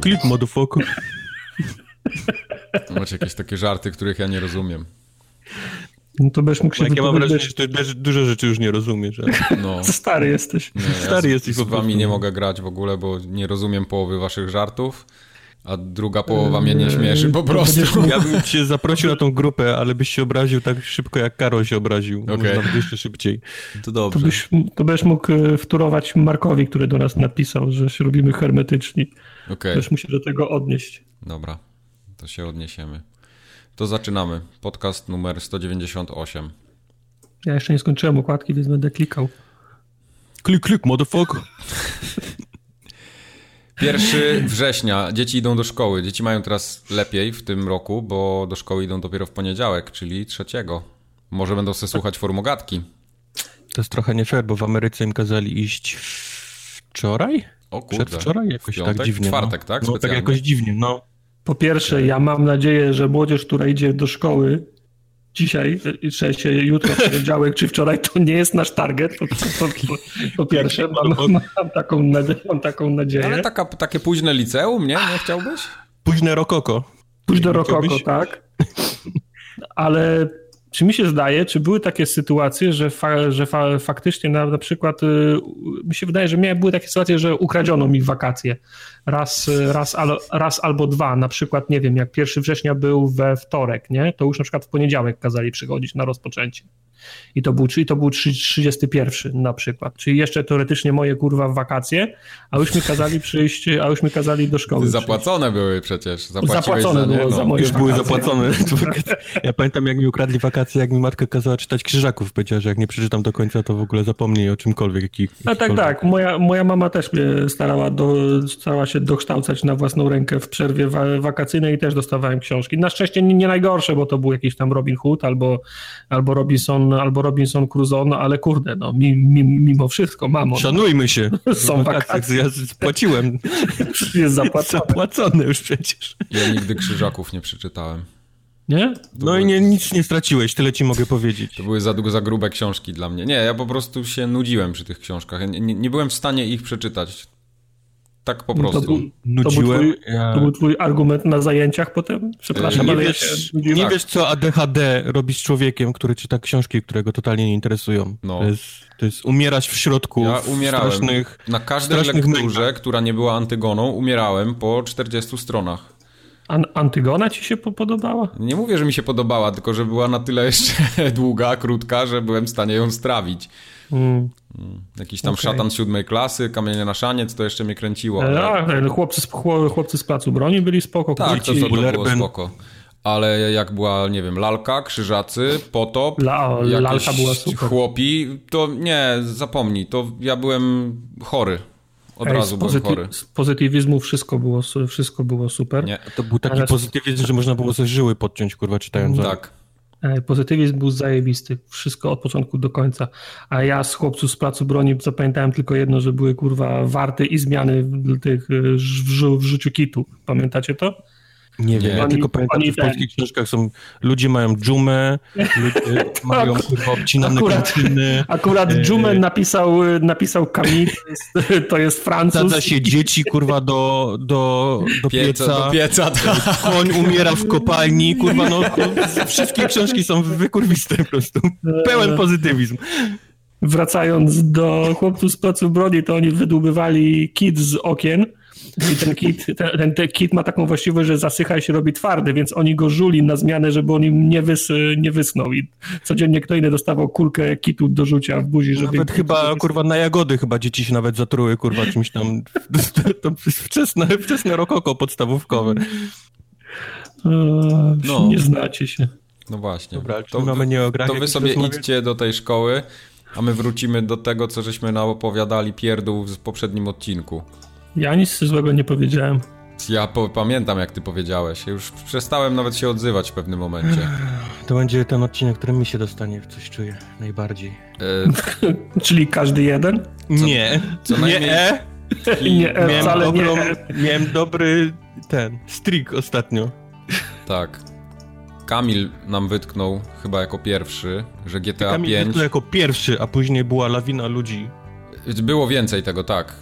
Klik, klik, motherfucker. Macie jakieś takie żarty, których ja nie rozumiem. No to będziesz mógł się Jak ja mam wrażenie, że ty dużo rzeczy już nie rozumiesz. ale- No. Stary jesteś. Nie, Stary ja jesteś z, z wami nie mogę grać w ogóle, bo nie rozumiem połowy waszych żartów, a druga połowa mnie nie śmieszy po to prostu. Ja bym cię zaprosił na tą grupę, ale byś się obraził tak szybko, jak Karol się obraził. Może nawet jeszcze szybciej. To To, dobrze. byś, to będziesz mógł e, wtórować Markowi, który do nas napisał, że się robimy hermetyczni. Okej, Też musi do tego odnieść. dobra. To się odniesiemy. To zaczynamy. Podcast numer 198. Ja jeszcze nie skończyłem okładki, więc będę klikał. Klik, klik, motherfucker. 1 września. Dzieci idą do szkoły. Dzieci mają teraz lepiej w tym roku, bo do szkoły idą dopiero w poniedziałek, czyli trzeciego. Może będą sobie słuchać formogatki. To jest trochę nie fair, bo w Ameryce im kazali iść wczoraj? O kurde. Przedwczoraj? Jakoś piątek? tak dziwnie. W czwartek, no. tak? No tak jakoś dziwnie, no. Po pierwsze, ja mam nadzieję, że młodzież, która idzie do szkoły dzisiaj, e, sensie jutro, w poniedziałek czy wczoraj, to nie jest nasz target. Po, po, po, po pierwsze, mam, mam, taką nadzieję, mam taką nadzieję. Ale taka, takie późne liceum, nie? Nie chciałbyś? Późne rokoko. Pójdź do Rokoko, tak. Ale czy mi się zdaje, czy były takie sytuacje, że, fa, że fa, faktycznie na, na przykład, y, mi się wydaje, że miały, były takie sytuacje, że ukradziono mi wakacje. Raz, raz, al, raz albo dwa. Na przykład, nie wiem, jak 1 września był we wtorek, nie? to już na przykład w poniedziałek kazali przychodzić na rozpoczęcie. I to był, czyli to był trzy- 31 na przykład. Czyli jeszcze teoretycznie moje kurwa wakacje, a już mi kazali przyjść, a już mi kazali do szkoły. przyjść. Zapłacone były przecież. Zapłacone za było No. za moje Już były wakacje. zapłacone. Ja pamiętam, jak mi ukradli wakacje, jak mi matka kazała czytać Krzyżaków. Powiedziała, że jak nie przeczytam do końca, to w ogóle zapomnij o czymkolwiek. Jaki, No tak, tak. Moja, moja mama też mnie starała, do, starała się dokształcać na własną rękę w przerwie wa wakacyjnej i też dostawałem książki. Na szczęście nie, nie najgorsze, bo to był jakiś tam Robin Hood albo, albo Robinson, albo Robinson Crusoe, no ale kurde, no mi, mi, mimo wszystko, mamo, no, Szanujmy się. Są wakacje. wakacje. Ja spłaciłem. jest zapłacone, Zapłacone już przecież. Ja nigdy krzyżaków nie przeczytałem. nie? No i nie, nic nie straciłeś, tyle ci mogę powiedzieć. To były za, za grube książki dla mnie. Nie, ja po prostu się nudziłem przy tych książkach. Nie, nie, nie byłem w stanie ich przeczytać. Tak po No To prostu. był, to, był Nudziłem. twój, ja... to był twój argument na zajęciach potem? Przepraszam, Nie ale ja wiesz, się nie wiesz, co ADHD robi z człowiekiem, który czyta książki, które go totalnie nie interesują. No. To, jest, to jest umierać w środku Ja w umierałem. strasznych... Na każdej strasznych lekturze, mękach. która nie była Antygoną, umierałem po 40 stronach. An Antygona ci się po- podobała? Nie mówię, że mi się podobała, tylko że była na tyle jeszcze długa, krótka, że byłem w stanie ją strawić. Mm. Jakiś tam Okej. szatan siódmej klasy, kamienie na szaniec, to jeszcze mnie kręciło. Ale... Ten chłopcy, z, chło- chłopcy z placu broni byli spoko. Tak, to, to, to było spoko. Ale jak była, nie wiem, lalka, krzyżacy, potop, La- lalka była super. chłopi, to nie, zapomnij, to ja byłem chory. Od Ej, razu z, byłem pozyty- chory. z pozytywizmu wszystko było, wszystko było super. Nie, To był taki Ale- pozytywizm, że można było sobie żyły podciąć, kurwa, czytając. tak. Ej, Pozytywizm był zajebisty. Wszystko od początku do końca. A ja z chłopców z placu broni zapamiętałem tylko jedno, że były kurwa warty i zmiany tych, y, w, w życiu kitu. Pamiętacie to? Nie wiem, ja Oni- tylko pamiętam, że w ten- polskich książkach są... Ludzie mają dżumę, ludzie mają, kurwa, obcinane Akurat. kończyny, Akurat Ej. Jumen napisał, napisał Camille, to jest, to jest Francuz. sadza się dzieci, kurwa, do, do, do Pieca, pieca, do pieca, tak. koń umiera w kopalni, kurwa, no wszystkie książki są wykurwiste po prostu. Pełen pozytywizm. Wracając do chłopców z placu broni, to oni wydłubywali kit z okien. I ten kit, ten, ten, kit ma taką właściwość, że zasycha i się robi twardy, więc oni go żuli na zmianę, żeby on im nie, wys, nie wysnął. I codziennie kto inny dostawał kulkę kitu do rzucia w buzi, żeby... Nawet chyba, kurwa, na jagody chyba dzieci się nawet zatruły, kurwa, czymś tam. To jest wczesne, wczesne rokoko podstawówkowe. Eee, No. Nie znacie się. No właśnie. Dobra, to, mamy to wy sobie rozmawiać? idźcie do tej szkoły, a my wrócimy do tego, co żeśmy naopowiadali pierdół w poprzednim odcinku. Ja nic złego nie powiedziałem. Ja po, pamiętam, jak ty powiedziałeś. Ja Już przestałem nawet się odzywać w pewnym momencie. To będzie ten odcinek, który mi się dostanie, coś czuję najbardziej. E, Czyli każdy jeden? nie, co nie, najmniej- e. Nie, e, Miałem, wcale dobrą, nie. e. miałem dobry ten streak ostatnio. tak. Kamil nam wytknął chyba jako pierwszy, że GTA Kamil 5... to jako pierwszy, a później była lawina ludzi. Było więcej tego, tak.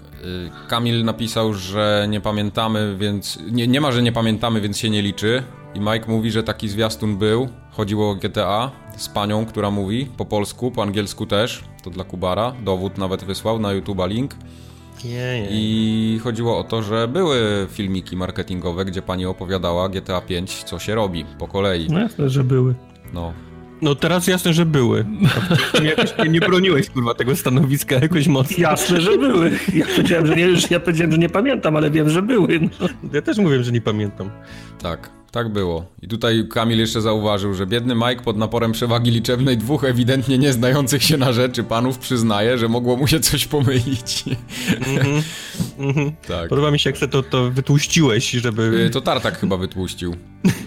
Kamil napisał, że nie pamiętamy, więc. Nie, nie ma, że nie pamiętamy, więc się nie liczy. I Mike mówi, że taki zwiastun był. Chodziło o GTA z panią, która mówi po polsku, po angielsku też. To dla Kubara. Dowód nawet wysłał na YouTube'a link. I chodziło o to, że były filmiki marketingowe, gdzie pani opowiadała GTA 5, co się robi po kolei. No jasne, że były. No. No teraz jasne, że były. jakoś nie, broniłeś kurwa tego stanowiska jakoś mocno. Jasne, że były. Ja powiedziałem, że nie, ja powiedziałem, że nie pamiętam, ale wiem, że były. No. Ja też mówię, że nie pamiętam. Tak, tak było. I tutaj Kamil jeszcze zauważył, że biedny Mike pod naporem przewagi liczebnej dwóch ewidentnie nieznających się na rzeczy panów przyznaje, że mogło mu się coś pomylić. Mhm, mhm. tak. Podoba mi się, jak to, to wytłuściłeś, żeby... Y, To Tartak chyba wytłuścił.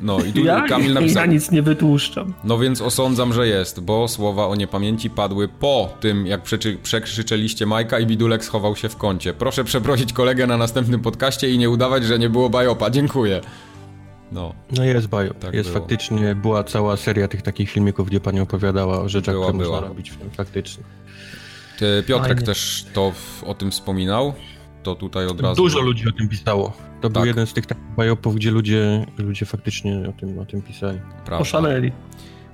No i tu Ja, Kamil ja napisał... nic nie wytłuszczam. No więc osądzam, że jest, bo słowa o niepamięci padły po tym, jak przeczy, przekrzyczeliście Majka i Bidulek schował się w kącie. Proszę przeprosić kolegę na następnym podcaście i nie udawać, że nie było bajopa. Dziękuję. No, No jest Bajo. Tak jest było. faktycznie, była cała seria tych takich filmików, gdzie pani opowiadała o rzeczach, Była, które była. można robić. Faktycznie. Ty, Piotrek Fajnie. też to w, o tym wspominał. To tutaj od razu. Dużo ludzi o tym pisało. To był Tak. jeden z tych takich bajopów, gdzie ludzie, ludzie faktycznie o tym, o tym pisali. Prawda. Oszaleli.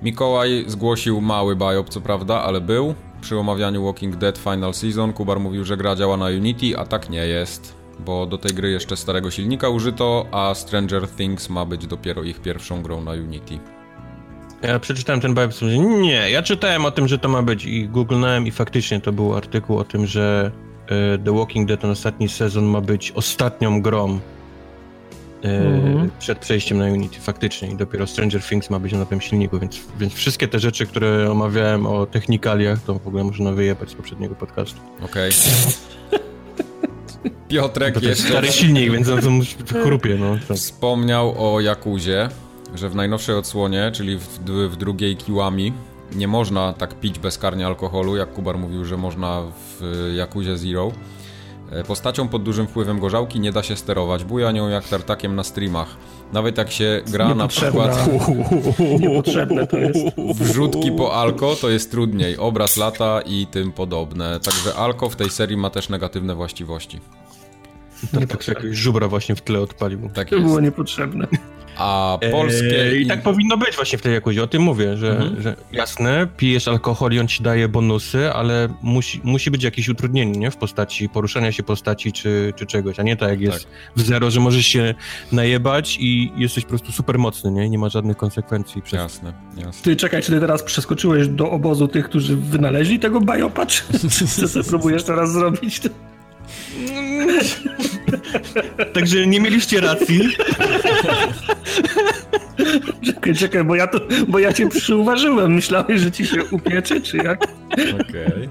Mikołaj zgłosił mały biop, co prawda, ale był. Przy omawianiu Walking Dead Final Season Kubar mówił, że gra działa na Unity, a tak nie jest. Bo do tej gry jeszcze starego silnika użyto, a Stranger Things ma być dopiero ich pierwszą grą na Unity. Ja przeczytałem ten że nie, ja czytałem o tym, że to ma być i googlnąłem i faktycznie to był artykuł o tym, że e, The Walking Dead ten ostatni sezon ma być ostatnią grą Mhm. przed przejściem na Unity, faktycznie i dopiero Stranger Things ma być na nowym silniku, więc, więc wszystkie te rzeczy, które omawiałem o technikaliach, to w ogóle można wyjebać z poprzedniego podcastu. Okej. Piotrek To, to jest jeszcze stary silnik, więc on to chrupie, no. To. wspomniał o Jakuzie, że w najnowszej odsłonie, czyli w, w drugiej Kiłami, nie można tak pić bezkarnie alkoholu, jak Kubar mówił, że można w Jakuzie Zero. E, Postacią pod dużym wpływem gorzałki nie da się sterować, buja nią jak tartakiem na streamach. Nawet jak się gra na przykład Niepotrzebne to jest. wrzutki po alko, to jest trudniej. Obraz lata i tym podobne. Także alko w tej serii ma też negatywne właściwości. Tak, tak jakiś żubra właśnie w tle odpalił. Tak To jest. było niepotrzebne. A polskie... Eee, I tak powinno być właśnie w tej jakości. O tym mówię, że, Mhm. że jasne, pijesz alkohol i on ci daje bonusy, ale musi, musi być jakieś utrudnienie nie? w postaci poruszania się postaci czy, czy czegoś, a nie tak jak jest w zero, że możesz się najebać i jesteś po prostu super mocny, nie? Nie ma żadnych konsekwencji przez Jasne, jasne. Ty czekaj, czy ty teraz przeskoczyłeś do obozu tych, którzy wynaleźli tego bajopa, czy co sobie próbujesz teraz zrobić? Także nie mieliście racji. Czekaj, czekaj, bo ja to, bo ja cię przyuważyłem. Myślałeś, że ci się upiecze, czy jak? Okej.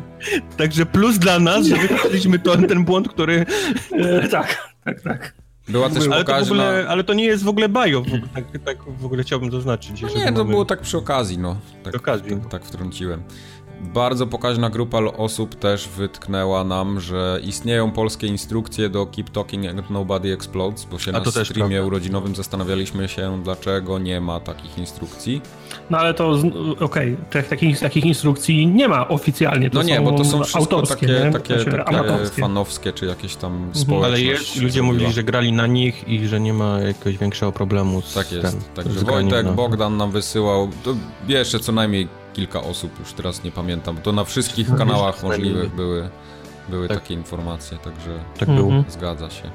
Także plus dla nas, że wychowaliśmy to, ten błąd, który... E, tak, tak, tak. Była też Ale to, w pokaźna... ogóle, ale to nie jest w ogóle bajo, w ogóle, tak, tak w ogóle chciałbym zaznaczyć. No nie, to mamy- było tak przy okazji, no. Tak, Przy okazji. Tak, tak wtrąciłem. Bardzo pokaźna grupa osób też wytknęła nam, że istnieją polskie instrukcje do Keep Talking and Nobody Explodes, bo się A na streamie prawda. urodzinowym zastanawialiśmy się, dlaczego nie ma takich instrukcji. No ale to, z- okej, tak, takich, takich instrukcji nie ma oficjalnie. To No nie, bo to są wszystko autorskie, takie, nie? takie, Znaczy, takie amatorskie. fanowskie, czy jakieś tam społeczność. Ale jest, ludzie zrobiła. mówili, że grali na nich i że nie ma jakiegoś większego problemu z Tak jest. Ten, Także z Wojtek, na- Bogdan nam wysyłał, to jeszcze co najmniej kilka osób, już teraz nie pamiętam, to na wszystkich No, kanałach możliwych fajnie. były, były Tak. takie informacje, także Tak Mhm. było. zgadza się. E,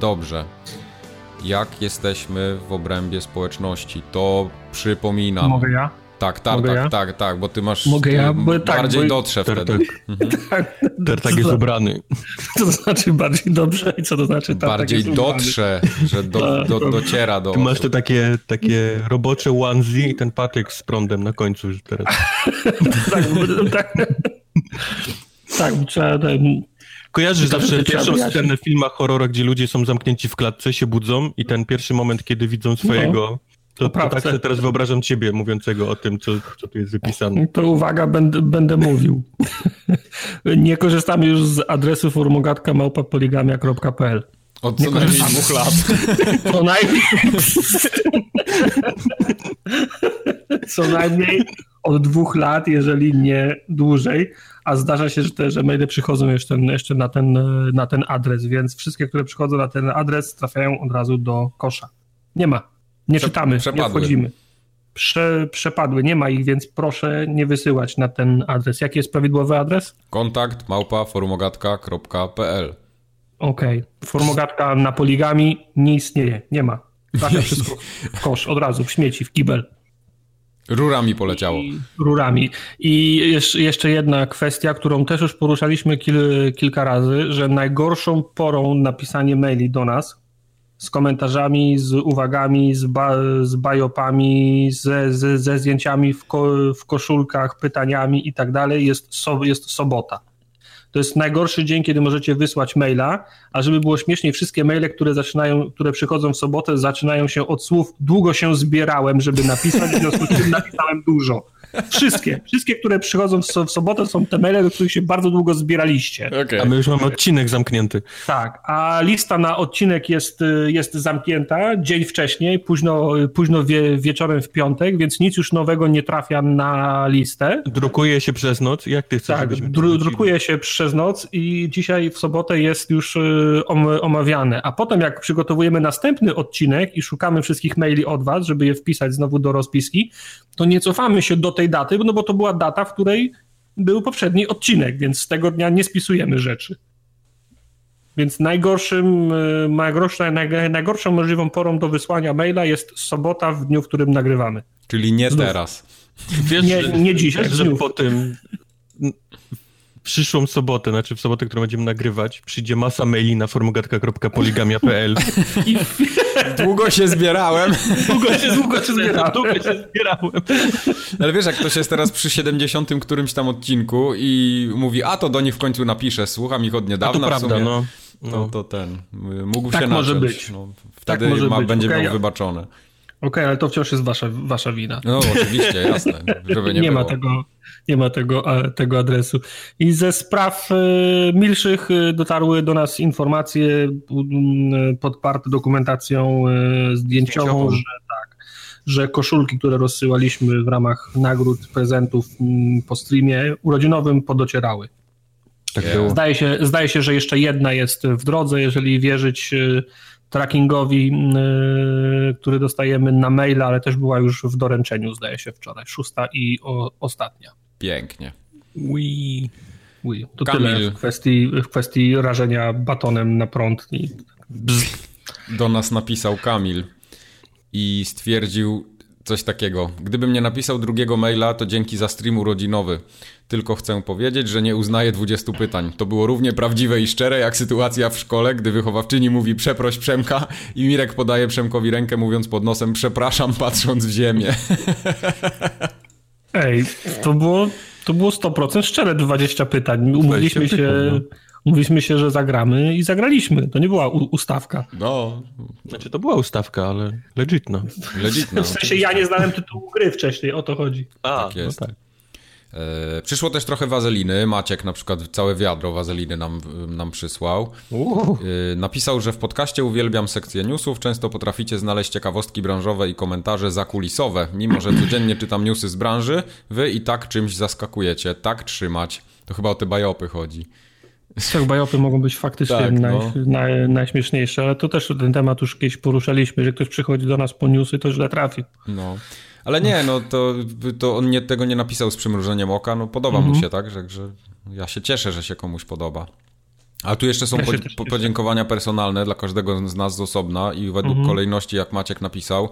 dobrze. Jak jesteśmy w obrębie społeczności, to przypominam. Mogę ja? Tak, tak, Mogę tak, ja? tak, tak, bo ty masz Mogę ja? ty Bo tak, bardziej bo- dotrze wtedy. Tartak, Tak. tartak jest ubrany. Co to znaczy bardziej dobrze i co to znaczy tak, Bardziej tak dotrze, że do, do, dociera do Tu masz te takie, takie robocze onesie i ten patyk z prądem na końcu już teraz. Tak, bo- tak. Tak, bo trzeba Kojarzysz To zawsze pierwszą scenę w filmach horrorach, gdzie ludzie są zamknięci w klatce, się budzą i ten pierwszy moment, kiedy widzą swojego... To, to tak sobie teraz wyobrażam ciebie mówiącego o tym, co, co tu jest wypisane. To uwaga, będę, będę mówił. Nie korzystamy już z adresu formogatka małpapoligamia.pl. Od co najmniej dwóch lat. Co najmniej. Co najmniej od dwóch lat, jeżeli nie dłużej, a zdarza się, że te że maile przychodzą jeszcze, jeszcze na, ten, na ten adres, więc wszystkie, które przychodzą na ten adres trafiają od razu do kosza. Nie ma. Nie Prze czytamy, przepadły. nie wchodzimy. Prze, przepadły, nie ma ich, więc proszę nie wysyłać na ten adres. Jaki jest prawidłowy adres? Kontakt małpa forumogatka.pl Okej. Okay. Formogatka na poligami nie istnieje, nie ma. Trafia wszystko w kosz, od razu, w śmieci, w kibel. Rurami poleciało. I, rurami. I jeszcze jedna kwestia, którą też już poruszaliśmy kil, kilka razy, że najgorszą porą napisanie maili do nas z komentarzami, z uwagami, z, ba, z bajopami, ze, ze, ze zdjęciami w, ko, w koszulkach, pytaniami i tak dalej jest, so, jest sobota. To jest najgorszy dzień, kiedy możecie wysłać maila, a żeby było śmieszniej, wszystkie maile, które zaczynają, które przychodzą w sobotę, zaczynają się od słów długo się zbierałem, żeby napisać, w związku z tym napisałem dużo. Wszystkie, wszystkie, które przychodzą w, sobotę są te maile, do których się bardzo długo zbieraliście. Okay. A my już mamy odcinek zamknięty. Tak, a lista na odcinek jest, jest zamknięta dzień wcześniej, późno, późno wie, wieczorem w piątek, więc nic już nowego nie trafia na listę. Drukuje się przez noc? Jak ty chcesz? Tak, dru, drukuje się przez noc i dzisiaj w sobotę jest już y, omawiane. A potem jak przygotowujemy następny odcinek i szukamy wszystkich maili od was, żeby je wpisać znowu do rozpiski, to nie cofamy się do tej daty, no bo to była data, w której był poprzedni odcinek, więc z tego dnia nie spisujemy rzeczy. Więc najgorszym, e, najgorszą, najgorszą możliwą porą do wysłania maila jest sobota w dniu, w którym nagrywamy. Czyli nie Znów. teraz. Wiesz, nie, nie dzisiaj, że po tym przyszłą sobotę, znaczy w sobotę, którą będziemy nagrywać, przyjdzie masa maili na formogatka.poligamia.pl I długo się zbierałem. Długo się, długo się zbierałem. Długo się zbierałem. Ale wiesz, jak ktoś jest teraz przy 70 którymś tam odcinku i mówi, a to do nich w końcu napiszę, słucham ich od niedawna. A to prawda, no. no. To, to ten, mógł tak się może nacząć. być. No, wtedy tak może ma, być. będzie okay, miał wybaczone. Okej, okay, ale to wciąż jest wasza, wasza wina. No oczywiście, jasne. Żeby nie, nie ma tego nie ma tego, tego adresu. I ze spraw e, milszych e, dotarły do nas informacje podparte dokumentacją e, zdjęciową, że tak, że koszulki, które rozsyłaliśmy w ramach nagród, prezentów po streamie urodzinowym podocierały. Tak zdaje, się, zdaje się, że jeszcze jedna jest w drodze, jeżeli wierzyć trackingowi, który dostajemy na maila, ale też była już w doręczeniu, zdaje się wczoraj, szósta i o, ostatnia. Pięknie. Wii. Wii. To Kamil. tyle w kwestii, w kwestii rażenia batonem na prąd. I... Do nas napisał Kamil i stwierdził coś takiego. Gdybym nie napisał drugiego maila, to dzięki za stream urodzinowy. Tylko chcę powiedzieć, że nie uznaję 20 pytań. To było równie prawdziwe i szczere, jak sytuacja w szkole, gdy wychowawczyni mówi przeproś Przemka i Mirek podaje Przemkowi rękę mówiąc pod nosem przepraszam, patrząc w ziemię. Ej, to było, to było 100% szczere 20 pytań. Umówiliśmy się, no. umówiliśmy się, że zagramy i zagraliśmy. To nie była ustawka. No. Znaczy to była ustawka, ale legitna. legitna. W sensie ja nie znałem tytułu gry wcześniej, o to chodzi. A, tak jest. No tak. E, przyszło też trochę wazeliny. Maciek na przykład całe wiadro wazeliny nam, nam przysłał. E, napisał, że w podcaście uwielbiam sekcję newsów. Często potraficie znaleźć ciekawostki branżowe i komentarze zakulisowe. Mimo, że codziennie czytam newsy z branży, wy i tak czymś zaskakujecie. Tak trzymać. To chyba o te bajopy chodzi. Tak, bajopy mogą być faktycznie tak, naj, no. naj, najśmieszniejsze, ale to też ten temat już kiedyś poruszaliśmy, że ktoś przychodzi do nas po newsy, to źle trafi. No. Ale nie, no to, to on nie, tego nie napisał z przymrużeniem oka, no podoba mhm. mu się, tak, że, że ja się cieszę, że się komuś podoba. A tu jeszcze są ja po, podziękowania personalne dla każdego z nas z osobna i według mhm. kolejności, jak Maciek napisał,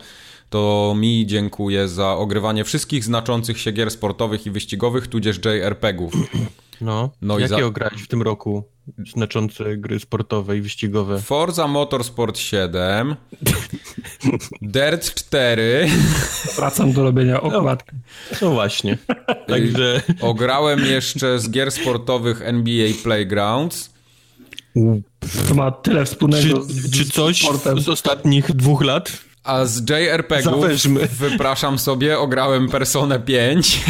to mi dziękuję za ogrywanie wszystkich znaczących się gier sportowych i wyścigowych, tudzież JRPG-ów. No, no jakiego za... grać w tym roku? Znaczące gry sportowe i wyścigowe. Forza Motorsport 7, Dirt 4. Wracam do robienia okładki. No, no właśnie. Także... Ograłem jeszcze z gier sportowych NBA Playgrounds. To ma tyle wspólnego czy, z, czy coś sportem. z ostatnich dwóch lat? A z JRPG-ów, wypraszam sobie, ograłem Personę 5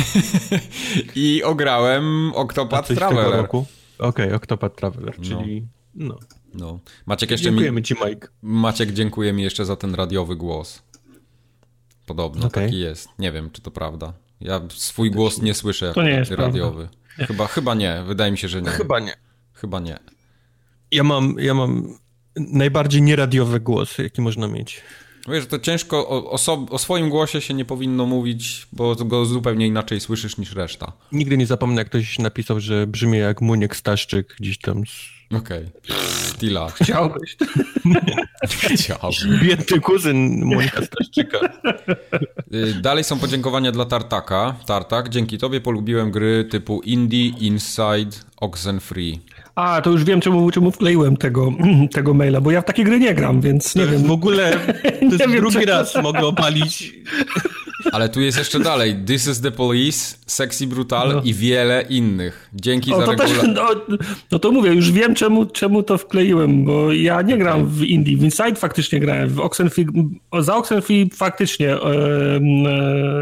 i ograłem Octopath Traveler. Okej, okay, Octopath Traveler, no. czyli no. no. Maciek jeszcze Dziękujemy mi... ci, Mike. Maciek, dziękuję mi jeszcze za ten radiowy głos. Podobno, okay. taki jest. Nie wiem, czy to prawda. Ja swój głos nie słyszę jako To nie jest radiowy. Chyba, chyba nie, wydaje mi się, że nie. Chyba nie. Chyba nie. Ja mam, ja mam najbardziej nieradiowy głos, jaki można mieć. Wiesz, to ciężko, o, o, swoim głosie się nie powinno mówić, bo go zupełnie inaczej słyszysz niż reszta. Nigdy nie zapomnę, jak ktoś napisał, że brzmi jak Muniek Staszczyk gdzieś tam z... Okej. Stila. Chciałbyś. Chciałbym. Biedny kuzyn Monika Staszczyka. Y, Dalej są podziękowania dla Tartaka. Tartak, dzięki tobie polubiłem gry typu Indie, Inside, Oxenfree. A, to już wiem, czemu, czemu wkleiłem tego, tego maila, bo ja w takie gry nie gram, więc nie wiem. W ogóle to jest drugi raz mogę opalić. Ale tu jest jeszcze dalej. This is the Police, Sexy Brutal No. i wiele innych. Dzięki O, za regularność. no, no to mówię, już wiem czemu, czemu to wkleiłem, bo ja nie gram w Indie, w Inside faktycznie grałem, w Oxenfree, za Oxenfree faktycznie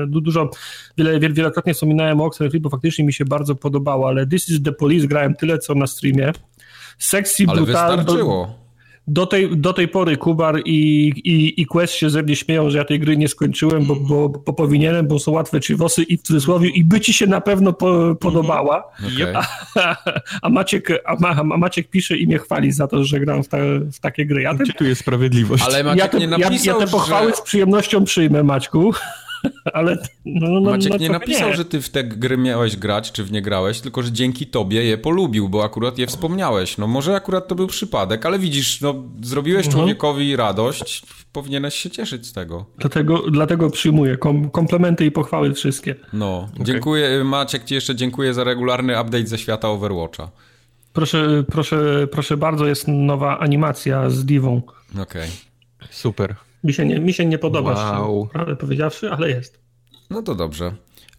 du- dużo, wiele, wiel- wielokrotnie wspominałem o Oxenfree, bo faktycznie mi się bardzo podobało, ale This is the Police grałem tyle co na streamie. Sexy Ale Brutal, do, wystarczyło. Do, tej, do tej pory Kubar i, i, i Quest się ze mnie śmieją, że ja tej gry nie skończyłem, bo, bo, bo powinienem, bo są łatwe ciwosy i w cudzysłowie i by ci się na pewno po, podobała. Okej. A Maciek, a, Ma, a Maciek pisze i mnie chwali za to, że gram w, ta, w takie gry. Ja, Gdzie tu jest sprawiedliwość? Ale ja, Maciek te, nie ja, napisał, ja te pochwały że... z przyjemnością przyjmę, Maćku. Ale no, no, Maciek no, nie napisał, że ty w te gry miałeś grać, czy w nie grałeś, tylko że dzięki tobie je polubił, bo akurat je wspomniałeś. No może akurat to był przypadek, ale widzisz, no zrobiłeś Mhm. człowiekowi radość, powinieneś się cieszyć z tego. Dlatego, dlatego przyjmuję kom, komplementy i pochwały wszystkie. No, dziękuję, Maciek ci jeszcze dziękuję za regularny update ze świata Overwatcha. Proszę, proszę, proszę bardzo, jest nowa animacja z Divą. Okej. Super. Mi się nie, mi się nie podoba, Wow. prawdę powiedziawszy, ale jest. No to dobrze.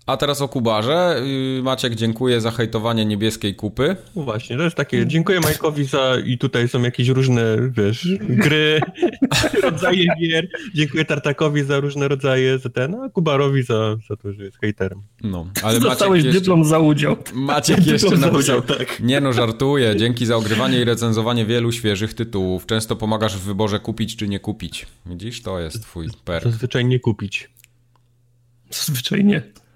A teraz o Kubarze. Yy, Maciek, dziękuję za hejtowanie niebieskiej kupy. No właśnie, to jest takie, dziękuję Majkowi za, i tutaj są jakieś różne, wiesz, gry, rodzaje gier. Dziękuję Tartakowi za różne rodzaje, za ten, a Kubarowi za, za to, że jest hejterem. No, ale Dostałeś Maciek jeszcze, dyplom za udział. Maciek jeszcze Dyplom za napisał, udział, tak. nie no, żartuję, dzięki za ogrywanie i recenzowanie wielu świeżych tytułów. Często pomagasz w wyborze kupić czy nie kupić. Widzisz, to jest twój perk. Zazwyczaj nie kupić. Zazwyczaj nie.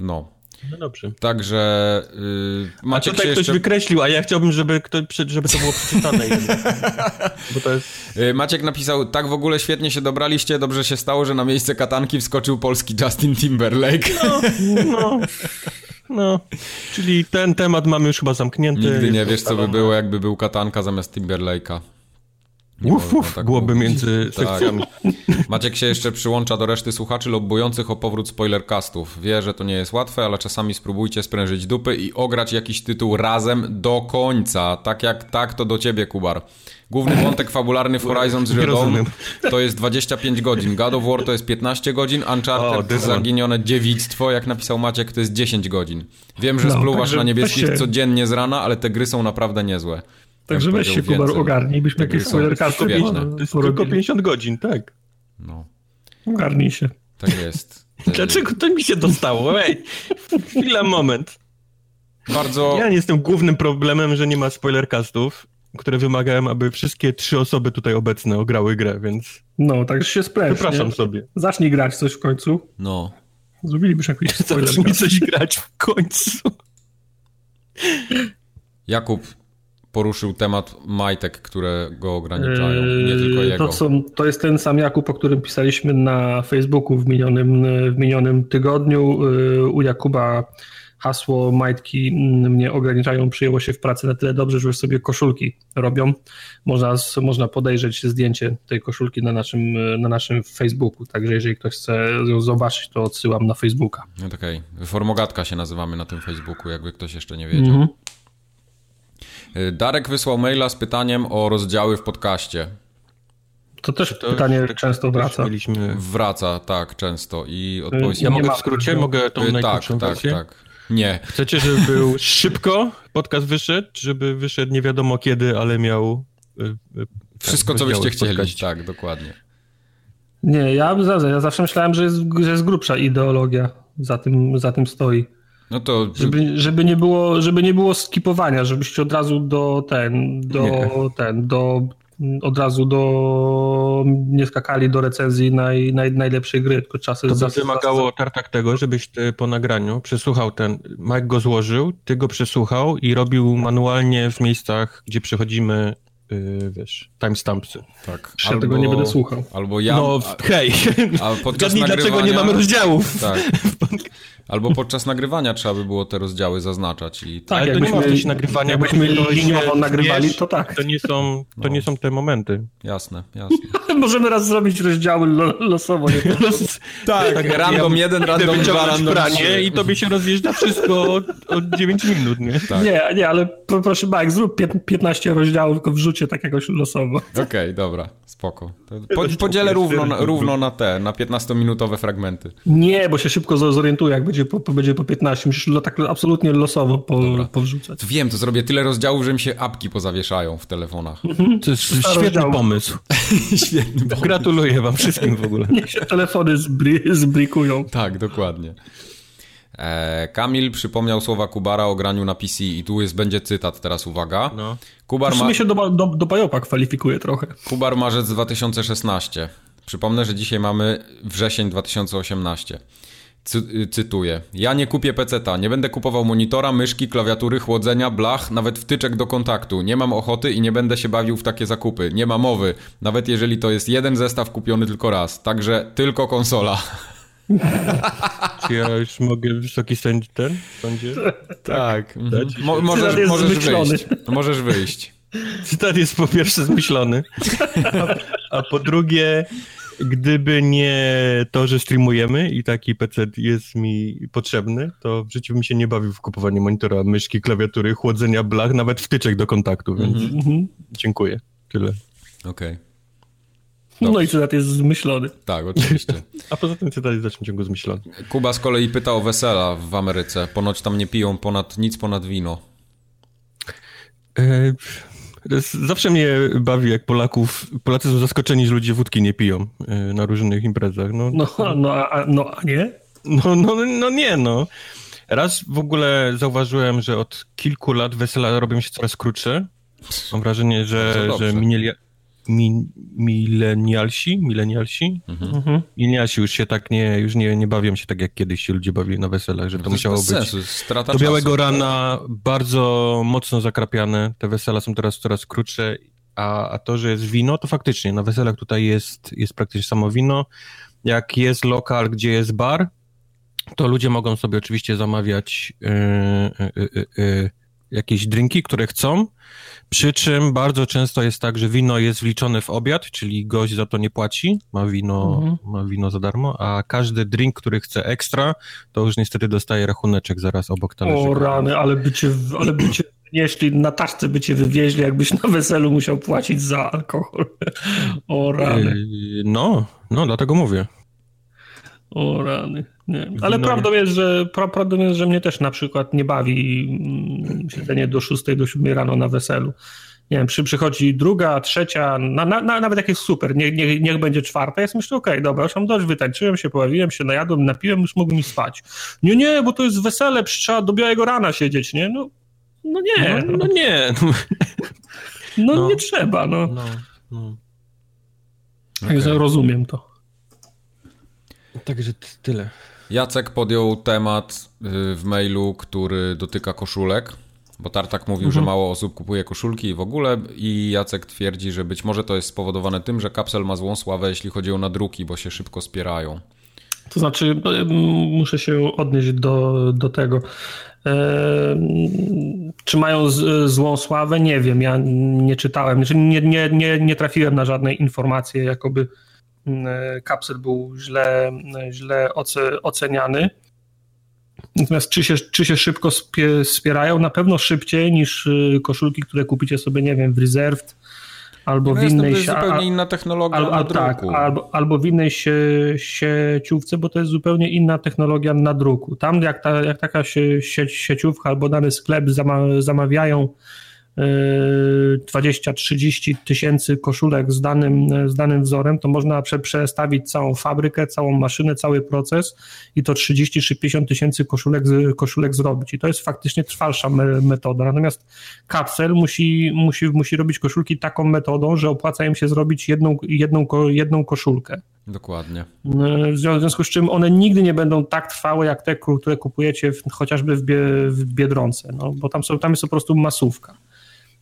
No, No dobrze. także yy, A Maciek tutaj się ktoś jeszcze... wykreślił, a ja chciałbym, żeby, kto, żeby to było przeczytane. Bo to jest... Yy, Maciek napisał, tak w ogóle świetnie się dobraliście, dobrze się stało, że na miejsce katanki wskoczył polski Justin Timberlake. No, no, czyli ten temat mamy już chyba zamknięty. Nigdy nie wiesz, co by było, jakby był katanka zamiast Timberlake'a. Uf, uf, tak byłoby mówić. między Tak. sekcjami. Maciek się jeszcze przyłącza do reszty słuchaczy lobbujących o powrót spoilercastów. Wie, że to nie jest łatwe, ale czasami spróbujcie sprężyć dupy i ograć jakiś tytuł razem do końca. Tak jak tak, to do ciebie, Kubar. Główny wątek fabularny w Horizon Zero Dawn to jest 25 godzin. God of War to jest 15 godzin. Uncharted one. Zaginione Dziewictwo, jak napisał Maciek, to jest 10 godzin. Wiem, że No, spluwasz także na niebieskich się- codziennie z rana, ale te gry są naprawdę niezłe. Także weź się, Kubar, ogarnij, byśmy jakieś jest tylko porobili. 50 godzin, tak. No, Ogarnij się. tak jest. Dlaczego to mi się dostało? Ej, chwila, moment. Bardzo... Ja nie jestem głównym problemem, że nie ma spoilercastów, które wymagałem, aby wszystkie trzy osoby tutaj obecne ograły grę, więc No, także się spręż. przepraszam nie? sobie. Zacznij grać coś w końcu. No, Zrobilibyśmy jakiś spoiler. Zacznij coś grać w końcu. Jakub poruszył temat majtek, które go ograniczają, nie tylko jego. To, są, to jest ten sam Jakub, o którym pisaliśmy na Facebooku w minionym, w minionym tygodniu. Eee, U Jakuba hasło majtki mm, mnie ograniczają przyjęło się w pracy na tyle dobrze, że już sobie koszulki robią. Można, można podejrzeć zdjęcie tej koszulki na naszym, na naszym Facebooku, także jeżeli ktoś chce ją zobaczyć, to odsyłam na Facebooka. No okej. Formogatka się nazywamy na tym Facebooku, jakby ktoś jeszcze nie wiedział. Mhm. Y, Darek wysłał maila z pytaniem o rozdziały w podcaście. To też To pytanie już- często wraca. Mieliśmy... Wraca, tak, często. I odpowiedź... Ja mogę w skrócie, mogę tą Y, tak, najkrótszą tak, wersję? tak. Nie. Chcecie, żeby był szybko podcast wyszedł, żeby wyszedł nie wiadomo kiedy, ale miał... y, y, Wszystko, tak, co byście chcieli. Tak, dokładnie. Nie, ja, ja zawsze myślałem, że jest, że jest grubsza ideologia za tym, za tym stoi. No to Żeby, żeby, nie było, żeby nie było skipowania, żebyście od razu do ten, do Nie. ten, do od razu do nie skakali do recenzji naj, naj, najlepszej gry, tylko czasy... To by wymagało tartak tego, żebyś ty po nagraniu przesłuchał ten, Mike go złożył, ty go przesłuchał i robił manualnie w miejscach, gdzie przechodzimy Yy, wiesz, timestampsy. Tak. Ja tego nie będę słuchał. Albo ja... No, hej, a podczas Zgadnij, dlaczego nie mamy rozdziałów. Tak. Albo podczas nagrywania trzeba by było te rozdziały zaznaczać. I... Tak, Ale to nie ma nagrywania. Jakbyśmy liniowo nagrywali, to tak. To nie są, to nie no. są te momenty. Jasne, jasne. Możemy raz zrobić rozdziały lo, losowo. Nie? Los, tak, tak, random ja jeden, random dwa, random pranie i tobie się rozjeżdża wszystko od, od 9 minut, nie? Tak. Nie, nie, ale proszę Mike, zrób 15 rozdziałów, tylko wrzucie tak jakoś losowo. Okej, okay, dobra, spoko. Po, podzielę równo, równo na te, na 15-minutowe fragmenty. Nie, bo się szybko zorientuję, jak będzie po, będzie po 15. Musisz tak absolutnie losowo po, powrzucać. Wiem, to zrobię tyle rozdziałów, że mi się apki pozawieszają w telefonach. Mhm. To jest świetny rozdziału. pomysł. świetny pomysł. Gratuluję wam wszystkim w ogóle. Niech się telefony zbri zbrikują. Tak, dokładnie. E, Kamil przypomniał słowa Kubara o graniu na PC i tu jest, będzie cytat, teraz uwaga. No. Kubar ma... się do, do, do Bajopa kwalifikuje trochę. Kubar marzec 2016. Przypomnę, że dzisiaj mamy wrzesień 2018. Cy cytuję. Ja nie kupię peceta, nie będę kupował monitora, myszki, klawiatury, chłodzenia, blach, nawet wtyczek do kontaktu. Nie mam ochoty i nie będę się bawił w takie zakupy. Nie ma mowy, nawet jeżeli to jest jeden zestaw kupiony tylko raz. Także tylko konsola. Czy ja już mogę wysoki sędzi ten sądzie? Tak. Mhm. Mo możesz, możesz wyjść. Możesz wyjść. Cytat jest po pierwsze zmyślony, a, a po drugie gdyby nie to, że streamujemy i taki PC jest mi potrzebny, to w życiu bym się nie bawił w kupowanie monitora, myszki, klawiatury, chłodzenia blach, nawet wtyczek do kontaktu, więc mm -hmm. dziękuję. Tyle. Okej. Okay. No i cytat jest zmyślony. Tak, oczywiście. A poza tym cytat jest w dalszym ciągu zmyślony. Kuba z kolei pyta o wesela w Ameryce. Ponoć tam nie piją ponad nic ponad wino. E, Zawsze mnie bawi, jak Polaków, Polacy są zaskoczeni, że ludzie wódki nie piją e, na różnych imprezach. No, no, no, a, no a nie? No, no, no nie, no. Raz w ogóle zauważyłem, że od kilku lat wesela robią się coraz krótsze. Mam wrażenie, że, że minęli, mi, milenialsi, milenialsi, mhm. mhm. milenialsi już się tak nie, już nie, nie bawią się tak jak kiedyś się ludzie bawili na weselach, że to, to musiało być sensu, strata do białego czasu. rana bardzo mocno zakrapiane, te wesela są teraz coraz krótsze, a, a to, że jest wino, to faktycznie na weselach tutaj jest, jest praktycznie samo wino, jak jest lokal, gdzie jest bar, to ludzie mogą sobie oczywiście zamawiać yy, yy, yy, jakieś drinki, które chcą, przy czym bardzo często jest tak, że wino jest wliczone w obiad, czyli gość za to nie płaci, ma wino, mhm. ma wino za darmo, a każdy drink, który chce ekstra, to już niestety dostaje rachuneczek zaraz obok talerzyka. O rany, ale by cię, ale by cię jeśli na taczce by cię wywieźli, jakbyś na weselu musiał płacić za alkohol. O rany. Yy, no, no, dlatego mówię. O rany. Nie. Ale no. prawdą, jest, że, pra, prawdą jest, że mnie też na przykład nie bawi mm, siedzenie do 6, do 7 rano na weselu. Nie wiem, przy, przychodzi druga, trzecia, na, na, nawet jak jest super, nie, nie, niech będzie czwarta, ja myślę, okej, okay, dobra, już mam dość, wytańczyłem się, pojawiłem się, najadłem, napiłem, już mogłem iść spać. Nie, nie, bo to jest wesele, trzeba do białego rana siedzieć, nie? No, no nie. No, no nie. No, no, nie trzeba, no. no, no. Także okay. rozumiem to. Także tyle. Jacek podjął temat y, w mailu, który dotyka koszulek, bo Tartak mówił, mhm. że mało osób kupuje koszulki i w ogóle i Jacek twierdzi, że być może to jest spowodowane tym, że kapsel ma złą sławę, jeśli chodzi o nadruki, bo się szybko spierają. To znaczy, muszę się odnieść do, do tego. E, czy mają z, złą sławę? Nie wiem, ja nie czytałem, nie, nie, nie, nie trafiłem na żadne informacje, jakoby kapsel był źle, źle oceniany. Natomiast czy się, czy się szybko spierają? Na pewno szybciej niż e, koszulki, które kupicie sobie, nie wiem, w Reserved albo no w innej... To jest zupełnie inna technologia al, al, tak, albo, albo w innej sie, sieciówce, bo to jest zupełnie inna technologia na druku. Tam jak, ta, jak taka sie, sie, sieciówka albo dany sklep zama, zamawiają 20-30 tysięcy koszulek z danym, z danym wzorem, to można prze, przestawić całą fabrykę, całą maszynę, cały proces i to 30 czy 50 tysięcy koszulek, koszulek zrobić. I to jest faktycznie trwalsza me, metoda. Natomiast kapsel musi, musi, musi robić koszulki taką metodą, że opłaca im się zrobić jedną, jedną, jedną koszulkę. Dokładnie. W związku z czym one nigdy nie będą tak trwałe jak te, które kupujecie w, chociażby w, bie, w Biedronce, no, bo tam, są, tam jest po prostu masówka.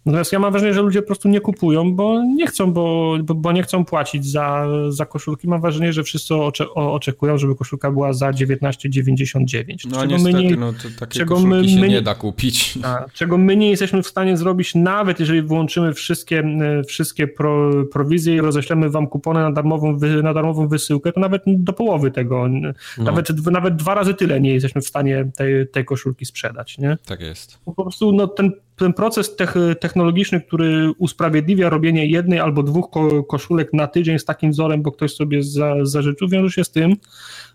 Natomiast ja mam wrażenie, że ludzie po prostu nie kupują, bo nie chcą, bo, bo nie chcą płacić za, za koszulki. Mam wrażenie, że wszyscy ocze, oczekują, żeby koszulka była za 19,99. No niestety, nie, no to takie czego my, się my, nie da kupić. A, czego my nie jesteśmy w stanie zrobić, nawet jeżeli wyłączymy wszystkie, wszystkie pro, prowizje i roześlemy wam kupony na darmową, na darmową wysyłkę, to nawet do połowy tego, no. nawet, nawet dwa razy tyle nie jesteśmy w stanie tej, tej koszulki sprzedać. Nie? Tak jest. Po prostu no, ten ten proces technologiczny, który usprawiedliwia robienie jednej albo dwóch ko koszulek na tydzień z takim wzorem, bo ktoś sobie za, zażyczył, wiąże się z tym,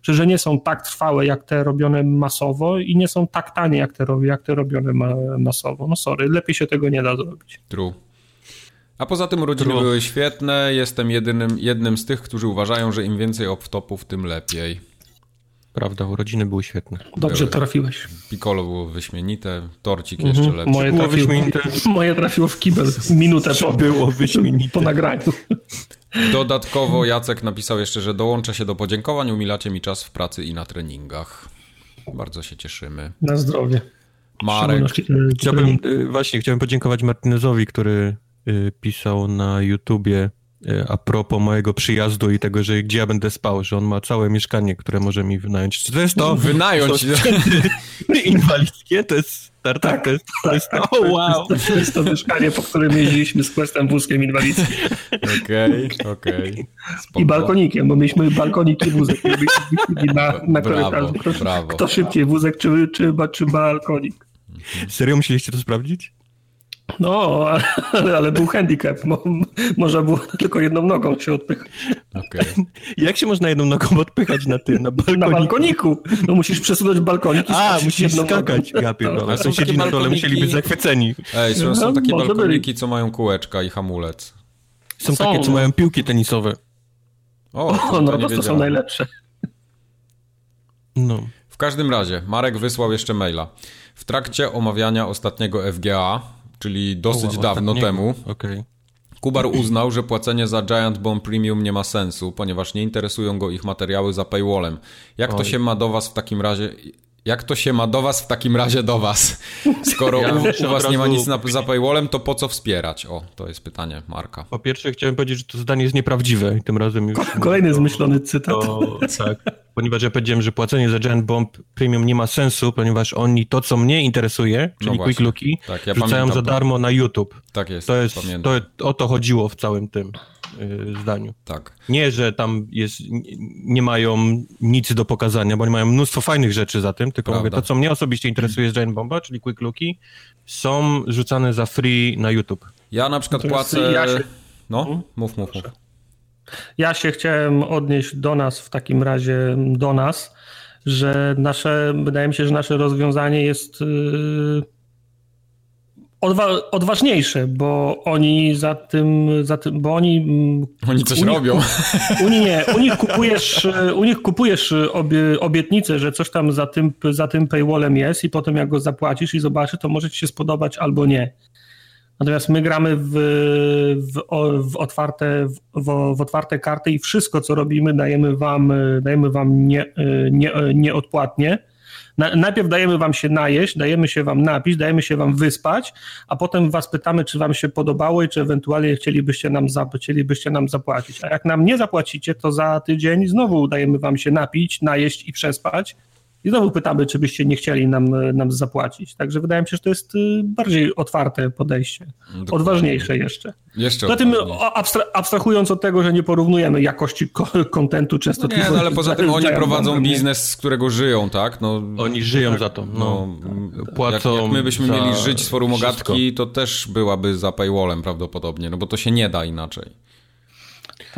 że, że nie są tak trwałe jak te robione masowo i nie są tak tanie jak te, jak te robione ma masowo. No sorry, lepiej się tego nie da zrobić. True. A poza tym urodziny True. były świetne. Jestem jedynym, jednym z tych, którzy uważają, że im więcej off-topów, tym lepiej. Prawda, urodziny były świetne. Dobrze były. trafiłeś. Piccolo było wyśmienite, torcik mhm. jeszcze lepszy. Moje trafiło, wyśmienite. moje trafiło w kibel minutę po, było wyśmienite. po nagraniu. Dodatkowo Jacek napisał jeszcze, że dołączę się do podziękowań, umilacie mi czas w pracy i na treningach. Bardzo się cieszymy. Na zdrowie. Marek. Chciałbym, y, właśnie, chciałbym podziękować Martinezowi, który y, pisał na YouTubie a propos mojego przyjazdu i tego, że gdzie ja będę spał, że on ma całe mieszkanie, które może mi wynająć. Czy to jest to? Wynająć. To inwalidzkie, to jest tak, tak, to jest, to jest to. Oh, wow. To jest to mieszkanie, po którym jeździliśmy z Questem wózkiem inwalidzkim. Okej, okay, okej. Okay. I balkonikiem, bo mieliśmy balkonik i wózek. Na, na brawo, kto, brawo. kto szybciej, wózek czy, czy, czy balkonik. Serio musieliście to sprawdzić? No, ale, ale był handicap. Mo, można było tylko jedną nogą się odpychać. Okay. Jak się można jedną nogą odpychać na tym, na balkoniku? Na balkoniku. No musisz przesunąć balkonik i A, musisz skakać. Ja no, sąsiedzi na dole musieli być zachwyceni. Ej, są, są no, takie no, balkoniki, byli. co mają kółeczka i hamulec. Są, są takie, co mają piłki tenisowe. O, o no to, to są najlepsze. No. W każdym razie, Marek wysłał jeszcze maila. W trakcie omawiania ostatniego FGA czyli dosyć dawno temu. Okay. Kubar uznał, że płacenie za Giant Bomb Premium nie ma sensu, ponieważ nie interesują go ich materiały za paywallem. Jak Oj. to się ma do was w takim razie... Jak to się ma do was w takim razie do was? Skoro ja u, u, was nie ma nic na, za paywallem, to po co wspierać? O, to jest pytanie Marka. Po pierwsze chciałem powiedzieć, że to zdanie jest nieprawdziwe i tym razem już... Kolejny zmyślony cytat. To, tak, ponieważ ja powiedziałem, że płacenie za Giant Bomb Premium nie ma sensu, ponieważ oni to, co mnie interesuje, czyli no Quick Looki, tak, ja rzucają za darmo na YouTube. Tak jest, to jest to, O to chodziło w całym tym y, zdaniu. Tak. Nie, że tam jest, nie mają nic do pokazania, bo oni mają mnóstwo fajnych rzeczy za tym, tylko mówię, to, co mnie osobiście interesuje z Giant Bomba, czyli Quick Looki, są rzucane za free na YouTube. Ja na przykład płacę... Ja się... No, hmm? mów, mów, mów. Ja się chciałem odnieść do nas w takim razie, do nas, że nasze, wydaje mi się, że nasze rozwiązanie jest yy, odwa odważniejsze, bo oni za tym, za tym bo oni... Mm, oni coś nich, robią. U, nich nie, u nich kupujesz, u nich kupujesz obie, obietnicę, że coś tam za tym, za tym paywallem jest i potem jak go zapłacisz i zobaczysz, to może ci się spodobać albo nie. Natomiast my gramy w, w, w, otwarte, w, w, otwarte karty i wszystko, co robimy, dajemy wam, dajemy wam nie, nie, nieodpłatnie. Na, najpierw dajemy wam się najeść, dajemy się wam napić, dajemy się wam wyspać, a potem was pytamy, czy wam się podobało i czy ewentualnie chcielibyście nam, chcielibyście nam zapłacić. A jak nam nie zapłacicie, to za tydzień znowu dajemy wam się napić, najeść i przespać i znowu pytamy, czy byście nie chcieli nam, nam zapłacić. Także wydaje mi się, że to jest y, bardziej otwarte podejście. Dokładnie. Odważniejsze jeszcze. Jeszcze Poza tym abstra abstrahując od tego, że nie porównujemy jakości kontentu często. No nie, no ale poza tym oni prowadzą biznes, z którego żyją, tak? No, oni żyją tak, za to. No, no płacą jak, jak my byśmy mieli żyć z forum ogatki, to też byłaby za paywallem prawdopodobnie, no bo to się nie da inaczej.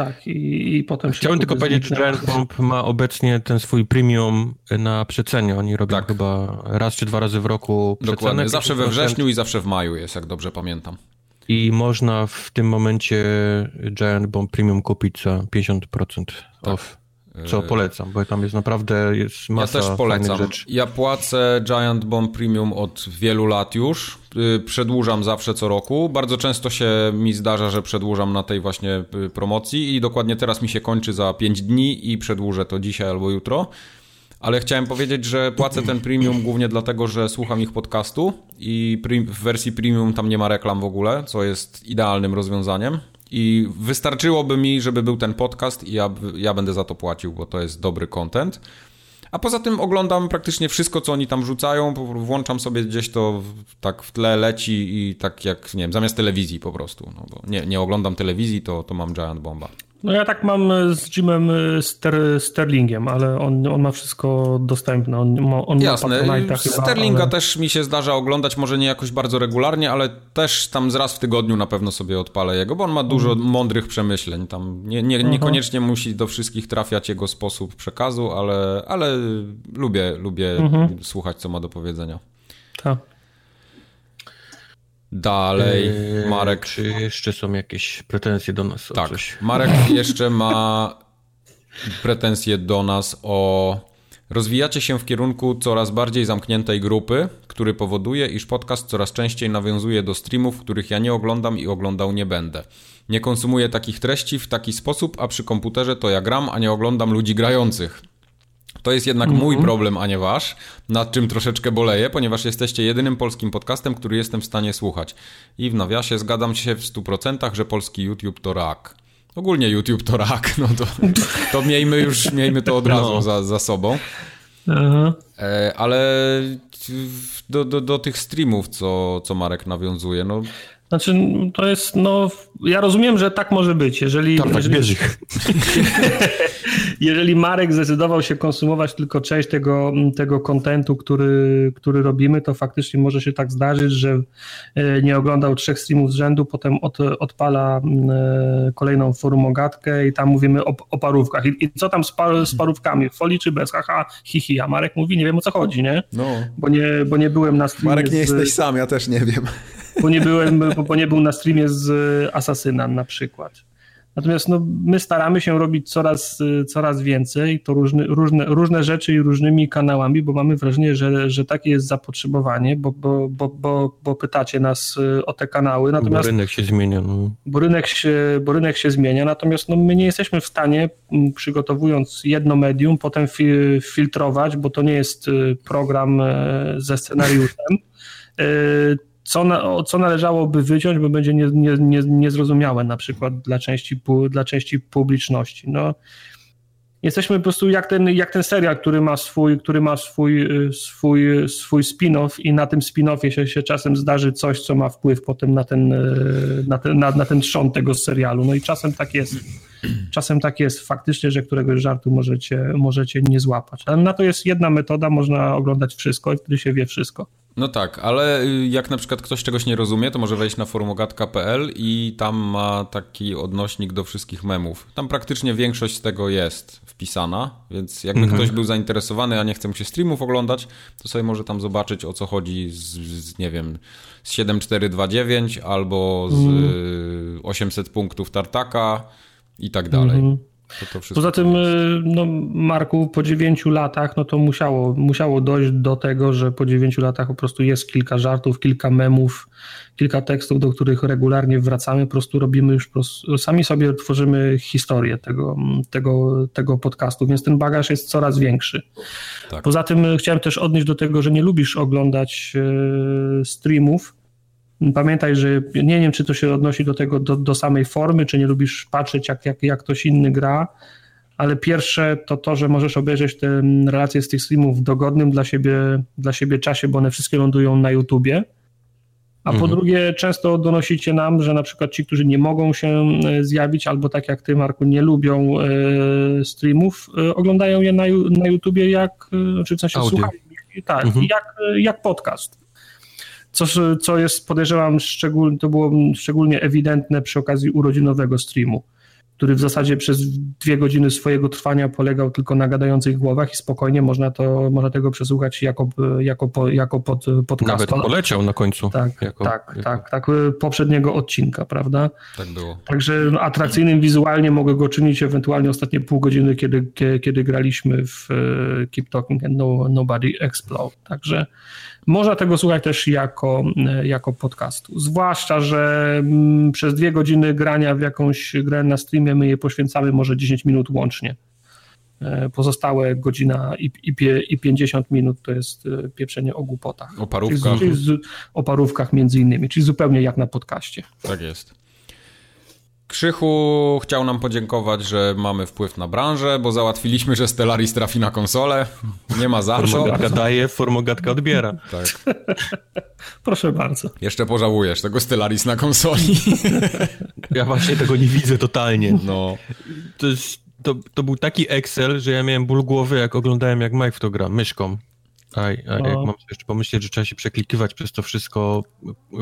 Tak. I, i potem Chciałem tylko powiedzieć, że Giant Bomb ma obecnie ten swój premium na przecenie. Oni robią tak. chyba raz czy dwa razy w roku. Dokładnie, zawsze we wrześniu i zawsze w maju jest, jak dobrze pamiętam. I można w tym momencie Giant Bomb Premium kupić za 50% tak. off. Co e, polecam, bo tam jest naprawdę jest masa Ja też polecam. Rzeczy. Ja płacę Giant Bomb Premium od wielu lat już. Y, przedłużam zawsze co roku. Bardzo często się mi zdarza, że przedłużam na tej właśnie y, promocji i dokładnie teraz mi się kończy za 5 dni i przedłużę to dzisiaj albo jutro. Ale chciałem powiedzieć, że płacę ten premium głównie dlatego, że słucham ich podcastu i w wersji premium tam nie ma reklam w ogóle, co jest idealnym rozwiązaniem. I wystarczyłoby mi, żeby był ten podcast i ja, ja będę za to płacił, bo to jest dobry content. A poza tym oglądam praktycznie wszystko, co oni tam wrzucają, włączam sobie gdzieś to tak w tle leci i tak jak, nie wiem, zamiast telewizji po prostu. No bo nie, nie oglądam telewizji, to, to mam Giant Bomba. No ja tak mam z Jimem Ster Sterlingiem, ale on, on ma wszystko dostępne. On, ma, on Jasne, ma Sterlinga ale... też mi się zdarza oglądać, może nie jakoś bardzo regularnie, ale też tam z raz w tygodniu na pewno sobie odpalę jego, bo on ma dużo mhm. mądrych przemyśleń. Tam nie, nie, mhm. niekoniecznie musi do wszystkich trafiać jego sposób przekazu, ale, ale lubię, lubię mhm. słuchać, co ma do powiedzenia. Tak. Dalej, eee, Marek. Czy jeszcze są jakieś pretensje do nas? Tak, Marek jeszcze ma pretensje do nas o. Rozwijacie się w kierunku coraz bardziej zamkniętej grupy, który powoduje, iż podcast coraz częściej nawiązuje do streamów, których ja nie oglądam i oglądał nie będę. Nie konsumuję takich treści w taki sposób, a przy komputerze to ja gram, a nie oglądam ludzi grających. To jest jednak mój mhm. problem, a nie wasz, nad czym troszeczkę boleję, ponieważ jesteście jedynym polskim podcastem, który jestem w stanie słuchać. I w nawiasie zgadzam się w 100%, że polski YouTube to rak. Ogólnie YouTube to rak, no to, to miejmy już miejmy to od razu no. za, za sobą. Aha. E, ale do, do, do tych streamów, co, co Marek nawiązuje, no znaczy, to jest, no, ja rozumiem, że tak może być. Jeżeli, tak, jeżeli, jeżeli, jeżeli Marek zdecydował się konsumować tylko część tego, tego kontentu, który, który robimy, to faktycznie może się tak zdarzyć, że e, nie oglądał trzech streamów z rzędu, potem od, odpala e, kolejną forumogatkę i tam mówimy o, o parówkach. I, I, co tam z, par, z parówkami? Folii czy bez? Haha, hihi. A Marek mówi, nie wiem o co chodzi, nie? No. Bo nie, bo nie byłem na streamie Marek nie z... jesteś sam, ja też nie wiem bo nie, byłem, bo nie był na streamie z Asasyna na przykład. Natomiast no, my staramy się robić coraz, coraz więcej, to różne, różne, różne rzeczy i różnymi kanałami, bo mamy wrażenie, że, że takie jest zapotrzebowanie, bo, bo, bo, bo, bo pytacie nas y, o te kanały. Natomiast, bo rynek się zmienia. No. Bo, rynek się, bo rynek się zmienia, natomiast no, my nie jesteśmy w stanie, przygotowując jedno medium, potem filtrować, bo to nie jest y, program e, ze scenariuszem y, co, na, co należałoby wyciąć, bo będzie nie, nie, nie, niezrozumiałe na przykład dla części, dla części publiczności. No, jesteśmy po prostu jak ten, jak ten serial, który ma swój, który ma swój, swój, swój spin-off i na tym spin-offie się, się czasem zdarzy coś, co ma wpływ potem na ten, na ten, na, na ten trzon tego serialu. No i czasem tak jest. Czasem tak jest faktycznie, że któregoś żartu możecie, możecie nie złapać. Ale na to jest jedna metoda, można oglądać wszystko i wtedy się wie wszystko. No tak, ale y, jak na przykład ktoś czegoś nie rozumie, to może wejść na forumogatka.pl i tam ma taki odnośnik do wszystkich memów. Tam praktycznie większość z tego jest wpisana, więc jakby mhm. ktoś był zainteresowany, a nie chce mu się streamów oglądać, to sobie może tam zobaczyć o co chodzi z, z nie wiem, z 7429 albo z mhm. 800 punktów Tartaka i tak dalej. Mhm. Poza tym, y, no, Marku, po dziewięciu latach, no to musiało, musiało dojść do tego, że po dziewięciu latach po prostu jest kilka żartów, kilka memów, kilka tekstów, do których regularnie wracamy, po prostu robimy już, prostu, sami sobie tworzymy historię tego, tego, tego podcastu, więc ten bagaż jest coraz większy. Tak. Poza tym chciałem też odnieść do tego, że nie lubisz oglądać y, streamów, Pamiętaj, że nie wiem, czy to się odnosi do tego, do, do samej formy, czy nie lubisz patrzeć, jak, jak, jak ktoś inny gra, ale pierwsze to to, że możesz obejrzeć te relacje z tych streamów w dogodnym dla siebie, dla siebie czasie, bo one wszystkie lądują na YouTubie. A mhm. po drugie, często donosicie nam, że na przykład ci, którzy nie mogą się e, zjawić, albo tak jak ty, Marku, nie lubią e, streamów, e, oglądają je na, na YouTubie jak, czy w sensie słuchają, tak, mhm. jak, jak podcast. Co, co jest, podejrzewam, szczegól, to było szczególnie ewidentne przy okazji urodzinowego streamu. który w zasadzie przez dwie godziny swojego trwania polegał tylko na gadających głowach i spokojnie można, to, można tego przesłuchać jako, jako, jako pod, podcast. Nawet poleciał na końcu. Tak, jako, tak, jako... tak, tak, poprzedniego odcinka, prawda? Tak było. Także no, atrakcyjnym wizualnie mogę go czynić ewentualnie ostatnie pół godziny, kiedy, kiedy, graliśmy w e, Keep Talking and no, Nobody Explode. Także można tego słuchać też jako, e, jako podcastu. Zwłaszcza, że mm, przez dwie godziny grania w jakąś grę na streamie my je poświęcamy może 10 minut łącznie. E, pozostałe godzina i, i, i 50 minut to jest e, pieprzenie o głupotach. O parówkach. Czyli z, czyli z, o parówkach między innymi, czyli zupełnie jak na podcaście. Tak jest. Krzychu chciał nam podziękować, że mamy wpływ na branżę, bo załatwiliśmy, że Stellaris trafi na konsolę. Nie ma za co. Formogatka daje, formogatka odbiera. Tak. Proszę bardzo. Jeszcze pożałujesz tego Stellaris na konsoli. Ja właśnie tego nie widzę totalnie. No. To, jest, to, to był taki Excel, że ja miałem ból głowy, jak oglądałem, jak Mike w to gra, myszką. A, a jak No. mam jeszcze pomyśleć, że trzeba się przeklikiwać przez to wszystko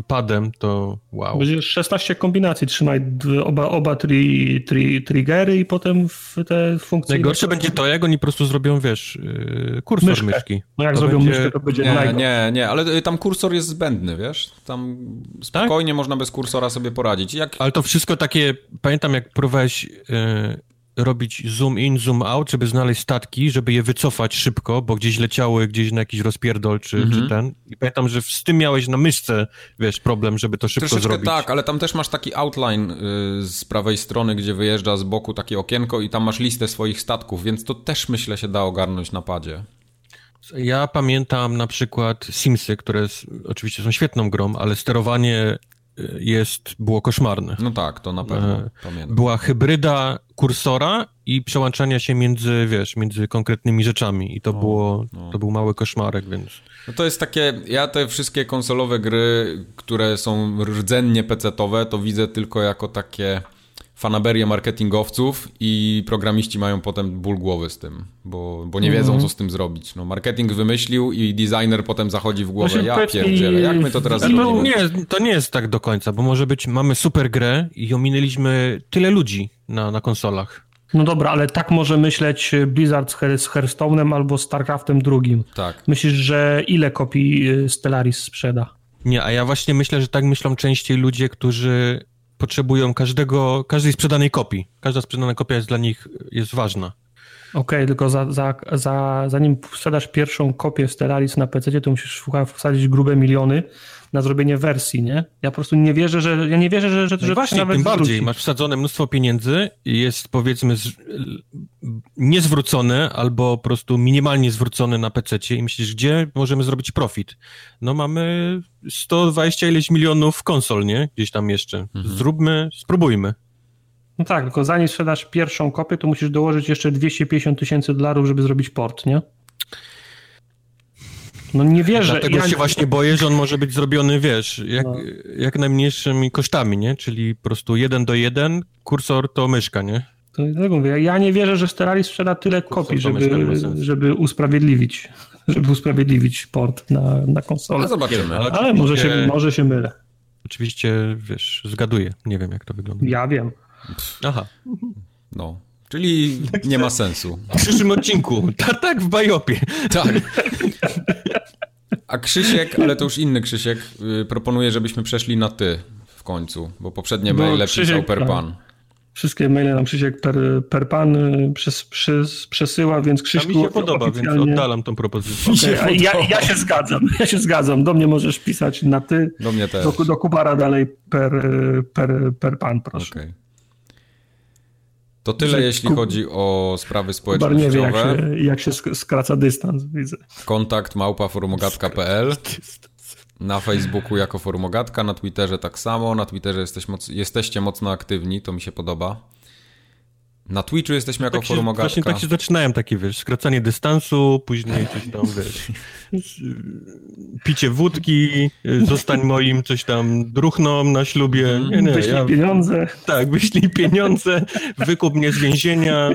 padem, to wow. Będzie 16 kombinacji, trzymaj oba, oba tri, tri, triggery i potem w te funkcje. Najgorsze będzie to, jak oni po prostu zrobią, wiesz, yy, kursor Myszkę. myszki. No jak To zrobią będzie- myszkę, to będzie Nie, najgorsze. nie, nie, ale y, tam kursor jest zbędny, wiesz? Tam spokojnie można bez kursora sobie poradzić. Jak... Ale to wszystko takie, pamiętam jak próbowałeś yy, robić zoom in, zoom out, żeby znaleźć statki, żeby je wycofać szybko, bo gdzieś leciały gdzieś na jakiś rozpierdol czy, Mhm. czy ten. I pamiętam, że z tym miałeś na myszce, wiesz, problem, żeby to szybko Troszeczkę zrobić. tak, ale tam też masz taki outline y, z prawej strony, gdzie wyjeżdża z boku takie okienko i tam masz listę swoich statków, więc to też myślę się da ogarnąć na padzie. Ja pamiętam na przykład Simsy, które oczywiście są świetną grą, ale sterowanie jest, było koszmarne. No tak, to na pewno E, pamiętam. Była hybryda kursora i przełączania się między, wiesz, między konkretnymi rzeczami i to było, no. to był mały koszmarek, więc... No to jest takie, ja te wszystkie konsolowe gry, które są rdzennie pecetowe, to widzę tylko jako takie fanaberie marketingowców i programiści mają potem ból głowy z tym, bo, bo nie wiedzą, co z tym zrobić. No, marketing wymyślił i designer potem zachodzi w głowę, Właśnie ja pierdzielę, jak my to teraz to zrobimy? nie, to nie jest tak do końca, bo może być, mamy super grę i ominęliśmy tyle ludzi na, na konsolach. No dobra, ale tak może myśleć Blizzard z Hearthstone'em albo StarCraftem drugim. Tak. Myślisz, że ile kopii y, Stellaris sprzeda? Nie, a ja właśnie myślę, że tak myślą częściej ludzie, którzy potrzebują każdego, każdej sprzedanej kopii. Każda sprzedana kopia jest dla nich jest ważna. Okej, tylko za, za, za, zanim sprzedasz pierwszą kopię Stellaris na PC, to musisz wsadzić grube miliony na zrobienie wersji, nie? Ja po prostu nie wierzę, że ja nie wierzę, że, że, No że właśnie, nawet tym bardziej. zwróci. Masz wsadzone mnóstwo pieniędzy, jest powiedzmy z, niezwrócone albo po prostu minimalnie zwrócone na PC i myślisz, gdzie możemy zrobić profit? No mamy 120 ileś milionów konsol, nie? Gdzieś tam jeszcze. Mhm. Zróbmy, spróbujmy. No tak, tylko zanim sprzedasz pierwszą kopię, to musisz dołożyć jeszcze 250 tysięcy dolarów, żeby zrobić port, nie? No nie wierzę. Dlatego ja- się właśnie boję, że on może być zrobiony, wiesz, jak, No. jak najmniejszymi kosztami, nie? Czyli po prostu jeden do jeden, kursor to myszka, nie? To dlatego mówię, ja nie wierzę, że Stellaris sprzeda tyle Kurczę, kopii, żeby, żeby usprawiedliwić żeby usprawiedliwić port na, na No konsolę. zobaczymy. Ale może się, może się mylę. Oczywiście, wiesz, zgaduję. Nie wiem, jak to wygląda. Ja wiem. Aha. No. Czyli nie ma sensu. W przyszłym odcinku. Tak, tak, w Bajopie. Tak. A Krzysiek, ale to już inny Krzysiek, y, proponuje, żebyśmy przeszli na ty w końcu, bo poprzednie Bo maile Krzysiek, pisał per tak. pan. Wszystkie maile nam Krzysiek per, per pan y, przes, przes, przesyła, więc Krzyśku mi się podoba, więc oficjalnie... oddalam tą propozycję. Okej, a ja, ja się zgadzam, ja się zgadzam. Do mnie możesz pisać na ty, Do mnie też. do, do Kubara dalej per, y, per, per pan, proszę. Okej. To tyle, jeśli chodzi o sprawy Kubar nie wie, jak społecznościowe. się, jak się sk- skraca dystans, widzę. Kontakt małpa forumogatka.pl Na Facebooku jako forumogatka, na Twitterze tak samo. Na Twitterze jesteś moc, jesteście mocno aktywni, to mi się podoba. Na Twitchu jesteśmy jako Tak się, forumogatka. właśnie tak się zaczynałem, takie wiesz, skracanie dystansu, później coś tam, wiesz, picie wódki, zostań moim coś tam druchną na ślubie. Nie, nie, Wyślij ja, pieniądze, tak, wyślij pieniądze, wykup mnie z więzienia.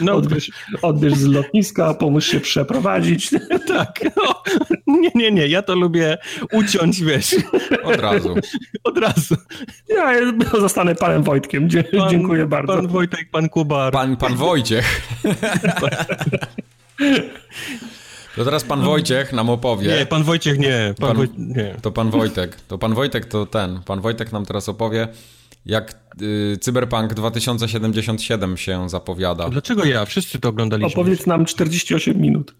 No, odbierz, odbierz z lotniska, pomóż się przeprowadzić. tak, no. Nie, nie, nie, ja to lubię uciąć, wiesz. Od razu. Od razu. Ja zostanę panem Wojtkiem. Dzie pan, dziękuję bardzo. Pan Wojtek, pan Kubar. Pan, pan Wojciech. To teraz pan Wojciech nam opowie. Nie, pan Wojciech nie. Pan pan, Woj... nie. To pan Wojtek. To pan Wojtek to ten. Pan Wojtek nam teraz opowie, jak y, Cyberpunk 2077 się zapowiada. Dlaczego ja? Wszyscy to oglądaliśmy. Opowiedz nam 48 minut.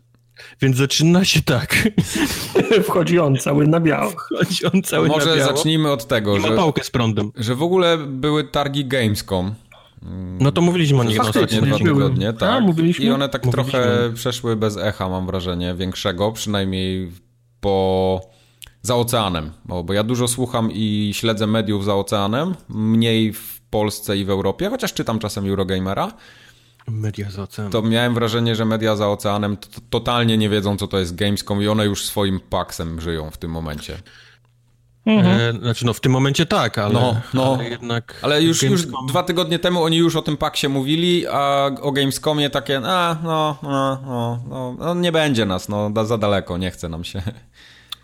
Więc zaczyna się tak. Wchodzi on cały na biało. Wchodzi on cały Może na biało. zacznijmy od tego, I ma że, pałkę z prądem. że w ogóle były targi Gamescom. No to mówiliśmy o nich ostatnim dwa tak. A, mówiliśmy? I one tak Mówiliśmy. trochę przeszły bez echa, mam wrażenie, większego, przynajmniej po za oceanem. Bo, bo ja dużo słucham i śledzę mediów za oceanem, mniej w Polsce i w Europie, chociaż czytam czasem Eurogamera. Media za oceanem. To miałem wrażenie, że media za oceanem to, to, totalnie nie wiedzą, co to jest Gamescom i one już swoim paksem żyją w tym momencie. E, znaczy, no w tym momencie tak, ale, No, no. ale jednak... Ale już, już dwa tygodnie temu oni już o tym paksie mówili, a o Gamescomie takie, a no, no, no, no, no nie będzie nas, no da, za daleko, nie chce nam się.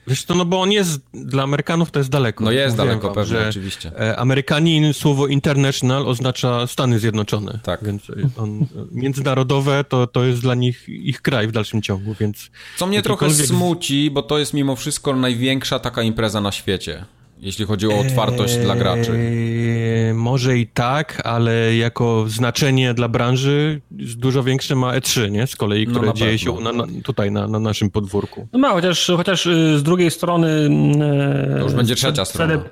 Wiesz co, no bo on jest, dla Amerykanów to jest daleko. No jest Mówiłem daleko wam, pewnie, oczywiście. e, Amerykanin, słowo international oznacza Stany Zjednoczone. Tak. Więc e, on, międzynarodowe to, to jest dla nich ich kraj w dalszym ciągu, więc... Co mnie trochę smuci, bo to jest mimo wszystko największa taka impreza na świecie, jeśli chodzi o otwartość dla graczy. Eee, może i tak, ale jako znaczenie dla branży dużo większe ma E3, nie? Z kolei, No które na dzieje się na, na, tutaj, na, na naszym podwórku. No ma, chociaż, chociaż y, z drugiej strony... y, To już będzie trzecia strona.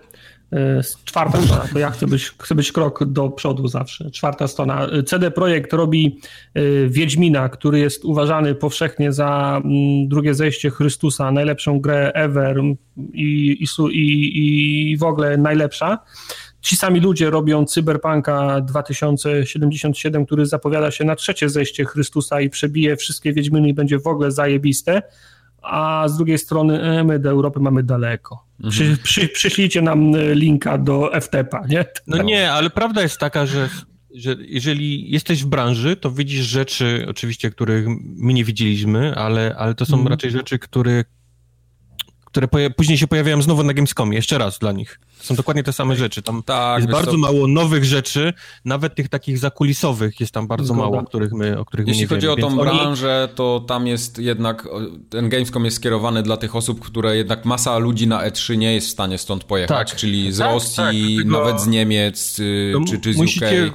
Czwarta strona, bo ja chcę być, chcę być krok do przodu zawsze. Czwarta strona. CD Projekt robi y, Wiedźmina, który jest uważany powszechnie za mm, drugie zejście Chrystusa, najlepszą grę ever i, i, i w ogóle najlepsza. Ci sami ludzie robią Cyberpunka 2077, który zapowiada się na trzecie zejście Chrystusa i przebije wszystkie Wiedźminy i będzie w ogóle zajebiste. A z drugiej strony e, my do Europy mamy daleko. Przy, przy, przyślijcie nam e, linka do FTP-a, nie? No nie, ale prawda jest taka, że, że jeżeli jesteś w branży, to widzisz rzeczy, oczywiście, których my nie widzieliśmy, ale, ale to są Mhm. raczej rzeczy, które, które poja- później się pojawiają znowu na Gamescomie, jeszcze raz dla nich. Są dokładnie te same rzeczy. Tam Tak, jest bardzo co, mało nowych rzeczy, nawet tych takich zakulisowych jest tam bardzo Zgoda. mało, o których my, o których Jeśli my nie chodzi o tą oni- branżę, to tam jest jednak, ten Gamescom jest skierowany dla tych osób, które jednak masa ludzi na E3 nie jest w stanie stąd pojechać, Tak. czyli z Tak, Rosji, tak, nawet z Niemiec, y, To czy, czy z musicie UK.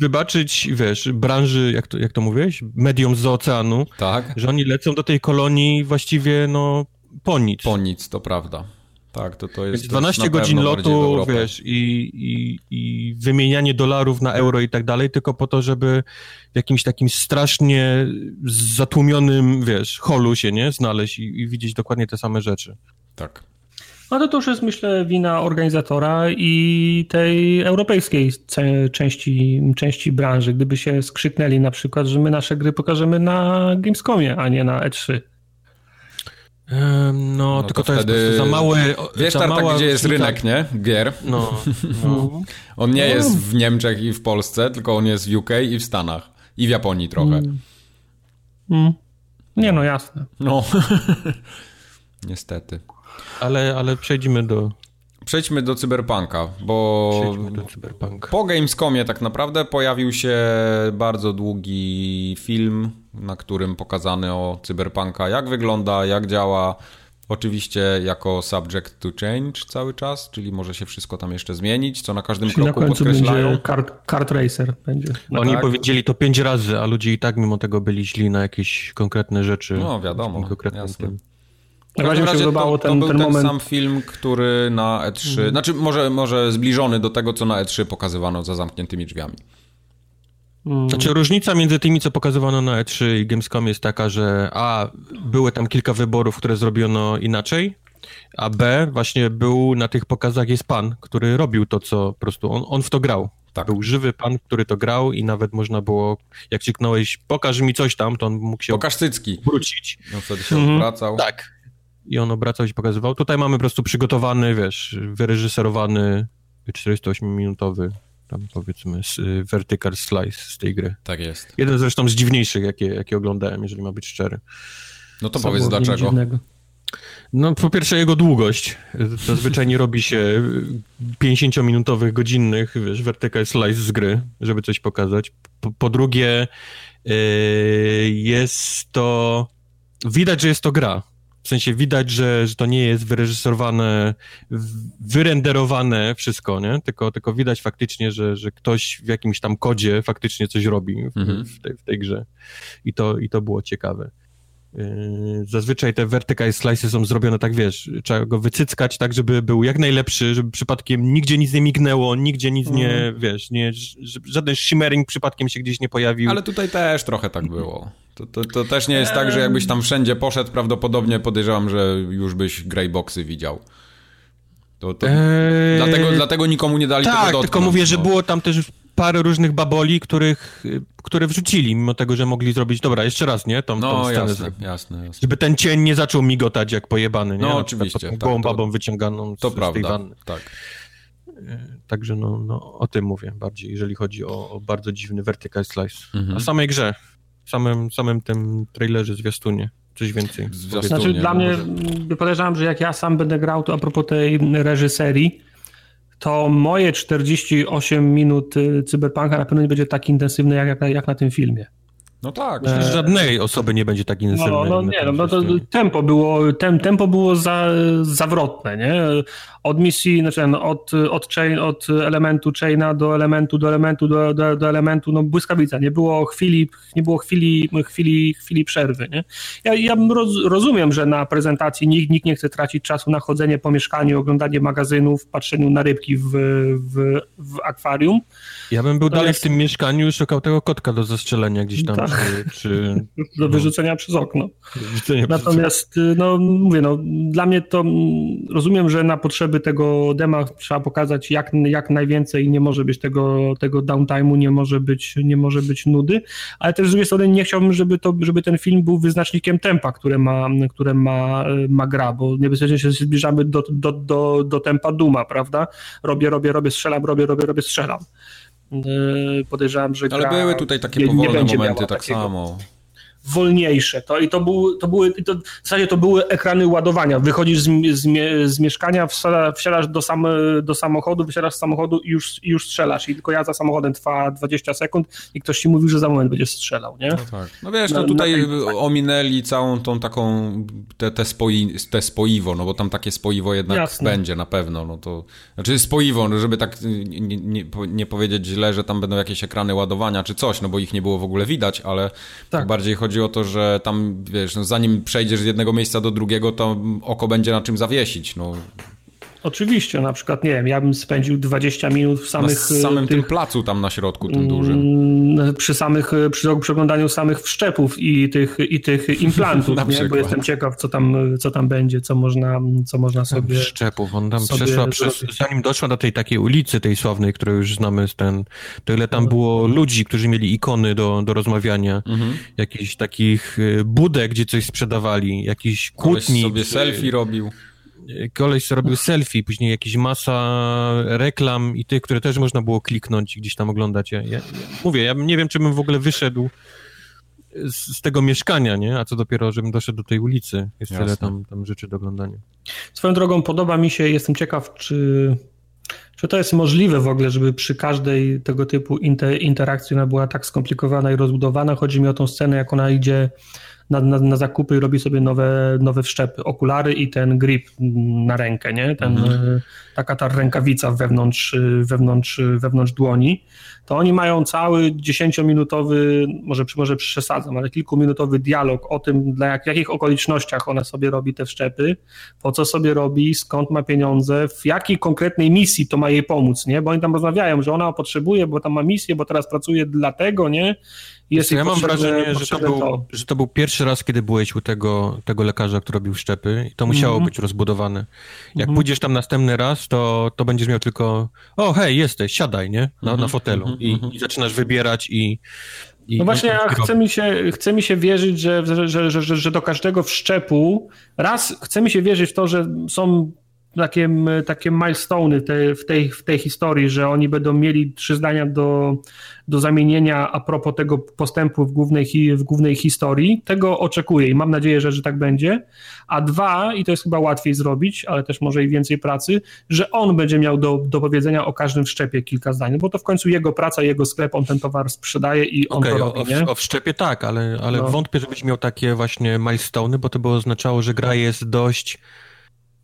wybaczyć, wiesz, branży, jak to, jak to mówiłeś, medium z oceanu, Tak, że oni lecą do tej kolonii właściwie, no, po nic. po nic, to prawda. Tak, to, to jest Więc to 12 jest na godzin lotu, wiesz, i, i, i wymienianie dolarów na euro i tak dalej, tylko po to, żeby w jakimś takim strasznie zatłumionym, wiesz, holu się, nie, znaleźć i, i widzieć dokładnie te same rzeczy. Tak. No to to już jest, myślę, wina organizatora i tej europejskiej części, części branży. Gdyby się skrzyknęli na przykład, że my nasze gry pokażemy na Gamescomie, a nie na E E3. No, No tylko to to, jest wtedy- prostu za mały... Wiesz, za Tartak, gdzie jest rynek, nie? Gier. No, no. On nie No. jest w Niemczech i w Polsce, tylko on jest w UK i w Stanach. I w Japonii trochę. Mm. Nie no, jasne. No. Niestety. Ale, ale przejdziemy do, Przejdźmy do Cyberpunka, bo do Cyberpunk. po Gamescomie tak naprawdę pojawił się bardzo długi film, na którym pokazany o Cyberpunka, jak wygląda, jak działa. Oczywiście jako subject to change cały czas, czyli może się wszystko tam jeszcze zmienić, co na każdym Czyli na kroku końcu podkreślają. będzie kart, kart Racer. Będzie. Oni tak. powiedzieli to pięć razy, a ludzie i tak mimo tego byli źli na jakieś konkretne rzeczy. No wiadomo, konkretnym jasne. tym. W Na razie mi się podobało to, to ten, był ten ten moment. sam film, który na E3, znaczy może, może zbliżony do tego, co na E3 pokazywano za zamkniętymi drzwiami. Mm. Znaczy różnica między tymi, co pokazywano na E3 i Gamescom jest taka, że a, były tam kilka wyborów, które zrobiono inaczej, a b, właśnie był na tych pokazach jest pan, który robił to, co po prostu, on, on w to grał. Tak. Był żywy pan, który to grał i nawet można było, jak krzyknąłeś, pokaż mi coś tam, to on mógł się Pokaż cycki. obrócić. No wtedy się Mhm. odwracał. Tak. I on obracał się, pokazywał. Tutaj mamy po prostu przygotowany, wiesz, wyreżyserowany 48-minutowy, tam powiedzmy, vertical slice z tej gry. Tak jest. Jeden zresztą z dziwniejszych, jakie, jakie oglądałem, jeżeli ma być szczery. No to Co powiedz dlaczego. dziwnego? No, po pierwsze jego długość. Zazwyczaj nie robi się 50-minutowych, godzinnych, wiesz, vertical slice z gry, żeby coś pokazać. Po, po drugie, yy, jest to... Widać, że jest to gra. W sensie widać, że, że to nie jest wyreżyserowane, wyrenderowane wszystko, nie? Tylko, tylko widać faktycznie, że, że ktoś w jakimś tam kodzie faktycznie coś robi w, mhm. w, tej, w tej grze. I to, I to było ciekawe. Yy, zazwyczaj te vertical slices są zrobione tak, wiesz, trzeba go wycyckać tak, żeby był jak najlepszy, żeby przypadkiem nigdzie nic nie mignęło, nigdzie nic nie, mhm. wiesz, nie, żaden shimmering przypadkiem się gdzieś nie pojawił. Ale tutaj też trochę tak było. To, to, to też nie jest tak, że jakbyś tam wszędzie poszedł, prawdopodobnie podejrzewam, że już byś greyboxy widział. To, to eee... dlatego, dlatego nikomu nie dali tak, tego dotknąć. tylko mówię, no. że było tam też parę różnych baboli, których, które wrzucili, mimo tego, że mogli zrobić, dobra, jeszcze raz, nie? Tą, no, tą scenę, jasne, jasne, jasne. Żeby ten cień nie zaczął migotać jak pojebany, nie? No, oczywiście. Tak, gołą babą wyciąganą z, to z prawda, tej wanny. tak. E, także no, no, o tym mówię bardziej, jeżeli chodzi o, o bardzo dziwny vertical slice. Mhm. A samej grze, samym, samym tym trailerze, zwiastunie, coś więcej. Zwiastunie, znaczy dla mnie, może... podejrzewam, że jak ja sam będę grał, to a propos tej reżyserii, to moje 48 minut y, cyberpunka na pewno nie będzie tak intensywne jak, jak, jak na tym filmie. No tak. E... Żadnej osoby nie będzie tak intensywnej. No, no nie, no, no to tempo było, tem, tempo było za, zawrotne, nie? Od misji, znaczy no, od, od, chain, od elementu chaina do elementu, do elementu, do, do, do elementu, no błyskawica, nie było chwili, nie było chwili, chwili, chwili przerwy, nie? Ja, ja roz, rozumiem, że na prezentacji nikt, nikt nie chce tracić czasu na chodzenie po mieszkaniu, oglądanie magazynów, patrzeniu na rybki w, w, w akwarium. Ja bym był dalej w tym mieszkaniu i szukał tego kotka do zastrzelenia gdzieś tam. Tak czy, czy, do wyrzucenia przez okno. Natomiast, no mówię, no, dla mnie to rozumiem, że na potrzeby tego dema trzeba pokazać jak, jak najwięcej nie może być tego, tego downtime'u, nie może być, nie może być nudy, ale też z drugiej strony nie chciałbym, żeby, to, żeby ten film był wyznacznikiem tempa, które ma, które ma, ma gra, bo niebezpiecznie się zbliżamy do, do, do, do tempa Duma, prawda? Robię, robię, robię, strzelam, robię, robię, robię, strzelam. Yy, podejrzewam, że. Ale były tutaj takie powolne momenty, tak takiego. samo wolniejsze. To, I to, był, to były, to, w zasadzie to były ekrany ładowania. Wychodzisz z, z, z mieszkania, wsiadasz do, sam, do samochodu, wysiadasz z samochodu i już, i już strzelasz. I tylko ja za samochodem trwa 20 sekund i ktoś ci mówił, że za moment będziesz strzelał, nie? No tak. No wiesz, no tutaj ominęli całą tą taką, te, te, spoi, te spoiwo, no bo tam takie spoiwo jednak Jasne. będzie na pewno. No to, znaczy spoiwo, no żeby tak nie, nie, nie powiedzieć źle, że tam będą jakieś ekrany ładowania czy coś, no bo ich nie było w ogóle widać, ale tak. bardziej chodzi chodzi o to, że tam, wiesz, no zanim przejdziesz z jednego miejsca do drugiego, to oko będzie na czym zawiesić, no. Oczywiście, na przykład, nie wiem, ja bym spędził 20 minut w samych... Na samym tych, tym placu tam na środku, tym dużym. Mm, przy samych, przy przeglądaniu samych wszczepów i tych, i tych implantów, nie? bo jestem ciekaw, co tam, co tam będzie, co można, co można sobie... Wszczepów, on tam przeszła, przez, zanim doszła do tej takiej ulicy, tej sławnej, której już znamy, ten, to ile tam było ludzi, którzy mieli ikony do, do rozmawiania, mhm. jakichś takich y, budek, gdzie coś sprzedawali, jakiś kłótni. sobie selfie robił koleś robił selfie, później jakieś masa reklam i tych, które też można było kliknąć i gdzieś tam oglądać. Ja, ja, mówię, ja nie wiem, czy bym w ogóle wyszedł z, z, tego mieszkania, nie? A co dopiero, żebym doszedł do tej ulicy. Jest Jasne. tyle tam, tam rzeczy do oglądania. Swoją drogą podoba mi się, jestem ciekaw, czy, czy to jest możliwe w ogóle, żeby przy każdej tego typu inter, interakcji ona była tak skomplikowana i rozbudowana. Chodzi mi o tą scenę, jak ona idzie na, na, na, zakupy i robi sobie nowe, nowe wszczepy, okulary i ten grip na rękę, nie? Ten, mhm. Taka ta rękawica wewnątrz, wewnątrz, wewnątrz dłoni to oni mają cały dziesięciominutowy, może, może przesadzam, ale kilkuminutowy dialog o tym, dla jak, jakich okolicznościach ona sobie robi te wszczepy, po co sobie robi, skąd ma pieniądze, w jakiej konkretnej misji to ma jej pomóc, nie? Bo oni tam rozmawiają, że ona potrzebuje, bo tam ma misję, bo teraz pracuje dlatego, nie? Jest ja mam wrażenie, że to, był, to. że to był pierwszy raz, kiedy byłeś u tego, tego lekarza, który robił szczepy i to musiało mm -hmm. być rozbudowane. Jak mm -hmm. pójdziesz tam następny raz, to, to będziesz miał tylko o hej, jesteś, siadaj, nie? Na, mm -hmm. na fotelu i, i zaczynasz wybierać i, i, no właśnie, a chce mi się, chce mi się wierzyć, że, że, że, że, że do każdego wszczepu raz chce mi się wierzyć w to, że są takie, takie milestone te, w, tej, w tej historii, że oni będą mieli trzy zdania do, do zamienienia a propos tego postępu w głównej, w głównej historii. Tego oczekuję i mam nadzieję, że, że tak będzie. A dwa, i to jest chyba łatwiej zrobić, ale też może i więcej pracy, że on będzie miał do, do powiedzenia o każdym wszczepie kilka zdań, bo to w końcu jego praca, jego sklep, on ten towar sprzedaje i on okay, to robi, o, nie? o wszczepie tak, ale, ale no. wątpię, żebyś miał takie właśnie milestone, bo to by oznaczało, że gra jest dość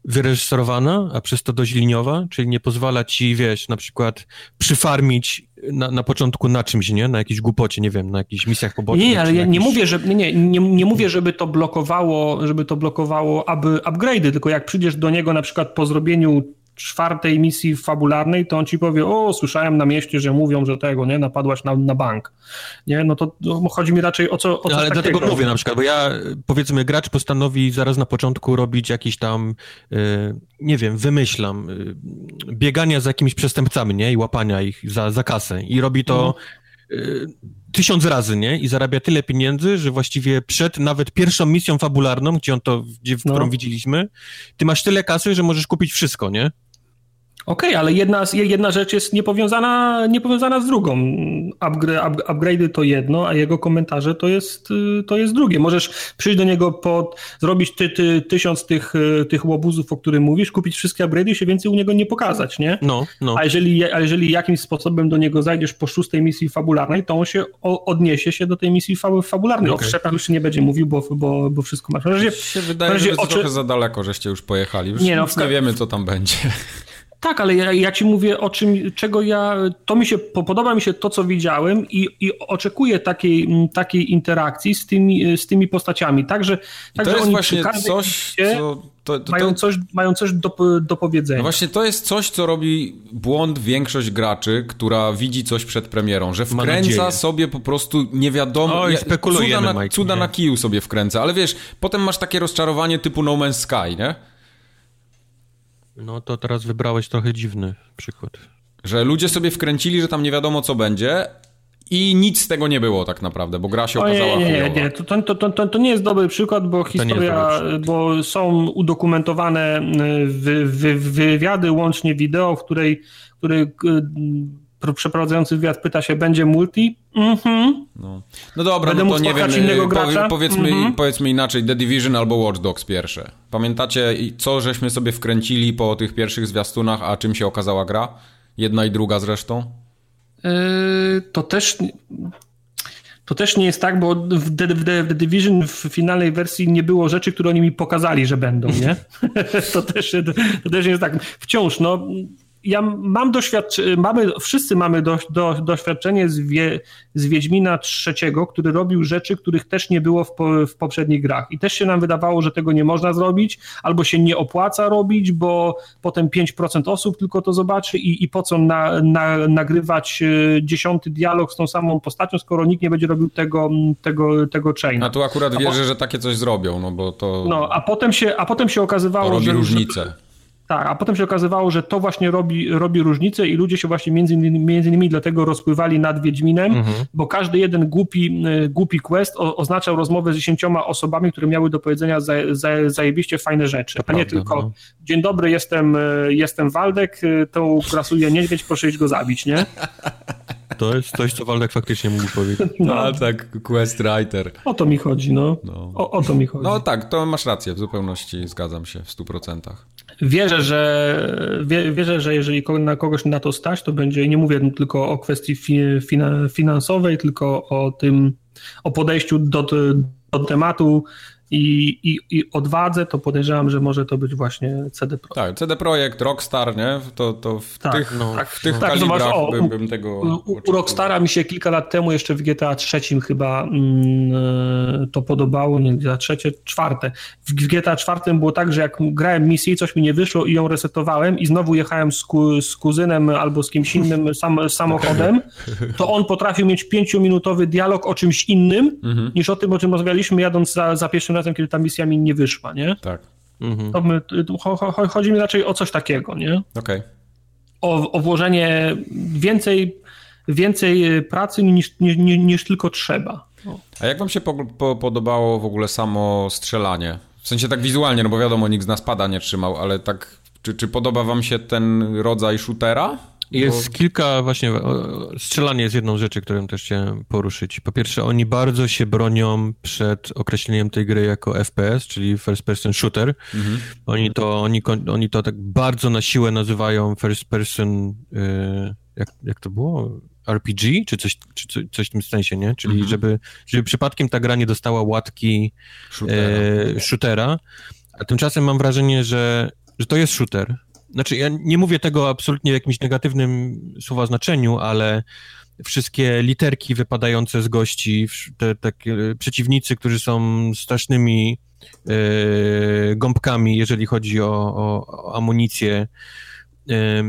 wyreżyserowana, a przez to dość liniowa, czyli nie pozwala ci, wiesz, na przykład przyfarmić na, na początku na czymś, nie? Na jakiejś głupocie, nie wiem, na jakichś misjach pobocznych. Nie, ale ja jakiś... nie mówię, że nie, nie, nie, nie mówię, żeby to blokowało, żeby to blokowało aby, upgrade'y, tylko jak przyjdziesz do niego na przykład po zrobieniu czwartej misji fabularnej, to on ci powie, o, słyszałem na mieście, że mówią, że tego, nie, napadłaś na, na bank. Nie, no to no, chodzi mi raczej o co o no, Ale takiego. dlatego mówię na przykład, bo ja, powiedzmy, gracz postanowi zaraz na początku robić jakiś tam, yy, nie wiem, wymyślam, yy, biegania za jakimiś przestępcami, nie, i łapania ich za, za kasę i robi to mhm. Y, tysiąc razy, nie? I zarabia tyle pieniędzy, że właściwie przed nawet pierwszą misją fabularną, gdzie on to, gdzie, w no. którą widzieliśmy, ty masz tyle kasy, że możesz kupić wszystko, nie? Okej, okay, ale jedna, jedna rzecz jest niepowiązana, niepowiązana z drugą. Upgrade, upgrade'y to jedno, a jego komentarze to jest, to jest drugie. Możesz przyjść do niego, pod, zrobić ty, ty, tysiąc tych, tych łobuzów, o których mówisz, kupić wszystkie upgrade'y i się więcej u niego nie pokazać, nie? No, no. A jeżeli, a jeżeli jakimś sposobem do niego zajdziesz po szóstej misji fabularnej, to on się odniesie się do tej misji fabularnej. Okay. O wszczepach już nie będzie mówił, bo, bo, bo wszystko masz. Razie, się wydaje, że oczy... trochę za daleko, żeście już pojechali. Już nie, no, nie wiemy, co tam będzie. Tak, ale ja, ja, ci mówię o czym, czego ja, to mi się, podoba mi się to, co widziałem i, i oczekuję takiej, takiej interakcji z tymi, z tymi postaciami. Także, także to jest właśnie coś, co... To, to, mają, coś, mają coś do, do powiedzenia. No właśnie to jest coś, co robi błąd większość graczy, która widzi coś przed premierą, że wkręca sobie po prostu nie wiadomo... Oj, spekulujemy, cuda, na, cuda na kiju sobie wkręca, ale wiesz, potem masz takie rozczarowanie typu No Man's Sky, nie? No to teraz wybrałeś trochę dziwny przykład. Że ludzie sobie wkręcili, że tam nie wiadomo co będzie, i nic z tego nie było tak naprawdę, bo gra się okazała Nie, nie, nie, to, to, to, to nie jest dobry przykład, bo historia, bo są udokumentowane wy, wy, wywiady, łącznie wideo, w której, której przeprowadzający wywiad pyta się, będzie multi? Mhm. No. no dobra, Będę no to nie wiem, innego y, gracza? powiedzmy, mhm. powiedzmy inaczej, The Division albo Watch Dogs pierwsze. Pamiętacie, co żeśmy sobie wkręcili po tych pierwszych zwiastunach, a czym się okazała gra? Jedna i druga zresztą? Yy, to też... To też nie jest tak, bo w The, w The, Division w finalnej wersji nie było rzeczy, które oni mi pokazali, że będą, nie? to, też, to też nie jest tak. Wciąż, no ja mam doświadczenie, mamy, wszyscy mamy do, do, doświadczenie z, wie, z Wiedźmina trzeciego, który robił rzeczy, których też nie było w, po, w poprzednich grach. I też się nam wydawało, że tego nie można zrobić, albo się nie opłaca robić, bo potem 5% osób tylko to zobaczy i, i po co na, na, nagrywać e, dziesiąty dialog z tą samą postacią, skoro nikt nie będzie robił tego, tego, tego chaina. A tu akurat wierzę, po... że takie coś zrobią, no bo to... No, a potem się, a potem się okazywało, to robi że... różnicę. Że, tak, a potem się okazywało, że to właśnie robi, robi różnicę i ludzie się właśnie między innymi, między innymi dlatego rozpływali nad Wiedźminem, mhm. bo każdy jeden głupi, y, głupi quest o, oznaczał rozmowę z dziesięcioma osobami, które miały do powiedzenia za, za, zajebiście fajne rzeczy, to a nie prawda, tylko no. dzień dobry, jestem, y, jestem Waldek, y, to grasuje niedźwiedź, proszę iść go zabić, nie? To jest coś, co Waldek faktycznie mógł powiedzieć. No, no tak, quest writer. O to mi chodzi, no. no. O, o to mi chodzi. No tak, to masz rację, w zupełności zgadzam się w stu procentach. Wierzę, że, wierzę, że jeżeli na kogoś na to stać, to będzie, nie mówię tylko o kwestii finansowej, tylko o tym, o podejściu do, do tematu, i, i, i odwadze, to podejrzewam, że może to być właśnie CD Projekt. Tak, CD Projekt, Rockstar, nie? To, to w tak, tych, no, w tych tak, kalibrach zobacz, o, bym, bym, tego U, u Rockstara mi się kilka lat temu jeszcze w GTA trzecim chyba mm, to podobało, nie GTA trzecie, czwarte. W GTA czwartym było tak, że jak grałem misję coś mi nie wyszło i ją resetowałem i znowu jechałem z, ku, z kuzynem albo z kimś innym sam, samochodem, to on potrafił mieć pięciominutowy dialog o czymś innym, mhm. niż o tym, o czym rozmawialiśmy jadąc za, za pierwszym razem, kiedy ta misja mi nie wyszła, nie? Tak. Mhm. To my, chodzi mi raczej o coś takiego, nie? Okej. Okay. O, o włożenie więcej, więcej pracy niż, niż, niż tylko trzeba. A jak wam się po, po, podobało w ogóle samo strzelanie? W sensie tak wizualnie, no bo wiadomo, nikt z nas pada nie trzymał, ale tak Czy, czy podoba wam się ten rodzaj shootera? Jest Bo... kilka właśnie, strzelanie jest jedną rzeczy, którą też chciałem poruszyć. Po pierwsze, oni bardzo się bronią przed określeniem tej gry jako FPS, czyli First Person Shooter. Mhm. Oni, to, oni, oni to tak bardzo na siłę nazywają First Person, yy, jak, jak to było? RPG, czy coś, czy coś w tym sensie, nie? Czyli mhm. żeby, żeby przypadkiem ta gra nie dostała łatki shootera. E, shootera. A tymczasem mam wrażenie, że, że to jest shooter. Znaczy, ja nie mówię tego absolutnie w jakimś negatywnym słowa znaczeniu, ale wszystkie literki wypadające z gości, te takie przeciwnicy, którzy są strasznymi e, gąbkami, jeżeli chodzi o, o, o amunicję. E,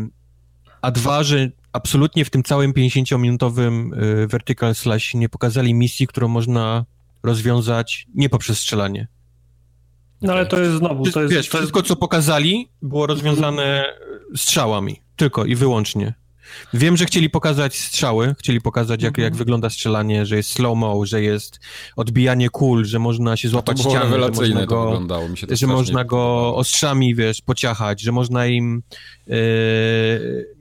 a dwa, że absolutnie w tym całym 50-minutowym e, Vertical Slash nie pokazali misji, którą można rozwiązać nie poprzez strzelanie. No ale to jest znowu, to jest... Wiesz, wszystko co pokazali było rozwiązane strzałami, tylko i wyłącznie. Wiem, że chcieli pokazać strzały, chcieli pokazać, jak, jak mhm. wygląda strzelanie, że jest slow-mo, że jest odbijanie kul, że można się złapać to ścianę, że można go, wyglądało. Mi się to że można go ostrzami, wiesz, pociachać, że można im yy,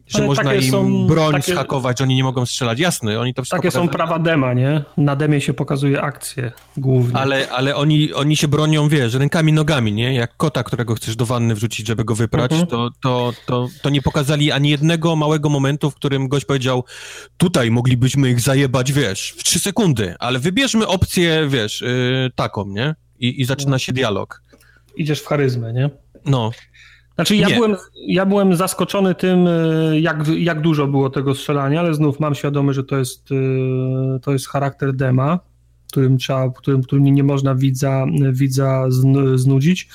że Ale można im są, broń takie, schakować, że oni nie mogą strzelać. Jasne, oni to wszystko Takie są prawa dema, nie? Na demie się pokazuje akcje głównie. Ale, ale oni, oni się bronią, wiesz, rękami, nogami, nie? Jak kota, którego chcesz do wanny wrzucić, żeby go wyprać, mhm. to, to, to, to nie pokazali ani jednego małego momentu, w którym gość powiedział, tutaj moglibyśmy ich zajebać, wiesz, w trzy sekundy, ale wybierzmy opcję, wiesz, yy, taką, nie? I, I zaczyna się dialog. Idziesz w charyzmę, nie? No. Znaczy ja byłem, ja byłem zaskoczony tym, e, jak, jak dużo było tego strzelania, ale znów mam świadomość, że to jest, e, to jest charakter dema, którym, trzeba, którym, którym nie można widza, widza znudzić.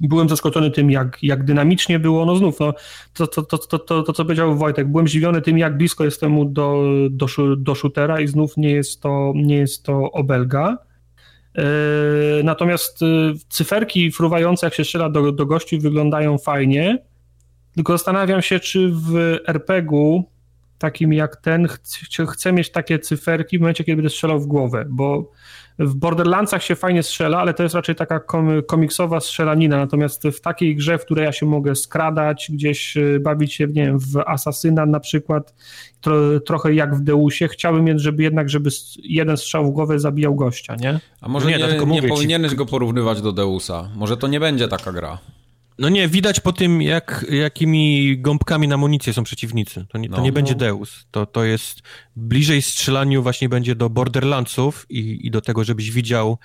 Byłem zaskoczony tym, jak, jak dynamicznie było. No znów, no, to, to, to, to, to, to, co powiedział Wojtek, byłem zdziwiony tym, jak blisko jestem do, do, do shootera i znów nie jest to, nie jest to obelga. Yy, natomiast yy, cyferki fruwające, jak się strzela do, do gości, wyglądają fajnie. Tylko zastanawiam się, czy w RPG-u takim jak ten chcę, chcę mieć takie cyferki w momencie, kiedy będę strzelał w głowę, bo w Borderlandsach się fajnie strzela, ale to jest raczej taka komiksowa strzelanina, natomiast w takiej grze, w której ja się mogę skradać, gdzieś y, bawić się, nie wiem, w Asasyna na przykład, tro, trochę jak w Deusie, chciałbym, żeby jednak, żeby jeden strzał w głowę zabijał gościa, nie? A może nie, nie, nie powinieneś ci... go porównywać do Deusa? Może to nie będzie taka gra? No nie, widać po tym, jak, jakimi gąbkami na amunicję są przeciwnicy. To nie, to no, nie no. będzie Deus. To, to jest bliżej strzelaniu właśnie będzie do Borderlandsów i, i do tego, żebyś widział,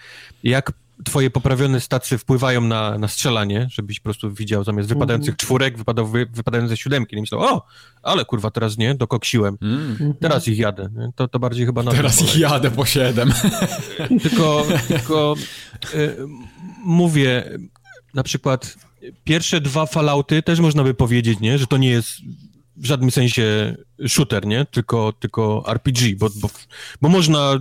jak twoje poprawione stacje wpływają na, na strzelanie, żebyś po prostu widział zamiast wypadających mm. czwórek, wypadał, wy, wypadające siódemki. I myślał, o, ale kurwa, teraz nie, dokoksiłem. Mm. Teraz ich jadę. To, to bardziej chyba na Teraz ich jadę po siedem. Tylko, tylko y, mówię, na przykład pierwsze dwa Fallouty też można by powiedzieć, nie, że to nie jest w żadnym sensie shooter, nie? Tylko, tylko RPG, bo, bo, bo można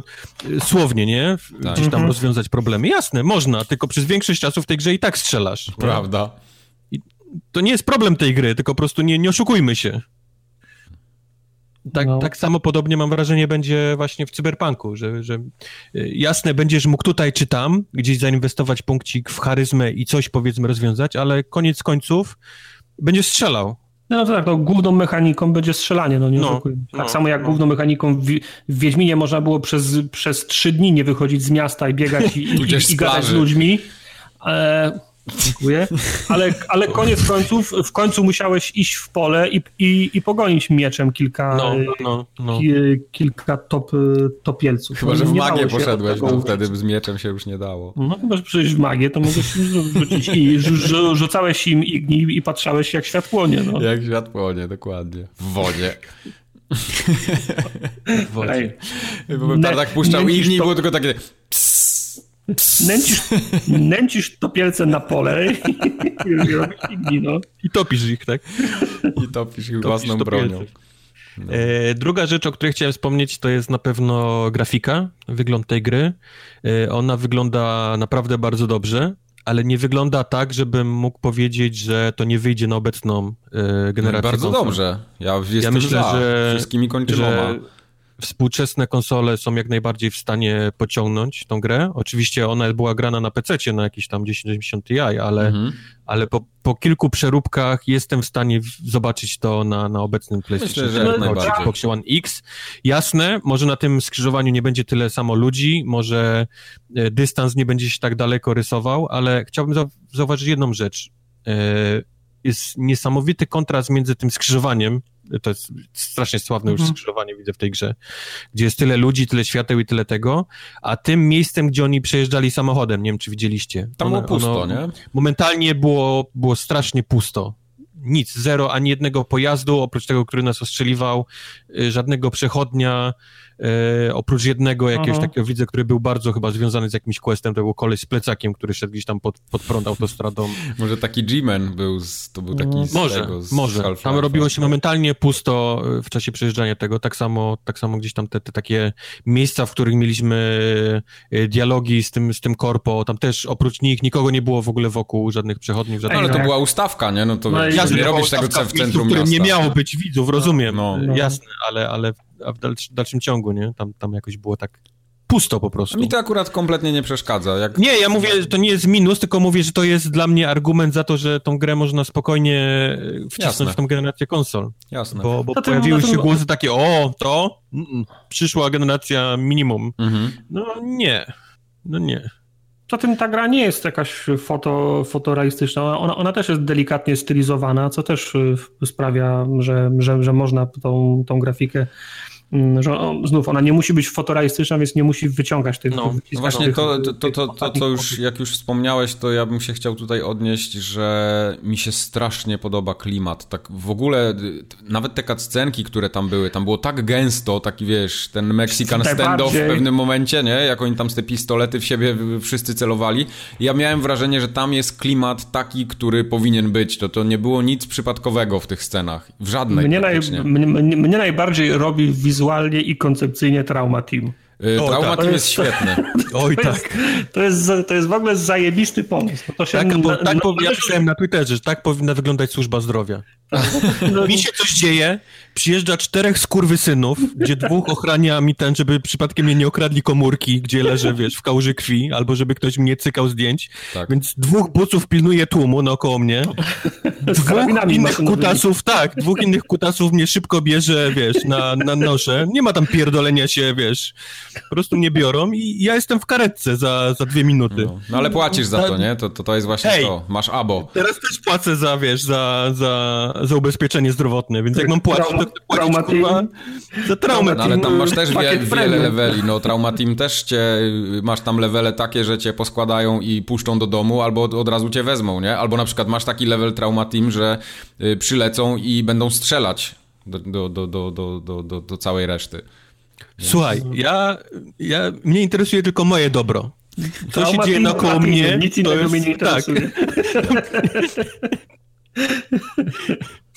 e, słownie, nie? Tak. Gdzieś tam mhm. rozwiązać problemy. Jasne, można, tylko przez większość czasu w tej grze i tak strzelasz. Prawda. I to nie jest problem tej gry, tylko po prostu nie, nie oszukujmy się. Tak, no. tak samo podobnie mam wrażenie będzie właśnie w cyberpunku, że, że y, jasne, będziesz mógł tutaj czy tam gdzieś zainwestować punkcik w charyzmę i coś powiedzmy rozwiązać, ale koniec końców będziesz strzelał. No, no tak, no, główną mechaniką będzie strzelanie, no nie no, Tak no, samo jak no. główną mechaniką w, w Wiedźminie można było przez, przez trzy dni nie wychodzić z miasta i biegać i, i, i, i gadać z ludźmi. E, Dziękuję. Ale, ale koniec końców, w końcu musiałeś iść w pole i, i, i pogonić mieczem kilka, no, no, no. Ki, kilka top, topielców. Chyba, że w magię poszedłeś, bo wtedy z mieczem się już nie dało. No chyba, że przejść w magię, to mogłeś rzucić i rzucałeś im igni i patrzałeś jak świat płonie. No. Jak świat płonie, dokładnie. W wodzie. W wodzie. Bo tak puszczał igni i było tylko takie... Nęcisz, nęcisz topielce na pole i, i, no. I topisz ich, tak? I topisz ich własną bronią. No. E, druga rzecz, o której chciałem wspomnieć, to jest na pewno grafika, wygląd tej gry. E, ona wygląda naprawdę bardzo dobrze, ale nie wygląda tak, żebym mógł powiedzieć, że to nie wyjdzie na obecną e, generację. No bardzo konsol. dobrze. Ja, ja myślę, za. że wszystkimi kończynoma. Że współczesne konsole są jak najbardziej w stanie pociągnąć tą grę. Oczywiście ona była grana na PC na jakiś tam 1080 Ti, ale, mhm. ale po, po kilku przeróbkach jestem w stanie zobaczyć to na, na obecnym PlayStation Myślę, że Xbox One X. Jasne, może na tym skrzyżowaniu nie będzie tyle samo ludzi, może e, dystans nie będzie się tak daleko rysował, ale chciałbym zauważyć jedną rzecz. E, jest niesamowity kontrast między tym skrzyżowaniem, to jest strasznie sławne już mhm. skrzyżowanie, widzę w tej grze, gdzie jest tyle ludzi, tyle świateł i tyle tego, a tym miejscem, gdzie oni przejeżdżali samochodem, nie wiem, czy widzieliście. Tam było pusto, ono, nie? Momentalnie było, było strasznie pusto. Nic, zero, ani jednego pojazdu, oprócz tego, który nas ostrzeliwał, y, żadnego przechodnia, E, oprócz jednego jakiegoś Aha. takiego widzę, który był bardzo chyba związany z jakimś questem, to był koleś z plecakiem, który szedł gdzieś tam pod, pod prąd autostradą. może taki G-Man był, z, to był taki z Może, tego, z może. Tam robiło się momentalnie pusto e, w czasie przejeżdżania tego, tak samo, tak samo gdzieś tam te, te takie miejsca, w których mieliśmy e, dialogi z tym, z tym korpo, tam też oprócz nich nikogo nie było w ogóle wokół, żadnych przechodni. Żadnych... No, ale to była ustawka, nie? No to no, jasne, nie robisz tego w centrum miasta. nie miało być widzów, rozumiem, no. jasne, ale, ale a w dalszym, dalszym ciągu, nie? Tam, tam jakoś było tak pusto po prostu. Mi to akurat kompletnie nie przeszkadza. Jak... Nie, ja mówię, że to nie jest minus, tylko mówię, że to jest dla mnie argument za to, że tą grę można spokojnie e, wcisnąć Jasne. w tą generację konsol. Jasne. Bo, bo pojawiły się głosy takie, o, to przyszła generacja minimum. Mhm. No nie, no nie. Poza tym ta gra nie jest jakaś foto, fotorealistyczna. Ona, ona też jest delikatnie stylizowana, co też e, sprawia, że, że, że można tą, tą grafikę Mm, że znów ona nie musi być fotorealistyczna, więc nie musi wyciągać tych... No, właśnie to, to, to, to, to, to już jak już wspomniałeś, to ja bym się chciał tutaj odnieść, że mi się strasznie podoba klimat. Tak w ogóle nawet te cutscenki, które tam były, tam było tak gęsto, taki wiesz, ten Mexican standoff w pewnym momencie, nie? Jak oni tam z te pistolety w siebie wszyscy celowali. Ja miałem wrażenie, że tam jest klimat taki, który powinien być. To, to nie było nic przypadkowego w tych scenach. W żadnej mnie, naj, mnie, mnie najbardziej robi wizualnie wizualnie i koncepcyjnie Trauma Team. Yy, o, Trauma tak. Jest, świetny. Oj, to tak. Jest, to, jest, to jest w ogóle zajebisty pomysł. To się tak, bo, tak na, ja pisałem na Twitterze, że tak powinna wyglądać służba zdrowia. No, mi się coś dzieje, przyjeżdża czterech skurwysynów, gdzie dwóch ochrania mi ten, żeby przypadkiem mnie nie okradli komórki, gdzie leżę, wiesz, w kałuży krwi, albo żeby ktoś mnie cykał zdjęć. Tak. Więc dwóch buców pilnuje tłumu naokoło mnie. Dwóch innych kutasów, tak, dwóch innych kutasów mnie szybko bierze, wiesz, na, na nosze. Nie ma tam pierdolenia się, wiesz, po prostu mnie biorą i ja jestem w karetce za, za dwie minuty. No, no ale płacisz za to, nie? To, to, to jest właśnie Hej, to. Masz abo. Teraz też płacę za, wiesz, za, za, za ubezpieczenie zdrowotne, więc jak mam płacić, to chcę płacić kurwa, za traumę. No, ale tam masz też wie, wiele leveli, no Trauma Team też cię, masz tam levele takie, że cię poskładają i puszczą do domu, albo od, od razu cię wezmą, nie? Albo na przykład masz taki level Trauma Team, że y, przylecą i będą strzelać do, do, do, do, do, do, do całej reszty. Słuchaj, ja, ja, mnie interesuje tylko moje dobro. Co się dzieje naokoło mnie, nic innego jest, mnie nie tak. interesuje. Tak.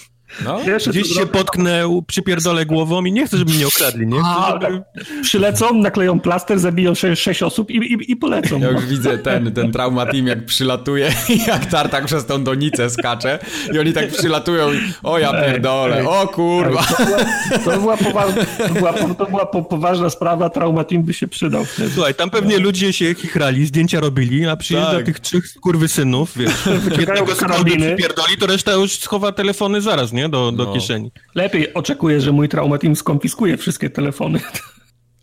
No, gdzieś się potknę, przypierdolę głową i nie chcę, żeby mnie okradli, nie? A, żeby... Przylecą, nakleją plaster, zabiją sześć, sześć osób i, i, i polecą. Ja już widzę ten, ten trauma team, jak przylatuje jak tartak przez tą donicę skacze i oni tak przylatują i o ja pierdolę, o kurwa. To była, to była, poważna, to była, to była poważna sprawa, trauma team by się przydał. Wtedy. Słuchaj, tam pewnie ludzie się chichrali, zdjęcia robili, a przyjeżdża tak. tych trzech synów, wiesz, jednego z pierdoli, to reszta już schowa telefony zaraz, nie? Nie? Do, do no. kieszeni. Lepiej oczekuję, że mój traumatim skonfiskuje wszystkie telefony.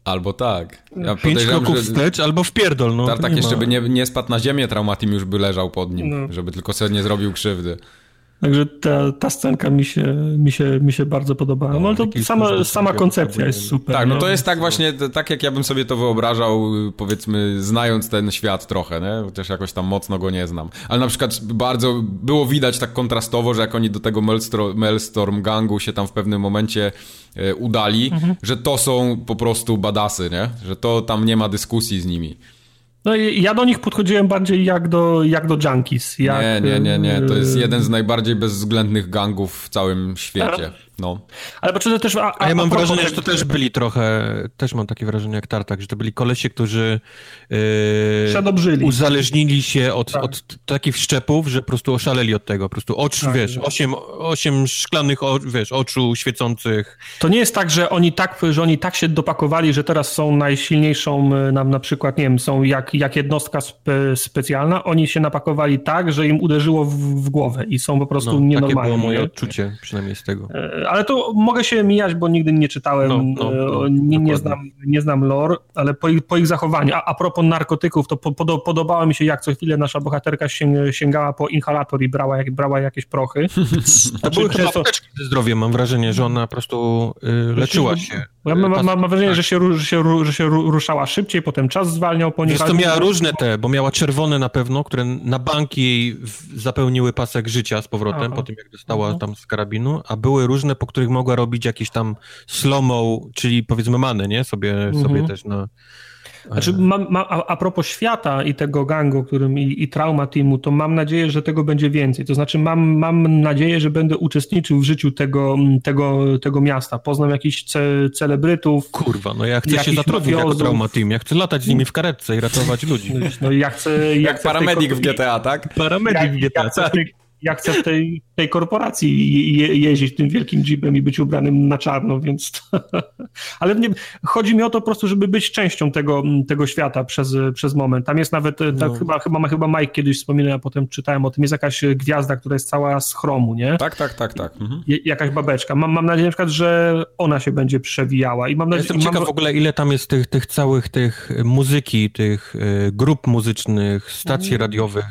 Albo tak. Ja Pięć kroków że wstecz, albo w pierdol. No, Tartak jeszcze by nie, nie spadł na ziemię, traumatim już by leżał pod nim, no. żeby tylko sobie nie zrobił krzywdy. Także ta, ta scenka mi się, mi, się, mi się bardzo podobała. No, no to sama, sama koncepcja jest super. Tak, no, no to jest tak właśnie, tak jak ja bym sobie to wyobrażał, powiedzmy, znając ten świat trochę, nie? Chociaż jakoś tam mocno go nie znam. Ale na przykład bardzo było widać tak kontrastowo, że jak oni do tego Maelstrom, Maelstrom gangu się tam w pewnym momencie e, udali, mhm. że to są po prostu badasy, nie? Że to tam nie ma dyskusji z nimi. No ja do nich podchodziłem bardziej jak do, jak do junkies. Jak, nie, nie, nie, nie. To jest jeden z najbardziej bezwzględnych gangów w całym świecie. No. Ale bo to też... A, a, a ja mam wrażenie, że to też byli trochę, też mam takie wrażenie jak Tartak, że to byli kolesie, którzy yy, uzależnili się od, tak. od takich szczepów, że po prostu oszaleli od tego. Po prostu ocz, tak, wiesz, osiem, osiem szklanych o, wiesz, oczu świecących. To nie jest tak, że oni tak, że oni tak się dopakowali, że teraz są najsilniejszą, e, na, na przykład, nie wiem, są jak, jak jednostka spe, specjalna. Oni się napakowali tak, że im uderzyło w, w głowę i są po prostu no, nienormalni. Takie było moje odczucie, przynajmniej z tego. E, ale to mogę się mijać, bo nigdy nie czytałem, no, no, no, nie, nie, znam, nie znam lore, ale po ich, po ich zachowaniu. A, a propos narkotyków, to po, podobało mi się, jak co chwilę nasza bohaterka sięgała po inhalator i brała, jak, brała jakieś prochy. to były chyba apteczki ze zdrowiem, mam wrażenie, że ona po prostu y, leczyła się. Ja mam, mam, mam wrażenie, tak. że, się, że, się, że się ruszała szybciej, potem czas zwalniał po niej. to miała różne te, bo miała czerwone na pewno, które na banki jej zapełniły pasek życia z powrotem, Aha. po tym jak dostała Aha. tam z karabinu, a były różne, po których mogła robić jakieś tam slow czyli powiedzmy manę, nie? Sobie, mhm. sobie też na... Znaczy, mam, mam, a, a propos świata i tego gangu, którym i, i trauma teamu, to mam nadzieję, że tego będzie więcej. To znaczy, mam, mam nadzieję, że będę uczestniczył w życiu tego, tego, tego miasta. Poznam jakichś ce, celebrytów. Kurwa, no ja chcę się zatrudnić jako trauma team. Ja chcę latać z nimi w karetce i ratować ludzi. No ja chcę. Jak, jak paramedik w GTA, tak? Paramedik w GTA, tak ja chcę w tej, tej korporacji je, jeździć tym wielkim jeepem i być ubranym na czarno, więc to... ale nie, chodzi mi o to po prostu, żeby być częścią tego, tego świata przez, przez moment. Tam jest nawet, tak no. tak, chyba, chyba, chyba Mike kiedyś wspominał, ja potem czytałem o tym, jest jakaś gwiazda, która jest cała z chromu, nie? Tak, tak, tak, tak. Mhm. jakaś babeczka. Mam, mam nadzieję na przykład, że ona się będzie przewijała. I mam nadzieję, Jestem ciekaw w ogóle, ile tam jest tych, tych całych tych muzyki, tych y, grup muzycznych, stacji mm. radiowych.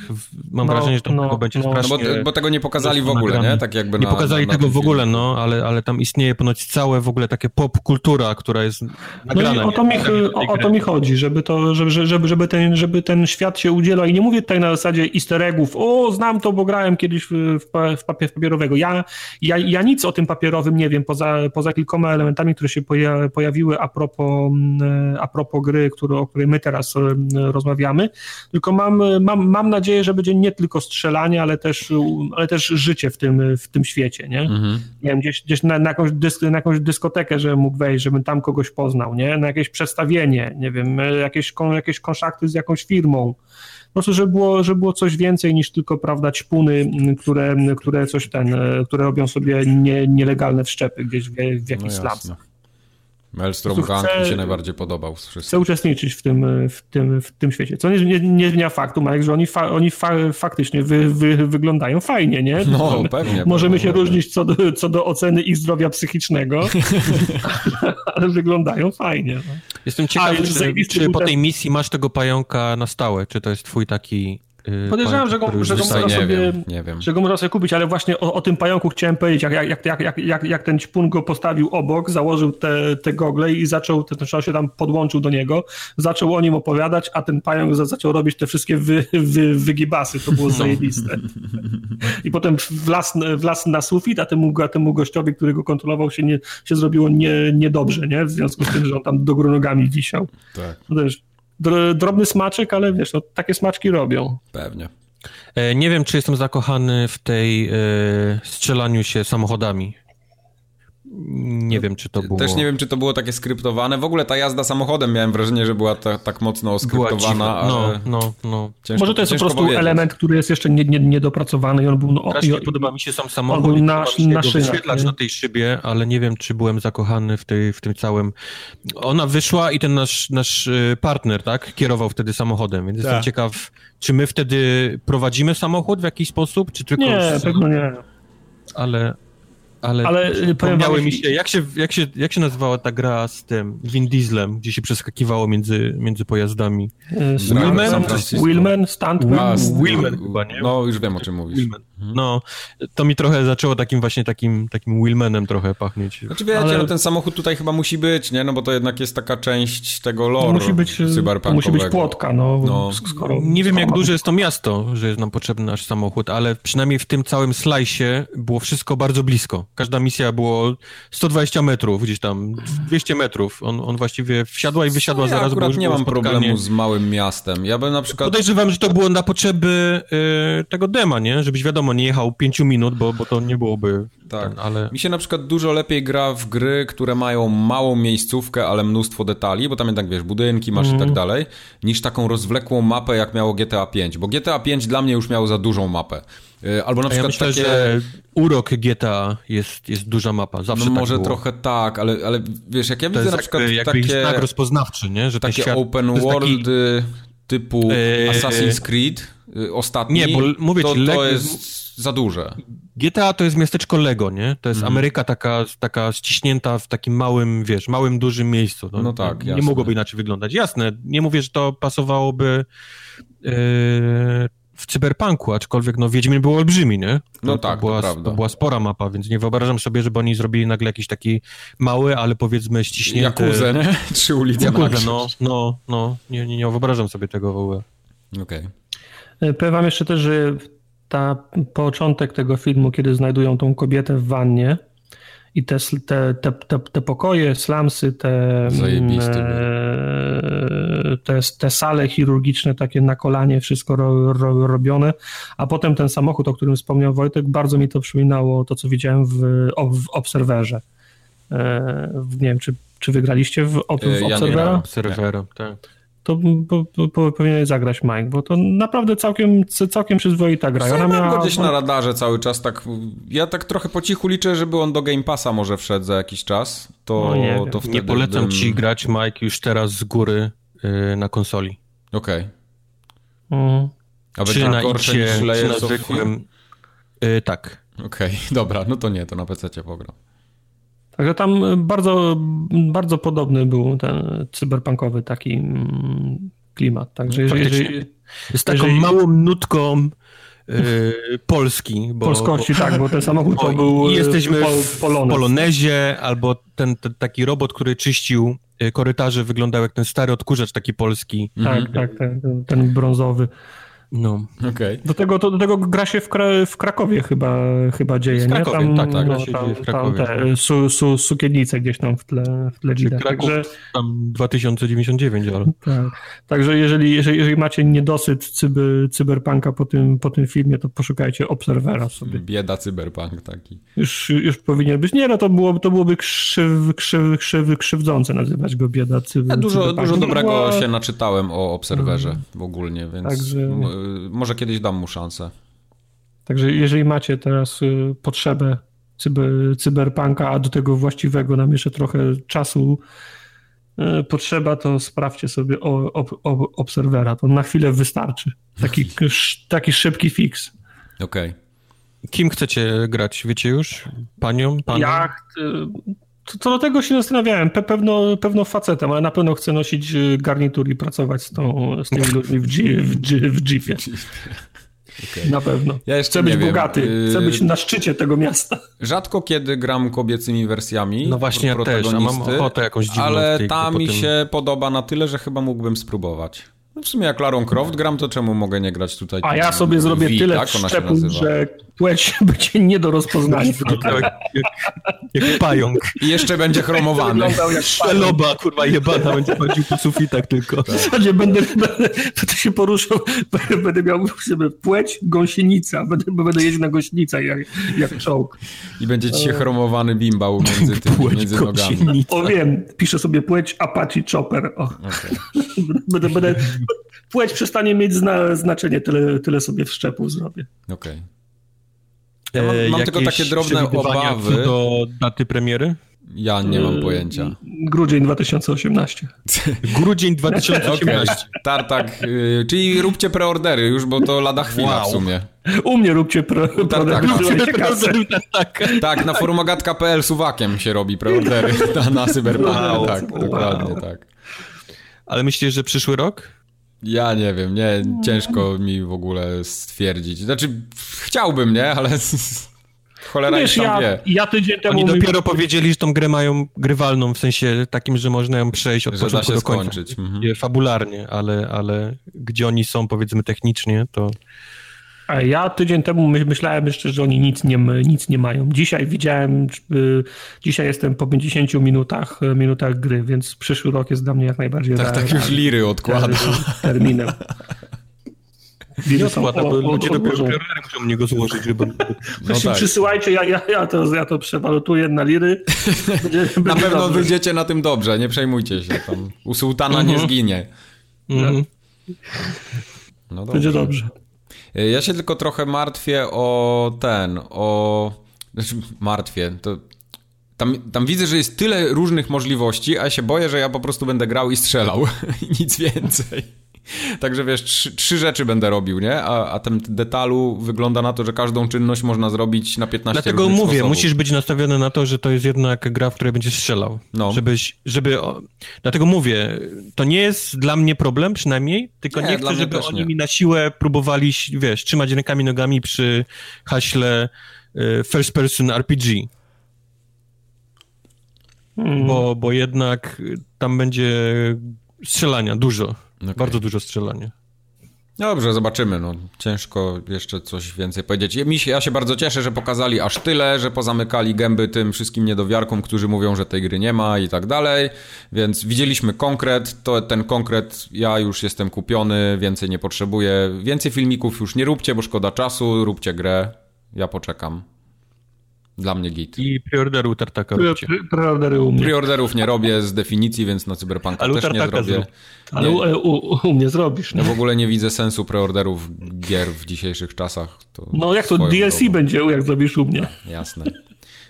Mam no, wrażenie, że to no, będzie no, strasznie... No bo, bo tego nie pokazali w ogóle, nie? Tak jakby nie na, pokazali na, na tego w ogóle, no, ale, ale tam istnieje ponoć całe w ogóle takie pop kultura, która jest nagrana. No i o to, mi, o, o, to mi chodzi, żeby, to, żeby, żeby, żeby, ten, żeby ten świat się udzielał i nie mówię tutaj na zasadzie easter eggów, o, znam to, bo grałem kiedyś w, w, papier, w papierowego. Ja, ja, ja nic o tym papierowym nie wiem, poza, poza kilkoma elementami, które się poja, pojawiły a propos, mm, a propos gry, który, o której my teraz rozmawiamy, tylko mam, mam, mam nadzieję, że będzie nie tylko strzelanie, ale też, ale też życie w tym, w tym świecie, nie? Mhm. Nie wiem, gdzieś, gdzieś na, na, jakąś dysk, na jakąś dyskotekę, żebym mógł wejść, żebym tam kogoś poznał, nie? Na jakieś przedstawienie, nie wiem, jakieś, jakieś konszakty z jakąś firmą. Po prostu, żeby było, żeby było coś więcej niż tylko, prawda, ćpuny, które, które coś ten, które robią sobie nie, nielegalne wszczepy gdzieś w, w jakichś no Maelstrom Gang mi się najbardziej podobał z wszystkich. Chcę uczestniczyć w tym, w tym, w tym świecie. Co nie, nie, nie zmienia faktu, Marek, że oni, fa, oni fa, faktycznie wy, wy, wyglądają fajnie, nie? No, pewnie. Możemy pewnie, się pewnie. różnić co do, co do oceny ich zdrowia psychicznego, ale wyglądają fajnie. No. Jestem ciekaw, A, czy, czy po tej misji masz tego pająka na stałe, czy to jest twój taki Podejrzewam, że go, że go można sobie, wiem, nie wiem. że go można sobie kupić, ale właśnie o, o, tym pająku chciałem powiedzieć, jak, jak, jak, jak, jak, jak ten ćpun go postawił obok, założył te, te gogle i zaczął, ten się tam podłączył do niego, zaczął o nim opowiadać, a ten pająk zaczął robić te wszystkie wy, wy, wygibasy, to było zajebiste. I potem wlazł, wlazł na sufit, a temu, a temu gościowi, który go kontrolował, się, nie, się zrobiło nie, niedobrze, nie? w związku z tym, że on tam do góry nogami wisiał. Tak. No też drobny smaczek, ale wiesz, no, takie smaczki robią. Pewnie. E, nie wiem, czy jestem zakochany w tej e, strzelaniu się samochodami. Nie wiem, czy to było. Też nie wiem, czy to było takie skryptowane. W ogóle ta jazda samochodem miałem wrażenie, że była ta, tak mocno oskryptowana, no, ale. No, no. Ciężko, Może to jest po prostu powiedzieć. element, który jest jeszcze nie, nie, niedopracowany i on był. No, i, podoba mi się sam samochód. On był na, na wyświetlacz na tej szybie, ale nie wiem, czy byłem zakochany w, tej, w tym całym. Ona wyszła i ten nasz, nasz y, partner, tak, kierował wtedy samochodem, więc tak. jestem ciekaw, czy my wtedy prowadzimy samochód w jakiś sposób, czy tylko. Nie, pewno nie. Ale, ale, ale y, przypomniały mi się jak, się, jak się, jak się nazywała ta gra z tym Vin Dieslem, gdzie się przeskakiwało między, między pojazdami? Y, Willman? Willman? Stunt? Willman chyba, nie? No, już wiem o czym mówisz. Willman. Mhm. No, to mi trochę zaczęło takim właśnie takim, takim Willmanem trochę pachnieć. Znaczy wiecie, ale... no ten samochód tutaj chyba musi być, nie? No bo to jednak jest taka część tego lore musi być, Musi być płotka, no. no. Skoro, nie wiem jak duże jest to miasto, że jest nam potrzebny nasz samochód, ale przynajmniej w tym całym slajsie było wszystko bardzo blisko. Każda misja było 120 metrów, gdzieś tam 200 metrów. On, on właściwie wsiadła i wysiadła ja zaraz, akurat nie mam problemu z małym miastem. Ja bym na przykład... Podejrzewam, że to było na potrzeby y, tego dema, nie? Żebyś wiadomo wiadomo, nie jechał pięciu minut, bo, bo to nie byłoby... Tak, ten, ale... Mi się na przykład dużo lepiej gra w gry, które mają małą miejscówkę, ale mnóstwo detali, bo tam jednak, wiesz, budynki masz Mhm. i tak dalej, niż taką rozwlekłą mapę, jak miało GTA 5, bo GTA 5 dla mnie już miało za dużą mapę. Y, Albo na ja przykład myślę, takie... że urok GTA jest, jest duża mapa, zawsze No tak może było. trochę tak, ale, ale wiesz, jak ja widzę na przykład jakby, jakby takie, znak rozpoznawczy, nie? Że takie świat, open world taki- typu Eee, Assassin's Creed ostatni, Nie, bo mówię to, ci, to jest za duże. GTA to jest miasteczko Lego, nie? To Mhm. jest Ameryka taka, taka ściśnięta w takim małym, wiesz, małym, dużym miejscu. No tak, Nie jasne. mogłoby inaczej wyglądać. Jasne, nie mówię, że to pasowałoby yy, w cyberpunku, aczkolwiek no Wiedźmin był olbrzymi, nie? To, No tak, to była, prawda. to była spora mapa, więc nie wyobrażam sobie, żeby oni zrobili nagle jakiś taki mały, ale powiedzmy ściśnięty... Jakuzę, nie? Trzy ulice Jakuzę, no, no, no. Nie, nie, nie wyobrażam sobie tego w ogóle. Okej. E, Powiem wam jeszcze też, że ta początek tego filmu, kiedy znajdują tą kobietę w wannie i te, te, te, te, te pokoje, slamsy, te, mm, e, te, te sale chirurgiczne, takie na kolanie, wszystko ro, ro, robione, a potem ten samochód, o którym wspomniał Wojtek, bardzo mi to przypominało to, co widziałem w, w Obserwerze. E, Nie wiem, czy, czy wygraliście w, E, w ja nie Obserwera? Serwera, tak. To po, po, po, powinieneś zagrać Mike, bo to naprawdę całkiem, całkiem przyzwoita gra. Ja Ona mam miała, go gdzieś na radarze cały czas, tak. Ja tak trochę po cichu liczę, żeby on do Game Passa może wszedł za jakiś czas. To, No nie to wtedy Nie polecam bym... ci grać, Mike, już teraz z góry yy, na konsoli. Okej. Mhm. A Czy będzie na gorsze czy na zwykłym... Yy, tak. Okej, dobra, no to nie, to na PC pogram. Także tam bardzo, bardzo podobny był ten cyberpunkowy taki mm, klimat. Także jeżeli, jeżeli Z taką Jeżeli- małą nutką yy, Polski. Bo, polskości, tak, bo ten samochód bo, to bo był i jesteśmy pol, w polonez. Polonezie, albo ten, ten taki robot, który czyścił korytarze, wyglądał jak ten stary odkurzacz taki polski. Tak, Mhm. tak, ten, ten brązowy. No. Okej. Do tego, to, do tego gra się w, Kra w Krakowie chyba, chyba dzieje, W Krakowie, nie? tak, tak, no, gra się tam, dzieje w Krakowie. Tam te su, su, sukiennice gdzieś tam w tle, w tle widać. Kraków Także, tam 2099, ale... tak. Także jeżeli, jeżeli, jeżeli macie niedosyt cyber, cyberpunka po tym, po tym filmie, to poszukajcie Obserwera sobie. Bieda cyberpunk taki. Już, już powinien być. Nie, no to, było, to byłoby krzyw, krzyw, krzyw, krzywdzące nazywać go bieda cyber, Ja dużo, dużo dobrego No, się naczytałem o Obserwerze w ogóle, więc Także- może kiedyś dam mu szansę. Także jeżeli macie teraz y, potrzebę cyber, cyberpunka, a do tego właściwego nam jeszcze trochę czasu y, potrzeba, to sprawdźcie sobie o, o, o, Obserwera. To na chwilę wystarczy. Taki, sz- taki szybki fix. Okej. Kim chcecie grać, wiecie już? Panią? Panem? Ja to, to do tego się zastanawiałem. Pe, pewno, pewno facetem, ale na pewno chcę nosić y, garnitur i pracować z, tą, z tymi ludźmi w, G, w, G, w Jeepie. Na pewno. Ja jeszcze Chcę być wiem. bogaty. Chcę Y, być na szczycie tego miasta. Rzadko kiedy gram kobiecymi wersjami. No właśnie, ja też, a mam ochotę jakąś dziwną Ale ta mi tym- się podoba na tyle, że chyba mógłbym spróbować. No w sumie jak Larą Croft gram, to czemu mogę nie grać tutaj? A ja sobie zrobię V, tyle tak że płeć będzie nie do rozpoznania. Jak, jak, jak pająk. I jeszcze będzie chromowany. Szczeloba, kurwa, jebana, będzie chodził po sufitach tylko. W zasadzie będę, będę, będę się poruszał, będę miał sobie płeć, gąsienica, będę, będę jeździł na gąsienicach jak, jak czołg. I będzie ci się chromowany bimbał między tymi, Płeć między nogami. kosienica. O wiem, piszę sobie płeć Apache Chopper. O. Okej. Będę, będę, płeć przestanie mieć zna, znaczenie, tyle, tyle sobie wszczepów zrobię. Okej. Ja mam- E, mam tylko takie drobne obawy. co do daty premiery? Ja nie mam pojęcia. Grudzień 2018. Grudzień Okej, 2018. tartak, y, czyli róbcie preordery już, bo to lada chwila Wow. w sumie. U mnie róbcie pro, tak, wysyłajcie kasę. tak. Tak, na forumogatka.pl suwakiem się robi preordery na, na Cyberpunk. Wow. Tak, Wow. dokładnie tak. Ale myślisz, że przyszły rok? Ja nie wiem, nie, ciężko mi w ogóle stwierdzić. Znaczy, chciałbym, nie, ale cholera Wiesz, ja, wie. ja tydzień temu... Oni mi- dopiero powiedzieli, że tą grę mają grywalną, w sensie takim, że można ją przejść od Że początku się do końca. skończyć. Mhm. Nie Fabularnie, ale, ale gdzie oni są, powiedzmy, technicznie, to... A ja tydzień temu my- myślałem jeszcze, że oni nic nie, nic nie mają. Dzisiaj widziałem, y, dzisiaj jestem po 50 minutach, y, minutach gry, więc przyszły rok jest dla mnie jak najbardziej Tak, tak już liry odkłada. terminem. Nie składa, bo ludzie dopiero muszą mnie go złożyć, żeby... No tak. Przysyłajcie, ja, ja, ja, to, ja to przewalutuję na liry. Będzie, na będzie pewno dobrze. wyjdziecie na tym dobrze, nie przejmujcie się tam. U sułtana nie mhm. zginie. Mhm. No dobrze. Będzie dobrze. Ja się tylko trochę martwię o ten, o... Znaczy, martwię, to tam, tam widzę, że jest tyle różnych możliwości, a się boję, że ja po prostu będę grał i strzelał. Nic więcej. Także wiesz, trzy, trzy, rzeczy będę robił, nie? A, a ten detalu wygląda na to, że każdą czynność można zrobić na 15 Dlatego mówię, sposobów. musisz być nastawiony na to, że to jest jednak gra, w której będziesz strzelał. No. Żebyś, żeby... Dlatego mówię, to nie jest dla mnie problem przynajmniej, tylko nie, nie chcę, żeby oni nie. mi na siłę próbowali, wiesz, trzymać rękami, nogami przy haśle y, first person RPG. Hmm. Bo, bo jednak tam będzie strzelania dużo. Okay. Bardzo dużo strzelania. Dobrze, zobaczymy. No, ciężko jeszcze coś więcej powiedzieć. Mi się, ja się bardzo cieszę, że pokazali aż tyle, że pozamykali gęby tym wszystkim niedowiarkom, którzy mówią, że tej gry nie ma i tak dalej. Więc widzieliśmy konkret. To ten konkret, ja już jestem kupiony, więcej nie potrzebuję. Więcej filmików już nie róbcie, bo szkoda czasu. Róbcie grę. Ja poczekam. Dla mnie git. I preorderu Tartaka róbcie. Preordery u mnie. Preorderów nie robię z definicji, więc na Cyberpunka Ale też nie zrobię. Ale u, u, u, mnie zrobisz. Nie? Ja w ogóle nie widzę sensu preorderów gier w dzisiejszych czasach. To no jak to DLC drogą. będzie, jak zrobisz u mnie. Jasne.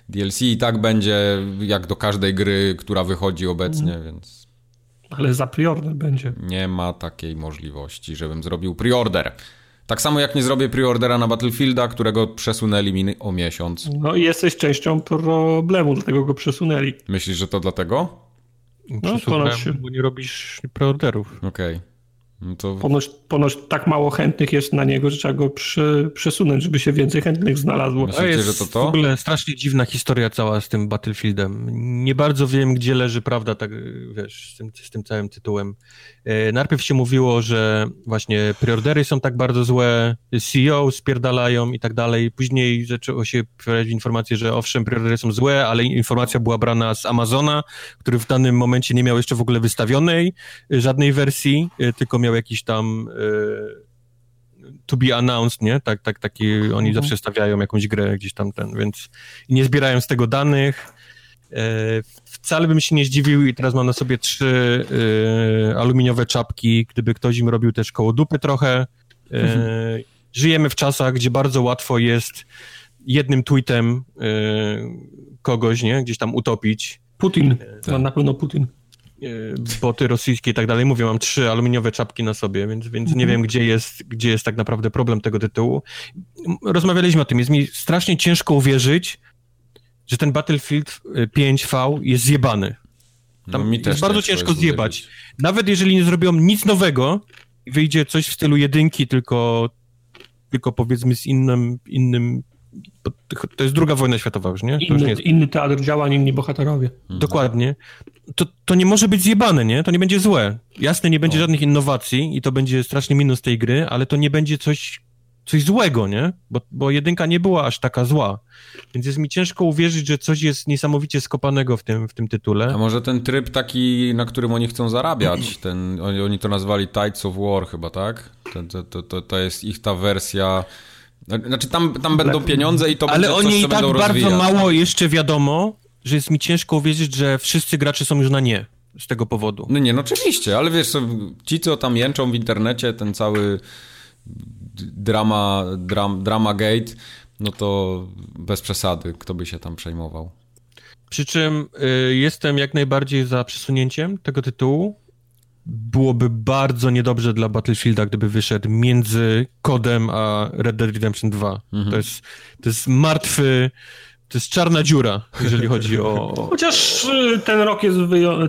DLC i tak będzie jak do każdej gry, która wychodzi obecnie, mm. więc... Ale za preorder będzie. Nie ma takiej możliwości, żebym zrobił preorder. Tak samo jak nie zrobię preordera na Battlefielda, którego przesunęli mi o miesiąc. No i jesteś częścią problemu, dlatego go przesunęli. Myślisz, że to dlatego? No, ponoć... bo nie robisz preorderów. Okej. Okay. No to... ponoć, ponoć tak mało chętnych jest na niego, że trzeba go przy, przesunąć, żeby się więcej chętnych znalazło. Myślicie, to jest że to to? w ogóle strasznie dziwna historia cała z tym Battlefieldem. Nie bardzo wiem, gdzie leży prawda, tak wiesz, z tym, z tym całym tytułem. E, najpierw się mówiło, że właśnie preordery są tak bardzo złe, CEO spierdalają i tak dalej. Później zaczęło się pojawiać informacje, że owszem, preordery są złe, ale informacja była brana z Amazona, który w danym momencie nie miał jeszcze w ogóle wystawionej e, żadnej wersji, e, tylko miał jakiś tam to be announced, nie? Tak, tak, taki, oni mhm. zawsze stawiają jakąś grę gdzieś tam ten, więc nie zbierają z tego danych. Wcale bym się nie zdziwił i teraz mam na sobie trzy y, aluminiowe czapki, gdyby ktoś im robił też koło dupy trochę. Y, mhm. Żyjemy w czasach, gdzie bardzo łatwo jest jednym tweetem y, kogoś, nie, gdzieś tam utopić. Putin, tak. na pewno Putin boty rosyjskie i tak dalej. Mówię, mam trzy aluminiowe czapki na sobie, więc, więc nie wiem, gdzie jest, gdzie jest tak naprawdę problem tego tytułu. Rozmawialiśmy o tym. Jest mi strasznie ciężko uwierzyć, że ten Battlefield 5V y, jest zjebany. Tam no, mi jest bardzo ciężko zjebać. Nawet jeżeli nie zrobią nic nowego, wyjdzie coś w stylu jedynki, tylko, tylko powiedzmy z innym, innym to jest druga wojna światowa już, nie? Inny, już nie jest... inny teatr działań, inni bohaterowie. Mhm. Dokładnie. To, to nie może być zjebane, nie? To nie będzie złe. Jasne, nie będzie no. żadnych innowacji i to będzie strasznie minus tej gry, ale to nie będzie coś coś złego, nie? Bo, bo jedynka nie była aż taka zła. Więc jest mi ciężko uwierzyć, że coś jest niesamowicie skopanego w tym, w tym tytule. A może ten tryb taki, na którym oni chcą zarabiać, ten, oni, oni to nazwali Tides of War chyba, tak? To, to, to, to jest ich ta wersja... Znaczy tam, tam będą pieniądze i to Ale będzie oni coś, i tak bardzo mało jeszcze wiadomo, że jest mi ciężko uwierzyć, że wszyscy gracze są już na nie z tego powodu. No nie, no oczywiście, ale wiesz, ci co tam jęczą w internecie, ten cały drama, dram, drama gate, no to bez przesady, kto by się tam przejmował. Przy czym y, jestem jak najbardziej za przesunięciem tego tytułu. Byłoby bardzo niedobrze dla Battlefielda, gdyby wyszedł między kodem a Red Dead Redemption 2. Mhm. To, jest, to jest martwy to jest czarna dziura, jeżeli chodzi o... Chociaż y, ten rok, jest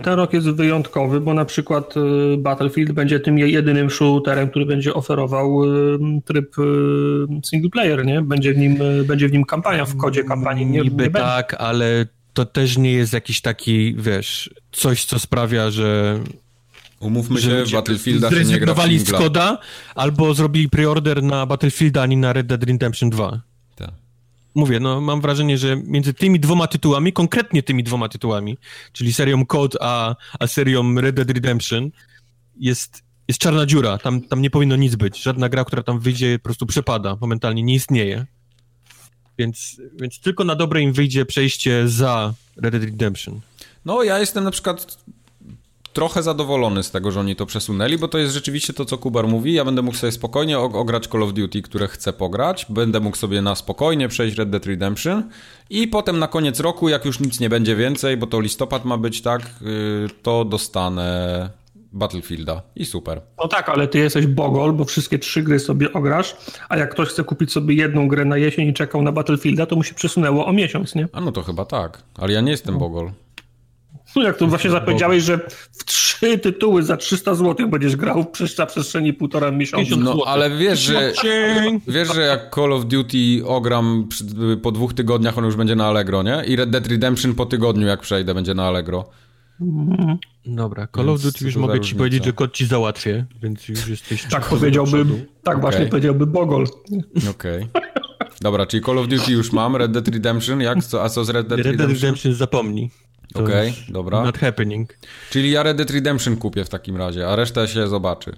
ten rok jest wyjątkowy, bo na przykład y, Battlefield będzie tym jedynym shooterem, który będzie oferował y, tryb single player, nie? Będzie w nim, będzie w nim kampania, w kodzie kampanii. Nie, Niby nie tak, ale to też nie jest jakiś taki, wiesz, coś, co sprawia, że Umówmy się, Battlefielda się nie gra w z koda, albo zrobili preorder na Battlefielda, a nie na Red Dead Redemption 2 mówię, no mam wrażenie, że między tymi dwoma tytułami, konkretnie tymi dwoma tytułami, czyli serią Code a, a serią Red Dead Redemption, jest jest czarna dziura, tam, tam nie powinno nic być. Żadna gra, która tam wyjdzie, po prostu przepada, momentalnie nie istnieje. Więc, więc tylko na dobre im wyjdzie przejście za Red Dead Redemption. No, ja jestem na przykład trochę zadowolony z tego, że oni to przesunęli, bo to jest rzeczywiście to, co Kubar mówi. Ja będę mógł sobie spokojnie ograć Call of Duty, które chcę pograć. Będę mógł sobie na spokojnie przejść Red Dead Redemption i potem na koniec roku, jak już nic nie będzie więcej, bo to listopad ma być tak, yy, to dostanę Battlefielda i super. No tak, ale ty jesteś bogol, bo wszystkie trzy gry sobie ograsz, a jak ktoś chce kupić sobie jedną grę na jesień i czekał na Battlefielda, to mu się przesunęło o miesiąc, nie? A no to chyba tak, ale ja nie jestem no. bogol. No jak tu właśnie zapowiedziałeś, że w trzy tytuły za 300 zł będziesz grał przez na przestrzeni półtora miesiąca. No ale wiesz, że wiesz, że jak Call of Duty ogram po dwóch tygodniach, on już będzie na Allegro, nie? I Red Dead Redemption po tygodniu, jak przejdę, będzie na Allegro. Dobra, Call of Duty już mogę ci powiedzieć, że kod ci załatwię, więc już jesteś... Tak powiedziałby, tak okay. właśnie powiedziałby Bogol. Okej. Okay. Dobra, czyli Call of Duty już mam, Red Dead Redemption, jak, co, a co z Red Dead Redemption? Red Dead Redemption zapomnij. Okej, okay, dobra. Not happening. Czyli ja Red Dead Redemption kupię w takim razie, a reszta się zobaczy.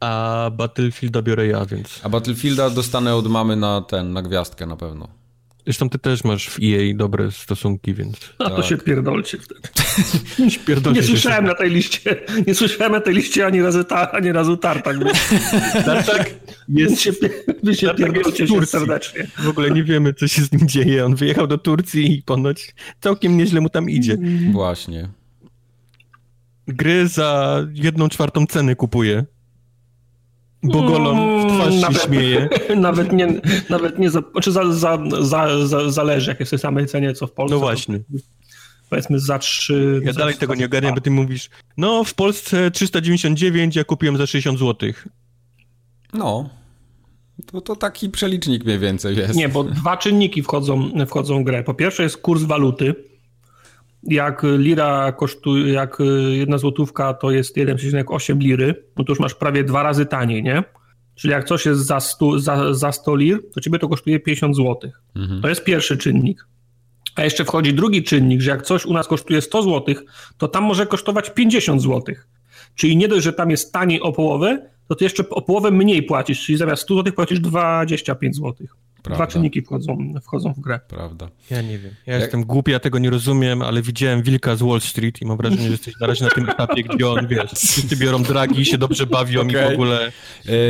A Battlefielda biorę ja, więc... A Battlefielda dostanę od mamy na ten, na gwiazdkę na pewno. Zresztą ty też masz w EA dobre stosunki, więc... A tak. to się pierdolcie wtedy. nie słyszałem na tej liście, nie słyszałem na tej liście ani razu, ta, ani razu tartak. tartak jest, się, wy się pierdolcie się serdecznie. W ogóle nie wiemy, co się z nim dzieje. On wyjechał do Turcji i ponoć całkiem nieźle mu tam idzie. Właśnie. Gry za jedną czwartą ceny kupuje. Bogolon w twarz się nawet, śmieje. Nawet nie, nawet nie za, znaczy za, za, za, za, zależy, jak jest w tej samej cenie, co w Polsce. No właśnie. Powiedzmy za 3... Ja dalej tego nie ogarniam, bo ty mówisz, no w Polsce 399, ja kupiłem za 60 zł. No. To, to taki przelicznik mniej więcej jest. Nie, bo dwa czynniki wchodzą, wchodzą w grę. Po pierwsze jest kurs waluty. Jak lira kosztuje, jak jedna złotówka to jest 1,8 liry, no to już masz prawie dwa razy taniej, nie? Czyli jak coś jest za 100, za, za 100 lir, to ciebie to kosztuje 50 zł. Mhm. To jest pierwszy czynnik. A jeszcze wchodzi drugi czynnik, że jak coś u nas kosztuje 100 zł, to tam może kosztować 50 zł. Czyli nie dość, że tam jest taniej o połowę, to ty jeszcze o połowę mniej płacisz, czyli zamiast 100 zł płacisz 25 zł. Prawda. Dwa czynniki wchodzą, wchodzą w grę. Prawda. Ja nie wiem. Ja Jak... jestem głupi, ja tego nie rozumiem, ale widziałem Wilka z Wall Street i mam wrażenie, że jesteś na razie na tym etapie, gdzie on, wiesz, wszyscy biorą dragi, się dobrze bawią okay. i w ogóle... E,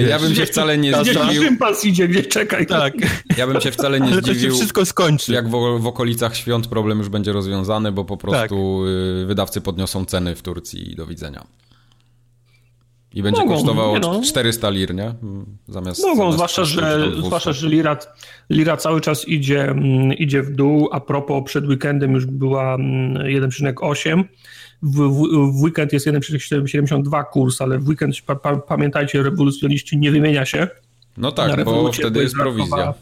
wiesz, ja bym się wcale nie zdziwił... Gdzie szympas idzie, gdzie czekaj. Tak. Ja bym się wcale nie ale zdziwił... to się wszystko skończy. Jak w, w, okolicach świąt problem już będzie rozwiązany, bo po prostu tak. wydawcy podniosą ceny w Turcji i do widzenia. I będzie Mogą, kosztował no. 400 lir, nie? Zamiast. Mogą, zamiast zwłaszcza, że, zwłaszcza, że lira, lira cały czas idzie, mm, idzie w dół. A propos, przed weekendem już była 1,8. Mm, w, w, w, weekend jest 1,72 kurs, ale w weekend, pa, pa, pamiętajcie, rewolucjoniści nie wymienia się. No tak, bo wtedy jest prowizja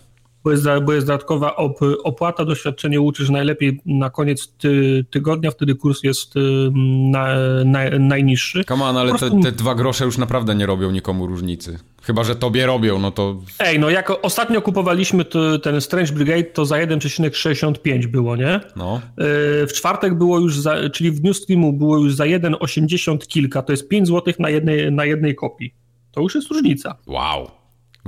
bo jest, bo jest dodatkowa op, opłata, doświadczenie uczysz najlepiej na koniec ty, tygodnia, wtedy kurs jest na, na, najniższy. Come on, ale prostu... te, te, dwa grosze już naprawdę nie robią nikomu różnicy. Chyba, że tobie robią, no to... Ej, no jak ostatnio kupowaliśmy to, ten Strange Brigade, to za 1,65 było, nie? No. Y, w czwartek było już, za, czyli w dniu streamu było już za 1,80 kilka, to jest 5 zł na jednej, na jednej kopii. To już jest różnica. Wow.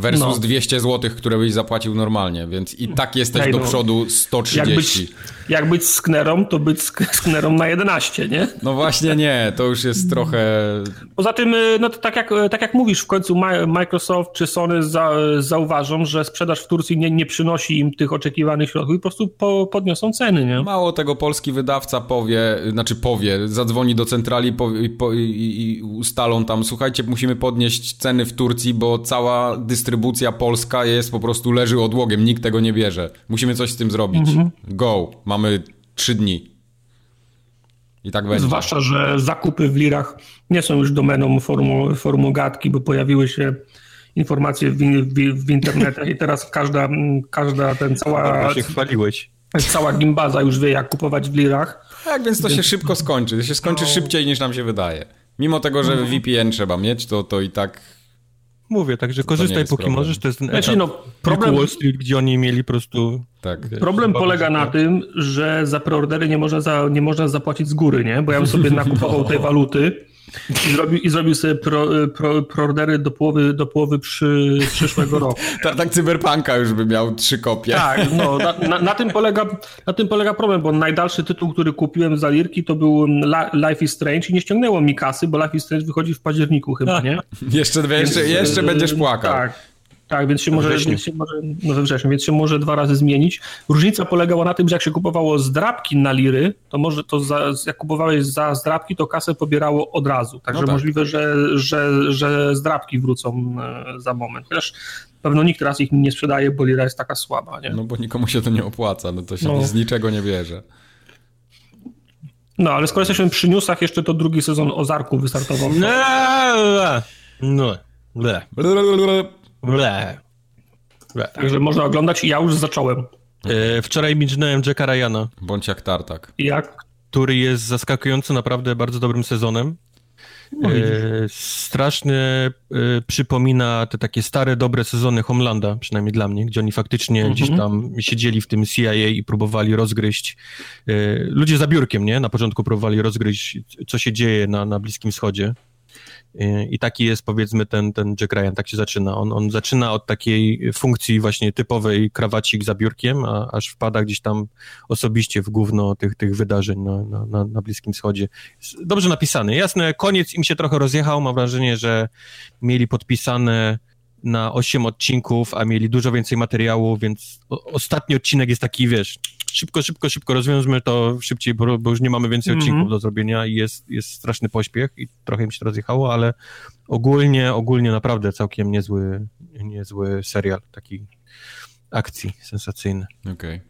Versus no. 200 zł, które byś zapłacił normalnie, więc i tak jesteś Hej, do no. przodu 130. Jak być, jak być sknerą, to być sknerą na 11, nie? No właśnie nie, to już jest trochę... Poza tym, y, no to tak jak, y, tak jak mówisz, w końcu Microsoft czy Sony za, zauważą, że sprzedaż w Turcji nie, nie przynosi im tych oczekiwanych środków i po prostu po, podniosą ceny, nie? Mało tego, polski wydawca powie, znaczy powie, zadzwoni do centrali po, i, i ustalą tam, słuchajcie, musimy podnieść ceny w Turcji, bo cała dystrybucja polska jest po prostu leży odłogiem, nikt tego nie bierze. Musimy coś z tym zrobić. Mhm. Go, mamy trzy dni. I tak będzie. Zwłaszcza, że zakupy w lirach nie są już domeną formu, formu gadki, bo pojawiły się informacje w, w, w internecie i teraz każda, każda ten cała... się chwaliłeś. Cała gimbaza już wie, jak kupować w lirach. Tak, więc to więc... się szybko skończy. To się skończy no... szybciej niż nam się wydaje. Mimo tego, że no. VPN trzeba mieć, to, to i tak Mówię, także korzystaj póki problem. możesz, to jest ten znaczy, no, problem Wall Street, gdzie oni mieli po prostu... Tak. Problem polega na tym, że za preordery nie można, za, nie można zapłacić z góry, nie? Bo ja bym sobie nakupował tej waluty I zrobił, i zrobił sobie pro, pro, proordery do połowy, do połowy przy, przyszłego roku. tak, tak Cyberpunka już by miał trzy kopie. Tak, no, na, na, na, tym polega, na tym polega problem, bo najdalszy tytuł, który kupiłem za lirki to był Life is Strange i nie ściągnęło mi kasy, bo Life is Strange wychodzi w październiku chyba, nie? jeszcze, jeszcze, jeszcze będziesz płakał. Tak. Tak, więc się, może, więc się może, no we wrześniu, więc się może dwa razy zmienić. Różnica polegała na tym, że jak się kupowało zdrabki na liry, to może to za, jak kupowałeś za zdrabki, to kasę pobierało od razu. Także no tak. możliwe, że, że, że zdrabki wrócą e, za moment. Chociaż pewno nikt teraz ich nie sprzedaje, bo lira jest taka słaba. Nie? No bo nikomu się to nie opłaca, no to się no. z niczego nie bierze. No, ale skoro jesteśmy przy newsach, jeszcze to drugi sezon Ozarku wystartował. No, no, ble. Ble. Ble. Także można oglądać i ja już zacząłem. E, wczoraj minąłem Jacka Ryana. Bądź jak Tartak. Jak? Który jest zaskakujący naprawdę bardzo dobrym sezonem. No, e, strasznie e, przypomina te takie stare, dobre sezony Homelanda, przynajmniej dla mnie, gdzie oni faktycznie mhm. gdzieś tam siedzieli w tym CIA i próbowali rozgryźć. E, ludzie za biurkiem, nie? Na początku próbowali rozgryźć, co się dzieje na, na Bliskim Wschodzie. I taki jest powiedzmy ten, ten Jack Ryan, tak się zaczyna. On, on zaczyna od takiej funkcji właśnie typowej krawacik za biurkiem, a, aż wpada gdzieś tam osobiście w gówno tych, tych wydarzeń na, na, na Bliskim Wschodzie. Dobrze napisany. Jasne, koniec im się trochę rozjechał. Mam wrażenie, że mieli podpisane na 8 odcinków, a mieli dużo więcej materiału, więc ostatni odcinek jest taki, wiesz, szybko, szybko, szybko rozwiążmy to szybciej, bo, bo już nie mamy więcej mm -hmm. odcinków do zrobienia i jest, jest straszny pośpiech i trochę mi się to rozjechało, ale ogólnie, ogólnie naprawdę całkiem niezły, niezły serial, taki akcji sensacyjny. Okej. Okay.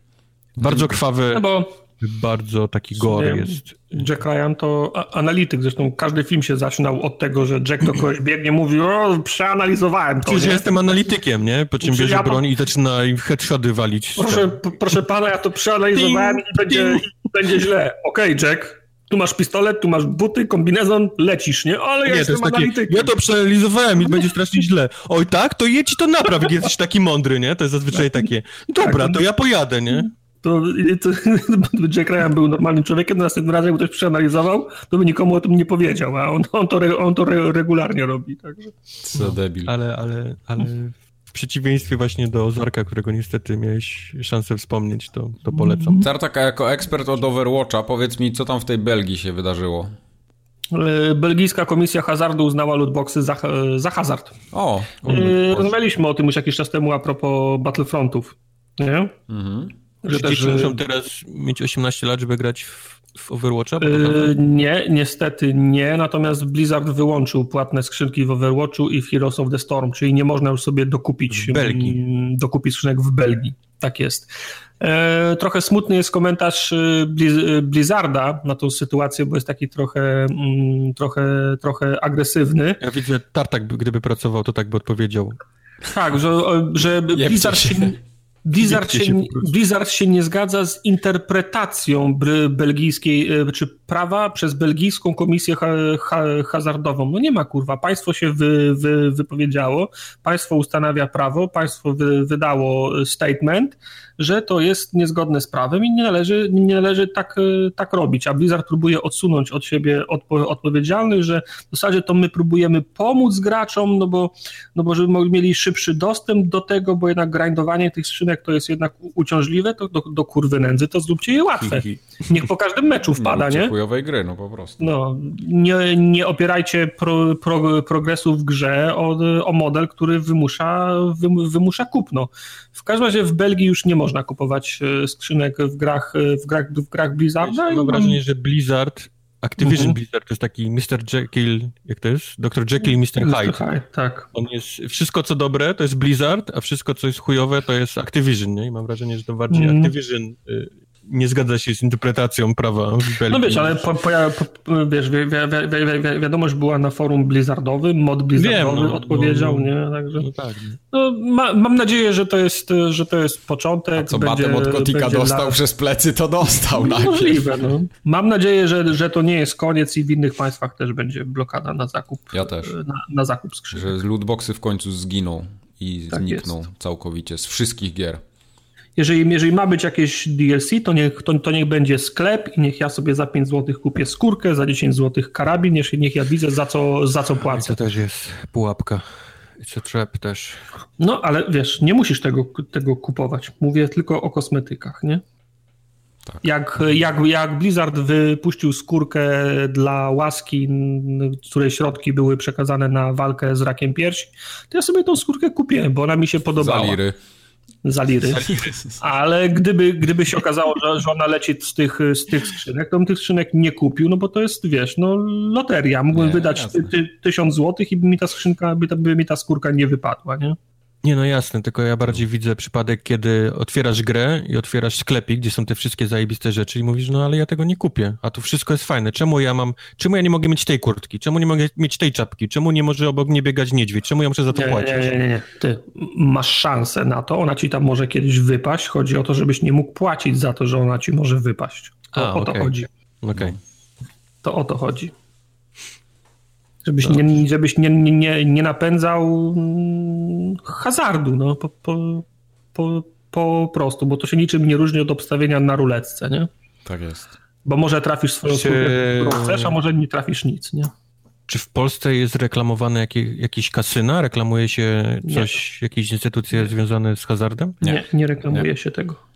Bardzo krwawy. No bo bardzo taki gore jest. Jack Ryan to analityk, zresztą każdy film się zaczynał od tego, że Jack do kogoś biegnie, mówi, o, przeanalizowałem to. Przecież ja jestem analitykiem, nie? Po czym bierze ja broń i zaczyna im headshody walić. Proszę, proszę pana, ja to przeanalizowałem i będzie, będzie źle. Okej, okay, Jack, tu masz pistolet, tu masz buty, kombinezon, lecisz, nie? Ale ja nie, jestem to jest analitykiem. ja to przeanalizowałem i będzie strasznie źle. Oj tak, to jedź to napraw, jesteś taki mądry, nie? To jest zazwyczaj takie, dobra, tak, to ja pojadę, nie? To, to Jack Ryan był normalnym człowiekiem, następnym razem, jakby ktoś przeanalizował, to by nikomu o tym nie powiedział, a on, on to, on to regularnie robi. Także. Co no, debil. Ale, ale, ale w przeciwieństwie właśnie do Ozarka, którego niestety miałeś szansę wspomnieć, to, to polecam. Tartaka, jako ekspert od Overwatcha, powiedz mi, co tam w tej Belgii się wydarzyło? E, belgijska komisja hazardu uznała lootboxy za, za hazard. O! E, rozmawialiśmy o tym już jakiś czas temu a propos Battlefrontów. Nie? Mhm. Że też muszą teraz mieć 18 lat, żeby grać w, w Overwatcha? Yy, nie, niestety nie. Natomiast Blizzard wyłączył płatne skrzynki w Overwatchu i w Heroes of the Storm, czyli nie można już sobie dokupić, w Belgii. Mm, dokupić skrzynek w Belgii. Tak jest. E, trochę smutny jest komentarz y, y, Blizzarda na tą sytuację, bo jest taki trochę, mm, trochę, trochę agresywny. Ja widzę, Tartak gdyby pracował, to tak by odpowiedział. Tak, że, że Blizzard się, Blizzard się, Blizzard się nie zgadza z interpretacją belgijskiej e, czy prawa przez belgijską komisję ha, ha, hazardową. No nie ma kurwa. Państwo się wy, wy, wypowiedziało, państwo ustanawia prawo, państwo wy, wydało statement, że to jest niezgodne z prawem i nie należy, nie należy tak, e, tak robić. A Blizzard próbuje odsunąć od siebie odpo, odpowiedzialność, że w zasadzie to my próbujemy pomóc graczom, no bo, no bo żeby mieli szybszy dostęp do tego, bo jednak grindowanie tych skrzynek to jest jednak uciążliwe, to do, do kurwy nędzy to zróbcie je łatwe. Niech po każdym meczu wpada, nie? chujowej gry, no po prostu. No, nie, nie opierajcie pro, pro, progresu w grze o, o model, który wymusza, wymusza kupno. W każdym razie w Belgii już nie można kupować e, skrzynek w grach, e, w grach, w grach Blizzarda. Mam wrażenie, że Blizzard Activision mhm. Blizzard to jest taki Mr. Jekyll, jak to jest? Dr. Jekyll i Mr. Hyde. Hyde. Tak. On jest, wszystko co dobre to jest Blizzard, a wszystko co jest chujowe to jest Activision, nie? I mam wrażenie, że to bardziej mm. Activision y, nie zgadza się z interpretacją prawa w Belgii. No wiesz, ale po, po, po, wiesz, wi, wi, wi, wiadomość była na forum blizzardowym, mod blizzardowy Wiem, no, odpowiedział, no, nie? Także, no tak. No, ma, mam nadzieję, że to jest, że to jest początek. A co będzie, Batem od Kotika dostał dla... przez plecy, to dostał no, najpierw. Możliwe, no. Mam nadzieję, że, że to nie jest koniec i w innych państwach też będzie blokada na zakup. Ja też. Na, na zakup skrzynek. Że lootboxy w końcu zginą i tak znikną jest. całkowicie z wszystkich gier. Jeżeli, jeżeli ma być jakieś DLC, to niech, to, to niech będzie sklep i niech ja sobie za 5 zł kupię skórkę, za 10 zł karabin, niech, niech ja widzę za co, za co płacę. To też jest pułapka. It's a trap też. No, ale wiesz, nie musisz tego, tego kupować. Mówię tylko o kosmetykach, nie? Tak. Jak, jak, jak Blizzard wypuścił skórkę dla łaski, której środki były przekazane na walkę z rakiem piersi, to ja sobie tą skórkę kupiłem, bo ona mi się podobała. Zaliry. Zaliry. Ale gdyby, gdyby się okazało, że, że ona leci z tych, z tych skrzynek, to bym tych skrzynek nie kupił, no bo to jest, wiesz, no loteria. Mógłbym nie, wydać ty, ty, tysiąc złotych i by mi ta skrzynka, by, by mi ta skórka nie wypadła, nie? Nie, no jasne, tylko ja bardziej widzę przypadek, kiedy otwierasz grę i otwierasz sklepik, gdzie są te wszystkie zajebiste rzeczy i mówisz, no ale ja tego nie kupię, a tu wszystko jest fajne. Czemu ja mam, czemu ja nie mogę mieć tej kurtki? Czemu nie mogę mieć tej czapki? Czemu nie może obok mnie biegać niedźwiedź? Czemu ja muszę za to nie, płacić? Nie, nie, nie, nie. Ty masz szansę na to, ona ci tam może kiedyś wypaść. Chodzi o to, żebyś nie mógł płacić za to, że ona ci może wypaść. To, a, o okay. to chodzi. Okej. Okay. To o to chodzi. Żebyś, no. nie, żebyś nie, nie, nie napędzał mm, hazardu, no, po, po, po, po prostu, bo to się niczym nie różni od obstawienia na ruletce, nie? Tak jest. Bo może trafisz swoją Czy... którą chcesz, a może nie trafisz nic, nie? Czy w Polsce jest reklamowane jakie, jakieś kasyna? Reklamuje się coś, nie. jakieś instytucje związane z hazardem? Nie, nie, nie reklamuje nie. się tego.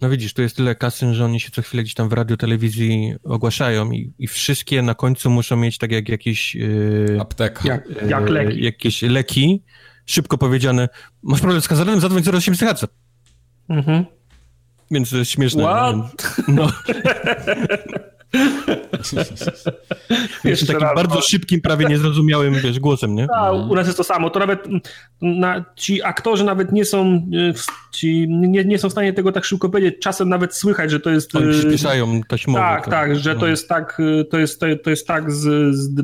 No widzisz, tu jest tyle kasyn, że oni się co chwilę gdzieś tam w radio, telewizji ogłaszają i, i wszystkie na końcu muszą mieć tak jak jakieś... Yy, Apteka. Jak, jak leki. jakieś leki, szybko powiedziane, masz problem z hazardem, zadzwoń 08 CHC. Mhm. Więc to jest śmieszne. What? No. wiesz, takim raz, bardzo no. szybkim, prawie niezrozumiałym wiesz, głosem, nie? A, u nas jest to samo. To nawet na, ci aktorzy nawet nie są e, ci, nie, nie są w stanie tego tak szybko powiedzieć. Czasem nawet słychać, że to jest... Oni e, przyspieszają taśmowo. Tak, to, tak, że no. to jest tak e, to jest, to, to jest tak z, z,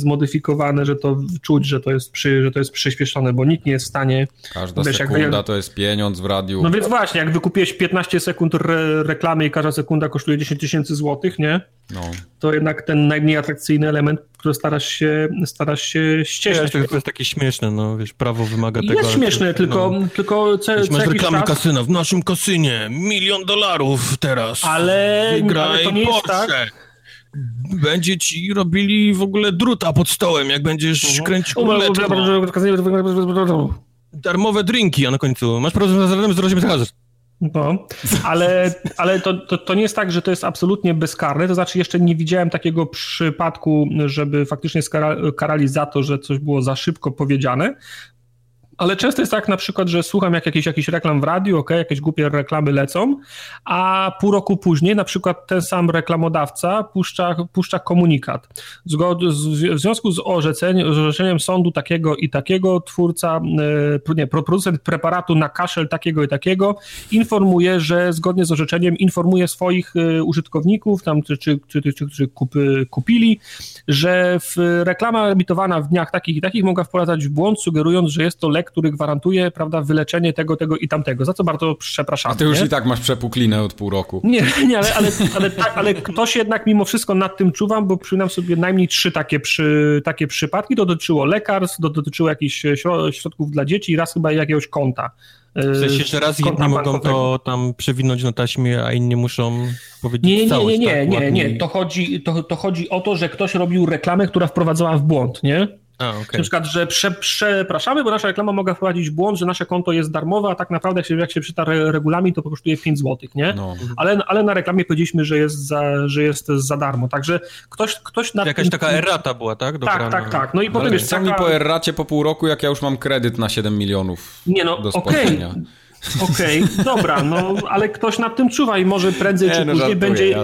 zmodyfikowane, że to czuć, że to jest, przy, że to jest przyspieszone, bo nikt nie jest w stanie... Każda wiesz, sekunda jak, to jest pieniądz w radiu. No więc właśnie, jak wykupiłeś 15 sekund re, reklamy i każda sekunda kosztuje 10 tysięcy złotych, nie? No. To jednak ten najmniej atrakcyjny element, który starasz się, starasz się ścieżać. to, to jest takie śmieszne, no wiesz, prawo wymaga tego. Jest śmieszne, tylko, no. tylko co, masz reklamy czas... kasyna, w naszym kasynie, milion dolarów teraz. Ale, ale to nie jest tak. Będzie ci robili w ogóle druta pod stołem, jak będziesz mhm. kręcił Darmowe drinki, a na końcu masz problem z hazardem, zrozumiem hazard. No, ale, ale to, to, to, nie jest tak, że to jest absolutnie bezkarne, to znaczy jeszcze nie widziałem takiego przypadku, żeby faktycznie karali za to, że coś było za szybko powiedziane, ale często jest tak na przykład, że słucham jak jakiś, jakiś reklam w radiu, ok, jakieś głupie reklamy lecą, a pół roku później na przykład ten sam reklamodawca puszcza, puszcza komunikat. Zgod, w związku z orzeczeniem, orzeczeniem sądu takiego i takiego twórca, e, nie, producent preparatu na kaszel takiego i takiego informuje, że zgodnie z orzeczeniem informuje swoich e, użytkowników, tam czy, czy, czy, czy, czy kupili, że w reklama emitowana w dniach takich i takich mogła wprowadzać w błąd, sugerując, że jest to lek który gwarantuje, prawda, wyleczenie tego, tego i tamtego, za co bardzo przepraszam. A ty już nie? i tak masz przepuklinę od pół roku. Nie, nie, ale, ale, ale, tak, ale ktoś jednak mimo wszystko nad tym czuwam, bo przypominam sobie najmniej trzy takie, przy, takie przypadki, to dotyczyło lekarstw, to dotyczyło jakichś środków dla dzieci i raz chyba jakiegoś konta. W sensie, że raz jedni mogą to tam przewinąć na taśmie, a inni muszą powiedzieć nie, nie, całość. Nie, nie, tak, nie, nie, nie. To chodzi, to, to chodzi o to, że ktoś robił reklamę, która wprowadzała w błąd, nie? A, okay. Na przykład, że prze, przepraszamy, bo nasza reklama mogła wprowadzić błąd, że nasze konto jest darmowe, a tak naprawdę jak się, jak się czyta regulamin, to kosztuje 5 zł, nie? No. Ale, ale na reklamie powiedzieliśmy, że jest za, że jest za darmo, także ktoś, ktoś na Jakaś tym... taka errata była, tak? Dobrana. Tak, tak, tak. No i potem jest taka... mi po erracie po pół roku, jak ja już mam kredyt na 7 milionów Nie no, okej. Okay. Okej, okay, dobra, no ale ktoś nad tym czuwa i może prędzej nie, czy no, później żartuję, będzie,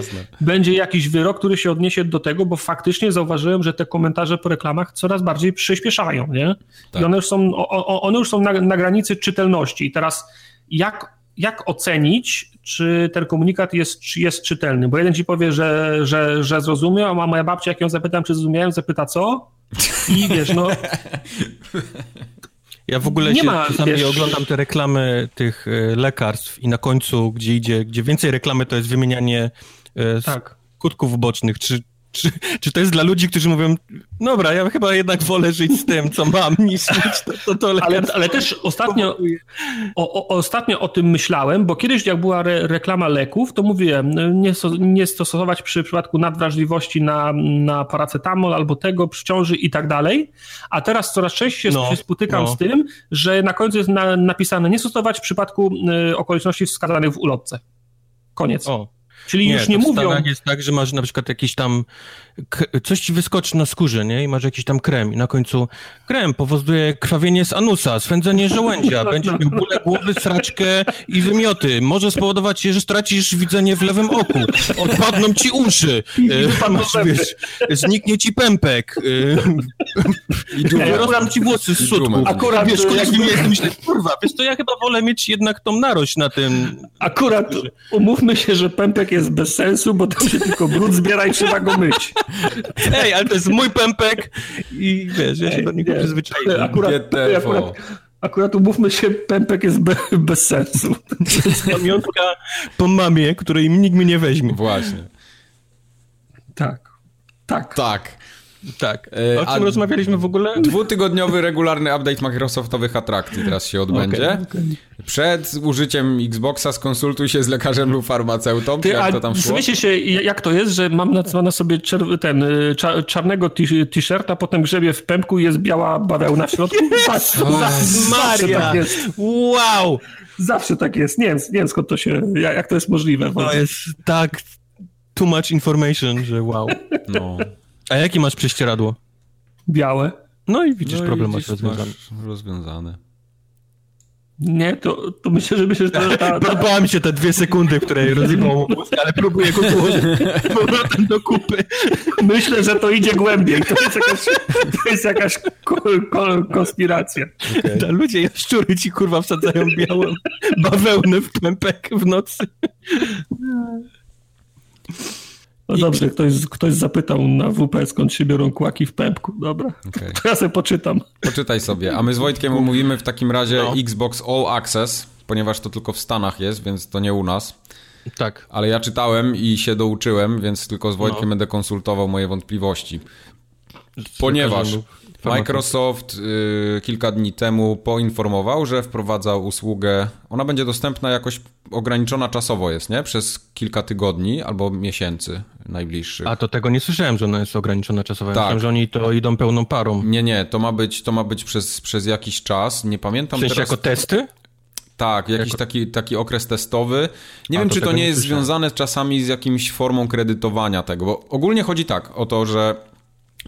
będzie jakiś wyrok, który się odniesie do tego, bo faktycznie zauważyłem, że te komentarze po reklamach coraz bardziej przyspieszają, nie? Tak. I one już są, o, one już są na, na granicy czytelności. I teraz jak, jak ocenić, czy ten komunikat jest, jest czytelny? Bo jeden ci powie, że, że, że zrozumiał, a moja babcia, jak ją zapytam, czy zrozumiałem, zapyta co? I wiesz, no... Ja w ogóle nie się ma, czasami wiesz... oglądam te reklamy tych e, lekarstw i na końcu, gdzie idzie, gdzie więcej reklamy, to jest wymienianie e, tak. skutków ubocznych, czy czy, czy to jest dla ludzi, którzy mówią, dobra, ja chyba jednak wolę żyć z tym, co mam, niż mieć to, to, to ale, ale też ostatnio o, o, ostatnio o tym myślałem, bo kiedyś jak była re, reklama leków, to mówiłem, nie, nie stosować przy przypadku nadwrażliwości na, na paracetamol albo tego, przy ciąży i tak dalej, a teraz coraz częściej no, się spotykam no. z tym, że na końcu jest na, napisane nie stosować w przypadku y, okoliczności wskazanych w ulotce. Koniec. O. Czyli nie, już nie w mówią. Stanach jest tak, że masz na przykład jakiś tam. Coś ci wyskoczy na skórze, nie? I masz jakiś tam krem. I na końcu krem powoduje krwawienie z anusa, swędzenie żołędzia, będzie miał bóle głowy, sraczkę i wymioty. Może spowodować się, że stracisz widzenie w lewym oku. Odpadną ci uszy. E, masz, wiesz, zniknie ci pępek. E, I wyrosną ci włosy z sutku. Akurat, wiesz, mi jest, myślę, kurwa, wiesz, to ja chyba wolę mieć jednak tą narość na tym. Akurat umówmy się, że pępek jest bez sensu, bo tam się tylko brud zbiera i trzeba go myć. Ej, ale to jest mój pępek i wiesz, ja się Ej, do niego przyzwyczaiłem. Akurat, akurat, akurat umówmy się, pępek jest be, bez sensu. To jest pamiątka po mamie, której nikt mi nie weźmie. Właśnie. Tak. Tak. Tak. Tak. E, o czym A rozmawialiśmy w ogóle? Dwutygodniowy, regularny update Microsoftowych atrakcji teraz się odbędzie. Okay, okay. Przed użyciem Xboxa skonsultuj się z lekarzem lub farmaceutą, Ty, jak to tam szło. się, jak to jest, że mam na, na sobie czer, ten y, cza, czarnego t-shirta, potem grzebie w pępku i jest biała bawełna w środku? Maria! Tak jest. Wow! Zawsze tak jest. Nie wiem, nie wiem skąd to się, jak to jest możliwe. To jest tak too much information, że wow. No. A jakie masz prześcieradło? Białe. No i widzisz, no problem i masz rozwiązany. Masz rozwiązany. Nie, to, to myślę, że myślę, że to... Ta, ta... mi się te dwie sekundy, które rozjebało mózg, ale próbuję go złożyć powrotem do kupy. Myślę, że to idzie głębiej. To jest jakaś, to jest jakaś ko, ko, konspiracja. Okay. Ta ludzie jaszczury ci kurwa wsadzają białą bawełnę w pępek w nocy. No I... dobrze, ktoś, ktoś zapytał na WP, skąd się biorą kłaki w pępku. Dobra, okay. to ja sobie poczytam. Poczytaj sobie. A my z Wojtkiem omówimy w takim razie no. Xbox All Access, ponieważ to tylko w Stanach jest, więc to nie u nas. Tak. Ale ja czytałem i się douczyłem, więc tylko z Wojtkiem no. będę konsultował moje wątpliwości. Ponieważ Microsoft y, kilka dni temu poinformował, że wprowadza usługę. Ona będzie dostępna jakoś ograniczona czasowo jest, nie? Przez kilka tygodni albo miesięcy najbliższych. A to tego nie słyszałem, że ona jest ograniczona czasowo. Tak. Myślałem, że oni to idą pełną parą. Nie, nie, to ma być, to ma być przez, przez jakiś czas. Nie pamiętam w sensie teraz... jako testy? Tak, jakiś jako... taki, taki okres testowy. Nie A, wiem, czy to nie jest związane czasami z jakimś formą kredytowania tego, bo ogólnie chodzi tak o to, że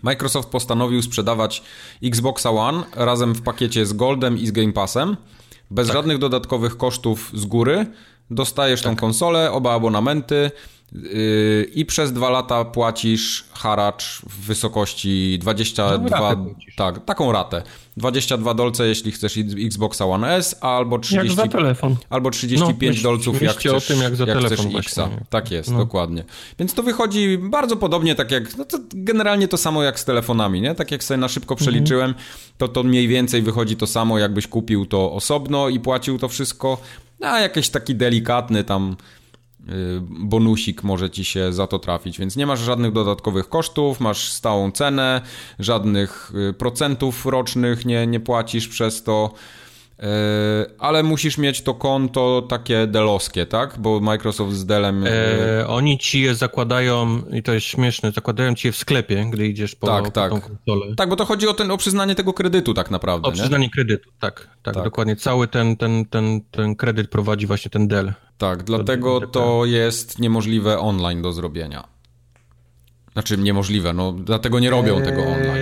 Microsoft postanowił sprzedawać Xboxa One razem w pakiecie z Goldem i z Game Passem, bez tak. żadnych dodatkowych kosztów z góry. Dostajesz tak. tą konsolę, oba abonamenty yy, i przez dwa lata płacisz haracz w wysokości 22... No, tak, taką ratę. 22 dolce, jeśli chcesz Xboxa One S, albo 30, jak za telefon. Albo 35 no, dolców, jak chcesz, tym, jak za jak telefon chcesz Xa. Tak jest, no. dokładnie. Więc to wychodzi bardzo podobnie, tak jak, no to generalnie to samo jak z telefonami, nie? Tak jak sobie na szybko mhm. przeliczyłem, to to mniej więcej wychodzi to samo, jakbyś kupił to osobno i płacił to wszystko, a jakiś taki delikatny tam bonusik może ci się za to trafić, więc nie masz żadnych dodatkowych kosztów, masz stałą cenę, żadnych y, procentów rocznych nie, nie płacisz przez to. Y, ale musisz mieć to konto takie delowskie, tak? Bo Microsoft z Delem... E, oni ci je zakładają, i to jest śmieszne, zakładają ci je w sklepie, gdy idziesz po, tak, po tak. tą konsolę. Tak, bo to chodzi o, ten, o przyznanie tego kredytu tak naprawdę, O przyznanie nie? kredytu, tak, tak, tak, dokładnie. Cały ten, ten, ten, ten kredyt prowadzi właśnie ten Dell. Tak, dlatego to jest niemożliwe online do zrobienia. Znaczy niemożliwe, no dlatego nie robią tego eee, online.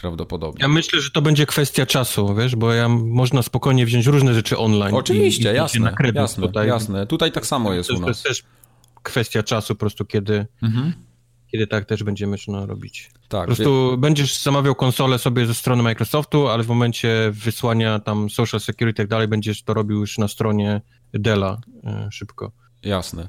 Prawdopodobnie. Ja myślę, że to będzie kwestia czasu, wiesz, bo ja można spokojnie wziąć różne rzeczy online. Oczywiście, i, i jasne, jasne, tutaj. jasne. Tutaj tak samo jest u nas. To jest też kwestia czasu po prostu, kiedy, mhm. kiedy tak też będziemy można robić. Tak, po prostu wie... będziesz zamawiał konsolę sobie ze strony Microsoftu, ale w momencie wysłania tam social security i tak dalej będziesz to robił już na stronie Della e, szybko. Jasne.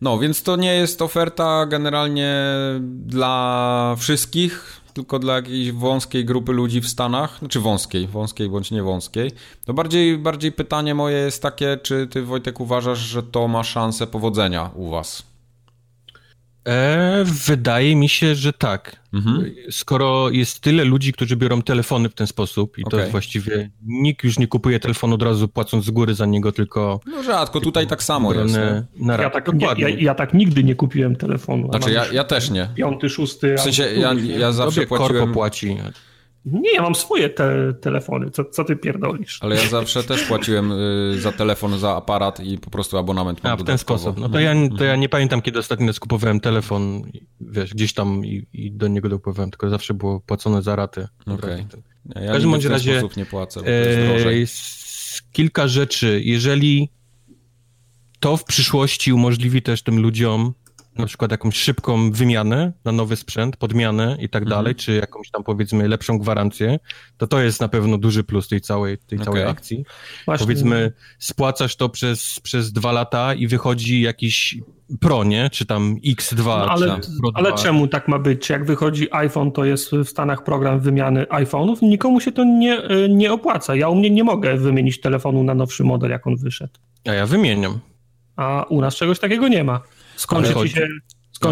No, więc to nie jest oferta generalnie dla wszystkich, tylko dla jakiejś wąskiej grupy ludzi w Stanach, czy wąskiej, wąskiej bądź nie wąskiej. To bardziej, bardziej pytanie moje jest takie, czy ty Wojtek uważasz, że to ma szansę powodzenia u was? E, wydaje mi się, że tak. Mhm. Skoro jest tyle ludzi, którzy biorą telefony w ten sposób i okay. to jest właściwie nikt już nie kupuje telefonu od razu płacąc z góry za niego, tylko... No rzadko, tutaj tak samo jest. Na ja, tak, ja, ja, ja, tak nigdy nie kupiłem telefonu. Znaczy ja, ja też nie. Piąty, szósty... W sensie ja, ja zawsze płaciłem... Korpo płaci. Nie, ja mam swoje te telefony, co, co ty pierdolisz? Ale ja zawsze też płaciłem y, za telefon, za aparat i po prostu abonament mam A, w ten sposób. No to ja, to ja nie pamiętam, kiedy ostatnio skupowałem telefon, wiesz, gdzieś tam i, i do niego dopływałem, tylko zawsze było płacone za raty. Okej. Okay. Ja w każdym bądź razie nie płacę, bo to jest e, jest kilka rzeczy. Jeżeli to w przyszłości umożliwi też tym ludziom na przykład jakąś szybką wymianę na nowy sprzęt, podmianę i tak mhm. dalej, czy jakąś tam powiedzmy lepszą gwarancję, to to jest na pewno duży plus tej całej, tej okay. całej akcji. Właśnie. Powiedzmy, spłacasz to przez, przez dwa lata i wychodzi jakiś Pro, nie? Czy tam X2. No, ale, ale czemu tak ma być? Czy jak wychodzi iPhone, to jest w Stanach program wymiany iPhone'ów? Nikomu się to nie, nie opłaca. Ja u mnie nie mogę wymienić telefonu na nowszy model, jak on wyszedł. A ja wymieniam. A u nas czegoś takiego nie ma. Skończy ci się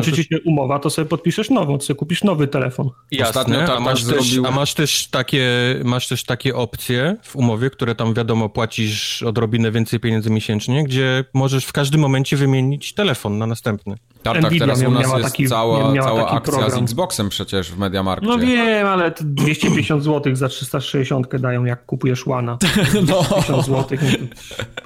skończy ci się umowa, to sobie podpiszesz nową, to sobie kupisz nowy telefon. Jasne, a masz, też, a masz, też takie, masz też takie opcje w umowie, które tam wiadomo płacisz odrobinę więcej pieniędzy miesięcznie, gdzie możesz w każdym momencie wymienić telefon na następny. Tak, tak, teraz u nas jest taki, cała, cała akcja program. z Xboxem przecież w Mediamarkcie. No wiem, ale 250 zł za 360 dają, jak kupujesz Łana. No. 250 zł, no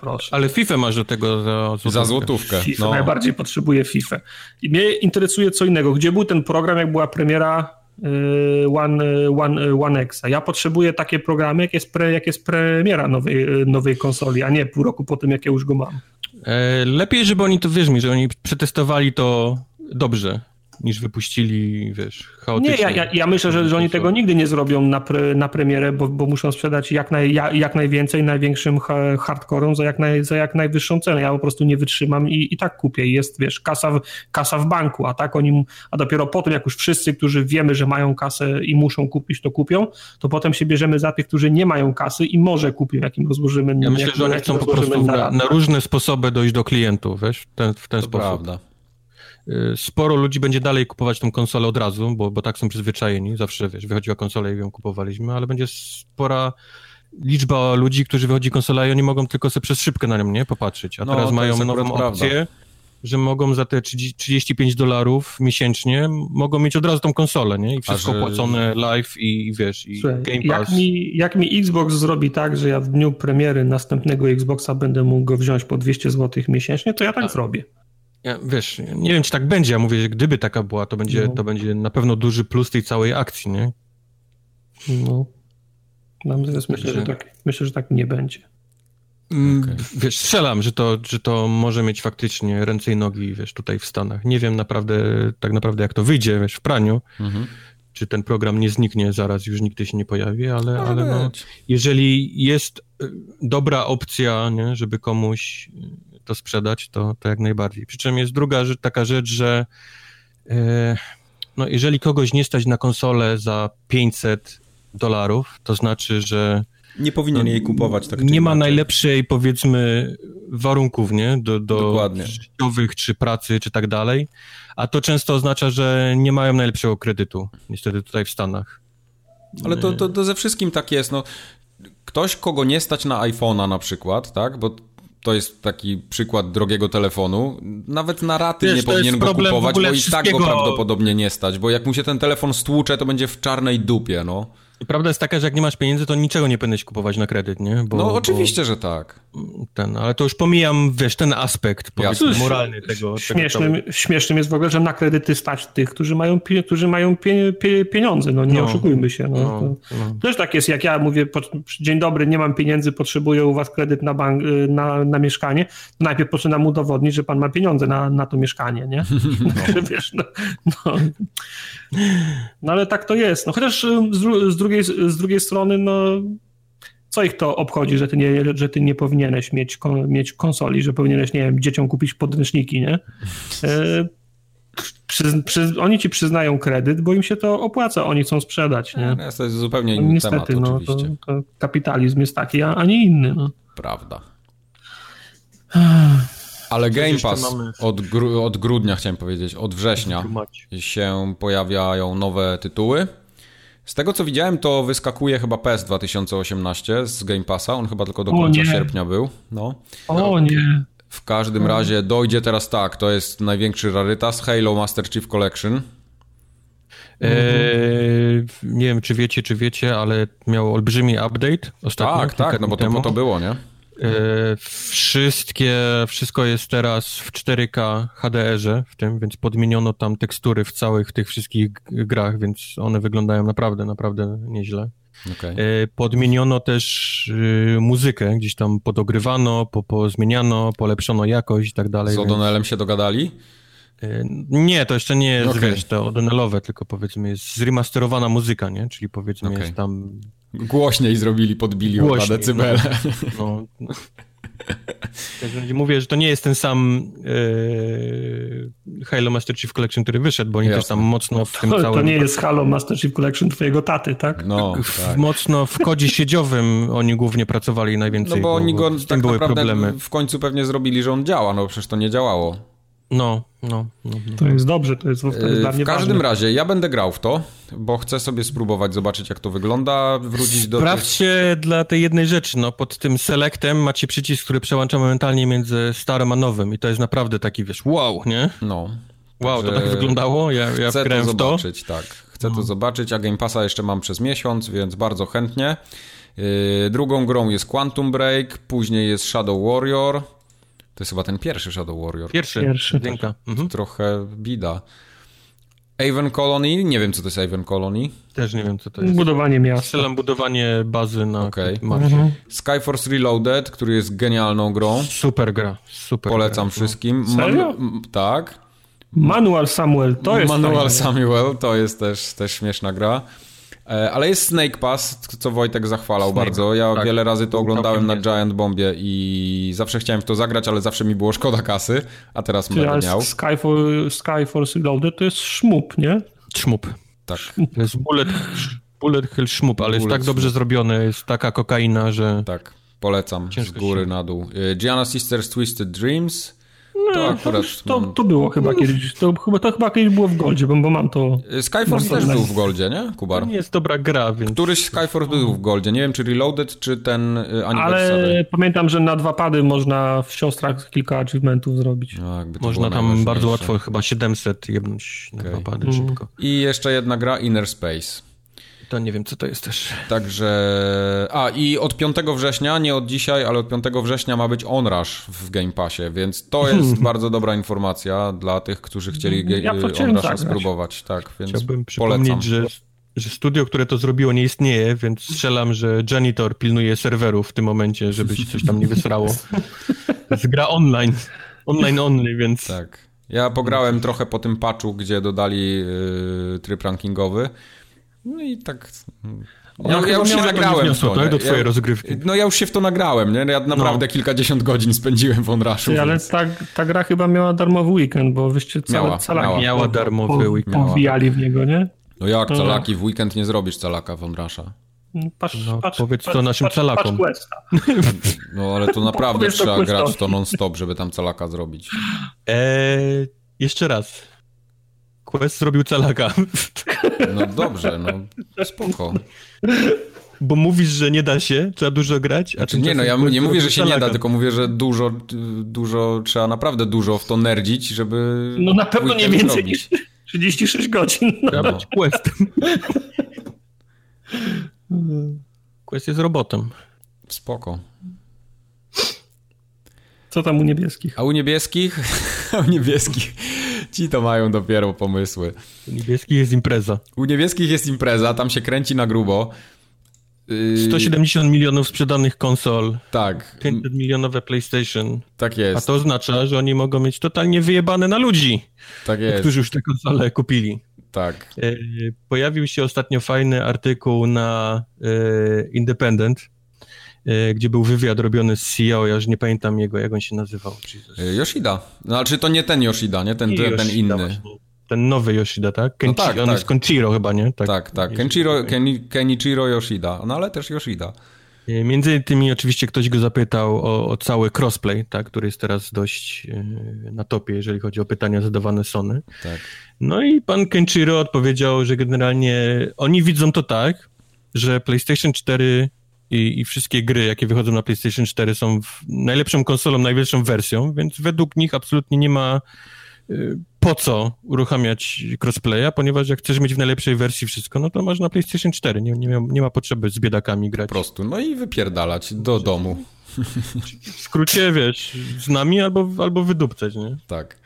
proszę. Ale FIFA masz do tego za złotówkę. Za złotówkę. FIFA no. najbardziej potrzebuje FIFA. I mnie interesuje co innego. Gdzie był ten program, jak była premiera y, One, One, One X. Ja potrzebuję takie programy, jak jest, pre, jak jest premiera nowej, nowej konsoli, a nie pół roku po tym, jak ja już go mam. E, lepiej, żeby oni to, wiesz mi, że oni przetestowali to dobrze niż wypuścili, wiesz, chaotycznie. Nie, ja, ja, ja myślę, że, że oni tego nigdy nie zrobią na, pre, na premierę, bo, bo muszą sprzedać jak, naj, jak najwięcej największym hardcore'om za jak, naj, za jak najwyższą cenę. Ja po prostu nie wytrzymam i, i tak kupię. I jest, wiesz, kasa w, kasa w banku, a tak oni, a dopiero potem, jak już wszyscy, którzy wiemy, że mają kasę i muszą kupić, to kupią, to potem się bierzemy za tych, którzy nie mają kasy i może kupią, jakim rozłożymy. Ja myślę, że oni chcą po prostu na, na, różne sposoby dojść do klientów, wiesz, w ten, w ten to sposób. Prawda. Y, sporo ludzi będzie dalej kupować tą konsolę od razu, bo, bo tak są przyzwyczajeni. Zawsze, wiesz, wychodziła konsola i ją kupowaliśmy, ale będzie spora liczba ludzi, którzy wychodzi konsola i oni mogą tylko sobie przez szybkę na nią, nie, popatrzeć. A no, teraz mają nową opcję, prawda. że mogą za te 35 dolarów miesięcznie mogą mieć od razu tą konsolę, nie? I wszystko że... płacone live i, i wiesz, i Słuchaj, Game Pass. Jak mi, jak mi Xbox zrobi tak, że ja w dniu premiery następnego Xboxa będę mógł go wziąć po 200 zł miesięcznie, to ja tak A. zrobię. Ja, wiesz, nie wiem, czy tak będzie. Ja mówię, że gdyby taka była, to będzie, no. to będzie na pewno duży plus tej całej akcji, nie? No. Natomiast myślę, że tak, myślę, że tak nie będzie. Mm, okay. Wiesz, strzelam, że to, że to może mieć faktycznie ręce i nogi, wiesz, tutaj w Stanach. Nie wiem naprawdę, tak naprawdę jak to wyjdzie, wiesz, w praniu, mhm. czy ten program nie zniknie zaraz, już nigdy się nie pojawi, ale, ale no, jeżeli jest y, dobra opcja, nie, żeby komuś to sprzedać, to, to jak najbardziej. Przy czym jest druga rzecz, taka rzecz, że e, no jeżeli kogoś nie stać na konsolę za 500 dolarów, to znaczy, że nie powinien no, jej kupować. Tak nie ma najlepszej, powiedzmy, warunków, nie? Do, do życiowych, czy pracy, czy tak dalej. A to często oznacza, że nie mają najlepszego kredytu, niestety tutaj w Stanach. Ale to, to, to ze wszystkim tak jest, no. Ktoś, kogo nie stać na iPhone'a na przykład, tak? Bo to jest taki przykład drogiego telefonu. Nawet na raty Wiesz, nie powinien go kupować, bo i tak go prawdopodobnie nie stać, bo jak mu się ten telefon stłucze, to będzie w czarnej dupie, no. Prawda jest taka, że jak nie masz pieniędzy, to niczego nie powinieneś kupować na kredyt, nie? Bo, no oczywiście, bo... że tak. Ten, ale to już pomijam, wiesz, ten aspekt powiedzmy, moralny tego. Śmiesznym, tego śmiesznym jest w ogóle, że na kredyty stać tych, którzy mają, którzy mają pie, pie, pieniądze, no nie no, oszukujmy się. No, no, no. Też tak jest, jak ja mówię, po, dzień dobry, nie mam pieniędzy, potrzebuję u was kredyt na, bank, y, na, na mieszkanie, to najpierw poczynam udowodnić, że pan ma pieniądze na, na to mieszkanie, nie? No. wiesz, no, no. no ale tak to jest. No chociaż z, z drugiej, z drugiej strony, no co ich to obchodzi, że ty nie, że ty nie powinieneś mieć, mieć konsoli, że powinieneś, nie wiem, dzieciom kupić podręczniki, nie? E, przy, przy, oni ci przyznają kredyt, bo im się to opłaca, oni chcą sprzedać, nie? No, to jest zupełnie inny Niestety, temat, no, to, to kapitalizm jest taki, a, a nie inny, no. Prawda. Ale Coś Game Pass mamy? od, gru, od grudnia, chciałem powiedzieć, od września się pojawiają nowe tytuły. Z tego co widziałem, to wyskakuje chyba PES 2018 z Game Passa. On chyba tylko do końca sierpnia był. No. O nie. W każdym razie dojdzie teraz tak, to jest największy rarytas Halo Master Chief Collection. Eee, nie wiem, czy wiecie, czy wiecie, ale miał olbrzymi update ostatnio. Tak, tak, no bo to temu. po to było, nie? Eee, wszystkie, wszystko jest teraz w 4K HDR-ze w tym, więc podmieniono tam tekstury w całych tych wszystkich grach, więc one wyglądają naprawdę, naprawdę nieźle. Okej. Eee, podmieniono też yy, muzykę, gdzieś tam podogrywano, po, pozmieniano, polepszono jakość i tak dalej. Z więc- O'Donnellem się dogadali? E, Nie, to jeszcze nie jest, Okej. wiesz, to O'Donnellowe, tylko powiedzmy jest zremasterowana muzyka, nie? Czyli powiedzmy Okej. jest tam, Głośniej zrobili, podbili o decybele. no... Razie mówię, że to nie jest ten sam e, Halo Master Chief Collection, który wyszedł, bo oni Jasne. też tam mocno w tym To, całym... to nie jest Halo Master Chief Collection twojego taty, tak? No, w, tak. Mocno w kodzie siedziowym oni głównie pracowali najwięcej. No bo oni go tak były naprawdę problemy. w końcu pewnie zrobili, że on działa, no przecież to nie działało. No, no, no. no. To jest dobrze, to jest, to jest dla Yy, mnie W każdym ważne. razie ja będę grał w to, bo chcę sobie spróbować, zobaczyć jak to wygląda, wrócić do tych... Sprawdźcie dla tej jednej rzeczy, no pod tym selectem macie przycisk, który przełącza momentalnie między starym a nowym i to jest naprawdę taki, wiesz, wow, nie? No. Wow, to tak wyglądało, ja, ja Chcę to w to. zobaczyć, tak. Chcę to zobaczyć, a Game Passa jeszcze mam przez miesiąc, więc bardzo chętnie. Yy, drugą grą jest Quantum Break, później jest Shadow Warrior. To jest chyba ten pierwszy Shadow Warrior. Pierwszy, Pierwszy, jedynka. Mhm. Trochę bida. Avon Colony, nie wiem co to jest Avon Colony. Też nie wiem, co to jest. Budowanie miasta. Strzelam budowanie bazy na Okej. Marsie. Mhm. Skyforce Reloaded, który jest genialną grą. Super gra, super Polecam gra. wszystkim. Serio? m- tak. Manual Samuel, to jest Manual. Samuel, to jest też, też śmieszna gra. E, Ale jest Snake Pass, co Wojtek zachwalał Snake, bardzo. Ja tak. wiele razy to oglądałem na Giant Bombie i zawsze chciałem w to zagrać, ale zawsze mi było szkoda kasy, a teraz Czyli będę miał. Skyfall, Skyforce Reloaded to jest szmup, nie? Trzmup. Tak. To jest bullet, bullet hell szmup, ale jest Bullet tak dobrze zrobione, jest taka kokaina, że... Tak, polecam Ciężko z góry się- na dół. E, Gianna Sisters Twisted Dreams. To No, akurat to, mam- to było chyba kiedyś, to chyba, to chyba kiedyś było w Goldzie, bo, bo mam to... Skyforce też to był w Goldzie, nie, To Kubar? nie jest dobra gra, więc... Któryś Skyforce był w Goldzie. Nie wiem, czy Reloaded, czy ten e, Anniversary. Ale pamiętam, że na dwa pady można w siostrach kilka achievementów zrobić. No, jakby to Można tam bardzo łatwo, chyba 700 jebnąć na okay. napady Mm. szybko. I jeszcze jedna gra, Inner Space. To nie wiem, co to jest też. Także. A i od 5 września, nie od dzisiaj, ale od 5 września ma być Onrush w Game Passie, więc to jest bardzo dobra informacja dla tych, którzy chcieli Ja Onrusha spróbować. Tak, więc Chciałbym polecam. przypomnieć, że, że studio, które to zrobiło, nie istnieje, więc strzelam, że Janitor pilnuje serwerów w tym momencie, żeby się coś tam nie wysrało. To jest gra online. Online only, więc... Tak. Ja pograłem trochę po tym patchu, gdzie dodali yy, tryb rankingowy. No i tak. Ona Ja, ja już się nagrałem w wniosło, to. tak, do twojej ja, rozgrywki. No ja już się w to nagrałem, nie? Ja naprawdę kilkadziesiąt godzin spędziłem w Onrushu. Ty, ale więc... ta, ta gra chyba miała darmowy weekend, bo wyście całe Miała, calaki miała. Miała darmowy po, weekend. Powbijali w niego, nie? No jak No. calaki w weekend nie zrobisz calaka w? Patrz, No, patrz, powiedz patrz, to naszym calakom. No ale to naprawdę trzeba grać w to non-stop, żeby tam calaka zrobić. Eee, jeszcze raz. Quest zrobił calaka. No dobrze, no spoko. Bo mówisz, że nie da się, trzeba dużo grać, a Znaczy, nie, no ja nie mówię, że Quest się nie da, tylko mówię, że dużo, dużo, trzeba naprawdę dużo w to nerdzić, żeby No na pewno nie więcej zrobić. niż 36 godzin. No. Trzeba być questem. Quest jest robotem. Spoko. Co tam u niebieskich? A u niebieskich? A u niebieskich. Ci to mają dopiero pomysły. Niebieski jest impreza. U niebieskich jest impreza, tam się kręci na grubo. Yy, 170 milionów sprzedanych konsol, Tak, 500 milionowe PlayStation. tak A jest. to oznacza, że oni mogą mieć totalnie wyjebane na ludzi, Tak jest. którzy już te konsole kupili. Tak. E, Pojawił się ostatnio fajny artykuł na e, Independent, gdzie był wywiad robiony z CEO, ja już nie pamiętam jego, jak on się nazywał. Jesus. Yy, Yoshida. Znaczy to nie ten Yoshida, nie? Ten, ten Yoshida inny. właśnie. Ten nowy Yoshida, tak? Kenchi, tak, on tak. jest Konchiro chyba, nie? Tak, tak. Nie, Kenchiro. Ken, Kenichiro Yoshida. No ale też Yoshida. E, między innymi oczywiście ktoś go zapytał o, o, cały crossplay, tak, który jest teraz dość e, na topie, jeżeli chodzi o pytania zadawane Sony. Tak. No i pan Kenshiro odpowiedział, że generalnie oni widzą to tak, że PlayStation 4 i, i, wszystkie gry, jakie wychodzą na PlayStation 4 są najlepszą konsolą, najwyższą wersją, więc według nich absolutnie nie ma y, po co uruchamiać crossplaya, ponieważ jak chcesz mieć w najlepszej wersji wszystko, no to masz na PlayStation 4, nie, nie, ma, nie ma potrzeby z biedakami grać. Po prostu, no i wypierdalać do domu. W skrócie, wiesz, z nami albo, albo wydupcać, nie? Tak.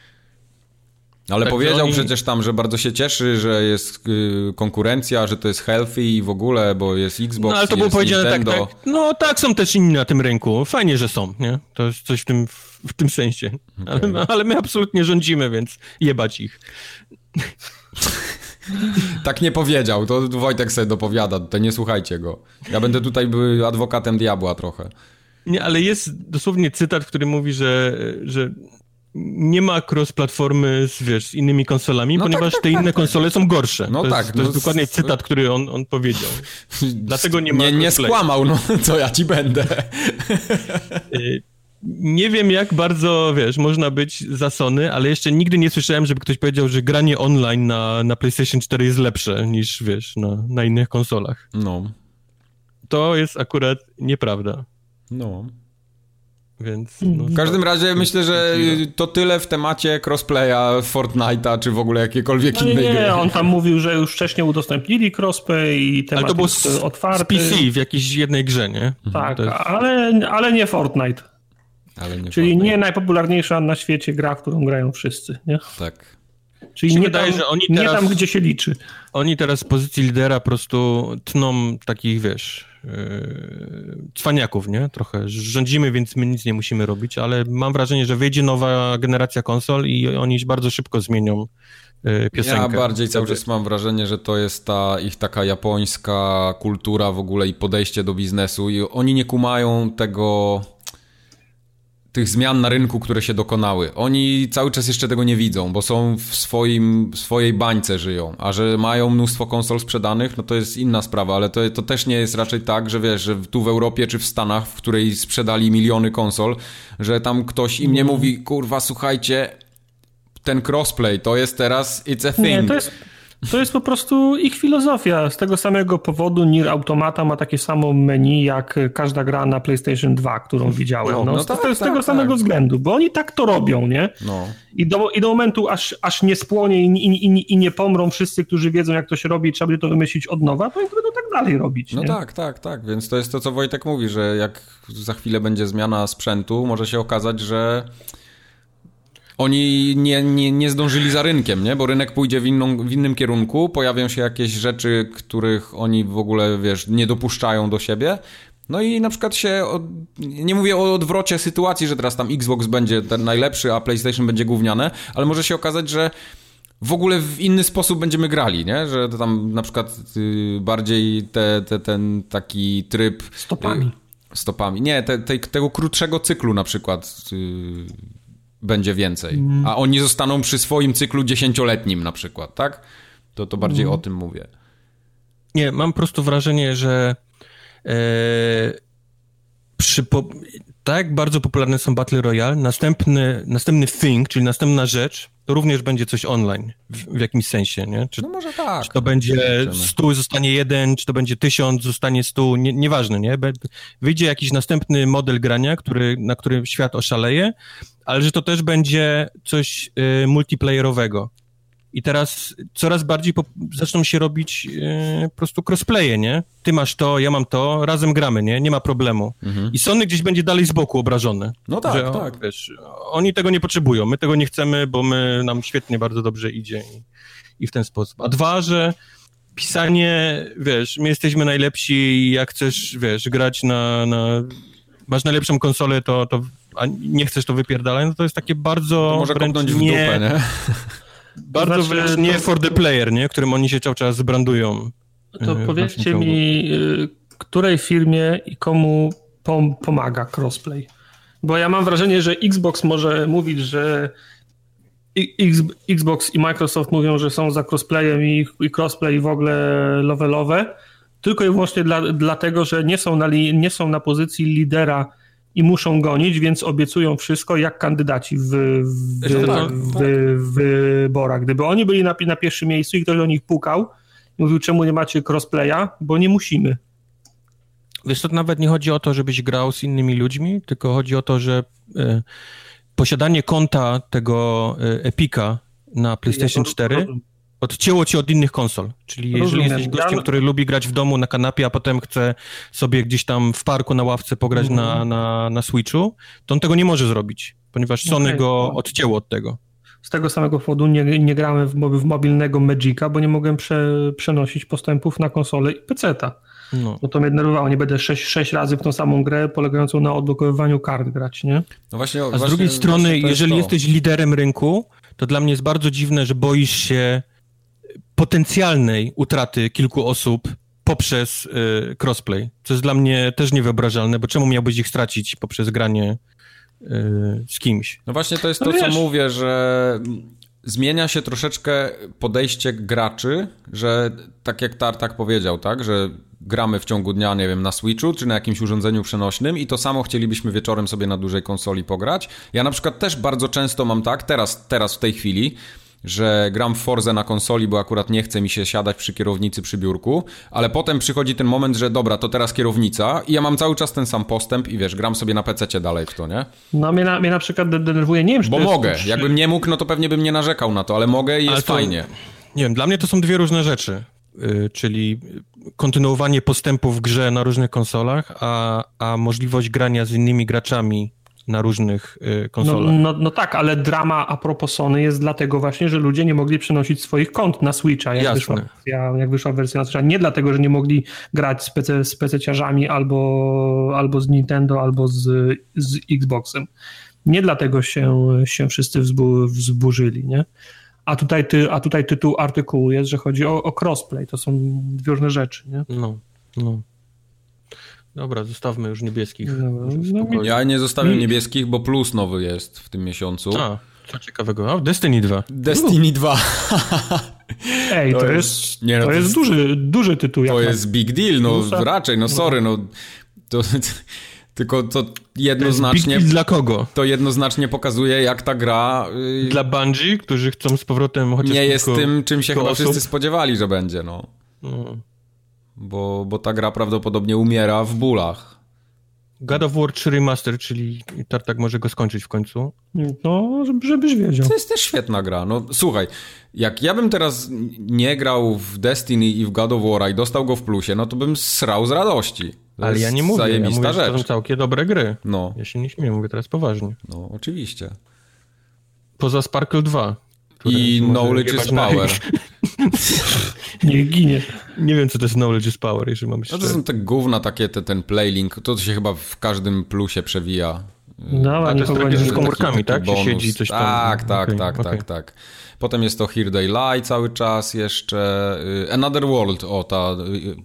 Ale tak, powiedział oni... przecież tam, że bardzo się cieszy, że jest y, konkurencja, że to jest healthy i w ogóle, bo jest Xbox, No ale to było powiedziane tak, tak, no tak, są też inni na tym rynku. Fajnie, że są, nie? To jest coś w tym, w tym sensie. Okay. Ale, ale my absolutnie rządzimy, więc jebać ich. tak nie powiedział, to Wojtek sobie dopowiada, to nie słuchajcie go. Ja będę tutaj był adwokatem diabła trochę. Nie, ale jest dosłownie cytat, który mówi, że, że nie ma cross-platformy z, wiesz, z innymi konsolami, no ponieważ tak, tak, te inne tak, konsole są gorsze. No to tak. Jest, to no jest dokładnie cytat, który on, on powiedział. Dlatego nie ma Nie, nie skłamał, no co ja ci będę. Y, nie wiem, jak bardzo, wiesz, można być za Sony, ale jeszcze nigdy nie słyszałem, żeby ktoś powiedział, że granie online na, na PlayStation 4 jest lepsze niż, wiesz, na, na innych konsolach. No. To jest akurat nieprawda. No. Więc, no, w każdym razie myślę, że to tyle w temacie crossplaya Fortnite'a, czy w ogóle jakiekolwiek no innej nie, gry. on tam mówił, że już wcześniej udostępnili crossplay i temat ale to był otwarty. Z PC w jakiejś jednej grze, nie? Tak, jest... ale, ale nie Fortnite. Ale nie Czyli Fortnite. nie najpopularniejsza na świecie gra, którą grają wszyscy, nie? Tak. Czyli nie, wydaje, tam, że oni teraz, nie tam, gdzie się liczy. Oni teraz z pozycji lidera po prostu tną takich, wiesz, yy, cwaniaków, nie? Trochę rządzimy, więc my nic nie musimy robić, ale mam wrażenie, że wyjdzie nowa generacja konsol i oni bardzo szybko zmienią yy, piosenkę. Ja bardziej cały czas mam wrażenie, że to jest ta ich taka japońska kultura w ogóle i podejście do biznesu i oni nie kumają tego tych zmian na rynku, które się dokonały. Oni cały czas jeszcze tego nie widzą, bo są w swoim, w swojej bańce żyją, a że mają mnóstwo konsol sprzedanych, no to jest inna sprawa, ale to, to też nie jest raczej tak, że wiesz, że tu w Europie czy w Stanach, w której sprzedali miliony konsol, że tam ktoś im nie mhm. mówi, kurwa, słuchajcie, ten crossplay to jest teraz, it's a thing. Nie, to jest, to jest po prostu ich filozofia. Z tego samego powodu Nier Automata ma takie samo menu jak każda gra na PlayStation 2, którą widziałem. No, no, no tak, to jest z tego tak, samego tak. względu, bo oni tak to robią, nie? No. I, do, I do momentu, aż, aż nie spłonie i, i, i, i nie pomrą wszyscy, którzy wiedzą, jak to się robi trzeba będzie to wymyślić od nowa, to oni będą tak dalej robić. No nie? tak, tak, tak. Więc to jest to, co Wojtek mówi, że jak za chwilę będzie zmiana sprzętu, może się okazać, że oni nie, nie, nie zdążyli za rynkiem, nie? Bo rynek pójdzie w, inną, w innym kierunku, pojawią się jakieś rzeczy, których oni w ogóle, wiesz, nie dopuszczają do siebie. No i na przykład się, od... nie mówię o odwrocie sytuacji, że teraz tam Xbox będzie ten najlepszy, a PlayStation będzie gówniane, ale może się okazać, że w ogóle w inny sposób będziemy grali, nie? Że tam na przykład y, bardziej te, te, ten taki tryb... Stopami. Y, stopami. Nie, te, te, tego krótszego cyklu na przykład y, będzie więcej. Mm. A oni zostaną przy swoim cyklu dziesięcioletnim na przykład, tak? To, to bardziej mm. o tym mówię. Nie, mam po prostu wrażenie, że e, przy po, tak bardzo popularne są Battle Royale, następny, następny thing, czyli następna rzecz, to również będzie coś online w, w jakimś sensie, nie? Czy, no może tak. Czy to będzie stu zostanie jeden, czy to będzie tysiąc, zostanie stu, nie, nieważne, nie? Wyjdzie jakiś następny model grania, który, na którym świat oszaleje, ale że to też będzie coś y, multiplayerowego. I teraz coraz bardziej po, zaczną się robić e, po prostu crossplaye, nie? Ty masz to, ja mam to, razem gramy, nie? Nie ma problemu. Mhm. I Sony gdzieś będzie dalej z boku obrażony. No tak, że, tak. Wiesz, oni tego nie potrzebują, my tego nie chcemy, bo my, nam świetnie, bardzo dobrze idzie i, i w ten sposób. A dwa, że pisanie, wiesz, my jesteśmy najlepsi i jak chcesz, wiesz, grać na, na masz najlepszą konsolę, to, to a nie chcesz to wypierdalać, no to jest takie bardzo... To może kopnąć w dupę, nie? Bardzo znaczy, wręcz nie to... for the player, nie? Którym oni się cały czas brandują. To e, powiedzcie mi, e, której firmie i komu pom pomaga crossplay? Bo ja mam wrażenie, że Xbox może mówić, że Xbox i Microsoft mówią, że są za crossplayem i, i crossplay w ogóle levelowe, tylko i wyłącznie dla, dlatego, że nie są, na, nie są na pozycji lidera i muszą gonić, więc obiecują wszystko jak kandydaci w, w, w, tak, w, tak. w wyborach. Gdyby oni byli na, na pierwszym miejscu i ktoś do nich pukał, mówił, czemu nie macie crossplaya, bo nie musimy. Wiesz, to nawet nie chodzi o to, żebyś grał z innymi ludźmi, tylko chodzi o to, że y, posiadanie konta tego y, Epika na PlayStation 4 odcięło cię od innych konsol. Czyli jeżeli Rozumiem. jesteś gościem, który lubi grać w domu na kanapie, a potem chce sobie gdzieś tam w parku na ławce pograć mm. na, na, na Switchu, to on tego nie może zrobić, ponieważ Sony okay. go odcięło od tego. Z tego samego powodu nie, nie grałem w, w mobilnego Magica, bo nie mogłem prze, przenosić postępów na konsolę i PC-ta. No. Bo to mnie denerwowało, nie będę 6, 6 razy w tą samą grę polegającą na odblokowywaniu kart grać, nie? No właśnie, a z właśnie, drugiej strony, jeżeli jesteś liderem rynku, to dla mnie jest bardzo dziwne, że boisz się potencjalnej utraty kilku osób poprzez y, crossplay, co jest dla mnie też niewyobrażalne, bo czemu miałbyś ich stracić poprzez granie y, z kimś? No właśnie to jest no to, wiesz. co mówię, że zmienia się troszeczkę podejście graczy, że tak jak Tartak powiedział, tak, że gramy w ciągu dnia, nie wiem, na Switchu czy na jakimś urządzeniu przenośnym i to samo chcielibyśmy wieczorem sobie na dużej konsoli pograć. Ja na przykład też bardzo często mam tak, teraz, teraz w tej chwili, że gram w Forze na konsoli, bo akurat nie chce mi się siadać przy kierownicy przy biurku, ale potem przychodzi ten moment, że dobra, to teraz kierownica i ja mam cały czas ten sam postęp i wiesz, gram sobie na PC dalej w to, nie? No mnie na, mnie na przykład denerwuje, nie wiem, Bo mogę, jest... jakbym nie mógł, no to pewnie bym nie narzekał na to, ale mogę i jest to, fajnie. Nie wiem, dla mnie to są dwie różne rzeczy, yy, czyli kontynuowanie postępu w grze na różnych konsolach, a, a możliwość grania z innymi graczami na różnych y, konsolach. No, no, no, tak, ale drama a propos Sony jest dlatego właśnie, że ludzie nie mogli przenosić swoich kont na Switcha, jak, wyszła, jak wyszła wersja na Switcha. Nie dlatego, że nie mogli grać z, PC, z PC-ciarzami albo, albo z Nintendo, albo z, z Xboxem. Nie dlatego się, się wszyscy wzbu, wzburzyli, nie? A tutaj, ty, a tutaj tytuł artykułu jest, że chodzi o, o crossplay. To są dwie różne rzeczy, nie? No, no. Dobra, zostawmy już niebieskich. No, no, ja nie zostawiam niebieskich, bo plus nowy jest w tym miesiącu. A, co ciekawego. A, Destiny 2. Destiny 2. Ej, to, to jest, nie, no, to, jest duży, duży tytuł. To jest big deal, no Plusa? raczej, no sorry, no. To, tylko to jednoznacznie... To dla kogo? To jednoznacznie pokazuje, jak ta gra... Yy, dla Bungie, którzy chcą z powrotem chociaż Nie jest tym, czym się chyba osób? wszyscy spodziewali, że będzie, no. no bo, bo ta gra prawdopodobnie umiera w bólach. God of War 3 Remaster, czyli Tartak może go skończyć w końcu. No, żebyś wiedział. To jest też świetna gra. No słuchaj, jak ja bym teraz nie grał w Destiny i w God of War i dostał go w plusie, no to bym srał z radości. To Ale ja nie mówię, ja mówię, rzecz. to są całkiem dobre gry. No. Ja się nie śmieję, mówię teraz poważnie. No, oczywiście. Poza Sparkle 2. I Knowledge is Power. Niech ginie. Nie wiem, co to jest knowledge is power, jeżeli mamy No to są te gówna takie, te, ten playlink, to się chyba w każdym plusie przewija. No, ale to jest takie z komórkami, tak? Się siedzi coś tam. Tak, tak, okay, tak, okay. tak, tak. Potem jest to Here They Lie cały czas jeszcze. Y, Another World, o ta y,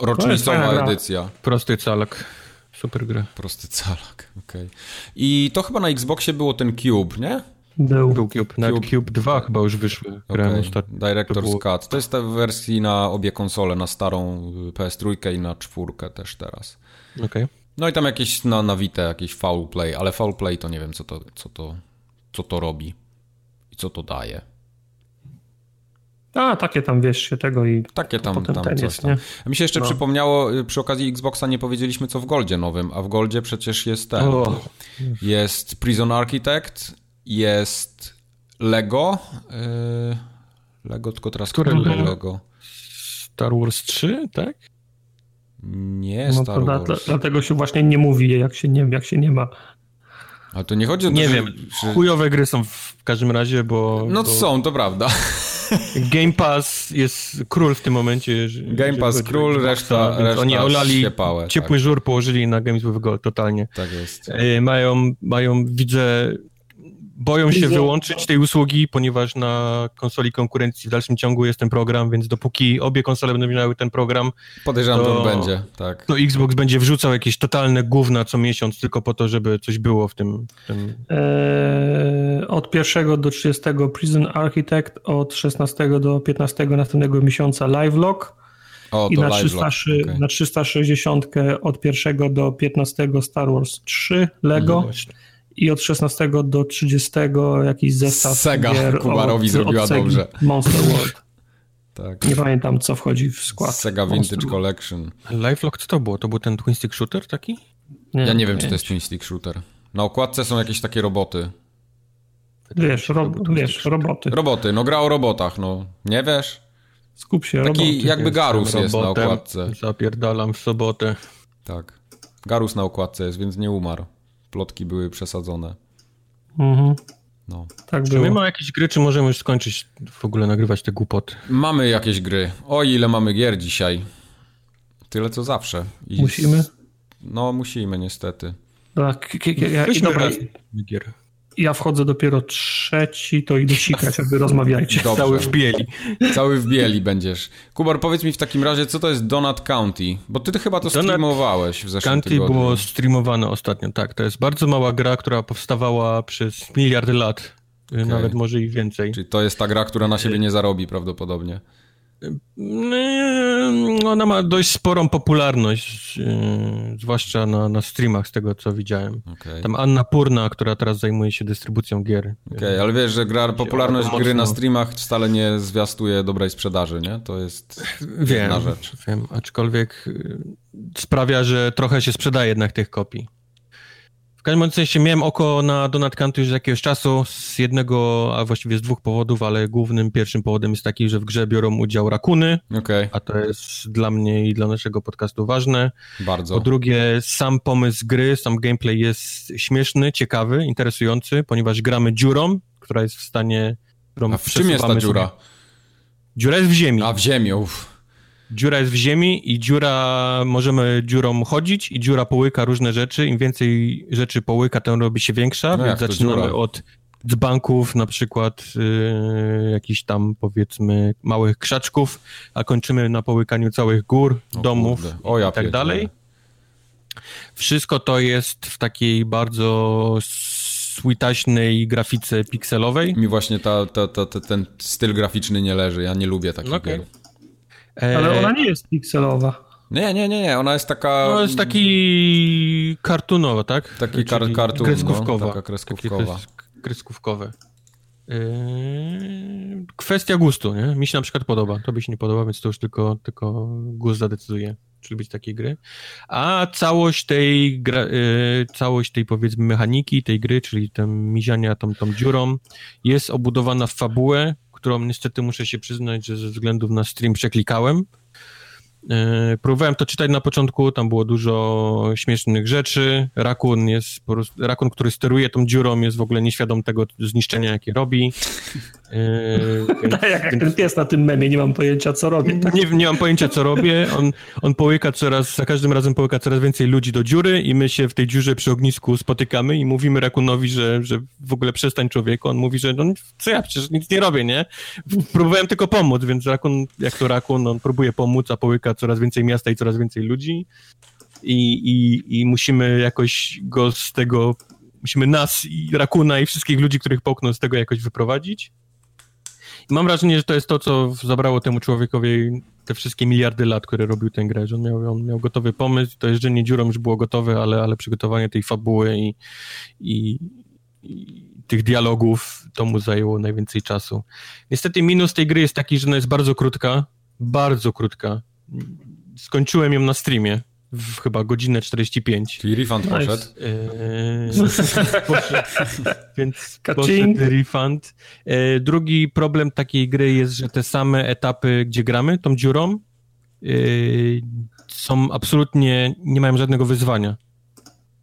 rocznicowa edycja. Prosty calak. Super gra. Prosty calak, okej. Okay. I to chyba na Xboxie było ten Cube, nie? Był. Był Cube. Nawet Cube, Cube 2 chyba już wyszły. Okay. Director's to było... Cut. To jest ta wersja na obie konsole, na starą PS3 i na czwórkę też teraz. Okej. Okay. No i tam jakieś na, na Vita, jakieś foul play, ale foul play to nie wiem, co to, co to, co to robi i co to daje. A, takie tam wiesz się tego i takie tam, tam coś jest, tam. A mi się jeszcze no. przypomniało, y, przy okazji Xboxa nie powiedzieliśmy co w Goldzie nowym, a w Goldzie przecież jest ten. Oh. Jest Prison Architect, jest Lego. Yy, Lego, tylko teraz które Lego? Lego? Star Wars 3, tak? Nie, no Star Wars. Dla, dlatego się właśnie nie mówi, jak się nie, jak się nie ma. Ale to nie chodzi o to, Nie że, wiem, że... chujowe gry są w każdym razie, bo... No bo... są, to prawda. Game Pass jest król w tym momencie. Game Pass król, reszta, reszta Oni olali pałę, ciepły tak. żur, położyli na Games with Gold totalnie. Tak jest. E, mają, mają widzę boją się wyłączyć tej usługi, ponieważ na konsoli konkurencji w dalszym ciągu jest ten program, więc dopóki obie konsole będą miały ten program, podejrzewam, to, to będzie, tak. To Xbox będzie wrzucał jakieś totalne gówna co miesiąc tylko po to, żeby coś było w tym. W tym... Eee, od 1 do 30 Prison Architect, od 16 do 15 następnego miesiąca Live Lock. O, I na, live 300, okay. na 360 od pierwszego do 15 Star Wars 3 Lego No i od 16 do 30 jakiś zestaw Sega gier Kubarowi od, zrobiła od dobrze. Monster World. Tak. Nie pamiętam, co wchodzi w skład. Sega Monster Vintage World. Collection. Lifelock co to było? To był ten twin stick shooter taki? Ja nie wiem, nie. czy to jest twin stick shooter. Na okładce są jakieś takie roboty. Wiesz, twin wiesz, roboty. Roboty, no gra o robotach, no. Nie wiesz? Skup się, Taki roboty. jakby Garus jest na okładce. Zapierdalam w sobotę. Tak. Garus na okładce jest, więc nie umarł. Plotki były przesadzone. Mhm, No. tak Czy my mamy jakieś gry, czy możemy już skończyć w ogóle nagrywać te głupoty? Mamy jakieś gry. O ile mamy gier dzisiaj. Tyle co zawsze. I Musimy? s- No, musimy niestety. Tak, ja, Weźmy dobra, raz gier. Ja wchodzę dopiero trzeci, to idę sikać, a wy rozmawiajcie. Dobrze. Cały w bieli. Cały w bieli będziesz. Kubar, powiedz mi w takim razie, co to jest Donut County? Bo ty chyba to Donut streamowałeś w zeszłym County tygodniu. było streamowane ostatnio, tak. To jest bardzo mała gra, która powstawała przez miliardy lat. Nawet może i więcej. Czyli to jest ta gra, która na siebie nie zarobi prawdopodobnie. Mm, Ona ma dość sporą popularność, yy, zwłaszcza na, na streamach, z tego co widziałem. Okej, Tam Anna Purna, która teraz zajmuje się dystrybucją gier. Okej, ale wiesz, że gra, popularność gry na mocno- streamach wcale nie zwiastuje dobrej sprzedaży, nie? To jest Wiem, jedna rzecz. wiem, aczkolwiek y, sprawia, że trochę się sprzedaje jednak tych kopii. W każdym sensie miałem oko na Donut County już z jakiegoś czasu, z jednego, a właściwie z dwóch powodów, ale głównym, pierwszym powodem jest taki, że w grze biorą udział rakuny, Okej, a to jest dla mnie i dla naszego podcastu ważne. bardzo. Po drugie, sam pomysł gry, sam gameplay jest śmieszny, ciekawy, interesujący, ponieważ gramy dziurą, która jest w stanie... którą A w czym jest ta dziura? Sobie. Dziura jest w ziemi. A w ziemi, uff. Dziura jest w ziemi i dziura, możemy dziurą chodzić i dziura połyka różne rzeczy. Im więcej rzeczy połyka, tym robi się większa, No więc zaczynamy dziura? od dzbanków, na przykład yy, jakichś tam powiedzmy małych krzaczków, a kończymy na połykaniu całych gór, O domów. O, ja i tak dalej. Wszystko to jest w takiej bardzo sweetaśnej grafice pikselowej. Mi właśnie ta, ta, ta, ten styl graficzny nie leży, ja nie lubię takich Okej. gier. E, Ale ona nie jest pikselowa. Nie, nie, nie, nie, ona jest taka... No jest taki kartunowa, tak? Taki kar- kartun, Kreskówkowa. no, taka kreskówkowa. Kreskówkowe. Yy, kwestia gustu, nie? Mi się na przykład podoba. Tobie się nie podoba, więc to już tylko, tylko gust zadecyduje, czy lubić takie gry. A całość tej, gra, yy, całość tej powiedzmy mechaniki tej gry, czyli tam miziania tą, tą dziurą, jest obudowana w fabułę, którą niestety muszę się przyznać, że ze względów na stream przeklikałem. Yy, Próbowałem to czytać na początku, tam było dużo śmiesznych rzeczy. Rakun jest, po prostu, rakun, który steruje tą dziurą, jest w ogóle nieświadom tego zniszczenia, jakie robi. Yy, Tak jak, jak ten pies na tym memie, nie mam pojęcia, co robię. Tak? nie, nie mam pojęcia, co robię. On, on połyka coraz, za każdym razem połyka coraz więcej ludzi do dziury i my się w tej dziurze przy ognisku spotykamy i mówimy Rakunowi, że, że w ogóle przestań człowieku. On mówi, że no co ja, przecież nic nie robię, nie? Próbowałem tylko pomóc, więc Rakun, jak to Rakun, on próbuje pomóc, a połyka coraz więcej miasta i coraz więcej ludzi i, i, i musimy jakoś go z tego, musimy nas i Rakuna i wszystkich ludzi, których połknął z tego jakoś wyprowadzić. Mam wrażenie, że to jest to, co zabrało temu człowiekowi te wszystkie miliardy lat, które robił tę grę, że on miał, on miał gotowy pomysł, to jeżdżenie dziurą już było gotowe, ale, ale przygotowanie tej fabuły i, i, i tych dialogów, to mu zajęło najwięcej czasu. Niestety minus tej gry jest taki, że ona jest bardzo krótka, bardzo krótka. Skończyłem ją na streamie w chyba godzinę 45. Czyli refund Nice. poszedł. Eee, poszedł, więc Kacing. poszedł refund. Eee, drugi problem takiej gry jest, że te same etapy, gdzie gramy, tą dziurą, eee, są absolutnie, nie mają żadnego wyzwania.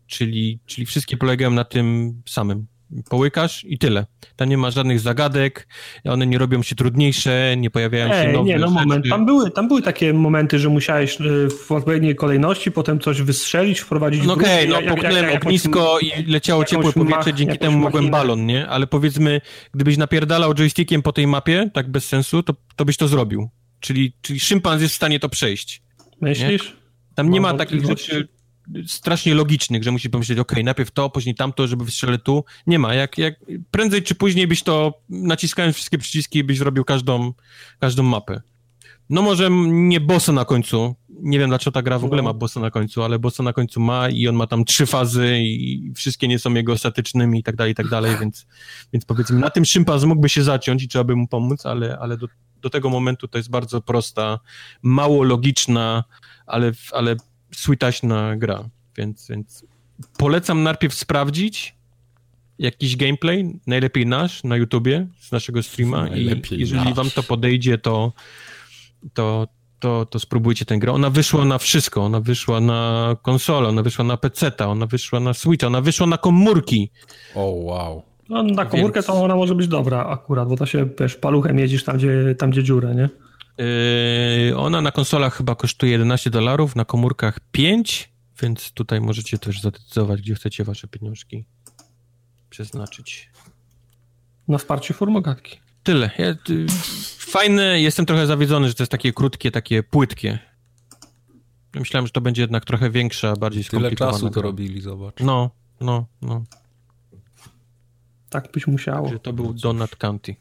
Czyli, czyli wszystkie polegają na tym samym. Połykasz i tyle. Tam nie ma żadnych zagadek, one nie robią się trudniejsze, nie pojawiają się nowe nie, no rzeczy. moment. Tam były, tam były takie momenty, że musiałeś y, w odpowiedniej kolejności potem coś wystrzelić, wprowadzić No okej, no jak- jak- popchnąłem ognisko i leciało ciepłe powietrze, dzięki temu mogłem machinę. balon, nie? Ale powiedzmy, gdybyś napierdalał joystickiem po tej mapie, tak bez sensu, to, to byś to zrobił. Czyli, czyli szympans jest w stanie to przejść. Myślisz? Tam nie Mam ma takich rzeczy strasznie logicznych, że musisz pomyśleć, okej, najpierw to, później tamto, żeby wystrzelę tu. Nie ma. Jak, jak prędzej czy później byś to naciskając wszystkie przyciski, byś zrobił każdą, każdą mapę. No może nie bossa na końcu. Nie wiem dlaczego ta gra w ogóle no. ma bossa na końcu, ale bossa na końcu ma i on ma tam trzy fazy i wszystkie nie są jego ostatecznymi i tak dalej, i tak dalej, więc, więc powiedzmy na tym szympas mógłby się zaciąć i trzeba by mu pomóc, ale, ale do, do tego momentu to jest bardzo prosta, mało logiczna, ale, ale sweetaśna gra, więc, więc polecam najpierw sprawdzić jakiś gameplay, najlepiej nasz, na YouTubie, z naszego streama najlepiej i jeżeli nasz. wam to podejdzie, to, to, to, to spróbujcie tę grę. Ona wyszła na wszystko, ona wyszła na konsolę, ona wyszła na PC, ona wyszła na Switcha, ona wyszła na komórki. O, oh, wow. No, na komórkę Więc... to ona może być dobra akurat, bo to się, wiesz, paluchem jedziesz tam, gdzie, tam, gdzie dziurę, nie? Yy, ona na konsolach chyba kosztuje 11 dolarów, na komórkach 5, więc tutaj możecie też zadecydować, gdzie chcecie wasze pieniążki przeznaczyć. Na wsparcie formogatki. Tyle. Ja, ty, fajne, jestem trochę zawiedzony, że to jest takie krótkie, takie płytkie. Myślałem, że to będzie jednak trochę większa, bardziej skomplikowana. Tyle czasu to robili, zobacz. No, no, no. Tak byś musiało. Że to był Donut County.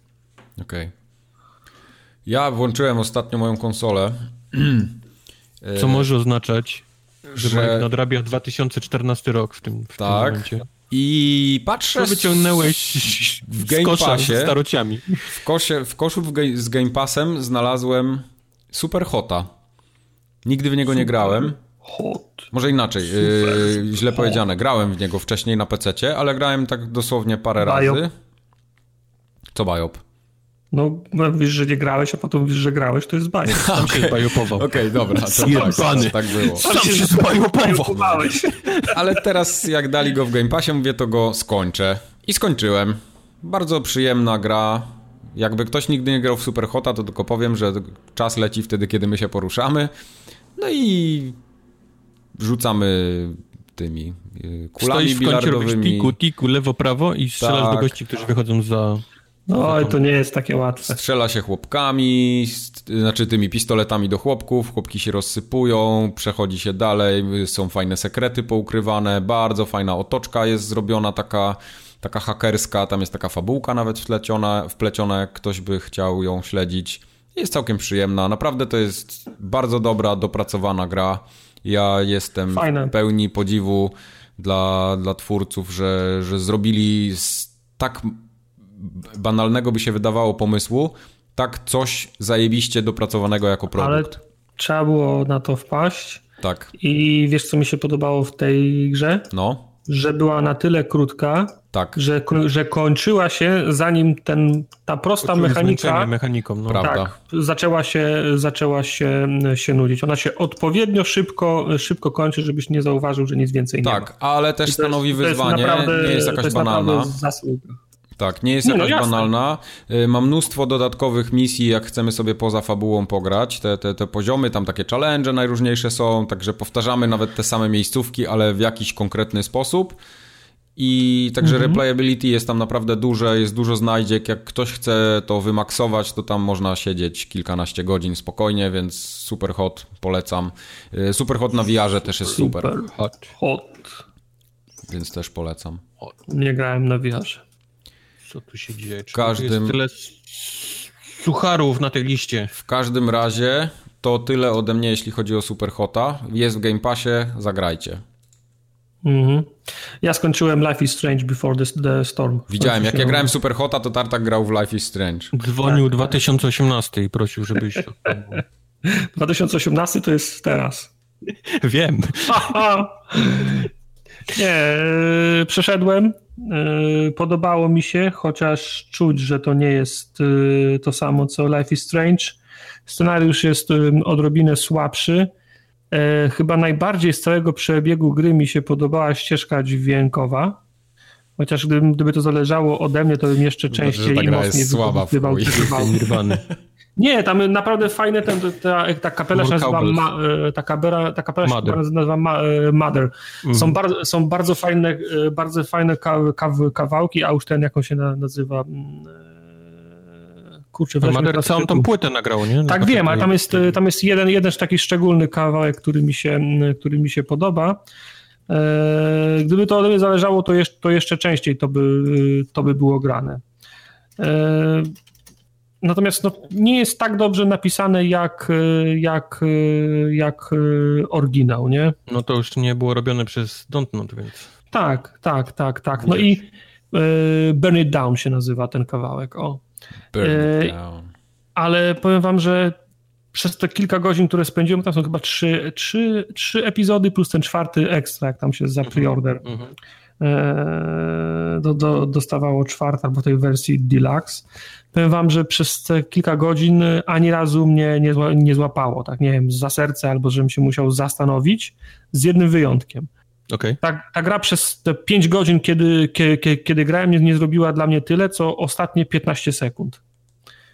Okej. Okay. Ja włączyłem ostatnio moją konsolę. Co może oznaczać, że, że... nadrabia 2014 rok w tym, w tak. tym momencie. I patrzę. Co wyciągnąłeś w Game kosza Passie, starociami? W, kosie, w koszu w z Game Passem znalazłem Super Hota. Nigdy w niego Super nie grałem. Hot. Może inaczej, yy, źle hot. powiedziane. Grałem w niego wcześniej na PC, ale grałem tak dosłownie parę Biop. razy. Co Biop? No, mówisz, że nie grałeś, a potem mówisz, że grałeś, to jest bajop. Sam okay. się zbajopował. Okej, okay, dobra, to tak, tak, tak było. Sam się zbajopował. Ale teraz jak dali go w Game Passie, mówię, to go skończę. I skończyłem. Bardzo przyjemna gra. Jakby ktoś nigdy nie grał w Superhota, to tylko powiem, że czas leci wtedy, kiedy my się poruszamy. No i rzucamy tymi y, kulami Stoisz w bilardowymi. Tiku, tiku, lewo, prawo i strzelasz tak. do gości, którzy wychodzą za no, to nie jest takie łatwe. Strzela się chłopkami, znaczy tymi pistoletami do chłopków, chłopki się rozsypują, przechodzi się dalej, są fajne sekrety poukrywane, bardzo fajna otoczka jest zrobiona, taka, taka hakerska, tam jest taka fabułka nawet wpleciona, wpleciona, jak ktoś by chciał ją śledzić. Jest całkiem przyjemna, naprawdę to jest bardzo dobra, dopracowana gra. Ja jestem Fajne. w pełni podziwu dla, dla twórców, że, że zrobili tak banalnego by się wydawało pomysłu, tak coś zajebiście dopracowanego jako produkt. Ale trzeba było na to wpaść. Tak. I wiesz, co mi się podobało w tej grze? No. Że była na tyle krótka, tak. że, że kończyła się, zanim ten, ta prosta mechanika mechaniką, no. tak, zaczęła, się, zaczęła się, się nudzić. Ona się odpowiednio szybko, szybko kończy, żebyś nie zauważył, że nic więcej tak, nie ma. Tak, ale też stanowi wyzwanie, nie jest jakaś banalna. Tak, nie jest nie, no jakaś no, banalna. Y, ma mnóstwo dodatkowych misji, jak chcemy sobie poza fabułą pograć. Te, te, te poziomy, tam takie challenge najróżniejsze są, także powtarzamy nawet te same miejscówki, ale w jakiś konkretny sposób. I także mhm. replayability jest tam naprawdę duże, jest dużo znajdziek. Jak ktoś chce to wymaksować, to tam można siedzieć kilkanaście godzin spokojnie, więc super hot, polecam. Y, super hot na VR też jest super. Super hot. hot. Więc też polecam. Nie grałem na VR. Co tu się dzieje? Czy każdym... tyle sucharów na tej liście. W każdym razie to tyle ode mnie, jeśli chodzi o Superhota. Jest w Game Passie, zagrajcie. Mhm. Ja skończyłem Life is Strange Before the, the Storm. Widziałem, jak ja grałem w Superhota, to Tartak grał w Life is Strange. Dzwonił tak. 2018 i prosił, żebyś... 2018 to jest teraz. Wiem. Nie, e, przeszedłem. E, podobało mi się, chociaż czuć, że to nie jest e, to samo co Life is Strange. Scenariusz jest odrobinę słabszy. Chyba najbardziej z całego przebiegu gry mi się podobała ścieżka dźwiękowa. Chociaż gdyby, gdyby to zależało ode mnie, to bym jeszcze częściej i mocniej słaba wykorzystywał Nie, tam naprawdę fajne, ten, ta, ta kapela się nazywa, ma, e, ta kapela, ta kapela się nazywa ma, e, Mother. Mhm. Są, bar, są bardzo fajne, e, bardzo fajne kaw, kawałki, a już ten, jak on się nazywa... Mm, kurczę, Mother całą tą płytę nagrał, nie? Tak wiem, ale tam jest, tam jest jeden, jeden taki szczególny kawałek, który mi się, który mi się podoba. Gdyby to ode mnie zależało, to jeszcze, to jeszcze częściej to by, to by było grane. Natomiast no, nie jest tak dobrze napisane jak, jak, jak oryginał, nie? No to już nie było robione przez Dontnod, więc... Tak, tak, tak, tak. No i y, Burn It Down się nazywa ten kawałek, o. Burn It Down. Ale powiem wam, że przez te kilka godzin, które spędziłem, tam są chyba trzy, trzy, trzy epizody plus ten czwarty ekstra, jak tam się za mhm, preorder mm -hmm. Do, do, dostawało czwarta albo tej wersji deluxe. Powiem wam, że przez te kilka godzin ani razu mnie nie, nie złapało, tak nie wiem, za serce albo żebym się musiał zastanowić, z jednym wyjątkiem. Okay. Ta, ta gra przez te 5 godzin, kiedy, kiedy, kiedy grałem, nie, nie zrobiła dla mnie tyle, co ostatnie 15 sekund.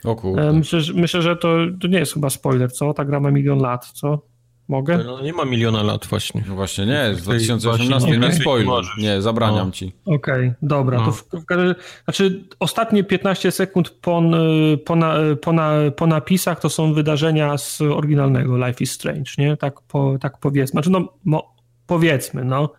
O kurde. E, myślę, że, myślę, że to, to nie jest chyba spoiler, co? Ta gra ma milion lat, co? Mogę? No, nie ma miliona lat właśnie. No właśnie nie, z 2018 okay. nie spoiler. Nie, zabraniam no. ci. Okej, okay, dobra. No. To w, w, znaczy ostatnie 15 sekund po, po, na, po, na, po napisach to są wydarzenia z oryginalnego Life is Strange, nie? Tak, po, tak powiedzmy. Znaczy no, mo, powiedzmy, no.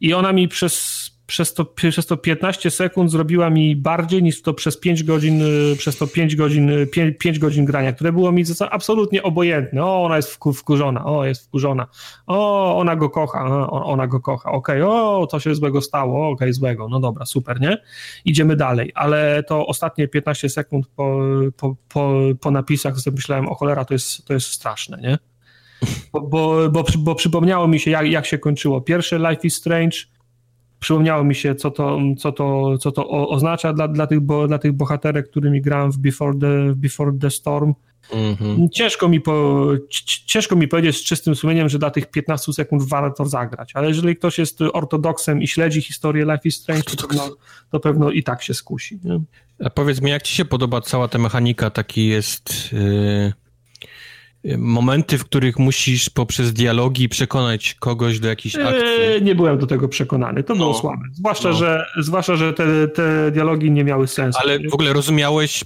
I ona mi przez, przez, to, przez to 15 sekund zrobiła mi bardziej niż to przez 5 godzin, y, przez to 5 godzin, 5, y, 5 godzin grania, które było mi absolutnie obojętne. O, ona jest wkurzona, o, jest wkurzona, o, ona go kocha, o, ona go kocha, okej, okay, o, co się złego stało, okej, okay, złego, no dobra, super, nie? Idziemy dalej, ale to ostatnie 15 sekund po, po, po, po napisach sobie myślałem, o cholera, to jest, to jest straszne, nie? Bo, bo, bo, bo przypomniało mi się, jak, jak się kończyło. Pierwsze Life is Strange, przypomniało mi się, co to, co to, co to oznacza dla, dla, tych, bo, dla tych bohaterek, którymi grałem w Before the, Before the Storm. Mm-hmm. Ciężko, mi po, ciężko mi powiedzieć z czystym sumieniem, że dla tych 15 sekund warto zagrać, ale jeżeli ktoś jest ortodoksem i śledzi historię Life is Strange, to pewno, to pewno i tak się skusi. Nie? A powiedz mi, jak ci się podoba cała ta mechanika, taki jest... Yy momenty, w których musisz poprzez dialogi przekonać kogoś do jakiejś akcji. Eee, nie byłem do tego przekonany, to no. było słabe. Zwłaszcza, no. że, zwłaszcza, że te, te dialogi nie miały sensu. Ale w ogóle rozumiałeś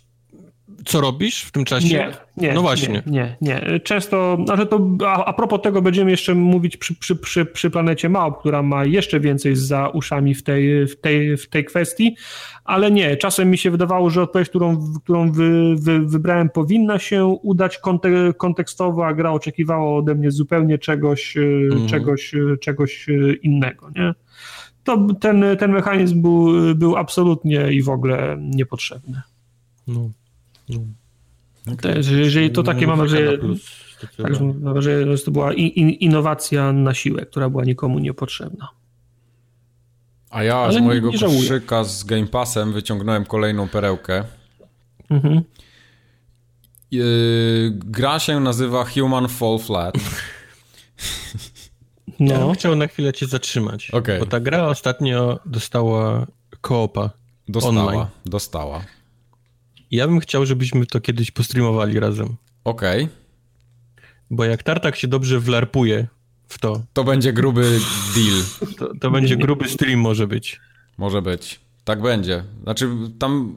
co robisz w tym czasie? Nie, nie. No właśnie. Nie, nie. nie. Często, znaczy to, a, a propos tego będziemy jeszcze mówić przy, przy, przy, przy planecie Małp, która ma jeszcze więcej za uszami w tej, w tej, w tej kwestii, ale nie. Czasem mi się wydawało, że odpowiedź, którą, którą wy, wy, wybrałem, powinna się udać kontek kontekstowo, a gra oczekiwała ode mnie zupełnie czegoś, mm. czegoś, czegoś innego, nie? To ten, ten mechanizm był, był absolutnie i w ogóle niepotrzebny. No. Okay. jeżeli to takie mamy, że, tak, że, że to była innowacja na siłę, która była nikomu niepotrzebna. A ja Ale z mojego koszyka z Game Passem wyciągnąłem kolejną perełkę. Mhm. Yy, gra się nazywa Human Fall Flat. No. Ja chciał na chwilę cię zatrzymać, okay. bo ta gra ostatnio dostała koopa Dostała, online. dostała. Ja bym chciał, żebyśmy to kiedyś postreamowali razem. Okej. Okay. Bo jak Tartak się dobrze wlarpuje w to... To będzie gruby deal. To, to będzie gruby stream może być. Może być. Tak będzie. Znaczy tam...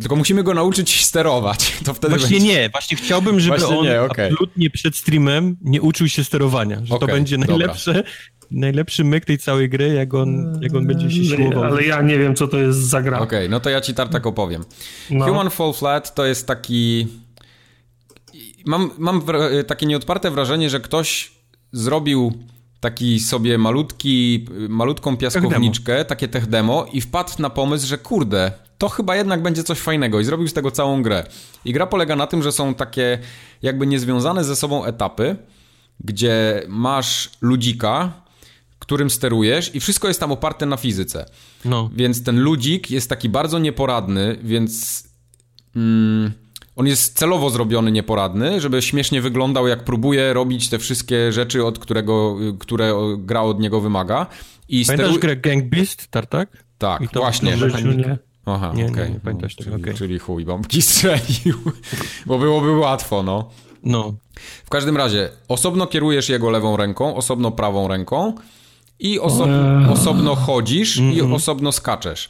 Tylko musimy go nauczyć sterować. To wtedy właśnie będzie... nie, właśnie chciałbym, żeby właśnie on nie, okay. absolutnie przed streamem nie uczył się sterowania. Że okay, to będzie najlepsze, dobra najlepszy myk tej całej gry, jak on, jak on będzie się siłował. Ale ja nie wiem, co to jest za gra. Okej, okay, no to ja ci Tartak opowiem. No. Human Fall Flat to jest taki... Mam, mam takie nieodparte wrażenie, że ktoś zrobił taki sobie malutki, malutką piaskowniczkę, tech takie tech demo i wpadł na pomysł, że kurde, to chyba jednak będzie coś fajnego i zrobił z tego całą grę. I gra polega na tym, że są takie jakby niezwiązane ze sobą etapy, gdzie masz ludzika, którym sterujesz i wszystko jest tam oparte na fizyce. No. Więc ten ludzik jest taki bardzo nieporadny, więc mm, on jest celowo zrobiony nieporadny, żeby śmiesznie wyglądał, jak próbuje robić te wszystkie rzeczy, od którego, które gra od niego wymaga. I Pamiętasz steru... grę Gang Beast, Tartak? Tak, I to właśnie. Nie. Aha, nie, okay. nie, nie pamiętasz tego, czyli, okay. czyli chuj, bombki strzelił, bo byłoby łatwo, no. No. W każdym razie, osobno kierujesz jego lewą ręką, osobno prawą ręką i oso osobno chodzisz mm -hmm. i mhm. osobno skaczesz.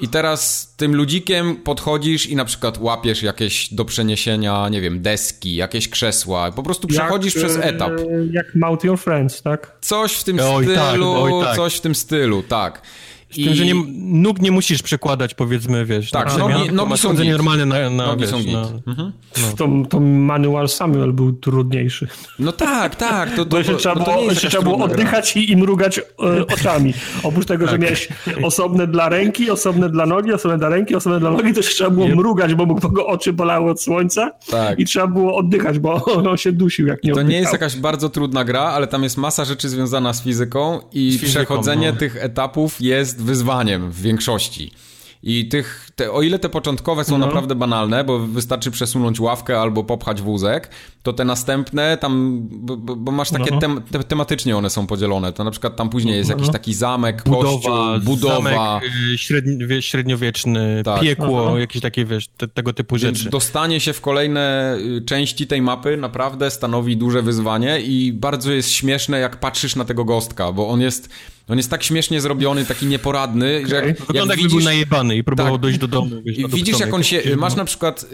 I teraz tym ludzikiem podchodzisz i na przykład łapiesz jakieś do przeniesienia, nie wiem, deski, jakieś krzesła. Po prostu przechodzisz jak, przez etap. Jak Mount Your Friends, tak? Coś w tym oj, tak, stylu, tak, oj, tak. coś w tym stylu, tak. Z tym, że nie, nóg nie musisz przekładać, powiedzmy, wiesz. Tak, na nogi- nogi są git. normalne na, na, Nogi wiesz, są git. na, Mhm. To, to manual Samuel był trudniejszy. No tak, tak. To, to, Bo jeszcze to, trzeba no było, jeszcze trzeba było gra. oddychać i, i mrugać e, oczami. Oprócz tego, Tak. że miałeś osobne dla ręki, osobne dla nogi, osobne dla ręki, osobne dla nogi, to jeszcze trzeba było mrugać, bo mu go oczy bolały od słońca Tak. i trzeba było oddychać, bo on się dusił, jak nie To oddychał. nie jest jakaś bardzo trudna gra, ale tam jest masa rzeczy związana z fizyką i fizyką, przechodzenie no. tych etapów jest wyzwaniem w większości. I tych, te, o ile te początkowe są No. naprawdę banalne, bo wystarczy przesunąć ławkę albo popchać wózek, to te następne tam, bo, bo, masz takie No. tem, te, tematycznie one są podzielone. To na przykład tam później jest No. jakiś taki zamek, budowa, kościół, budowa. zamek y, średni, wie- średniowieczny, Tak. piekło, Aha. jakieś takie, wiesz, te, tego typu Więc rzeczy. dostanie się w kolejne y, części tej mapy naprawdę stanowi duże wyzwanie i bardzo jest śmieszne, jak patrzysz na tego gostka, bo on jest, on jest tak śmiesznie zrobiony, taki nieporadny, że jak, Wygląda jak jakby widzisz... był najebany i próbował Tak. dojść do domu. Wiesz, widzisz, jak on się. Masz na przykład.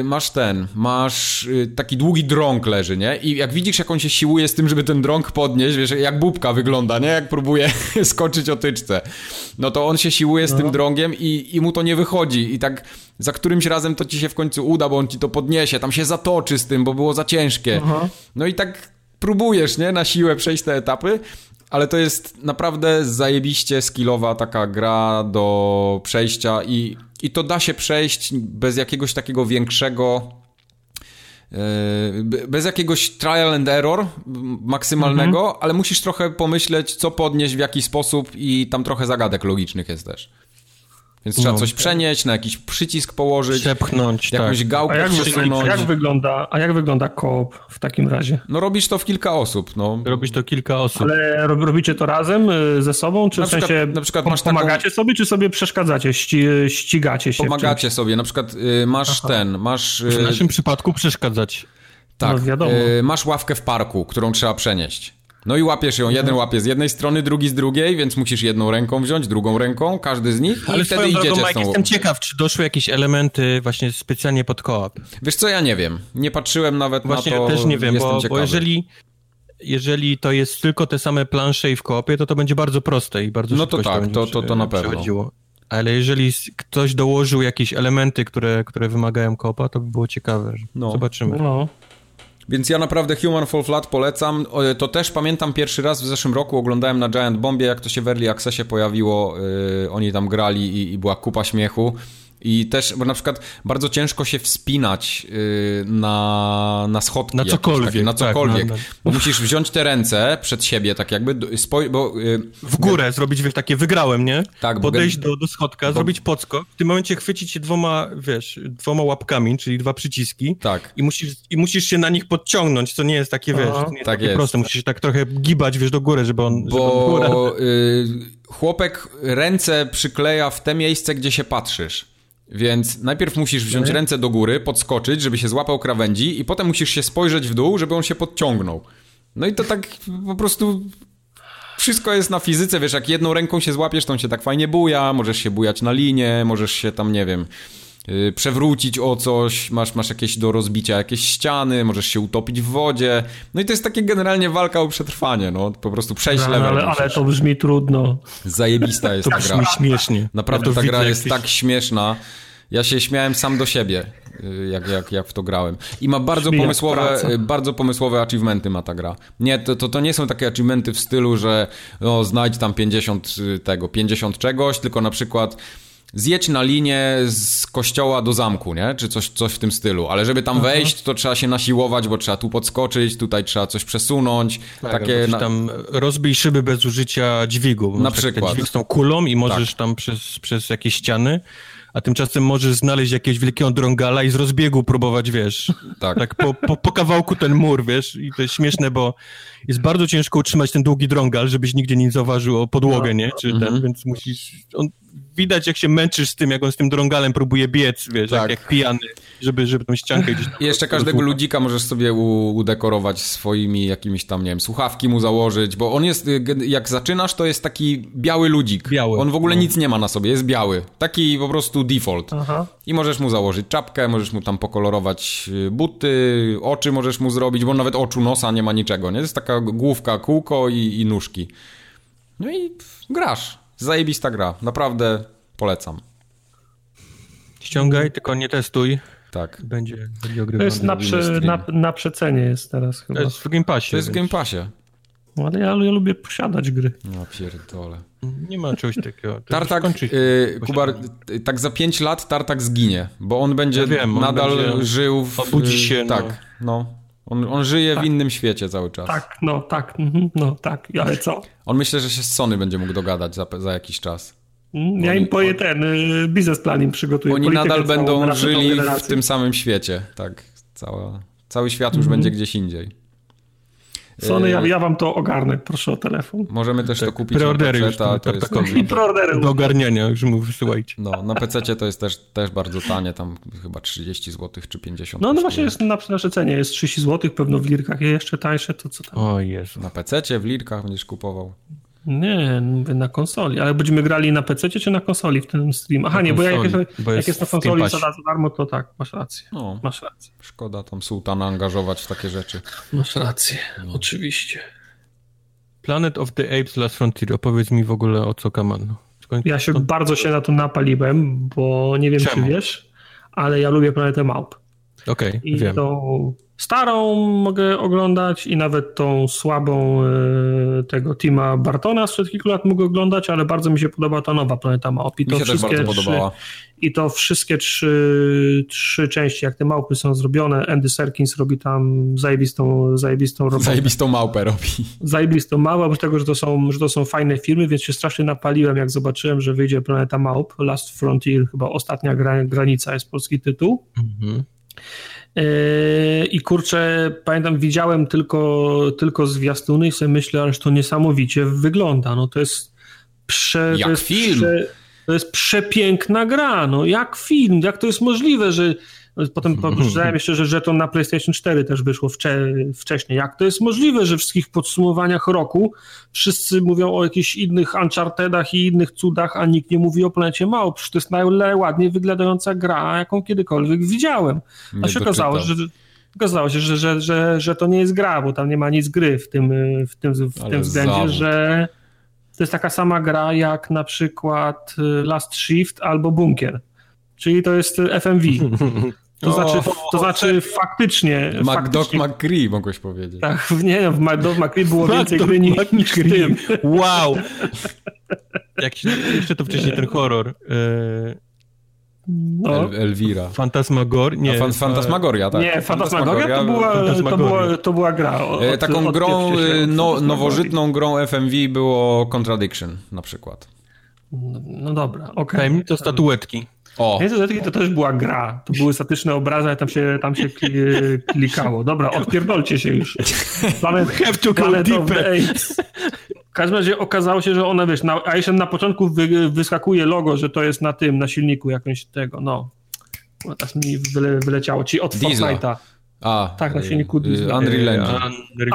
y, masz ten. Masz y, taki długi drąg leży, nie? I jak widzisz, jak on się siłuje z tym, żeby ten drąg podnieść, wiesz, jak bubka wygląda, nie? Jak próbuje skoczyć o tyczce. No to on się siłuje z tym drągiem i, i mu to nie wychodzi. I tak za którymś razem to ci się w końcu uda, bo on ci to podniesie. Tam się zatoczy z tym, bo było za ciężkie. No i tak próbujesz, nie? Na siłę przejść te etapy. Ale to jest naprawdę zajebiście skillowa taka gra do przejścia i, i to da się przejść bez jakiegoś takiego większego be- bez jakiegoś trial and error maksymalnego, ale musisz trochę pomyśleć, co podnieść, w jaki sposób i tam trochę zagadek logicznych jest też. Więc trzeba No. coś przenieść, na jakiś przycisk położyć, Przepchnąć, jakąś tak. A gałkę jak, przesunąć. jak, wygląda, a jak wygląda koop w takim razie? No robisz to w kilka osób, no. Robisz to kilka osób. Ale rob- robicie to razem y, ze sobą, czy Na w sensie przykład- na przykład masz taką- pomagacie sobie, czy sobie przeszkadzacie, ści, ścigacie się? w Pomagacie sobie, na przykład y, masz ten, masz... W y, naszym przypadku przeszkadzać. Tak, No, wiadomo. y, masz ławkę w parku, którą trzeba przenieść. No i łapiesz ją, jeden łapie z jednej strony, drugi z drugiej, więc musisz jedną ręką wziąć, drugą ręką, każdy z nich Ale i wtedy drogą, idziecie z Mike, jestem ciekaw, czy doszły jakieś elementy właśnie specjalnie pod koop. Wiesz co, ja nie wiem. Nie patrzyłem nawet Właśnie na to. też nie wiem, jestem bo, bo jeżeli, jeżeli to jest tylko te same plansze i w koopie, to to będzie bardzo proste i bardzo No to tak, to- to- to na pewno. Ale jeżeli ktoś dołożył jakieś elementy, które, które wymagają koopa, to by było ciekawe. że- No. Zobaczymy. No. Więc ja naprawdę Human Fall Flat polecam. To też pamiętam pierwszy raz w zeszłym roku oglądałem na Giant Bombie, jak to się w Early Accessie pojawiło. Yy, oni tam grali i, i była kupa śmiechu. I też, bo na przykład bardzo ciężko się wspinać yy, na, na schodki. Na cokolwiek, Takie, na tak, cokolwiek. na- na- Bo musisz wziąć te ręce przed siebie, tak jakby, spoj- bo... Yy, W górę zrobić wiesz, takie wygrałem, nie? Tak, bo Podejść gen- do, do schodka, zrobić podskok, w tym momencie chwycić się dwoma, wiesz, dwoma łapkami, czyli dwa przyciski. tak. I musisz, I musisz się na nich podciągnąć, co nie jest takie, wiesz, Aha. to nie jest Tak takie jest. proste. Musisz się tak trochę gibać, wiesz, do góry, żeby on... żeby on góra... Bo y, chłopek ręce przykleja w te miejsce, gdzie się patrzysz. Więc najpierw musisz wziąć Mhm. ręce do góry, podskoczyć, żeby się złapał krawędzi i potem musisz się spojrzeć w dół, żeby on się podciągnął. No i to tak po prostu wszystko jest na fizyce, wiesz, jak jedną ręką się złapiesz, to on się tak fajnie buja, możesz się bujać na linie, możesz się tam, nie wiem, przewrócić o coś, masz, masz jakieś do rozbicia jakieś ściany, możesz się utopić w wodzie. No i to jest takie generalnie walka o przetrwanie, no, po prostu przejść Ale, level. ale, ale to brzmi trudno. Zajebista jest To ta brzmi gra. śmiesznie. Naprawdę Ja to ta gra jest ty- tak śmieszna. Ja się śmiałem sam do siebie, y, jak, jak, jak w to grałem. I ma bardzo Brzmi pomysłowe, praca. y, bardzo pomysłowe achievementy ma ta gra. Nie, to, to, to nie są takie achievementy w stylu, że no, znajdź tam 50 y, tego, 50 czegoś, tylko na przykład zjedź na linię z kościoła do zamku, nie? Czy coś, coś w tym stylu. Ale żeby tam wejść, to trzeba się nasiłować, bo trzeba tu podskoczyć, tutaj trzeba coś przesunąć. Tak, takie na... tam rozbij szyby bez użycia dźwigu. Na przykład. Tak. Dźwig z tą kulą i możesz tam przez, przez jakieś ściany, a tymczasem możesz znaleźć jakiegoś wielkiego drągala i z rozbiegu próbować, wiesz, Tak. tak po, po, po kawałku ten mur, wiesz, i to jest śmieszne, bo jest bardzo ciężko utrzymać ten długi drągal, żebyś nigdzie nie zauważył o podłogę, nie, czy Mhm. ten, więc musisz, on, widać jak się męczysz z tym, jak on z tym drągalem próbuje biec, wiesz, Tak. jak, jak pijany, żeby, żeby tą ściankę gdzieś... I jeszcze każdego ludzika możesz sobie udekorować swoimi jakimiś tam, nie wiem, słuchawki mu założyć, bo on jest, y, jak zaczynasz, to jest taki biały ludzik. Biały. On w ogóle No. nic nie ma na sobie, jest biały. Taki po prostu default. Aha. I możesz mu założyć czapkę, możesz mu tam pokolorować y, buty, oczy możesz mu zrobić, bo nawet oczu, nosa nie ma niczego, nie? To jest taka główka, kółko i, i nóżki. No i grasz. Zajebista gra, naprawdę polecam. Ściągaj, tylko nie testuj. Tak. Będzie, będzie To jest na, prze, na, na przecenie jest teraz chyba. To jest w Game Passie. To jest w Game Passie. No, Ale ja, ja lubię posiadać gry. No pierdole. Nie ma czegoś takiego. To Tartak, skończy się. y, Kubar, tak za 5 lat Tartak zginie, bo on będzie Ja wiem, on nadal będzie- żył w... obudzi się, no. Tak, no. On, on żyje w innym świecie cały czas. Tak, no tak, mhm, no tak, ale co? On myślę, że się z Sony będzie mógł dogadać za, za jakiś czas. Mm, Ja im poję ten y, biznesplan im przygotuję. Oni nadal będą żyli w tym samym świecie. Tak, cała, cały świat już Mhm. będzie gdzieś indziej. Sony, ja, Y, ja wam to ogarnę, proszę o telefon. Możemy też to Tak, kupić na preordery już PC, to jest Tartakowi. I preordery. Do ogarniania, już mu wysyłajcie. No, na PC to jest też, też bardzo tanie, tam chyba 30 zł czy 50 No, no właśnie jest na naszej cenie, jest 30 zł, pewno w lirkach, jeszcze tańsze, to co tam? O Jezu. Na PC, w lirkach będziesz kupował. Nie, mówię na konsoli, ale będziemy grali na PC czy na konsoli w ten stream? Aha, Na nie, bo jak konsoli, jest, bo jak jest na konsoli za za darmo, to tak, masz rację. No, Masz rację. szkoda tam sułtana angażować w takie rzeczy. Masz rację, oczywiście. Planet of the Apes Last Frontier. Opowiedz mi w ogóle o co kaman. Skoń- Ja się skąd- bardzo się na to napaliłem, bo nie wiem, Czemu? czy wiesz, ale ja lubię Planetę Małp. Okej, I wiem. tą starą mogę oglądać i nawet tą słabą e, tego Tima Bartona sprzed kilku lat mogę oglądać, ale bardzo mi się podoba ta nowa Planeta Małp. I Mi to wszystkie bardzo trzy, podobała. I to wszystkie trzy, trzy części, jak te małpy są zrobione, Andy Serkins robi tam zajebistą, zajebistą robotę. Zajebistą małpę robi. Zajebistą małpę, oprócz tego, że to, są, że to są fajne filmy, więc się strasznie napaliłem, jak zobaczyłem, że wyjdzie Planeta Małp, Last Frontier, chyba ostatnia gra, granica jest polski tytuł. Mhm. Yy, I kurczę, pamiętam, widziałem tylko, tylko zwiastuny i sobie myślę, ależ to niesamowicie wygląda. No to jest prze, Jak to jest film. Prze, to jest przepiękna gra, no jak film, jak to jest możliwe, że potem przeczytałem jeszcze, że, że to na PlayStation 4 też wyszło wcze, wcześniej. Jak to jest możliwe, że w wszystkich podsumowaniach roku wszyscy mówią o jakichś innych Unchartedach i innych cudach, a nikt nie mówi o Planecie Małp. Przecież to jest najładniej wyglądająca gra, jaką kiedykolwiek widziałem. A Nie się okazało, że, okazało się, że, że, że, że to nie jest gra, bo tam nie ma nic gry w tym, w tym, w Ale tym względzie, zawód. że to jest taka sama gra jak na przykład y, Last Shift albo Bunkier. Czyli to jest y, FMV. To O, znaczy, to znaczy faktycznie. McDoc McCree mogłeś powiedzieć. tak, nie, w McDonald's McCree było więcej gry niż, niż w tym. Wow! Jak się, jeszcze to wcześniej ten horror. E, No. El, Elvira. Fantasmagor? Nie. Fan, Fantasmagoria, tak. Nie, Fantasmagoria to była, to, była, to była gra. Od, E, Taką od grą, e, no, nowożytną grą FMV było Contradiction na przykład. No, no dobra, okej. Tajemnica statuetki. O, Nie, to, to też była gra. To były statyczne obrazy, ale tam się, tam się kli- klikało. Dobra, odpierdolcie się już. Planet, Have to go deeper. W każdym razie okazało się, że one, wiesz, na, a jeszcze na początku wy, wyskakuje logo, że to jest na tym, na silniku jakimś tego, no. No, Teraz mi wyle, wyleciało. Ci od Diesla. Fortnite'a. A. Tak, na e, silniku e, Diesla. Unreal Engine.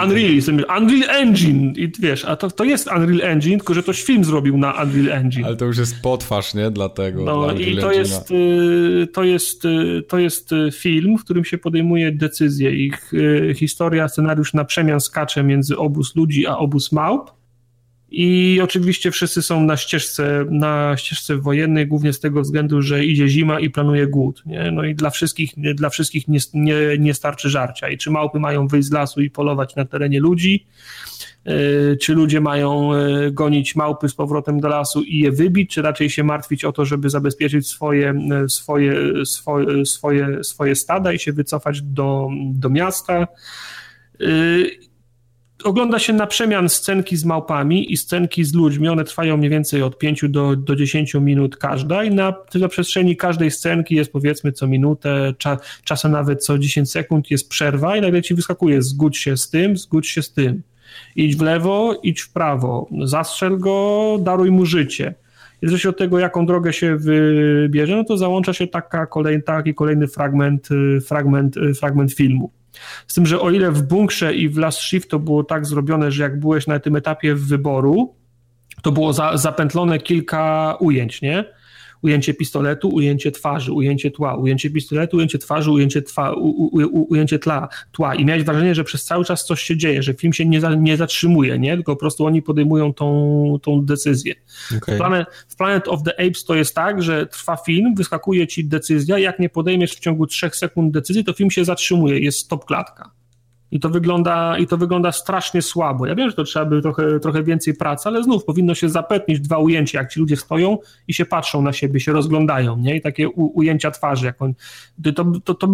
Unreal, Unreal Engine. I wiesz, a to, to jest Unreal Engine, tylko że ktoś film zrobił na Unreal Engine. Ale to już jest potwarz, nie? Dlatego. No dla i Unreal to jest, y, to, jest, y, to jest y, film, w którym się podejmuje decyzje. Ich y, historia, scenariusz na przemian skacze między obóz ludzi a obóz małp. I oczywiście wszyscy są na ścieżce, na ścieżce wojennej, głównie z tego względu, że idzie zima i planuje głód. Nie? No i dla wszystkich, dla wszystkich nie, nie, nie starczy żarcia. I czy małpy mają wyjść z lasu i polować na terenie ludzi, y, czy ludzie mają y, gonić małpy z powrotem do lasu i je wybić, czy raczej się martwić o to, żeby zabezpieczyć swoje, y, swoje, swoje, swoje, swoje stada i się wycofać do, do miasta. Ogląda się na przemian scenki z małpami i scenki z ludźmi. One trwają mniej więcej od 5 do, do 10 minut każda i na, na przestrzeni każdej scenki jest powiedzmy co minutę, cza, czasem nawet co 10 sekund jest przerwa i nagle ci wyskakuje zgódź się z tym, zgódź się z tym. Idź w lewo, idź w prawo, zastrzel go, daruj mu życie. I zależności od tego, jaką drogę się wybierze, no to załącza się taka kolej, taki kolejny fragment, y, fragment, y, fragment filmu. Z tym, że o ile w bunkrze i w Last Shift to było tak zrobione, że jak byłeś na tym etapie wyboru, to było za, zapętlone kilka ujęć, nie? Ujęcie pistoletu, ujęcie twarzy, ujęcie tła, ujęcie pistoletu, ujęcie twarzy, ujęcie, twa, u, u, u, ujęcie tla, tła i miałeś wrażenie, że przez cały czas coś się dzieje, że film się nie, za, nie zatrzymuje, nie? tylko po prostu oni podejmują tą, tą decyzję. Okay. W, Planet, w Planet of the Apes to jest tak, że trwa film, wyskakuje ci decyzja, jak nie podejmiesz w ciągu trzech sekund decyzji, to film się zatrzymuje, jest stop klatka. I to, wygląda, I to wygląda strasznie słabo. Ja wiem, że to trzeba by trochę, trochę więcej pracy, ale znów powinno się zapewnić dwa ujęcia, jak ci ludzie stoją i się patrzą na siebie, się rozglądają, nie? I takie u, ujęcia twarzy. Jak on, to, to, to,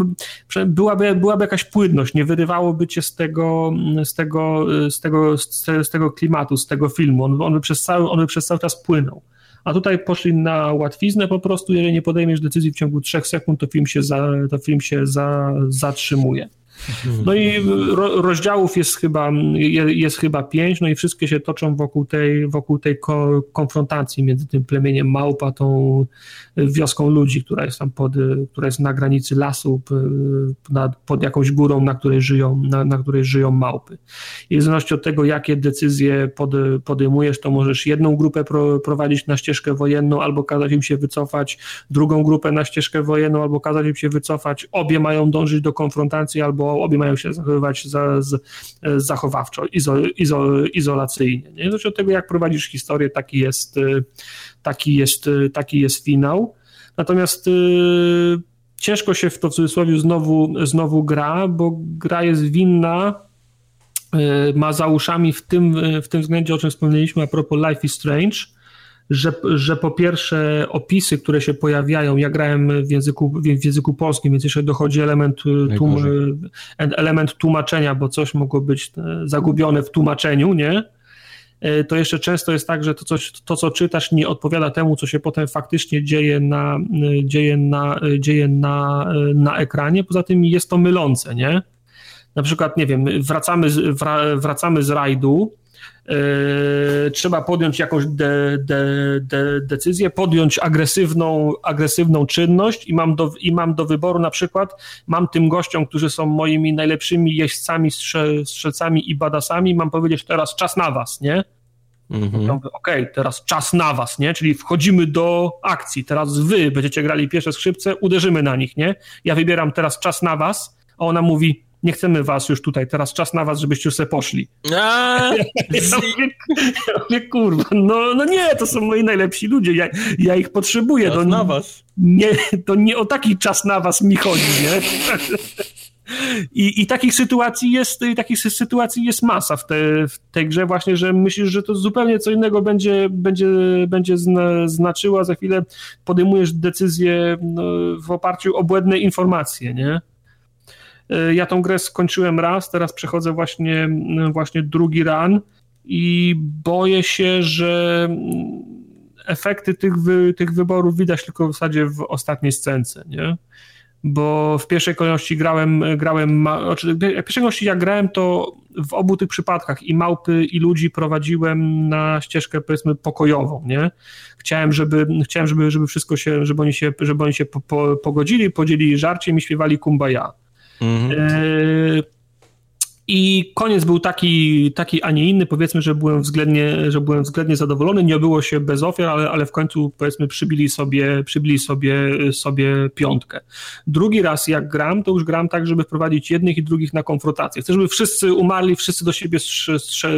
byłaby, byłaby jakaś płynność, nie wyrywałoby cię z tego, z tego, z tego, z tego klimatu, z tego filmu. On, on, by przez cały, on by przez cały czas płynął. A tutaj poszli na łatwiznę po prostu, jeżeli nie podejmiesz decyzji w ciągu trzech sekund, to film się, za, to film się za, zatrzymuje. No i ro, rozdziałów jest chyba, jest chyba pięć, no i wszystkie się toczą wokół tej, wokół tej ko, konfrontacji między tym plemieniem małp a tą wioską ludzi, która jest tam pod, która jest na granicy lasu, nad, pod jakąś górą, na której żyją, na, na której żyją małpy. I w zależności od tego, jakie decyzje pod, podejmujesz, to możesz jedną grupę pro, prowadzić na ścieżkę wojenną, albo kazać im się wycofać, drugą grupę na ścieżkę wojenną, albo kazać im się wycofać. Obie mają dążyć do konfrontacji, albo obie mają się zachowywać za, z, zachowawczo, izo, izo, izolacyjnie. Nie? Zależy od tego, jak prowadzisz historię, taki jest, taki jest, taki jest finał. Natomiast ciężko się w to w cudzysłowie znowu, znowu gra, bo gra jest winna, ma za uszami w tym, w tym względzie, o czym wspomnieliśmy a propos Life is Strange, że, że po pierwsze opisy, które się pojawiają, ja grałem w języku, w języku polskim, więc jeszcze dochodzi element, y, tłum, element tłumaczenia, bo coś mogło być e, zagubione w tłumaczeniu, nie? E, to jeszcze często jest tak, że to, coś, to, co czytasz, nie odpowiada temu, co się potem faktycznie dzieje na, e, dzieje na, dzieje na, na ekranie. Poza tym jest to mylące, nie? Na przykład, nie wiem, wracamy z, wracamy z rajdu, Yy, trzeba podjąć jakąś de, de, de, decyzję, podjąć agresywną, agresywną czynność i mam, do, i mam do wyboru na przykład, mam tym gościom, którzy są moimi najlepszymi jeźdźcami, strzelcami i badasami, mam powiedzieć teraz czas na was, nie? Mhm. Okej, okay, teraz czas na was, nie? Czyli wchodzimy do akcji, teraz wy będziecie grali pierwsze skrzypce, uderzymy na nich, nie? Ja wybieram teraz czas na was, a ona mówi, nie chcemy was już tutaj, teraz czas na was, żebyście już sobie poszli. A, ja, mówię, ja mówię, kurwa, no, no nie, to są moi najlepsi ludzie, ja, ja ich potrzebuję. Czas to, na was. Nie, to nie o taki czas na was mi chodzi, nie? I, I takich sytuacji jest, takich sytuacji jest masa w, te, w tej grze właśnie, że myślisz, że to zupełnie co innego będzie, będzie, będzie zna, znaczyło, a za chwilę podejmujesz decyzję no, w oparciu o błędne informacje, nie? E, ja tą grę skończyłem raz, teraz przechodzę właśnie, właśnie drugi run i boję się, że efekty tych, wy, tych wyborów widać tylko w zasadzie w ostatniej scence, nie? Bo w pierwszej kolejności grałem, grałem, znaczy w pierwszej kolejności jak grałem, to w obu tych przypadkach i małpy, i ludzi prowadziłem na ścieżkę powiedzmy pokojową, nie? Chciałem, żeby, chciałem, żeby, żeby wszystko się, żeby oni się, żeby oni się po, po, pogodzili, podzielili żarciem i śpiewali kumbaya. Mhm. E, I koniec był taki, taki, a nie inny. Powiedzmy, że byłem względnie, że byłem względnie zadowolony. Nie obyło się bez ofiar, ale, ale w końcu powiedzmy przybili sobie, przybili sobie, sobie piątkę. Drugi raz jak gram, to już gram tak, żeby wprowadzić jednych i drugich na konfrontację. Chcę, żeby wszyscy umarli, wszyscy do siebie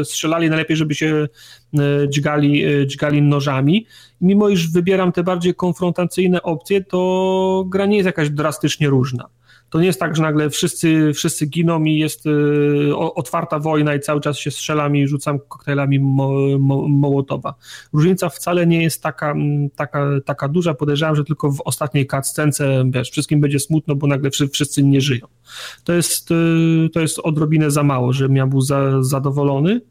strzelali, najlepiej, żeby się e, dźgali, e, dźgali nożami. Mimo iż wybieram te bardziej konfrontacyjne opcje, to gra nie jest jakaś drastycznie różna to nie jest tak, że nagle wszyscy, wszyscy giną i jest y, otwarta wojna i cały czas się strzelam i rzucam koktajlami mo, mo, Mołotowa. Różnica wcale nie jest taka, taka, taka duża. Podejrzewam, że tylko w ostatniej cutscence, wiesz, wszystkim będzie smutno, bo nagle wszyscy nie żyją. To jest, y, to jest odrobinę za mało, że ja był za, zadowolony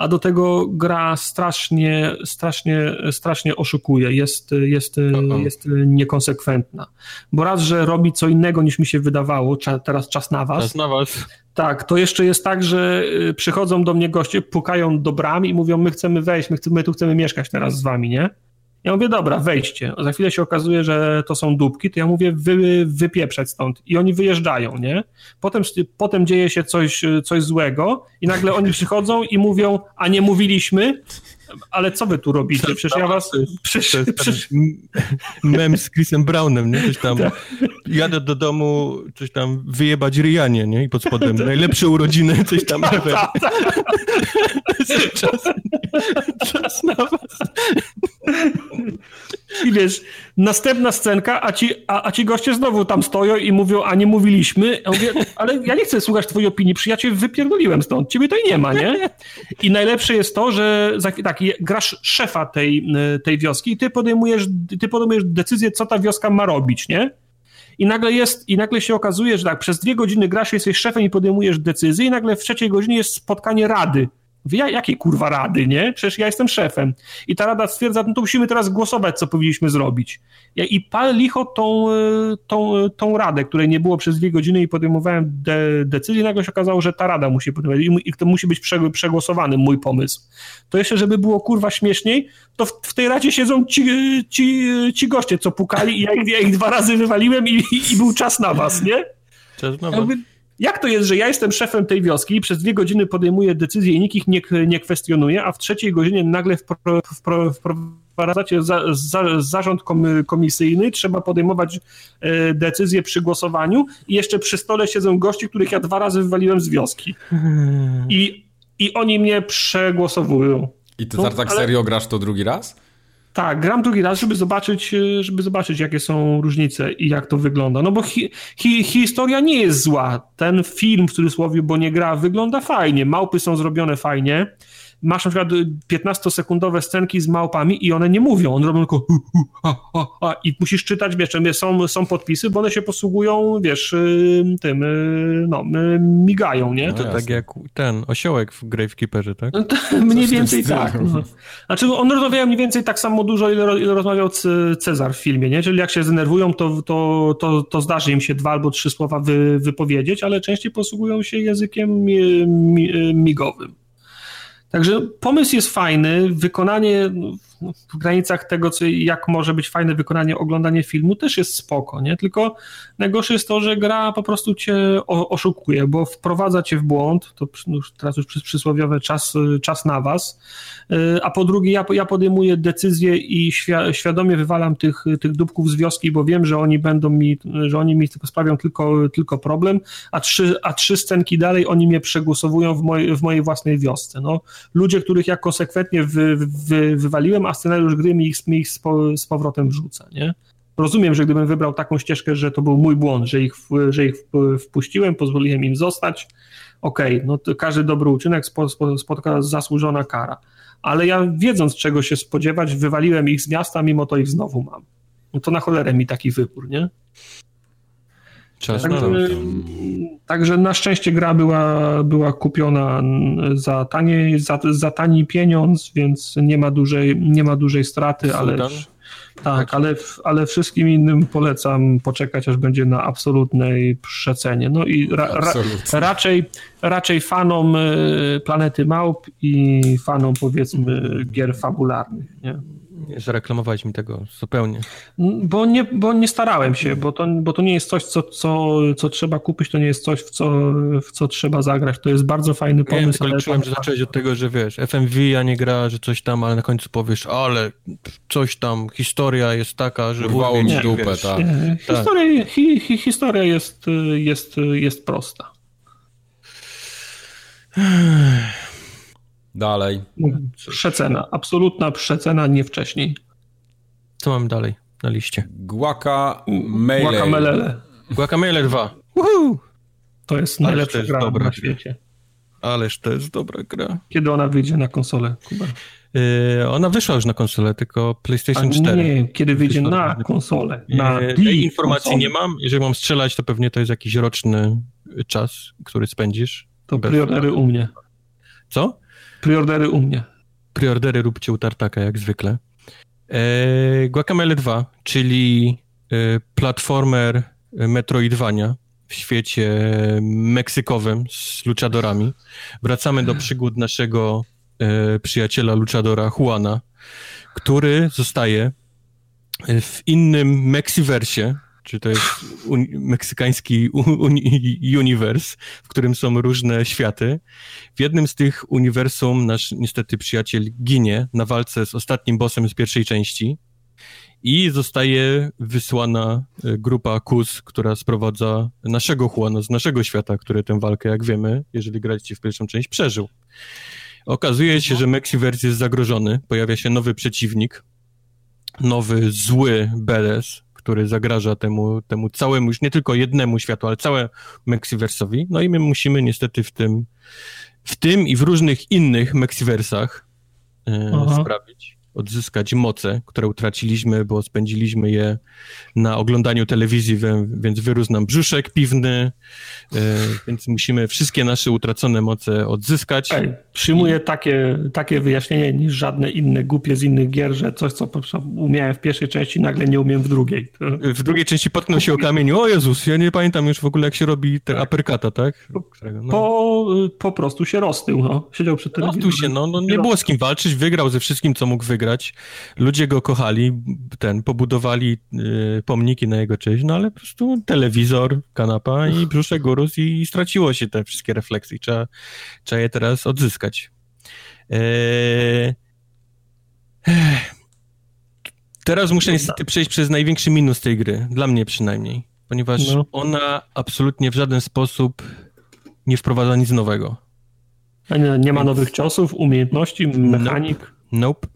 a do tego gra strasznie, strasznie, strasznie oszukuje, jest, jest, jest niekonsekwentna. Bo raz, że robi co innego niż mi się wydawało, teraz czas na was. Czas na was. Tak, to jeszcze jest tak, że y, przychodzą do mnie goście, pukają do bram i mówią, my chcemy wejść, my, chcemy, my tu chcemy mieszkać teraz z wami, nie? Ja mówię, dobra, wejdźcie. Za chwilę się okazuje, że to są dupki, to ja mówię, wy, wypieprzeć stąd. I oni wyjeżdżają, nie? Potem, potem dzieje się coś, coś złego i nagle oni przychodzą i mówią, a nie mówiliśmy? Ale co wy tu robicie? Przecież ja was... Przecież, przecież... Mem z Chrisem Brownem, nie? Coś tam, tak. jadę do domu, coś tam wyjebać Rianie, nie? I pod spodem najlepsze urodziny, coś tam. Tak, tak. czas, czas na was. I wiesz, następna scenka, a ci, a, a ci goście znowu tam stoją i mówią, a nie mówiliśmy. Ja mówię, ale ja nie chcę słuchać twojej opinii, przyjaciel, wypierdoliłem stąd, ciebie i nie ma, nie? I najlepsze jest to, że tak, grasz szefa tej, tej wioski i ty podejmujesz, ty podejmujesz decyzję, co ta wioska ma robić, nie? I nagle jest, i nagle się okazuje, że tak, przez dwie godziny grasz, jesteś szefem i podejmujesz decyzję i nagle w trzeciej godzinie jest spotkanie rady jakiej kurwa rady, nie? Przecież ja jestem szefem. I ta rada stwierdza, no to musimy teraz głosować, co powinniśmy zrobić. Ja, I pal licho tą, e, tą, e, tą radę, której nie było przez dwie godziny i podejmowałem de, decyzję, nagle się okazało, że ta rada musi podejmować i to musi być przegłosowany mój pomysł. To jeszcze, żeby było kurwa śmieszniej, to w, w tej radzie siedzą ci, ci, ci goście, co pukali i ja ich, ja ich dwa razy wywaliłem i, i, i był czas na was, nie? Czas na was. Ja jak to jest, że ja jestem szefem tej wioski i przez dwie godziny podejmuję decyzje i nikt ich nie, nie kwestionuje, a w trzeciej godzinie nagle wpro, wpro, wprowadzacie za, za, zarząd komisyjny, trzeba podejmować e, decyzje przy głosowaniu i jeszcze przy stole siedzą gości, których ja dwa razy wywaliłem z wioski. I, i oni mnie przegłosowują. I ty no, tak ale... serio grasz to drugi raz? Tak, gram drugi raz, żeby zobaczyć, e, żeby zobaczyć, jakie są różnice i jak to wygląda. No bo hi, hi, historia nie jest zła. Ten film, w cudzysłowie, bo nie gra, wygląda fajnie. Małpy są zrobione fajnie masz na przykład 15-sekundowe scenki z małpami i one nie mówią, one robią tylko hu, hu, ha, ha, ha, i musisz czytać, wiesz, są, są podpisy, bo one się posługują, wiesz, y, tym, y, no, y, migają, nie? No to tak jak ten osiołek w Gravekeeperze, tak? No, mniej więcej tak. No. Znaczy, one rozmawiają mniej więcej tak samo dużo, ile, ile rozmawiał Cezar w filmie, nie? Czyli jak się zdenerwują, to, to, to, to zdarzy im się dwa albo trzy słowa wy, wypowiedzieć, ale częściej posługują się językiem migowym. Także pomysł jest fajny, wykonanie no, w granicach tego, co, jak może być fajne wykonanie, oglądanie filmu też jest spoko, nie? Tylko najgorsze jest to, że gra po prostu cię oszukuje, bo wprowadza cię w błąd, to już, teraz już przysłowiowe czas, czas na was, y, a po drugie ja, ja podejmuję decyzję i świadomie wywalam tych, tych dupków z wioski, bo wiem, że oni będą mi, że oni mi sprawią tylko, tylko problem, a trzy, a trzy scenki dalej oni mnie przegłosowują w, moj, w mojej własnej wiosce. No, ludzie, których ja konsekwentnie wy, wy, wywaliłem, a scenariusz gry mi ich, mi ich z, z powrotem wrzuca, nie? Rozumiem, że gdybym wybrał taką ścieżkę, że to był mój błąd, że ich, że ich wpuściłem, pozwoliłem im zostać, okej, okay, no to każdy dobry uczynek spotka zasłużona kara. Ale ja wiedząc czego się spodziewać, wywaliłem ich z miasta, mimo to ich znowu mam. No to na cholerę mi taki wybór, nie? Czas także, także na szczęście gra była, była kupiona za, tanie, za, za tani pieniądz, więc nie ma dużej, nie ma dużej straty, ale, tak, ale, ale wszystkim innym polecam poczekać, aż będzie na absolutnej przecenie. No i ra, ra, raczej, raczej fanom y, Planety Małp i fanom powiedzmy gier fabularnych. Nie? Zareklamowałeś mi tego zupełnie. Bo nie, bo nie starałem się, bo to, bo to nie jest coś, co, co, co trzeba kupić, to nie jest coś, w co, w co trzeba zagrać. To jest bardzo fajny pomysł. Ja ale czułem, że zacząłeś od tego, że wiesz, FMV a nie gra, że coś tam, ale na końcu powiesz, ale coś tam, historia jest taka, że urwało mi dupę, wiesz, tak. Nie, tak. Historia, hi, hi, historia jest, jest, jest prosta. Dalej. Przecena, absolutna przecena, nie wcześniej. Co mam dalej na liście? Guacamele. Guacamele. Guacamele 2. Woohoo! To jest najlepsza to jest gra dobra. na świecie. Ależ to jest dobra gra. Kiedy ona wyjdzie na konsolę, Kuba? Yy, ona wyszła już na konsolę, tylko PlayStation A 4. Nie, kiedy wyjdzie na konsolę. Na yy, tej informacji nie mam. Jeżeli mam strzelać, to pewnie to jest jakiś roczny czas, który spędzisz. To priorytety u mnie. Co? Priordery u mnie. Priordery róbcie u Tartaka, jak zwykle. E, Guacamele 2, czyli e, platformer Metroidvania w świecie meksykowym z luchadorami. Wracamy do przygód naszego e, przyjaciela luchadora Juana, który zostaje w innym Mexiversie Czy to jest meksykański uniwers, w którym są różne światy. W jednym z tych uniwersum nasz niestety przyjaciel ginie na walce z ostatnim bossem z pierwszej części i zostaje wysłana e, grupa KUS, która sprowadza naszego Juana z naszego świata, który tę walkę, jak wiemy, jeżeli graliście w pierwszą część, przeżył. Okazuje się, że Mexiverse jest zagrożony, pojawia się nowy przeciwnik, nowy, zły BDS, który zagraża temu, temu całemu, już nie tylko jednemu światu, ale całemu Mexiversowi. No i my musimy niestety w tym, w tym i w różnych innych Mexiversach e, sprawić, odzyskać moce, które utraciliśmy, bo spędziliśmy je na oglądaniu telewizji, więc wyrósł nam brzuszek piwny, e, więc musimy wszystkie nasze utracone moce odzyskać. Ej, przyjmuję I... takie, takie wyjaśnienie niż żadne inne głupie z innych gier, że coś, co umiałem w pierwszej części, nagle nie umiem w drugiej. W drugiej części potknął się o kamień. O Jezus, ja nie pamiętam już w ogóle, jak się robi te tak. aperkata, tak? No. Po, po prostu się roztył, no. Siedział przy telewizorze. Roztył się, no, no nie było z kim walczyć, wygrał ze wszystkim, co mógł wygrać. Ludzie go kochali, ten, pobudowali y, pomniki na jego cześć, no ale po prostu telewizor, kanapa i brzuszek urósł i, i straciło się te wszystkie refleksje. Trzeba, trzeba je teraz odzyskać. Eee... Teraz muszę niestety przejść przez największy minus tej gry, dla mnie przynajmniej, ponieważ no. ona absolutnie w żaden sposób nie wprowadza nic nowego. Nie, nie ma nowych ciosów, umiejętności, mechanik? Nope, nope.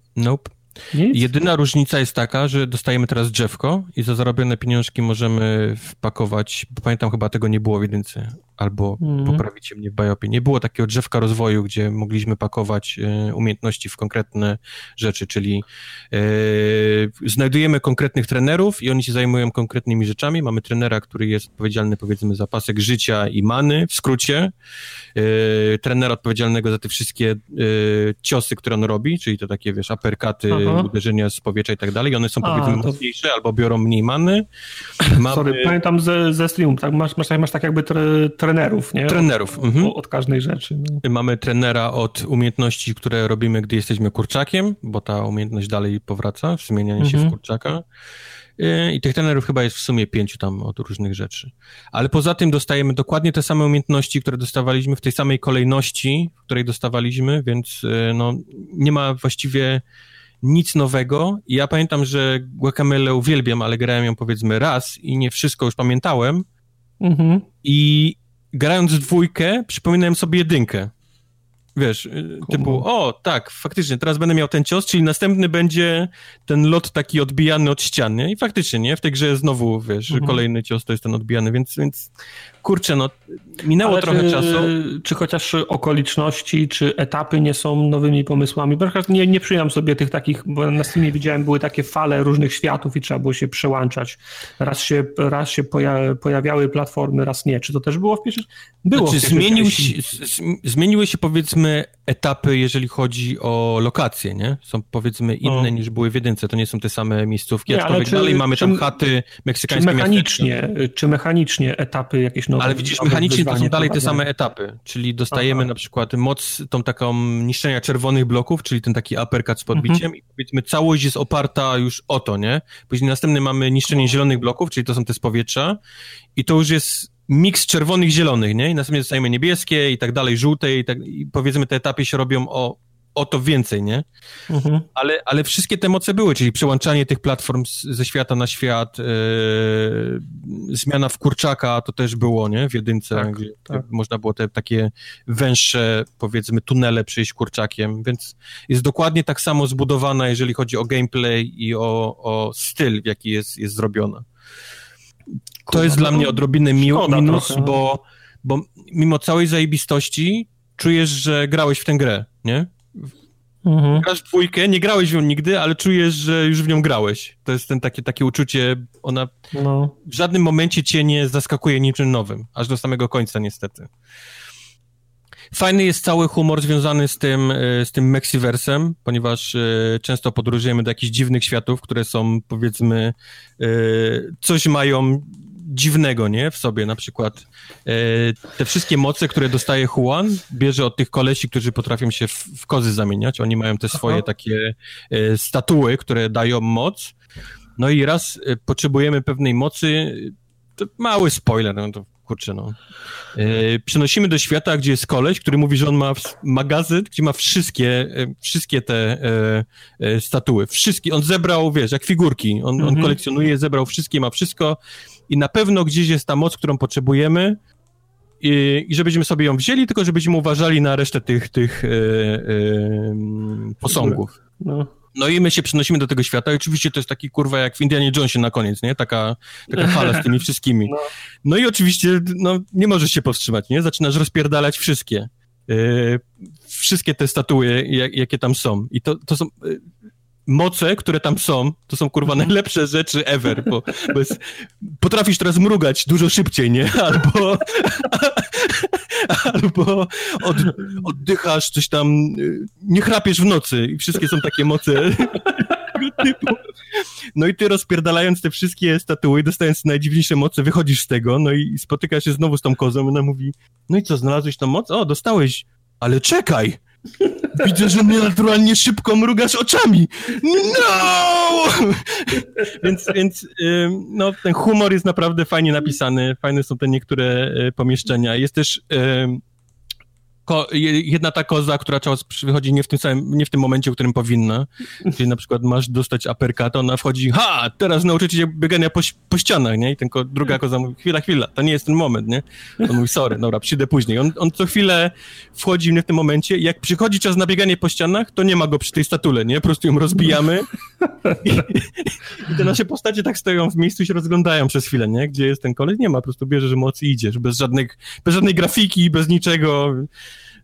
Nic? Jedyna różnica jest taka, że dostajemy teraz drzewko i za zarobione pieniążki możemy wpakować, bo pamiętam chyba tego nie było w jedynce, albo mm. poprawicie mnie w Biopie. Nie było takiego drzewka rozwoju, gdzie mogliśmy pakować e, umiejętności w konkretne rzeczy, czyli e, znajdujemy konkretnych trenerów i oni się zajmują konkretnymi rzeczami. Mamy trenera, który jest odpowiedzialny powiedzmy za pasek życia i many, w skrócie. E, trenera odpowiedzialnego za te wszystkie e, ciosy, które on robi, czyli to takie, wiesz, aperkaty, Aha. uderzenia z powietrza i tak dalej. One są powiedzmy A, to... mocniejsze albo biorą mniej many. Mamy... Sorry, pamiętam ze, ze streamu, tak? masz, masz, masz tak jakby tre, trenerów, nie? Trenerów. Od, mhm. od każdej rzeczy. No. Mamy trenera od umiejętności, które robimy, gdy jesteśmy kurczakiem, bo ta umiejętność dalej powraca, zmienianie mhm. się w mhm. kurczaka. Y, I tych trenerów chyba jest w sumie pięciu tam od różnych rzeczy. Ale poza tym dostajemy dokładnie te same umiejętności, które dostawaliśmy w tej samej kolejności, w której dostawaliśmy, więc y, no, nie ma właściwie nic nowego. Ja pamiętam, że Guacamele uwielbiam, ale grałem ją powiedzmy raz i nie wszystko już pamiętałem. Mhm. I grając dwójkę, przypominałem sobie jedynkę. Wiesz, y, typu, o tak, faktycznie, teraz będę miał ten cios, czyli następny będzie ten lot taki odbijany od ściany. I faktycznie, nie? W tej grze znowu, wiesz, mhm. kolejny cios to jest ten odbijany, więc, więc kurczę, no, minęło Ale trochę czy, czasu. Czy chociaż okoliczności, czy etapy nie są nowymi pomysłami? Bo nie, nie przyjąłem sobie tych takich, bo na Steamie widziałem, były takie fale różnych światów i trzeba było się przełączać. Raz się, raz się poja pojawiały platformy, raz nie. Czy to też było w pierwszym? Było znaczy, w zmienił się, zmieniły się powiedzmy etapy, jeżeli chodzi o lokacje, nie? Są powiedzmy inne o. niż były w jedynce, to nie są te same miejscówki, nie, aczkolwiek czy, dalej mamy czy, tam chaty meksykańskie czy mechanicznie, czy mechanicznie etapy jakieś nowe? Ale widzisz, mechanicznie to są dalej te same etapy, czyli dostajemy Aha. na przykład moc, tą taką niszczenia czerwonych bloków, czyli ten taki uppercut z podbiciem mhm. i powiedzmy całość jest oparta już o to, nie? Później następny mamy niszczenie zielonych bloków, czyli to są te z powietrza i to już jest miks czerwonych, zielonych, nie? I następnie dostajemy niebieskie i tak dalej, żółte i tak, i powiedzmy te etapy się robią o, o to więcej, nie? Mhm. Ale, ale wszystkie te moce były, czyli przełączanie tych platform z, ze świata na świat, yy, zmiana w kurczaka, to też było, nie? W jedynce, tak, gdzie tak. można było te takie węższe, powiedzmy, tunele przejść kurczakiem, więc jest dokładnie tak samo zbudowana, jeżeli chodzi o gameplay i o, o styl, w jaki jest, jest zrobiona to jest dla mnie odrobinę miło, minus, bo, bo mimo całej zajebistości czujesz, że grałeś w tę grę, nie? Mhm. Grasz dwójkę, nie grałeś w nią nigdy, ale czujesz, że już w nią grałeś. To jest ten takie, takie uczucie, ona no. w żadnym momencie cię nie zaskakuje niczym nowym, aż do samego końca niestety. Fajny jest cały humor związany z tym, e, z tym Mexiversem, ponieważ e, często podróżujemy do jakichś dziwnych światów, które są, powiedzmy, e, coś mają dziwnego, nie, w sobie, na przykład te wszystkie moce, które dostaje Juan, bierze od tych kolesi, którzy potrafią się w, w kozy zamieniać, oni mają te swoje Aha. takie statuły, które dają moc No i raz y, potrzebujemy pewnej mocy, to mały spoiler, no to kurczę no. Yy, przenosimy do świata, gdzie jest koleś, który mówi, że on ma magazyn, gdzie ma wszystkie, yy, wszystkie te yy, statuły. Wszystkie, on zebrał, wiesz, jak figurki. On, mhm. on kolekcjonuje, zebrał wszystkie, ma wszystko i na pewno gdzieś jest ta moc, którą potrzebujemy i, i żebyśmy sobie ją wzięli, tylko żebyśmy uważali na resztę tych, tych posągów. No. No i my się przenosimy do tego świata i oczywiście to jest taki kurwa jak w Indianie Jonesie na koniec, nie? Taka, taka fala z tymi wszystkimi. No. no, i oczywiście no, nie możesz się powstrzymać, nie? Zaczynasz rozpierdalać wszystkie. Yy, wszystkie te statuły, jak, jakie tam są. I to, to są... Yy, moce, które tam są, to są kurwa najlepsze rzeczy ever, bo, bo jest, potrafisz teraz mrugać dużo szybciej, nie? Albo, albo od, oddychasz, coś tam, nie chrapiesz w nocy i wszystkie są takie moce typu. No i ty rozpierdalając te wszystkie statuły, dostając najdziwniejsze moce, wychodzisz z tego, no i spotykasz się znowu z tą kozą, ona mówi, no i co, znalazłeś tą moc? O, dostałeś, ale czekaj! Widzę, że mnie naturalnie szybko mrugasz oczami. No! więc, więc no, ten humor jest naprawdę fajnie napisany. Fajne są te niektóre e, pomieszczenia. Jest też ko, jedna ta koza, która czas wychodzi nie w tym samym, nie w tym momencie, w którym powinna. Czyli na przykład masz dostać aperka, ona wchodzi, ha, teraz nauczycie się biegania po, po ścianach, nie? I ten ko, druga koza mówi, chwila, chwila, to nie jest ten moment, nie? On mówi, sorry, dobra, przyjdę później. On, on co chwilę wchodzi w tym momencie jak przychodzi czas na bieganie po ścianach, to nie ma go przy tej statule, nie? Po prostu ją rozbijamy i, i te nasze postacie tak stoją w miejscu i się rozglądają przez chwilę, nie? Gdzie jest ten koleś? Nie ma, po prostu bierzesz mocy i idziesz, bez żadnych, bez żadnej grafiki, bez niczego.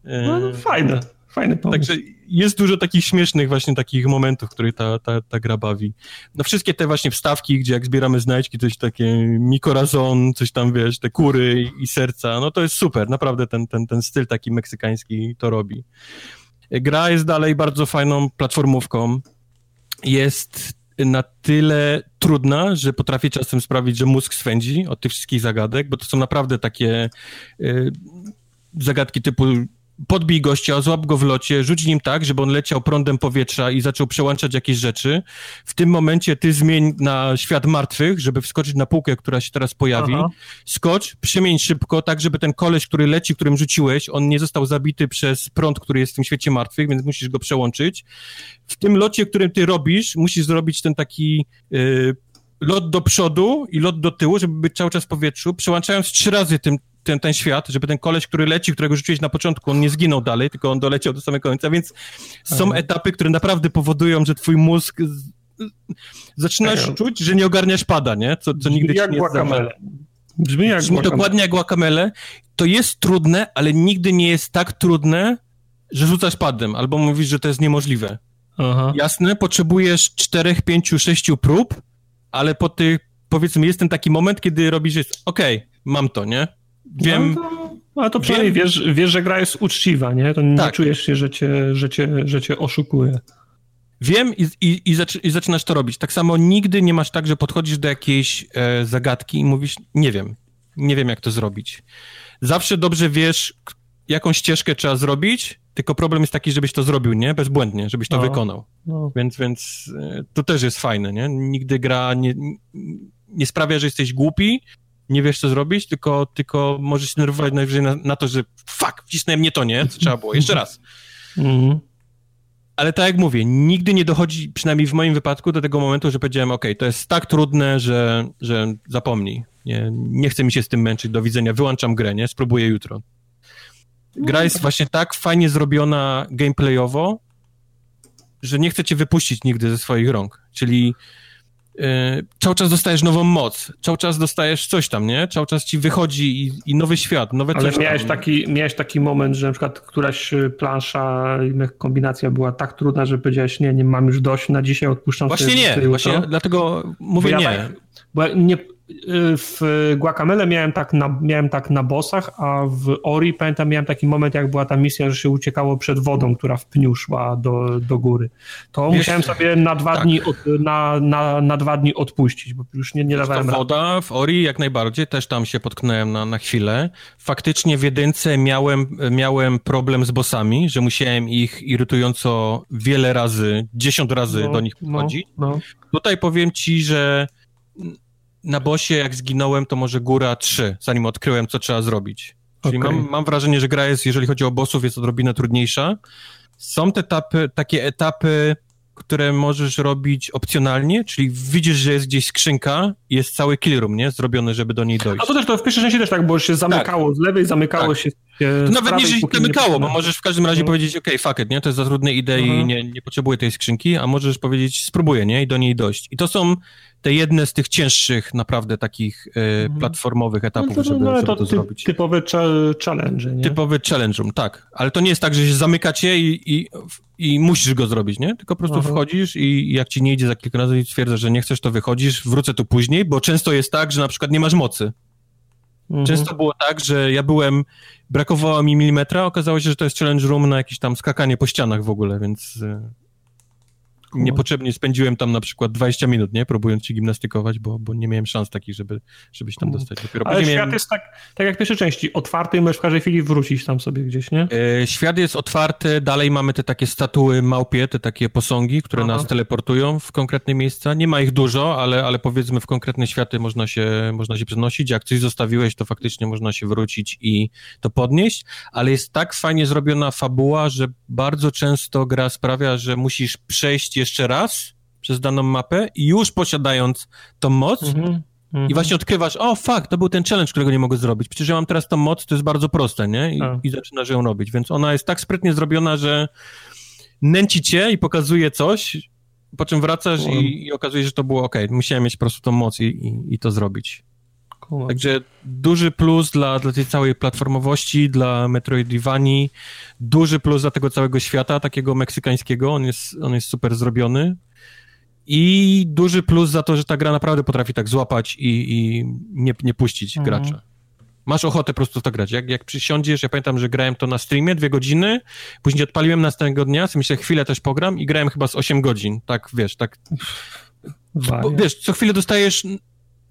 No, no fajne, fajny pomysł. Także jest dużo takich śmiesznych właśnie takich momentów, w których ta, ta, ta gra bawi. No wszystkie te właśnie wstawki, gdzie jak zbieramy znajdźki, coś takie mikorazon, coś tam, wiesz, te kury i, i serca, no to jest super, naprawdę ten, ten, ten styl taki meksykański to robi. Gra jest dalej bardzo fajną platformówką. Jest na tyle trudna, że potrafi czasem sprawić, że mózg swędzi od tych wszystkich zagadek, bo to są naprawdę takie y, zagadki typu podbij gościa, złap go w locie, rzuć nim tak, żeby on leciał prądem powietrza i zaczął przełączać jakieś rzeczy. W tym momencie ty zmień na świat martwych, żeby wskoczyć na półkę, która się teraz pojawi. Aha. Skocz, przemień szybko, tak żeby ten koleś, który leci, którym rzuciłeś, on nie został zabity przez prąd, który jest w tym świecie martwych, więc musisz go przełączyć. W tym locie, którym ty robisz, musisz zrobić ten taki... Yy, lot do przodu i lot do tyłu, żeby być cały czas w powietrzu, przełączając trzy razy tym, ten, ten świat, żeby ten koleś, który leci, którego rzuciłeś na początku, on nie zginął dalej, tylko on doleciał do samego końca, więc są etapy, które naprawdę powodują, że twój mózg zaczynasz czuć, że nie ogarniasz pada, nie? Co, co nigdy jak ci nie. Brzmi jak Brzmi dokładnie jak guacamele. To jest trudne, ale nigdy nie jest tak trudne, że rzucasz padem, albo mówisz, że to jest niemożliwe. Aha. Jasne, potrzebujesz czterech, pięciu, sześciu prób, ale po tych, powiedzmy, jest ten taki moment, kiedy robisz, okej, okay, mam to, nie? Wiem. No to, ale to przynajmniej wiem. Wiesz, wiesz, że gra jest uczciwa, nie? To nie tak. czujesz się, że cię, że, cię, że cię oszukuje. Wiem i, i, i, zaczy, i, zaczynasz to robić. Tak samo nigdy nie masz tak, że podchodzisz do jakiejś e, zagadki i mówisz, nie wiem, nie wiem jak to zrobić. Zawsze dobrze wiesz, jaką ścieżkę trzeba zrobić, tylko problem jest taki, żebyś to zrobił, nie? Bezbłędnie, żebyś to no. wykonał. No. Więc, więc e, to też jest fajne, nie? Nigdy gra nie, nie sprawia, że jesteś głupi, nie wiesz, co zrobić, tylko, tylko możesz się nerwować najwyżej na, na to, że fuck, wcisnąłem nie to, nie? Co trzeba było. Jeszcze raz. Mhm. Ale tak jak mówię, nigdy nie dochodzi, przynajmniej w moim wypadku, do tego momentu, że powiedziałem, ok, to jest tak trudne, że, że zapomnij. Nie, nie chcę mi się z tym męczyć, do widzenia, wyłączam grę, nie? Spróbuję jutro. Gra jest właśnie tak fajnie zrobiona gameplayowo, że nie chcę cię wypuścić nigdy ze swoich rąk. Czyli cały czas dostajesz nową moc, cały czas dostajesz coś tam, nie? Cały czas ci wychodzi i, i nowy świat, nowe Ale miałeś taki, miałeś taki moment, że na przykład któraś plansza, kombinacja była tak trudna, że powiedziałeś, nie, nie mam już dość, na dzisiaj odpuszczam Właśnie nie, właśnie dlatego mówię bo ja nie. Tak, bo nie, w Guacamele miałem tak, na, miałem tak na bossach, a w Ori pamiętam miałem taki moment, jak była ta misja, że się uciekało przed wodą, która w pniu szła do, do góry. To Wiesz, musiałem sobie na dwa, tak. dni od, na, na, na dwa dni odpuścić, bo już nie, nie dawałem to woda w Ori jak najbardziej, też tam się potknąłem na, na chwilę. Faktycznie w jedynce miałem, miałem problem z bossami, że musiałem ich irytująco wiele razy, dziesiąt razy no, do nich podchodzić. No, no. Tutaj powiem ci, że na bosie jak zginąłem, to może góra 3, zanim odkryłem, co trzeba zrobić. Czyli okay. mam, mam wrażenie, że gra jest, jeżeli chodzi o bossów, jest odrobinę trudniejsza. Są te etapy, takie etapy, które możesz robić opcjonalnie, czyli widzisz, że jest gdzieś skrzynka i jest cały kill room, nie? Zrobiony, żeby do niej dojść. A to też to w pierwszej części też tak, bo się zamykało tak. z lewej, zamykało tak. się to nawet nie, że się zamykało, bo możesz w każdym razie no. powiedzieć, ok, fuck it, nie? To jest za trudne idee i nie, nie potrzebuję tej skrzynki, a możesz powiedzieć, spróbuję, nie? I do niej dojść. I to są te jedne z tych cięższych, naprawdę takich e, mhm. platformowych etapów, no to, żeby, no, żeby to, to ty, zrobić. Typowy challenge, nie? Typowy challenge room, tak. Ale to nie jest tak, że się zamykacie i, i, i musisz go zrobić, nie? Tylko po prostu Aha. wchodzisz i jak ci nie idzie za kilka razy i stwierdzasz, że nie chcesz, to wychodzisz, wrócę tu później, bo często jest tak, że na przykład nie masz mocy. Mhm. Często było tak, że ja byłem, brakowało mi milimetra, okazało się, że to jest challenge room na jakieś tam skakanie po ścianach w ogóle, więc e, niepotrzebnie spędziłem tam na przykład 20 minut, nie? Próbując się gimnastykować, bo, bo nie miałem szans takich, żeby, żeby się tam dostać. Dopiero Ale świat miałem... jest tak, tak jak w pierwszej części, otwarty i możesz w każdej chwili wrócić tam sobie gdzieś, nie? E, świat jest otwarty, dalej mamy te takie statuły małpie, te takie posągi, które Aha. nas teleportują w konkretne miejsca. Nie ma ich dużo, ale, ale powiedzmy w konkretne światy można się, można się przenosić. Jak coś zostawiłeś, to faktycznie można się wrócić i to podnieść, ale jest tak fajnie zrobiona fabuła, że bardzo często gra sprawia, że musisz przejść jeszcze raz przez daną mapę i już posiadając tą moc mm -hmm. i właśnie odkrywasz, o fuck, to był ten challenge, którego nie mogę zrobić. Przecież ja mam teraz tą moc, to jest bardzo proste, nie? I, i zaczynasz ją robić. Więc ona jest tak sprytnie zrobiona, że nęci cię i pokazuje coś, po czym wracasz i, i okazuje się, że to było ok. Musiałem mieć po prostu tą moc i, i, i to zrobić. Także duży plus dla, dla tej całej platformowości, dla Metroidvanii, duży plus dla tego całego świata, takiego meksykańskiego, on jest, on jest super zrobiony. I duży plus za to, że ta gra naprawdę potrafi tak złapać i, i nie, nie puścić mhm. gracza. Masz ochotę po prostu w to grać. Jak, jak przysiądziesz, ja pamiętam, że grałem to na streamie dwie godziny, później odpaliłem następnego dnia, sobie myślę, chwilę też pogram i grałem chyba z 8 godzin. Tak, wiesz, tak... Bo, wiesz, co chwilę dostajesz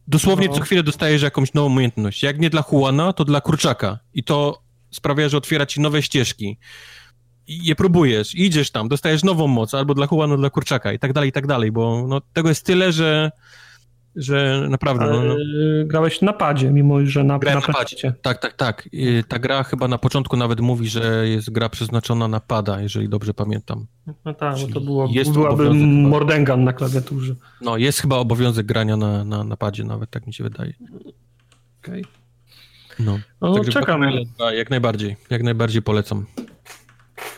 Dosłownie no. co chwilę dostajesz jakąś nową umiejętność. Jak nie dla Juana, to dla kurczaka. I to sprawia, że otwiera ci nowe ścieżki. I je próbujesz, idziesz tam, dostajesz nową moc, albo dla Juana, dla kurczaka i tak dalej, i tak dalej, bo no, tego jest tyle, że że naprawdę... No, no. Grałeś na padzie, mimo że na, Grałem na, padzie. Tak, tak, tak. I ta gra chyba na początku nawet mówi, że jest gra przeznaczona na pada, jeżeli dobrze pamiętam. No tak, bo to było, jest byłaby Mordengan na klawiaturze. No, jest chyba obowiązek grania na, na, na padzie nawet, tak mi się wydaje. Okej. Okay. No, no Także czekam. Jak najbardziej, jak najbardziej polecam.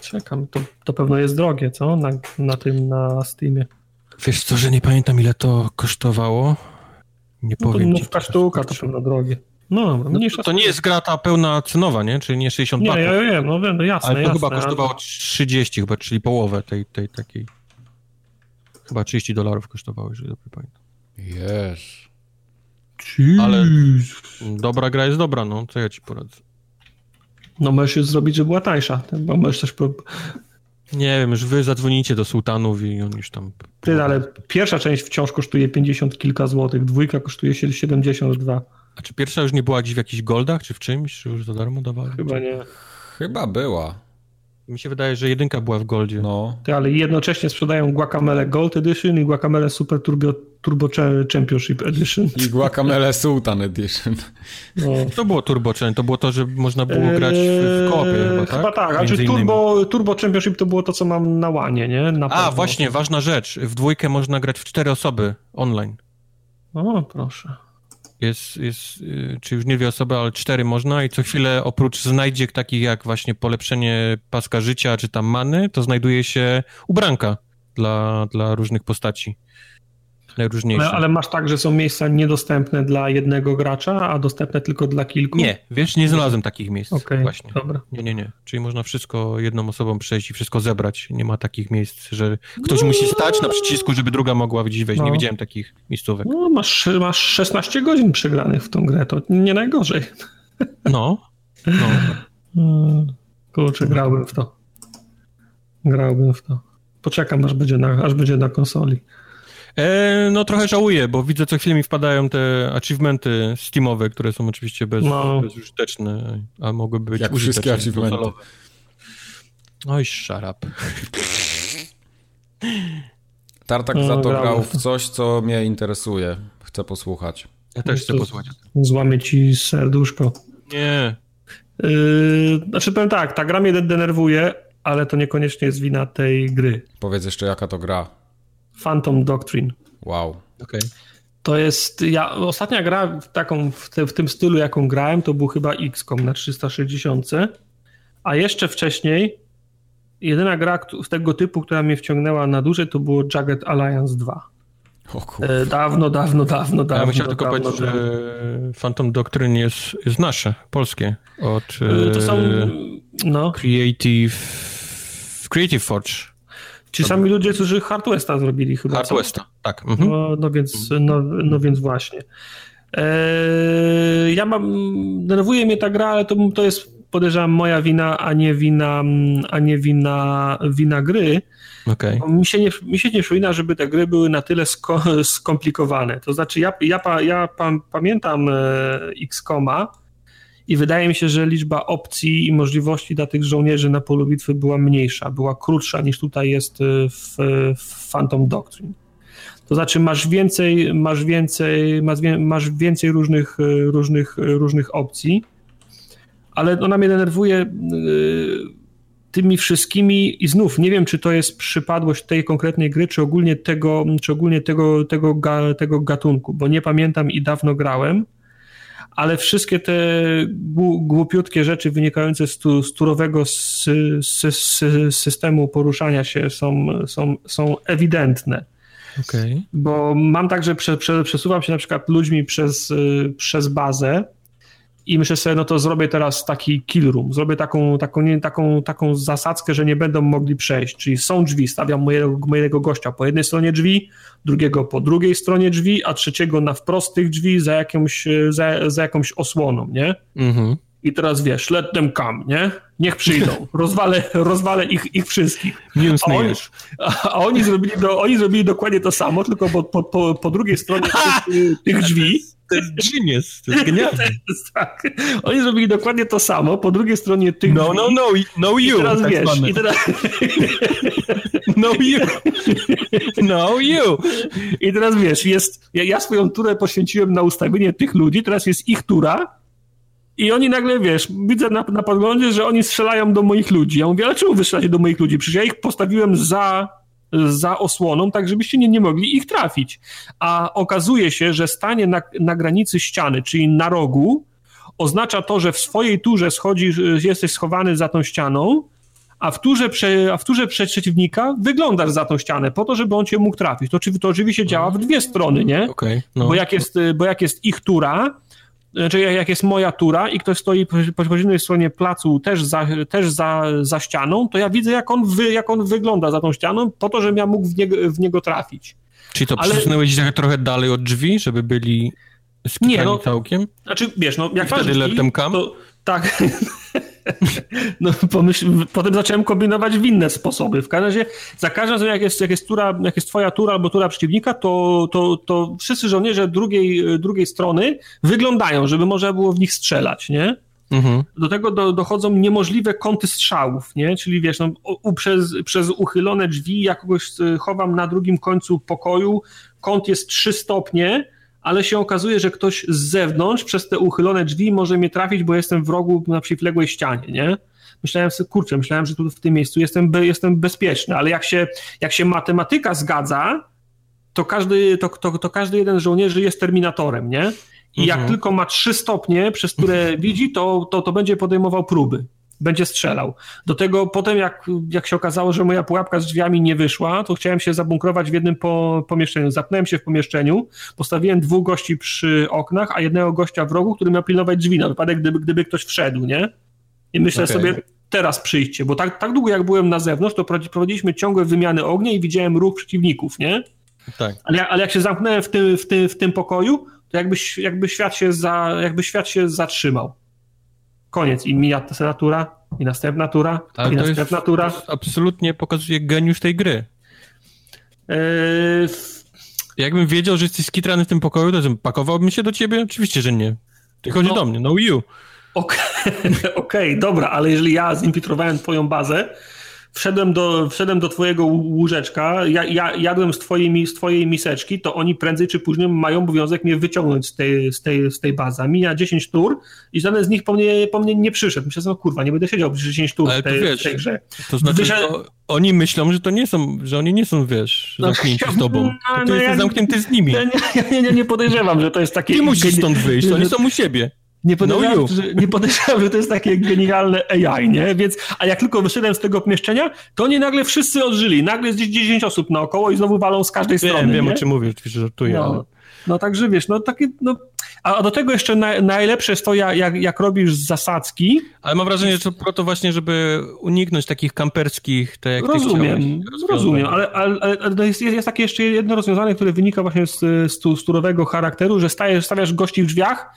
Czekam, to, to pewno jest drogie, co? Na, na tym, na Steamie. Wiesz co, że nie pamiętam ile to kosztowało? Nie no powiem to ci. sztuka to pewno drogie. No, no to, to, nie jest gra ta pełna cenowa, nie? Czyli nie 60 Nie, ja wiem, no wiem, no jasne, Ale to jasne, chyba kosztowało 30 chyba, czyli połowę tej, tej takiej. Chyba 30 dolarów kosztowało, jeżeli dobrze pamiętam. Yes. Ale dobra gra jest dobra, no, co ja ci poradzę. No możesz zrobić, żeby była tańsza, bo możesz też nie wiem, już wy zadzwonicie do sułtanów i on już tam... Ty, ale pierwsza część wciąż kosztuje 50 kilka złotych, dwójka kosztuje 72. A czy pierwsza już nie była gdzieś w jakichś goldach, czy w czymś, czy już za darmo dawali? Chyba nie. Chyba była. Mi się wydaje, że jedynka była w Goldzie. No. Ty, ale jednocześnie sprzedają Guacamele Gold Edition i Guacamele Super Turbo, Turbo Championship Edition. I Guacamele Sultan Edition. No. To było Turbo to było to, że można było grać w, w koopie chyba, tak? Chyba tak, a czy Turbo, Turbo Championship to było to, co mam na łanie, nie? Na a, właśnie, ważna rzecz. W dwójkę można grać w cztery osoby online. O, proszę. Jest, jest, y, czy już nie dwie osoby, ale cztery można i co chwilę oprócz znajdziek takich jak właśnie polepszenie paska życia czy tam many, to znajduje się ubranka dla, dla różnych postaci. Najróżniejsze. Ale, ale, masz tak, że są miejsca niedostępne dla jednego gracza, a dostępne tylko dla kilku? Nie, wiesz, nie znalazłem takich miejsc okay, właśnie. Dobra. Nie, nie, nie. Czyli można wszystko jedną osobą przejść i wszystko zebrać. Nie ma takich miejsc, że ktoś no, musi stać na przycisku, żeby druga mogła gdzieś wejść. No. Nie widziałem takich miejscówek. No, masz, masz 16 godzin przegranych w tą grę, to nie najgorzej. No, no. Hmm, kurczę, grałbym w to. Grałbym w to. Poczekam, aż będzie na, aż będzie na konsoli. E, no trochę żałuję, bo widzę co chwilę mi wpadają te achievementy steamowe, które są oczywiście bez, no. bezużyteczne, a mogłyby być Jak użyteczne. wszystkie achievementy. Oj, szarap. Tartak no, za to grał w coś, co mnie interesuje. Chcę posłuchać. Ja też chcę posłuchać. Złamie ci serduszko. Nie. Yy, znaczy powiem tak, ta gra mnie denerwuje, ale to niekoniecznie jest wina tej gry. Powiedz jeszcze, jaka to gra. Phantom Doctrine. Wow. Okay. To jest, ja, ostatnia gra taką, w, te, w, tym stylu, jaką grałem, to był chyba XCOM na 360, a jeszcze wcześniej jedyna gra z tego typu, która mnie wciągnęła na dłużej, to było Jagged Alliance 2. O kurwa. Dawno, dawno, dawno, dawno. Ja chciałem tylko powiedzieć, że Phantom Doctrine jest, jest nasze, polskie. Od to są, no. Creative, Creative Forge. Ci sami ludzie, którzy Hard Westa zrobili chyba. Hard Westa, tak. Mhm. No, no, więc, no, no więc właśnie. Eee, ja mam, denerwuje mnie ta gra, ale to, to jest podejrzewam moja wina, a nie wina, a nie wina, wina gry. Okay. Mi, się nie, mi się nie przypomina, żeby te gry były na tyle sko skomplikowane. To znaczy, ja, ja, ja pa, pamiętam e, X-Koma i wydaje mi się, że liczba opcji i możliwości dla tych żołnierzy na polu bitwy była mniejsza, była krótsza niż tutaj jest e, w, w Phantom Doctrine. To znaczy masz więcej, masz więcej, masz, masz więcej różnych, e, różnych, różnych opcji, ale ona mnie denerwuje tymi wszystkimi i znów nie wiem, czy to jest przypadłość tej konkretnej gry, czy ogólnie tego, czy ogólnie tego, tego, tego gatunku, bo nie pamiętam i dawno grałem, ale wszystkie te głupiutkie rzeczy wynikające z, tu, z turowego systemu poruszania się są, są, są ewidentne. Okay. Bo mam tak, że prze, prze, przesuwam się na przykład ludźmi przez, przez bazę, i myślę sobie, no to zrobię teraz taki kill room, zrobię taką, taką, nie, taką, taką zasadzkę, że nie będą mogli przejść, czyli są drzwi, stawiam mojego, mojego gościa po jednej stronie drzwi, drugiego po drugiej stronie drzwi, a trzeciego na wprost tych drzwi za jakąś, za, za jakąś osłoną, nie? Mhm. I teraz wiesz, let them come, nie? Niech przyjdą. Rozwalę, rozwalę ich, ich wszystkich. A oni, a oni, zrobili do, oni zrobili dokładnie to samo, tylko po, po, po, po drugiej stronie tych, tych drzwi to jest genius, to jest genialne. tak. Oni zrobili dokładnie to samo, po drugiej stronie tych No, no, no, no you. I teraz tak wiesz, i teraz... No you. No you. I teraz wiesz, jest, ja, ja swoją turę poświęciłem na ustawienie tych ludzi, teraz jest ich tura i oni nagle, wiesz, widzę na, na podglądzie, że oni strzelają do moich ludzi. Ja mówię, ale czemu wy strzelacie do moich ludzi? Przecież ja ich postawiłem za za osłoną, tak żebyście nie, nie mogli ich trafić. A okazuje się, że stanie na, na granicy ściany, czyli na rogu, oznacza to, że w swojej turze schodzisz, jesteś schowany za tą ścianą, a w turze, prze, a w turze przeciwnika wyglądasz za tą ścianę po to, żeby on cię mógł trafić. To, to oczywiście działa w dwie strony, nie? Okay, no. bo, jak jest, bo jak jest ich tura, znaczy jak jest moja tura i ktoś stoi po, po przeciwnej stronie placu też, za, też za, za ścianą, to ja widzę, jak on, wy, jak on wygląda za tą ścianą, po to, żebym ja mógł w niego, w niego trafić. Czyli to Ale... przesunąłeś się trochę dalej od drzwi, żeby byli nie, no, całkiem? Znaczy, wiesz, no jak wtedy them come? To, tak. no, pomyśl, potem zacząłem kombinować w inne sposoby. W każdym razie, za każdym razem, jak jest, jak jest, tura, jak jest twoja tura albo tura przeciwnika, to, to, to wszyscy żołnierze drugiej, drugiej strony wyglądają, żeby można było w nich strzelać, nie? Mhm. Do tego do, dochodzą niemożliwe kąty strzałów, nie? Czyli wiesz, no, u, przez, przez uchylone drzwi ja kogoś e, chowam na drugim końcu pokoju, kąt jest 3 stopnie, ale się okazuje, że ktoś z zewnątrz przez te uchylone drzwi może mnie trafić, bo jestem w rogu na przeciwległej ścianie, nie? Myślałem sobie, kurczę, myślałem, że tu w tym miejscu jestem, jestem bezpieczny, ale jak się, jak się matematyka zgadza, to każdy, to, to, to każdy jeden z żołnierzy jest terminatorem, nie? I jak mhm. tylko ma trzy stopnie, przez które widzi, to, to, to będzie podejmował próby. Będzie strzelał. Do tego potem, jak, jak się okazało, że moja pułapka z drzwiami nie wyszła, to chciałem się zabunkrować w jednym po, pomieszczeniu. Zapnąłem się w pomieszczeniu, postawiłem dwóch gości przy oknach, a jednego gościa w rogu, który miał pilnować drzwi na wypadek, gdyby, gdyby ktoś wszedł, nie? I myślę okay. sobie, teraz przyjdźcie, bo tak, tak długo jak byłem na zewnątrz, to prowadziliśmy ciągłe wymiany ognia i widziałem ruch przeciwników, nie? Tak. Ale, ale jak się zamknąłem w tym, w tym, w tym pokoju, to jakby, jakby, świat się za, jakby świat się zatrzymał. Koniec. I mija ta tura, i następna tura, ale i następna jest, tura. absolutnie pokazuje geniusz tej gry. Eee, Jakbym wiedział, że jesteś skitrany w tym pokoju, to pakowałbym się do ciebie? Oczywiście, że nie. Ty chodzi no, do mnie, no you. Okej, okay, okay, dobra, ale jeżeli ja zinfiltrowałem twoją bazę, wszedłem do, wszedłem do twojego łóżeczka, ja, ja, jadłem z twojej, z twojej miseczki, to oni prędzej czy później mają obowiązek mnie wyciągnąć z tej, z tej, z tej bazy. Mija 10 tur i żaden z nich po mnie, po mnie nie przyszedł. Myślę, no kurwa, nie będę siedział przez 10 tur w tej, wiesz, w tej grze. To znaczy, Wyszedł... to oni myślą, że to nie są, że oni nie są, wiesz, no, zamknięci no, z tobą. To ty no, jesteś ja, zamknięty z nimi. Ja nie, nie, nie, nie podejrzewam, że to jest takie... Ty musisz stąd wyjść, oni są u siebie. Nie podejrzewam, no że, nie podejrzewam, że to jest takie genialne AI, nie? Więc, a jak tylko wyszedłem z tego pomieszczenia, to oni nagle wszyscy odżyli. Nagle jest gdzieś 10 osób naokoło i znowu walą z każdej wiem, strony. Wiem, nie? o czym mówisz, oczywiście żartuję. No, ale... no także wiesz, no takie, no... A do tego jeszcze na, najlepsze jest to, jak, jak robisz zasadzki. Ale mam wrażenie, że to po to właśnie, żeby uniknąć takich kamperskich, tak jak Rozumiem, rozumiem, ale, ale, ale jest, jest, takie jeszcze jedno rozwiązanie, które wynika właśnie z, z, z turowego charakteru, że stajesz, stawiasz gości w drzwiach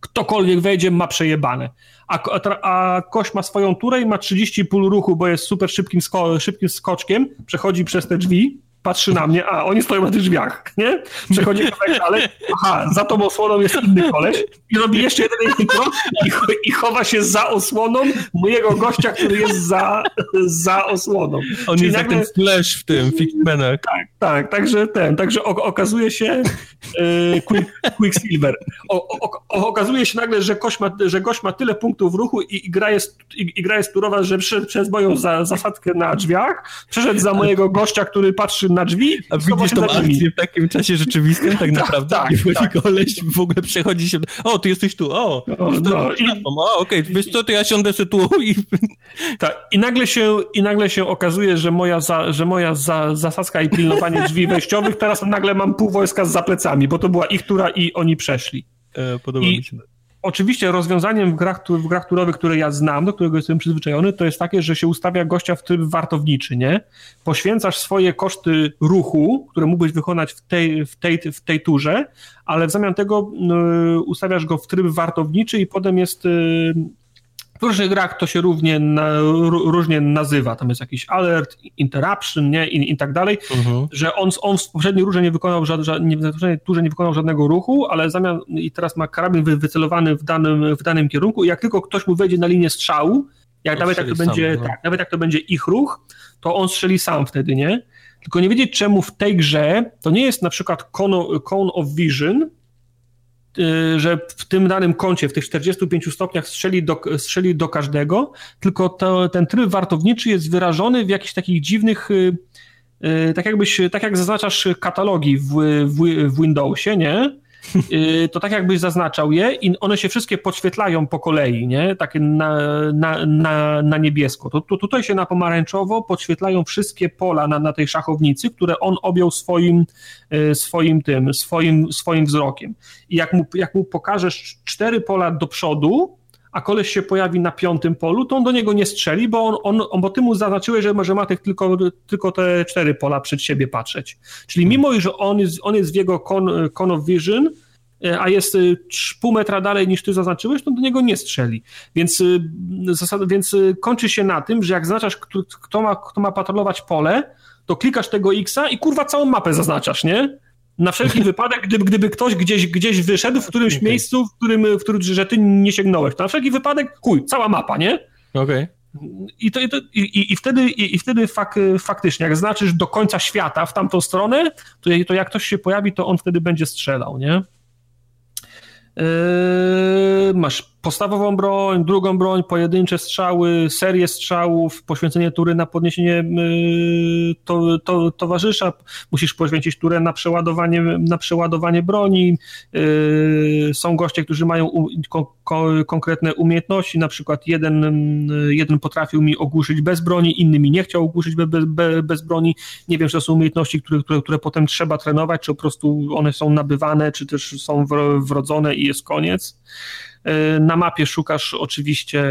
ktokolwiek wejdzie, ma przejebane. A, a, a Koś ma swoją turę i ma 30 pól ruchu, bo jest super szybkim, sko szybkim skoczkiem, przechodzi przez te drzwi, patrzy na mnie, a oni stoją na tych drzwiach, nie? Przechodzi kawałek dalej, aha, za tą osłoną jest inny koleś i robi jeszcze jeden inny krok i, i, chowa się za osłoną mojego gościa, który jest za, za osłoną. On Czyli jest nagle... jak ten flash w tym, Figmanach. Tak, tak, także ten, także okazuje się yy, Quick, Quicksilver. O, o, okazuje się nagle, że gość ma, że gość ma tyle punktów w ruchu i, i gra jest, i, i gra jest turowa, że przez, przez moją za, zasadkę na drzwiach przeszedł za mojego gościa, który patrzy na drzwi. A widzisz tą akcję w takim czasie rzeczywistym tak, tak naprawdę? tak, I tak. koleś w ogóle przechodzi się, o, ty jesteś tu, o, o, no, i... o okej, okay, wiesz co, to ja siądę sobie tu i... Tak, i nagle się, i nagle się okazuje, że moja, za, że moja za, zasadzka i pilnowanie drzwi wejściowych, teraz nagle mam pół wojska za plecami, bo to była ich tura i oni przeszli. E, podoba I, mi się oczywiście rozwiązaniem w grach, w grach turowych, które ja znam, do którego jestem przyzwyczajony, to jest takie, że się ustawia gościa w tryb wartowniczy, nie? Poświęcasz swoje koszty ruchu, które mógłbyś wykonać w tej, w tej, w tej turze, ale w zamian tego y, ustawiasz go w tryb wartowniczy i potem jest y, w różnych grach to się równie na, różnie nazywa. Tam jest jakiś alert, interruption, nie? I, i tak dalej, uh-huh. że on, on w poprzedniej rurze nie wykonał, żad, nie, w turze nie wykonał żadnego ruchu, ale zamiast i teraz ma karabin wy, wycelowany w danym, w danym kierunku i jak tylko ktoś mu wejdzie na linię strzału, jak nawet jak to sam, będzie, no. tak, nawet jak to będzie ich ruch, to on strzeli sam wtedy, nie? Tylko nie wiedzieć czemu w tej grze to nie jest na przykład cone, of vision, że w tym danym kącie, w tych 45 stopniach strzeli do, strzeli do każdego, tylko to, ten tryb wartowniczy jest wyrażony w jakichś takich dziwnych, y, y, tak jakbyś, tak jak zaznaczasz katalogi w, w, w Windowsie, nie? Y, to tak jakbyś zaznaczał je i one się wszystkie podświetlają po kolei, nie? Takie na, na, na, na niebiesko. To, to tutaj się na pomarańczowo podświetlają wszystkie pola na, na tej szachownicy, które on objął swoim, y, swoim tym, swoim, swoim wzrokiem. I jak mu, jak mu pokażesz cztery pola do przodu, a koleś się pojawi na piątym polu, to on do niego nie strzeli, bo, on, on, on bo ty mu zaznaczyłeś, że, że ma tych tylko, tylko te cztery pola przed siebie patrzeć. Czyli mimo, że on jest, on jest w jego con, con of vision, e, a jest e, pół metra dalej niż ty zaznaczyłeś, to do niego nie strzeli. Więc, e, więc kończy się na tym, że jak zaznaczasz, kto, kto, ma, kto ma patrolować pole, to klikasz tego X-a i kurwa całą mapę zaznaczasz, nie? Na wszelki wypadek, gdyby, gdyby ktoś gdzieś, gdzieś wyszedł w którymś okay. miejscu, w którym, w którym że ty nie sięgnąłeś, to na wszelki wypadek, chuj, cała mapa, nie? Okej. Okay. I, to, i, to, i, i, wtedy, i, i wtedy fak, faktycznie, jak znaczysz do końca świata w tamtą stronę, to, to jak ktoś się pojawi, to on wtedy będzie strzelał, nie? Yy, masz podstawową broń, drugą broń, pojedyncze strzały, serię strzałów, poświęcenie tury na podniesienie y, to, to, towarzysza, musisz poświęcić turę na przeładowanie, na przeładowanie broni. Y, są goście, którzy mają ko, ko, konkretne umiejętności, na przykład jeden, y, jeden potrafił mi ogłuszyć bez broni, inny mi nie chciał ogłuszyć bez, bez, bez broni. Nie wiem, czy to są umiejętności, które, które, które potem trzeba trenować, czy po prostu one są nabywane, czy też są wrodzone i jest koniec. E, na mapie szukasz oczywiście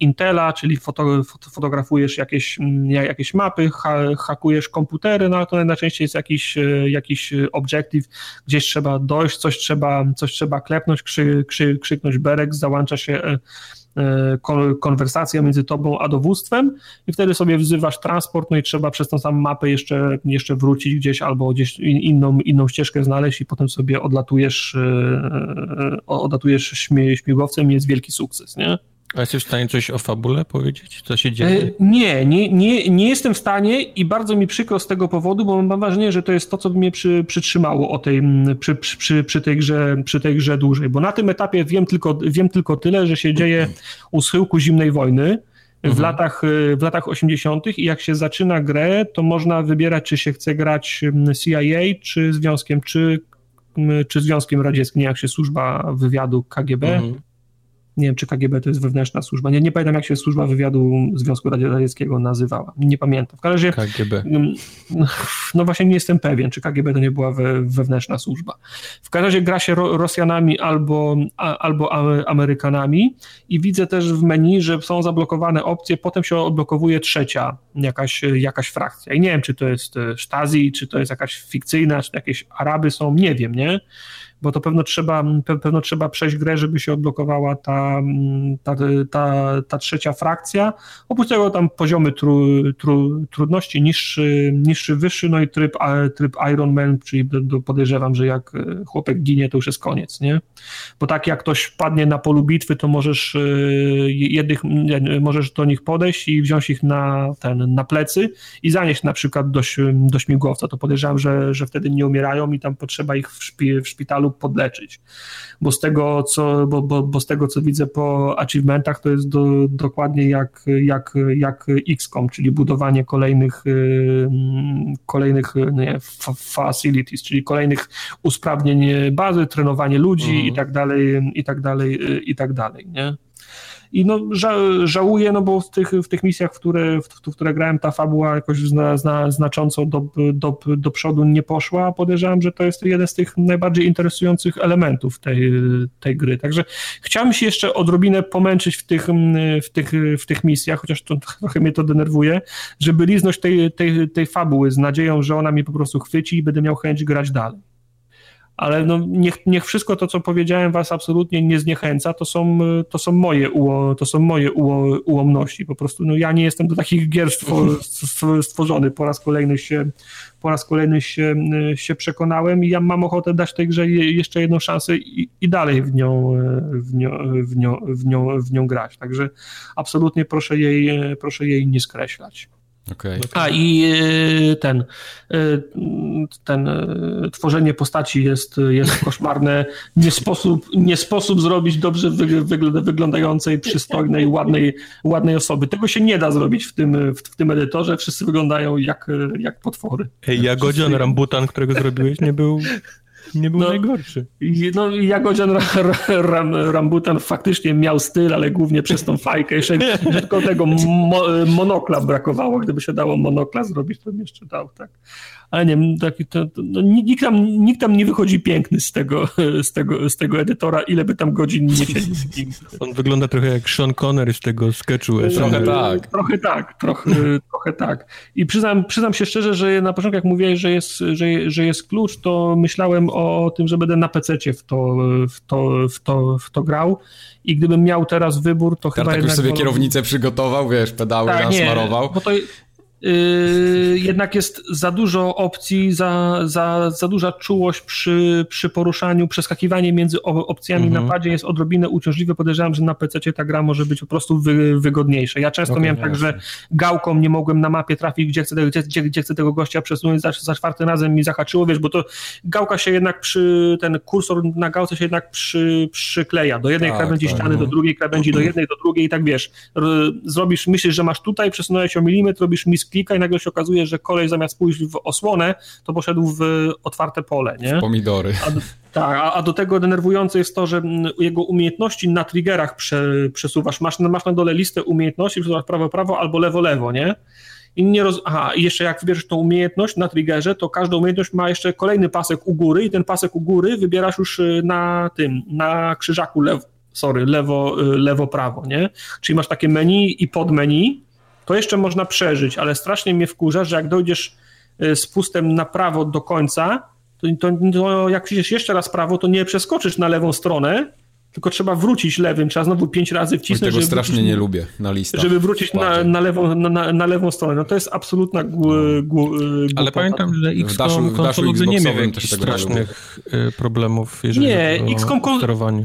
Intela, czyli foto, fotografujesz jakieś, jakieś mapy, ha, hakujesz komputery, no ale to najczęściej jest jakiś, e, jakiś objective, gdzieś trzeba dojść, coś trzeba, coś trzeba klepnąć, krzy, krzy, krzyknąć berek, załącza się E, konwersacja między tobą a dowództwem i wtedy sobie wzywasz transport, no i trzeba przez tą samą mapę jeszcze, jeszcze wrócić gdzieś albo gdzieś inną, inną ścieżkę znaleźć i potem sobie odlatujesz, e, e, odlatujesz śmigłowcem i jest wielki sukces, nie? A jesteś w stanie coś o fabule powiedzieć? Co się dzieje? Nie, nie, nie, nie jestem w stanie i bardzo mi przykro z tego powodu, bo mam wrażenie, że to jest to, co mnie przy, przytrzymało o tej, przy, przy, przy, tej grze, przy tej grze dłużej. Bo na tym etapie wiem tylko, wiem tylko tyle, że się dzieje u schyłku zimnej wojny w, mhm. latach, w latach 80. i jak się zaczyna grę, to można wybierać, czy się chce grać CIA, czy związkiem, czy, czy Związkiem Radzieckim, jak się służba wywiadu KGB. Mhm nie wiem, czy KGB to jest wewnętrzna służba. Nie, nie pamiętam, jak się służba wywiadu Związku Radzieckiego nazywała. Nie pamiętam. W każdym razie. KGB. No właśnie nie jestem pewien, czy KGB to nie była we, wewnętrzna służba. W każdym razie gra się Rosjanami albo, a, albo Amerykanami i widzę też w menu, że są zablokowane opcje, potem się odblokowuje trzecia jakaś, jakaś frakcja. I nie wiem, czy to jest e, Stasi, czy to jest jakaś fikcyjna, czy jakieś Araby są, nie wiem, nie? Bo to pewno trzeba, pewno trzeba przejść grę, żeby się odblokowała ta, ta, ta, ta trzecia frakcja. Oprócz tego tam poziomy tru, tru, trudności niższy, niższy, wyższy, no i tryb, tryb Iron Man, czyli podejrzewam, że jak e, chłopek ginie, to już jest koniec, nie? Bo tak jak ktoś padnie na polu bitwy, to możesz e, jednych, możesz do nich podejść i wziąć ich na ten, na plecy i zanieść na przykład do, do śmigłowca. To podejrzewam, że, że wtedy nie umierają i tam potrzeba ich w, szpi, w szpitalu podleczyć. Bo z tego, co, bo, bo, bo z tego, co widzę po achievementach, to jest do, dokładnie jak, jak, jak XCOM, czyli budowanie kolejnych, y, kolejnych nie, facilities, czyli kolejnych usprawnień bazy, trenowanie ludzi mhm. i tak dalej, i tak dalej, i tak dalej, nie? I no, ża żałuję, no bo w tych, w tych misjach, w które, w, w które grałem, ta fabuła jakoś zna, zna, znacząco do, do, do przodu nie poszła. Podejrzewam, że to jest jeden z tych najbardziej interesujących elementów tej, tej gry. Także chciałem się jeszcze odrobinę pomęczyć w tych, w tych, w tych misjach, chociaż to, trochę mnie to denerwuje, żeby liznąć tej, tej, tej fabuły z nadzieją, że ona mnie po prostu chwyci i będę miał chęć grać dalej ale no niech, niech wszystko to, co powiedziałem, was absolutnie nie zniechęca, to są, to są moje, uło, to są moje uło, ułomności. Po prostu no, ja nie jestem do takich gier stworzony. Po raz kolejny się, po raz kolejny się, się przekonałem i ja mam ochotę dać tej grze jeszcze jedną szansę i, i dalej w nią, w, nią, w, nią, w, nią, w nią grać. Także absolutnie proszę jej, proszę jej nie skreślać. Okay. A i y, ten, y, ten y, tworzenie postaci jest, jest koszmarne. Nie sposób, nie sposób zrobić dobrze wyglądającej, przystojnej, ładnej, ładnej osoby. Tego się nie da zrobić w tym, w, tym edytorze. Wszyscy wyglądają jak, jak potwory. Ej, Jagodzian Wszyscy... Rambutan, którego zrobiłeś, nie był nie był no, najgorszy. No, Jagodzian Ram, Rambutan faktycznie miał styl, ale głównie przez tą fajkę. Jeszcze tylko tego mo, monokla brakowało. Gdyby się dało monokla zrobić, to bym jeszcze dał, tak ale nie wiem, taki, to, to, no, nikt, tam, nikt tam nie wychodzi piękny z tego, z, tego, z tego edytora, ile by tam godzin nie siedzi z nim. On wygląda trochę jak Sean Connery z tego sketchu. Trochę tak. Trochę tak, trochę, trochę tak. I przyznam, przyznam się szczerze, że na początku jak mówiłeś, że jest, że, że jest klucz, to myślałem o tym, że będę na pececie w to, w to, w to, w to grał i gdybym miał teraz wybór, to chyba tak jednak... już sobie kierownicę przygotował, wiesz, pedały tak, nasmarował. Nie, bo to jednak jest za dużo opcji, za, za, za duża czułość przy, przy poruszaniu, przeskakiwanie między opcjami mhm. na padzie jest odrobinę uciążliwe. Podejrzewam, że na PC ta gra może być po prostu wy, wygodniejsza. Ja często okay, miałem tak, że gałką nie mogłem na mapie trafić, gdzie chcę, gdzie, gdzie, gdzie chcę tego gościa przesunąć, za, za czwartym razem mi zahaczyło, wiesz, bo to gałka się jednak przy, ten kursor na gałce się jednak przy, przykleja. Do jednej tak, krawędzi tak, ściany, no. do drugiej krawędzi, do jednej, do drugiej i tak wiesz. Zrobisz, myślisz, że masz tutaj, przesunąłeś o milimetr, robisz miss klika i nagle się okazuje, że kolej zamiast pójść w osłonę, to poszedł w otwarte pole, nie? W pomidory. A, tak, a, a, do tego denerwujące jest to, że jego umiejętności na triggerach prze, przesuwasz. Masz, masz na dole listę umiejętności, przesuwasz prawo, prawo albo lewo, lewo, nie? I nie roz... Aha, i jeszcze jak wybierzesz tą umiejętność na triggerze, to każda umiejętność ma jeszcze kolejny pasek u góry i ten pasek u góry wybierasz już y, na tym, na krzyżaku lewo, sorry, lewo, y, lewo, prawo, nie? Czyli masz takie menu i podmenu, to jeszcze można przeżyć, ale strasznie mnie wkurza, że jak dojdziesz y, z pustem na prawo do końca, to, to, to jak idziesz jeszcze raz prawo, to nie przeskoczysz na lewą stronę, tylko trzeba wrócić lewym, trzeba znowu pięć razy wcisnąć. Oj, tego strasznie wrócić, nie lubię na listę. Żeby wrócić na, na, lewą, na, na, lewą stronę. No to jest absolutna gu, no. gu, Ale pamiętam, że XCOM konsolowy nie miał jakichś strasznych y, problemów, jeżeli nie, chodzi o sterowanie.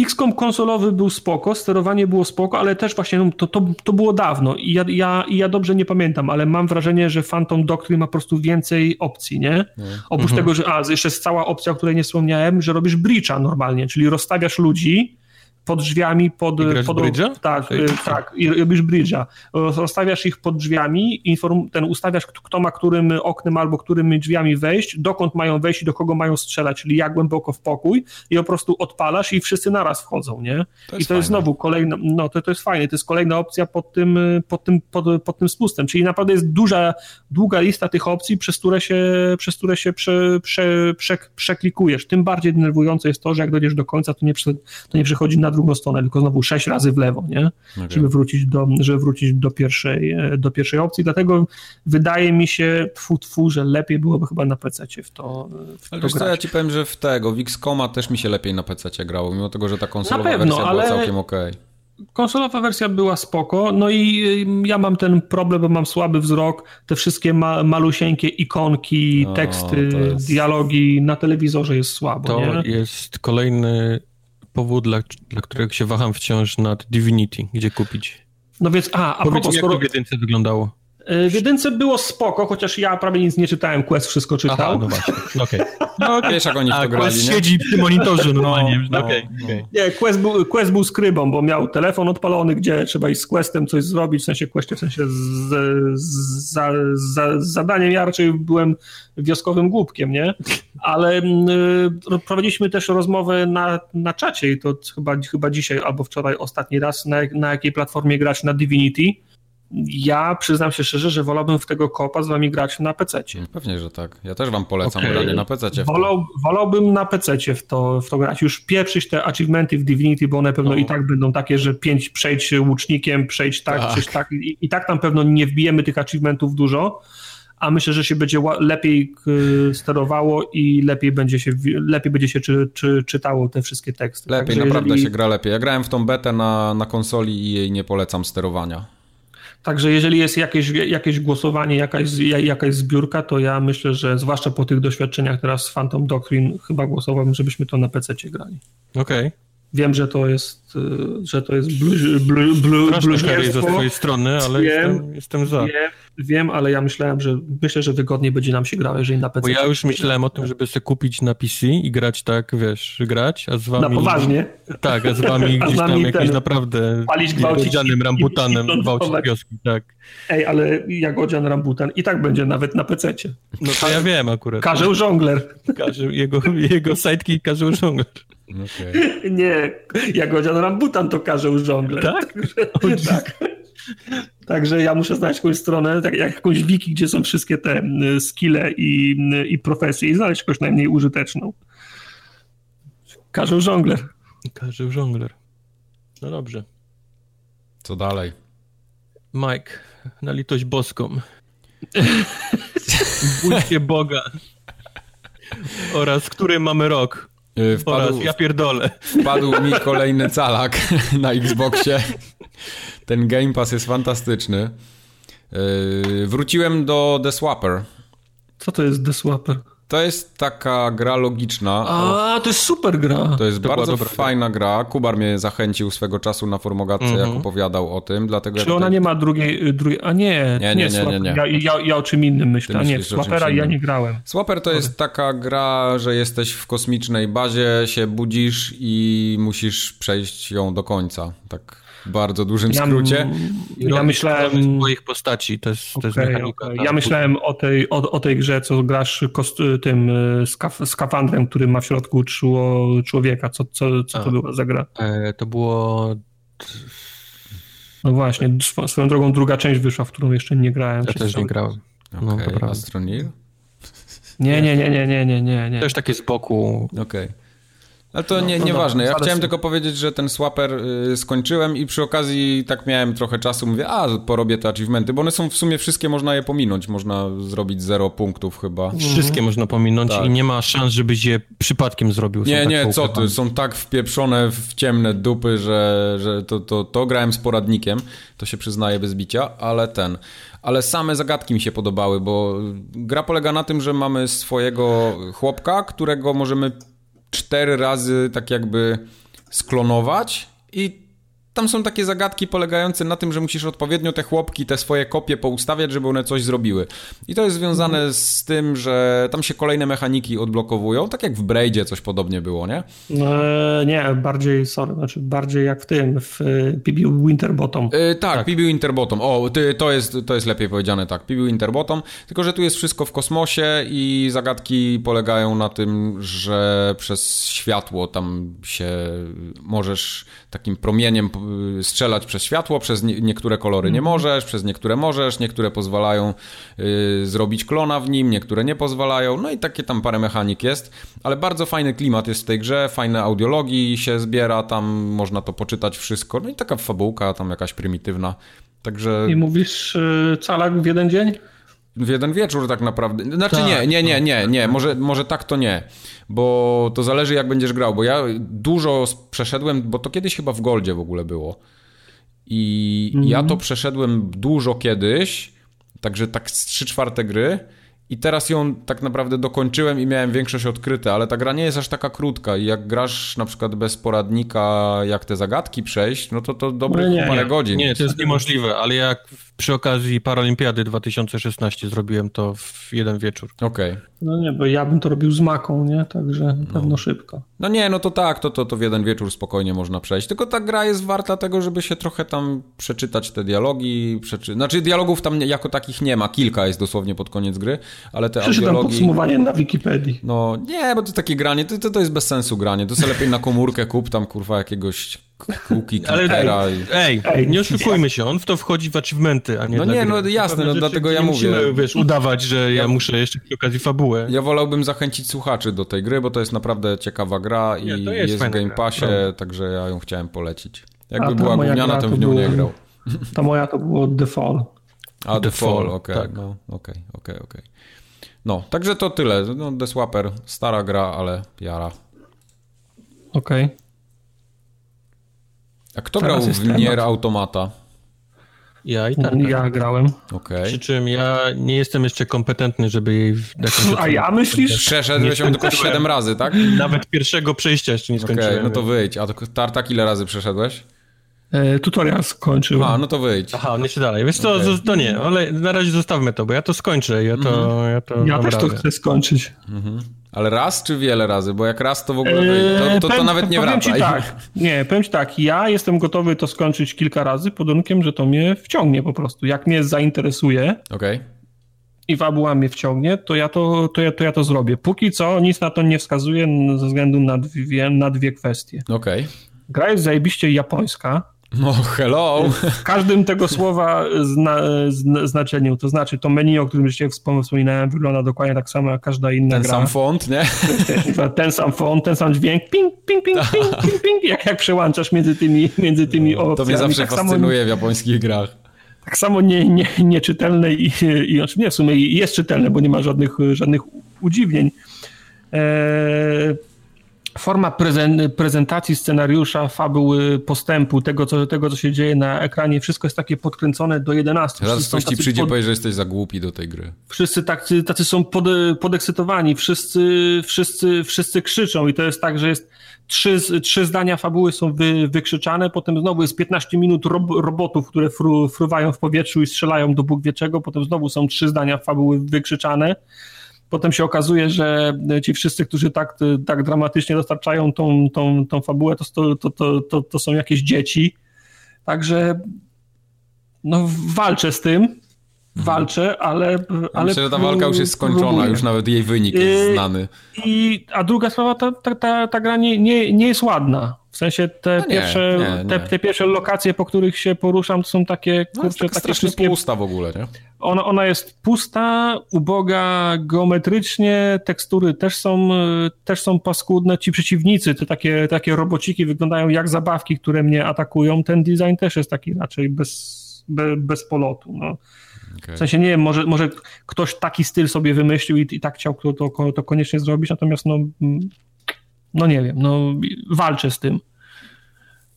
XCOM konsolowy był spoko, sterowanie było spoko, ale też właśnie no, to, to, to było dawno i ja, ja, ja dobrze nie pamiętam, ale mam wrażenie, że Phantom Doctrine ma po prostu więcej opcji, nie? nie. Oprócz mhm. tego, że a, jeszcze jest cała opcja, o której nie wspomniałem, że robisz breacha normalnie, czyli rozstawiasz ludzi, pod drzwiami, pod... pod bridge'a? Tak, okay. tak, i robisz bridge'a. Rozstawiasz ich pod drzwiami, inform, ten ustawiasz, kto ma którym oknem albo którymi drzwiami wejść, dokąd mają wejść i do kogo mają strzelać, czyli jak głęboko w pokój i po prostu odpalasz i wszyscy naraz wchodzą, nie? To I to fajne. jest znowu kolejna, no to, to jest fajne, to jest kolejna opcja pod tym, pod tym, pod, pod tym spustem, czyli naprawdę jest duża, długa lista tych opcji, przez które się, przez które się prze, prze, prze, przeklikujesz. Tym bardziej denerwujące jest to, że jak dojdziesz do końca, to nie, to nie przechodzi na drugą stronę, tylko znowu sześć razy w lewo, nie? Okay. Żeby wrócić, do, żeby wrócić do, pierwszej, e, do pierwszej opcji. Dlatego wydaje mi się, tfu, tfu, że lepiej byłoby chyba na PC w to, w ale to grać. Co, ja ci powiem, że w tego, w X-Koma też mi się lepiej na PC grało, mimo tego, że ta konsolowa pewno, wersja ale... była całkiem okej. Okay. Konsolowa wersja była spoko, no i y, ja mam ten problem, bo mam słaby wzrok, te wszystkie ma malusieńkie ikonki, teksty, jest... dialogi na telewizorze jest słabo. To nie? jest kolejny powód, dla, dla którego się waham wciąż nad Divinity, gdzie kupić. No więc, a, a Powiedz propos, mi, jak skoro... to w jedynce wyglądało? E, w jedynce było spoko, chociaż ja prawie nic nie czytałem, Quest wszystko czytał. Aha, no właśnie, okej. Okay. No okay. Wiesz, jak oni w to grali, Quest nie? siedzi przy monitorze normalnie. No, no, okay, no. okay. Nie, Quest był, Quest był skrybą, bo miał telefon odpalony, gdzie trzeba iść z Questem coś zrobić, w sensie Questie, w sensie z, z, za, za, z zadaniem ja raczej byłem wioskowym głupkiem, nie? Ale y, prowadziliśmy też rozmowę na, na czacie i to chyba, chyba dzisiaj albo wczoraj ostatni raz, na, na jakiej platformie grać na Divinity ja przyznam się szczerze, że wolałbym w tego kopa z wami grać na PC. Pewnie, że tak. Ja też wam polecam okay. granie na PC. Wolał, wolałbym na PC w to, w to grać. Już pieprzyć te achievementy w Divinity, bo one pewno no. i tak będą takie, że pięć przejdź łucznikiem, przejdź tak, tak. tak. I, I, tak tam pewno nie wbijemy tych achievementów dużo, a myślę, że się będzie lepiej sterowało i lepiej będzie się, lepiej będzie się czy, czy, czytało te wszystkie teksty. Lepiej, Także naprawdę jeżeli... się gra lepiej. Ja grałem w tą betę na, na konsoli i jej nie polecam sterowania. Także jeżeli jest jakieś, jakieś głosowanie, jakaś, jakaś zbiórka, to ja myślę, że zwłaszcza po tych doświadczeniach teraz z Phantom Doctrine chyba głosowałbym, żebyśmy to na PC grali. Okej. Okay. Wiem, że to jest, y, że to jest blu, blu, blu, bluźnierstwo. ze swojej strony, ale wiem, jestem, jestem za. Wiem, wiem, ale ja myślałem, że myślę, że wygodniej będzie nam się grało, jeżeli na PC. Bo ja już myślałem o tym, żeby sobie kupić na PC i grać tak, wiesz, grać, a z wami... Na poważnie? Tak, a z wami gdzieś tam jakimś naprawdę palić, gwałcić rambutanem, gwałcić wioski, tak. Ej, ale Jagodzian Rambutan i tak będzie nawet na PC. No to ja wiem akurat. Karzeł Żongler. Karzeł, jego, jego sidekick Karzeł Żongler. Okay. Nie, Jagodzian Rambutan to Karzeł Żongler. Tak? tak. Także ja muszę znaleźć jakąś stronę, tak jak jakąś wiki, gdzie są wszystkie te skille i, i profesje i znaleźć jakąś najmniej użyteczną. Karzeł Żongler. Karzeł Żongler. No dobrze. Co dalej? Mike, na litość boską. Bójcie Boga. Oraz który mamy rok. Y, wpadł, Oraz ja pierdolę. Wpadł mi kolejny calak na Xboxie. Ten Game Pass jest fantastyczny. Yy, wróciłem do The Swapper. Co to jest The Swapper? To jest taka gra logiczna. A, to jest super gra. To jest To bardzo fajna gra. Kubar mnie zachęcił swego czasu na formogatce, Mhm. jak opowiadał o tym, dlatego Czy ona tutaj- nie ma drugiej, drugiej a nie, Nie, nie, nie, nie, nie. Ja, ja, ja o czym innym myślę, nie, myślisz o czymś Swappera ja nie grałem. Swapper to jest taka gra, że jesteś w kosmicznej bazie, się budzisz i musisz przejść ją do końca. Tak bardzo dużym Ja, skrócie. ja myślałem... swoich postaci, to jest, to jest mechanika. okej. tak. Ja myślałem o tej, o, o tej grze, co grasz kost, tym y, skaf, skafandrem, który ma w środku czło, człowieka. Co, co, co to była za gra? E, to było... No właśnie, sw- swoją drogą druga część wyszła, w którą jeszcze nie grałem. Ja też cały nie grałem. czas. No. Astronir? Nie, nie, nie, nie, nie, nie, nie. nie. Też takie z boku. Okej. Ale to nie, no nieważne. Ja chciałem tylko powiedzieć, że ten swapper y, skończyłem i przy okazji tak miałem trochę czasu. Mówię, a porobię te achievementy, bo one są w sumie wszystkie, można je pominąć. Można zrobić zero punktów chyba. Wszystkie można pominąć Tak. i nie ma szans, żebyś je przypadkiem zrobił. Są Nie, tak nie, co ty, są tak wpieprzone w ciemne dupy, że, że to, to, to grałem z poradnikiem, to się przyznaję bez bicia, ale ten, ale same zagadki mi się podobały, bo gra polega na tym, że mamy swojego chłopka, którego możemy cztery razy tak jakby sklonować i tam są takie zagadki polegające na tym, że musisz odpowiednio te chłopki, te swoje kopie poustawiać, żeby one coś zrobiły. I to jest związane z tym, że tam się kolejne mechaniki odblokowują, tak jak w Braidzie coś podobnie było, nie? E, nie, bardziej, sorry, znaczy bardziej jak w tym, w y, PB Winterbottom. Yy, tak, tak. PB Interbottom. O, ty, to, jest, to jest lepiej powiedziane, tak. PB Interbottom. Tylko, że tu jest wszystko w kosmosie i zagadki polegają na tym, że przez światło tam się możesz takim promieniem strzelać przez światło, przez nie, niektóre kolory nie możesz, przez niektóre możesz, niektóre pozwalają y, zrobić klona w nim, niektóre nie pozwalają. No i takie tam parę mechanik jest, ale bardzo fajny klimat jest w tej grze, fajne audiologii się zbiera, tam można to poczytać wszystko. No i taka fabułka tam jakaś prymitywna. Także I mówisz y, calak w jeden dzień? W jeden wieczór tak naprawdę. Znaczy Tak, nie, nie, nie, nie, nie. Może, może tak to nie. Bo to zależy jak będziesz grał. Bo ja dużo przeszedłem, bo to kiedyś chyba w Goldzie w ogóle było. I ja to przeszedłem dużo kiedyś, także tak z 3 czwarte gry. I teraz ją tak naprawdę dokończyłem i miałem większość odkryte, ale ta gra nie jest aż taka krótka i jak grasz na przykład bez poradnika, jak te zagadki przejść, no to to dobrych No nie, parę nie. godzin. Nie, to jest niemożliwe, ale jak przy okazji Paralimpiady 2016 zrobiłem to w jeden wieczór. Okej. No nie, bo ja bym to robił z maką, nie? Także na pewno szybko. No nie, no to tak, to, to, to w jeden wieczór spokojnie można przejść. Tylko ta gra jest warta tego, żeby się trochę tam przeczytać te dialogi. Przeczy... Znaczy dialogów tam jako takich nie ma, kilka jest dosłownie pod koniec gry, ale te Przeczytam podsumowanie na Wikipedii. No nie, bo to takie granie, to, to, to jest bez sensu granie. To sobie lepiej na komórkę kup tam kurwa jakiegoś cookie Ale. Ej, Ej, nie oszukujmy się, on w to wchodzi w achievementy, a nie No nie, gry. no jasne, no dlatego ja mówię. Musimy, wiesz, udawać, że ja muszę jeszcze przy okazji fabułę. Ja wolałbym zachęcić słuchaczy do tej gry, bo to jest naprawdę ciekawa gra i Nie, jest jest, w Game gra, Passie, prawda. także ja ją chciałem polecić. A Jakby ta była gówniana, gra to w nią nie grał. Ta moja to było The Fall. A, The The Fall, Fall, okej, tak. no, okej, okej, okej. No, także to tyle. No, The Swapper, stara gra, ale jara. Okej. A kto Teraz grał w. Nier Automata? Ja i tak. Ja grałem. Okej. Przy czym ja nie jestem jeszcze kompetentny, żeby jej... A ja myślisz? Przeszedłeś ją tylko 7 razy, tak? Nawet pierwszego przejścia jeszcze nie Okej, skończyłem. no to wyjdź. A to Tartak ile razy przeszedłeś? E, tutorial skończyłem. A, no to wyjdź. Aha, on jeszcze dalej. Wiesz co, zo- to nie, ale na razie zostawmy to, bo ja to skończę, ja to, ja to ja też to chcę skończyć. Ale raz czy wiele razy? Bo jak raz to w ogóle wyjdź. To, to, to powiem- nawet nie powiem wracaj. Ci tak, nie, powiem ci tak, ja jestem gotowy to skończyć kilka razy pod warunkiem, że to mnie wciągnie po prostu. Jak mnie zainteresuje Okej. i fabuła mnie wciągnie, to ja to, to, ja, to ja to zrobię. Póki co nic na to nie wskazuje ze względu na dwie, na dwie kwestie. Okej. Gra jest zajebiście japońska, No, hello. w każdym tego słowa zna, zna, znaczeniu. To znaczy, to menu, o którym dzisiaj wspom- wspominałem, wygląda dokładnie tak samo jak każda inna Ten gra. sam font, nie? ten sam font, ten sam dźwięk, ping, ping, ping, ping, ping, ping, jak, jak przełączasz między tymi, między tymi No, To opcjami. mnie zawsze tak samo, fascynuje w japońskich grach. tak samo nie, nie, nieczytelne i, i znaczy nie, w sumie jest czytelne, bo nie ma żadnych, żadnych udziwnień. Eee, forma prezen prezentacji scenariusza, fabuły, postępu, tego co, tego, co się dzieje na ekranie, wszystko jest takie podkręcone do 11. Raz ktoś ci przyjdzie pod... powiedzieć, że jesteś za głupi do tej gry. Wszyscy tacy, tacy są pod, podekscytowani, wszyscy, wszyscy, wszyscy krzyczą i to jest tak, że jest trzy, trzy zdania fabuły są wy, wykrzyczane, potem znowu jest 15 minut rob, robotów, które fru, fruwają w powietrzu i strzelają do Bóg wie czego, potem znowu są trzy zdania fabuły wykrzyczane Potem się okazuje, że ci wszyscy, którzy tak, tak dramatycznie dostarczają tą, tą, tą fabułę, to, to, to, to, to są jakieś dzieci. Także no, walczę z tym, mhm. walczę, ale... ale Myślę, że ta walka już jest skończona, próbuję. już nawet jej wynik jest znany. I, a druga sprawa, ta, ta, ta, ta gra nie, nie, nie jest ładna. W sensie te, no nie, pierwsze, nie, nie. Te, te, pierwsze lokacje, po których się poruszam, to są takie, no, kurczę, takie strasznie wszystkie... pusta w ogóle, nie? Ona, ona jest pusta, uboga geometrycznie, tekstury też są, też są paskudne. Ci przeciwnicy, te takie, takie robociki wyglądają jak zabawki, które mnie atakują. Ten design też jest taki raczej bez, bez, bez polotu. No. Okay. W sensie nie wiem, może, może ktoś taki styl sobie wymyślił i, i tak chciał to, to, to koniecznie zrobić, natomiast no no nie wiem, no walczę z tym.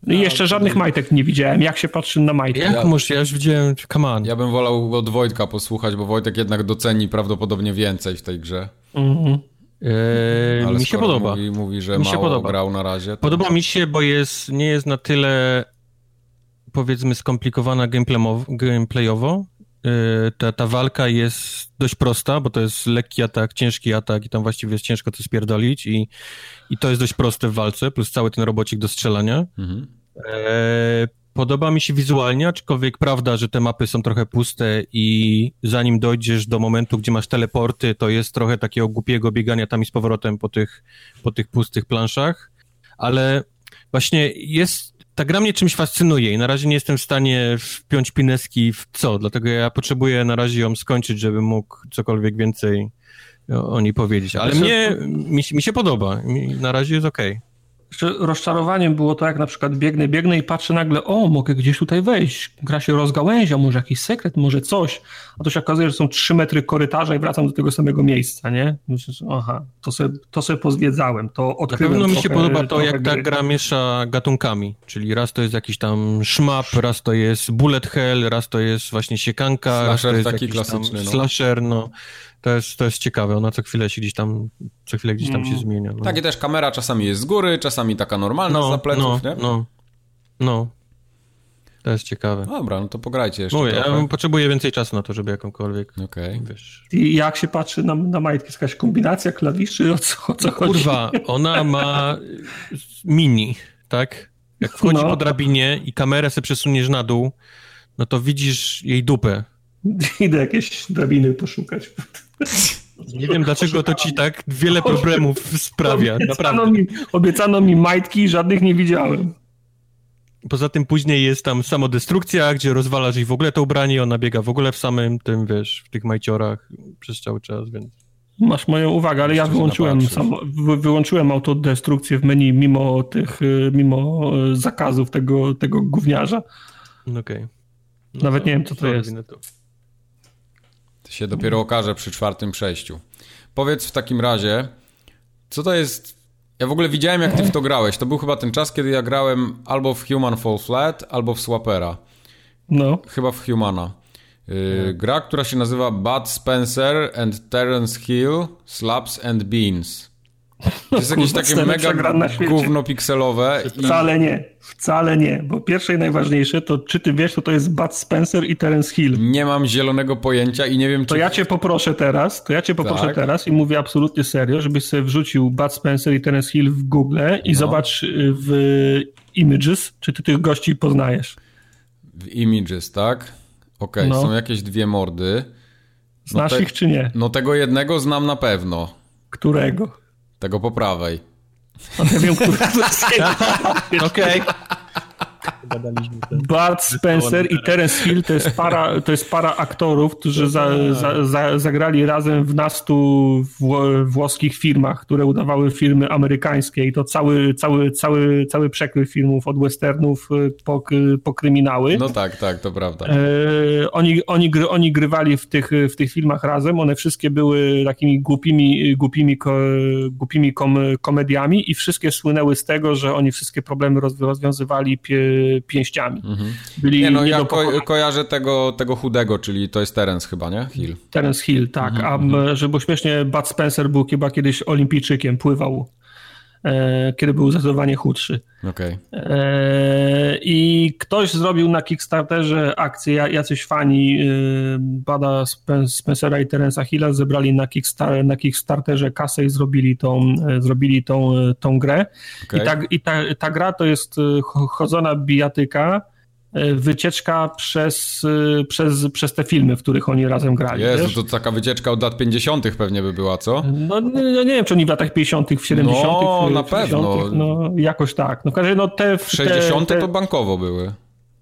No jeszcze żadnych majtek nie widziałem. Jak się patrzy na majtki? Jak ja, może? Ja już widziałem, come on. Ja bym wolał od Wojtka posłuchać, bo Wojtek jednak doceni prawdopodobnie więcej w tej grze. Mhm. Eee, mi się podoba. Mówi, mówi że mi się podoba. grał na razie. To... Podoba mi się, bo jest, nie jest na tyle powiedzmy skomplikowana gameplayowo, Y, ta, ta walka jest dość prosta, bo to jest lekki atak, ciężki atak i tam właściwie jest ciężko to spierdolić i, i to jest dość proste w walce, plus cały ten robocik do strzelania. Mhm. E, podoba mi się wizualnie, aczkolwiek prawda, że te mapy są trochę puste i zanim dojdziesz do momentu, gdzie masz teleporty, to jest trochę takiego głupiego biegania tam i z powrotem po tych, po tych pustych planszach, ale właśnie jest ta gra mnie czymś fascynuje i na razie nie jestem w stanie wpiąć pineski w co, dlatego ja potrzebuję na razie ją skończyć, żebym mógł cokolwiek więcej o, niej powiedzieć. Ale mnie, mi, mi się podoba, na razie jest okej. Okay rozczarowaniem było to, jak na przykład biegnę, biegnę i patrzę nagle, o, mogę gdzieś tutaj wejść. Gra się rozgałęzia, może jakiś sekret, może coś. A to się okazuje, że są trzy metry korytarza i wracam do tego samego miejsca, nie? Myślę, że, aha, to sobie, to sobie pozwiedzałem, to odkryłem Na pewno mi się podoba to, jak gry. ta gra miesza gatunkami, czyli raz to jest jakiś tam szmap, raz to jest bullet hell, raz to jest właśnie siekanka, slasher raz to jest taki klasyczny, no. slasher, no. To jest, to jest ciekawe, ona co chwilę się gdzieś tam, co chwilę gdzieś tam się mm. zmienia. No. Tak i też kamera czasami jest z góry, czasami taka normalna no, z pleców, no, nie? No, no. To jest ciekawe. Dobra, no to pograjcie jeszcze Mówię, ja potrzebuję więcej czasu na to, żeby jakąkolwiek, okay. wiesz... I jak się patrzy na, na majtki, jest jakaś kombinacja klawiszy, o co, o co chodzi? Kurwa, ona ma mini, tak? Jak wchodzi no. po drabinie i kamerę sobie przesuniesz na dół, no to widzisz jej dupę. Idę jakieś drabiny poszukać. Nie wiem, dlaczego to ci tak wiele problemów sprawia. Obiecano mi, obiecano mi majtki, żadnych nie widziałem. Poza tym później jest tam samodestrukcja, gdzie rozwalasz ich w ogóle to ubranie i ona biega w ogóle w samym tym, wiesz, w tych majciorach przez cały czas, więc... Masz moją uwagę, ale ja wyłączyłem, sam, wyłączyłem autodestrukcję w menu mimo tych, mimo zakazów tego, tego gówniarza. Okej. Okay. No Nawet nie wiem, co to jest. To. Się dopiero okaże przy czwartym przejściu. Powiedz w takim razie, co to jest... Ja w ogóle widziałem, jak ty w to grałeś. To był chyba ten czas, kiedy ja grałem albo w Human Fall Flat, albo w Swapera. No. Chyba w Humana. Yy, gra, która się nazywa Bud Spencer and Terence Hill Slaps and Beans. To jest jakieś takie mega gówno pikselowe. Wcale i... nie, wcale nie, bo pierwsze i najważniejsze to czy ty wiesz, to to jest Bud Spencer i Terence Hill. Nie mam zielonego pojęcia i nie wiem, czy... To ja cię poproszę teraz, to ja cię poproszę tak. teraz i mówię absolutnie serio, żebyś sobie wrzucił Bud Spencer i Terence Hill w Google i no. zobacz y, w Images, czy ty tych gości poznajesz. W Images, tak? Okej, okay, no. są jakieś dwie mordy. Znasz no te... ich czy nie? No tego jednego znam na pewno. Którego? Tego po prawej. No, ja Okej. Bart Spencer i Terence Hill to jest para, to jest para aktorów, którzy za, za, za, zagrali razem w nastu włoskich filmach, które udawały filmy amerykańskie i to cały, cały, cały, cały przekrój filmów od westernów y, po, po kryminały. No tak, tak, to prawda. E, oni, oni, gry, oni grywali w tych, w tych filmach razem, one wszystkie były takimi głupimi, głupimi, głupimi kom, komediami i wszystkie słynęły z tego, że oni wszystkie problemy rozwiązywali pie, pięściami. Mhm. Byli nie, no ja ko kojarzę tego, tego chudego, czyli to jest Terence chyba, nie? Hill. Terence Hill, tak. Mhm, A mhm. żeby śmiesznie, Bud Spencer był chyba kiedyś olimpijczykiem, pływał kiedy był zdecydowanie chudszy. Okay. E, I ktoś zrobił na Kickstarterze akcję, jacyś fani e, Bada Spencera i Terensa Hilla zebrali na, Kickstar na Kickstarterze kasę i zrobili tą, zrobili tą, tą grę. Okay. I, ta, i ta, ta gra to jest chodzona bijatyka, E, wycieczka przez, e, przez, przez te filmy, w których oni razem grali. Jezu, wiesz? to taka wycieczka od lat 50. pewnie by była, co? No nie, nie wiem, czy oni w latach 50., w 70., no, na pewno. No, jakoś tak. No, no te, 60. Te, to bankowo były.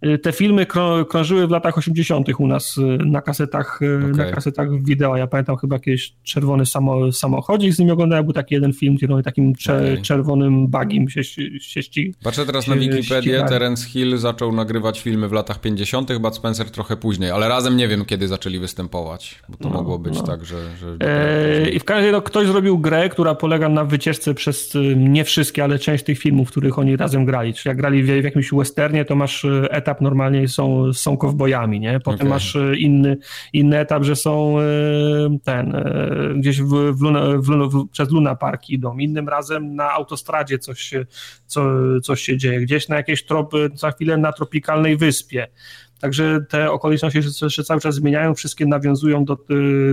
Y, te filmy krążyły w latach 80. u nas y, na kasetach, y, okay. na kasetach wideo. Ja pamiętam chyba jakieś czerwony samo, samochodzik z nimi oglądałem. Był taki jeden film, gdzie takim cze, okay. czerwonym bagiem się, się ści, Patrzę teraz na Wikipedię. Terence Hill zaczął nagrywać filmy w latach 50., Bud Spencer trochę później, ale razem nie wiem, kiedy zaczęli występować, bo to no, mogło być no. tak, że... że e, I w każdym razie no, ktoś zrobił grę, która polega na wycieczce przez nie wszystkie, ale część tych filmów, w których oni razem grali. Czyli jak grali w, w jakimś westernie, to masz etap normalnie są, są kowbojami, nie? Potem okay. masz e, inny, inny etap, że są e, ten, e, gdzieś w, w, Luna, w, w, przez Luna Park idą. Innym razem na autostradzie coś co, coś się dzieje. Gdzieś na jakieś tropy, za chwilę na tropikalnej wyspie. Także te okoliczności się cały czas zmieniają, wszystkie nawiązują do,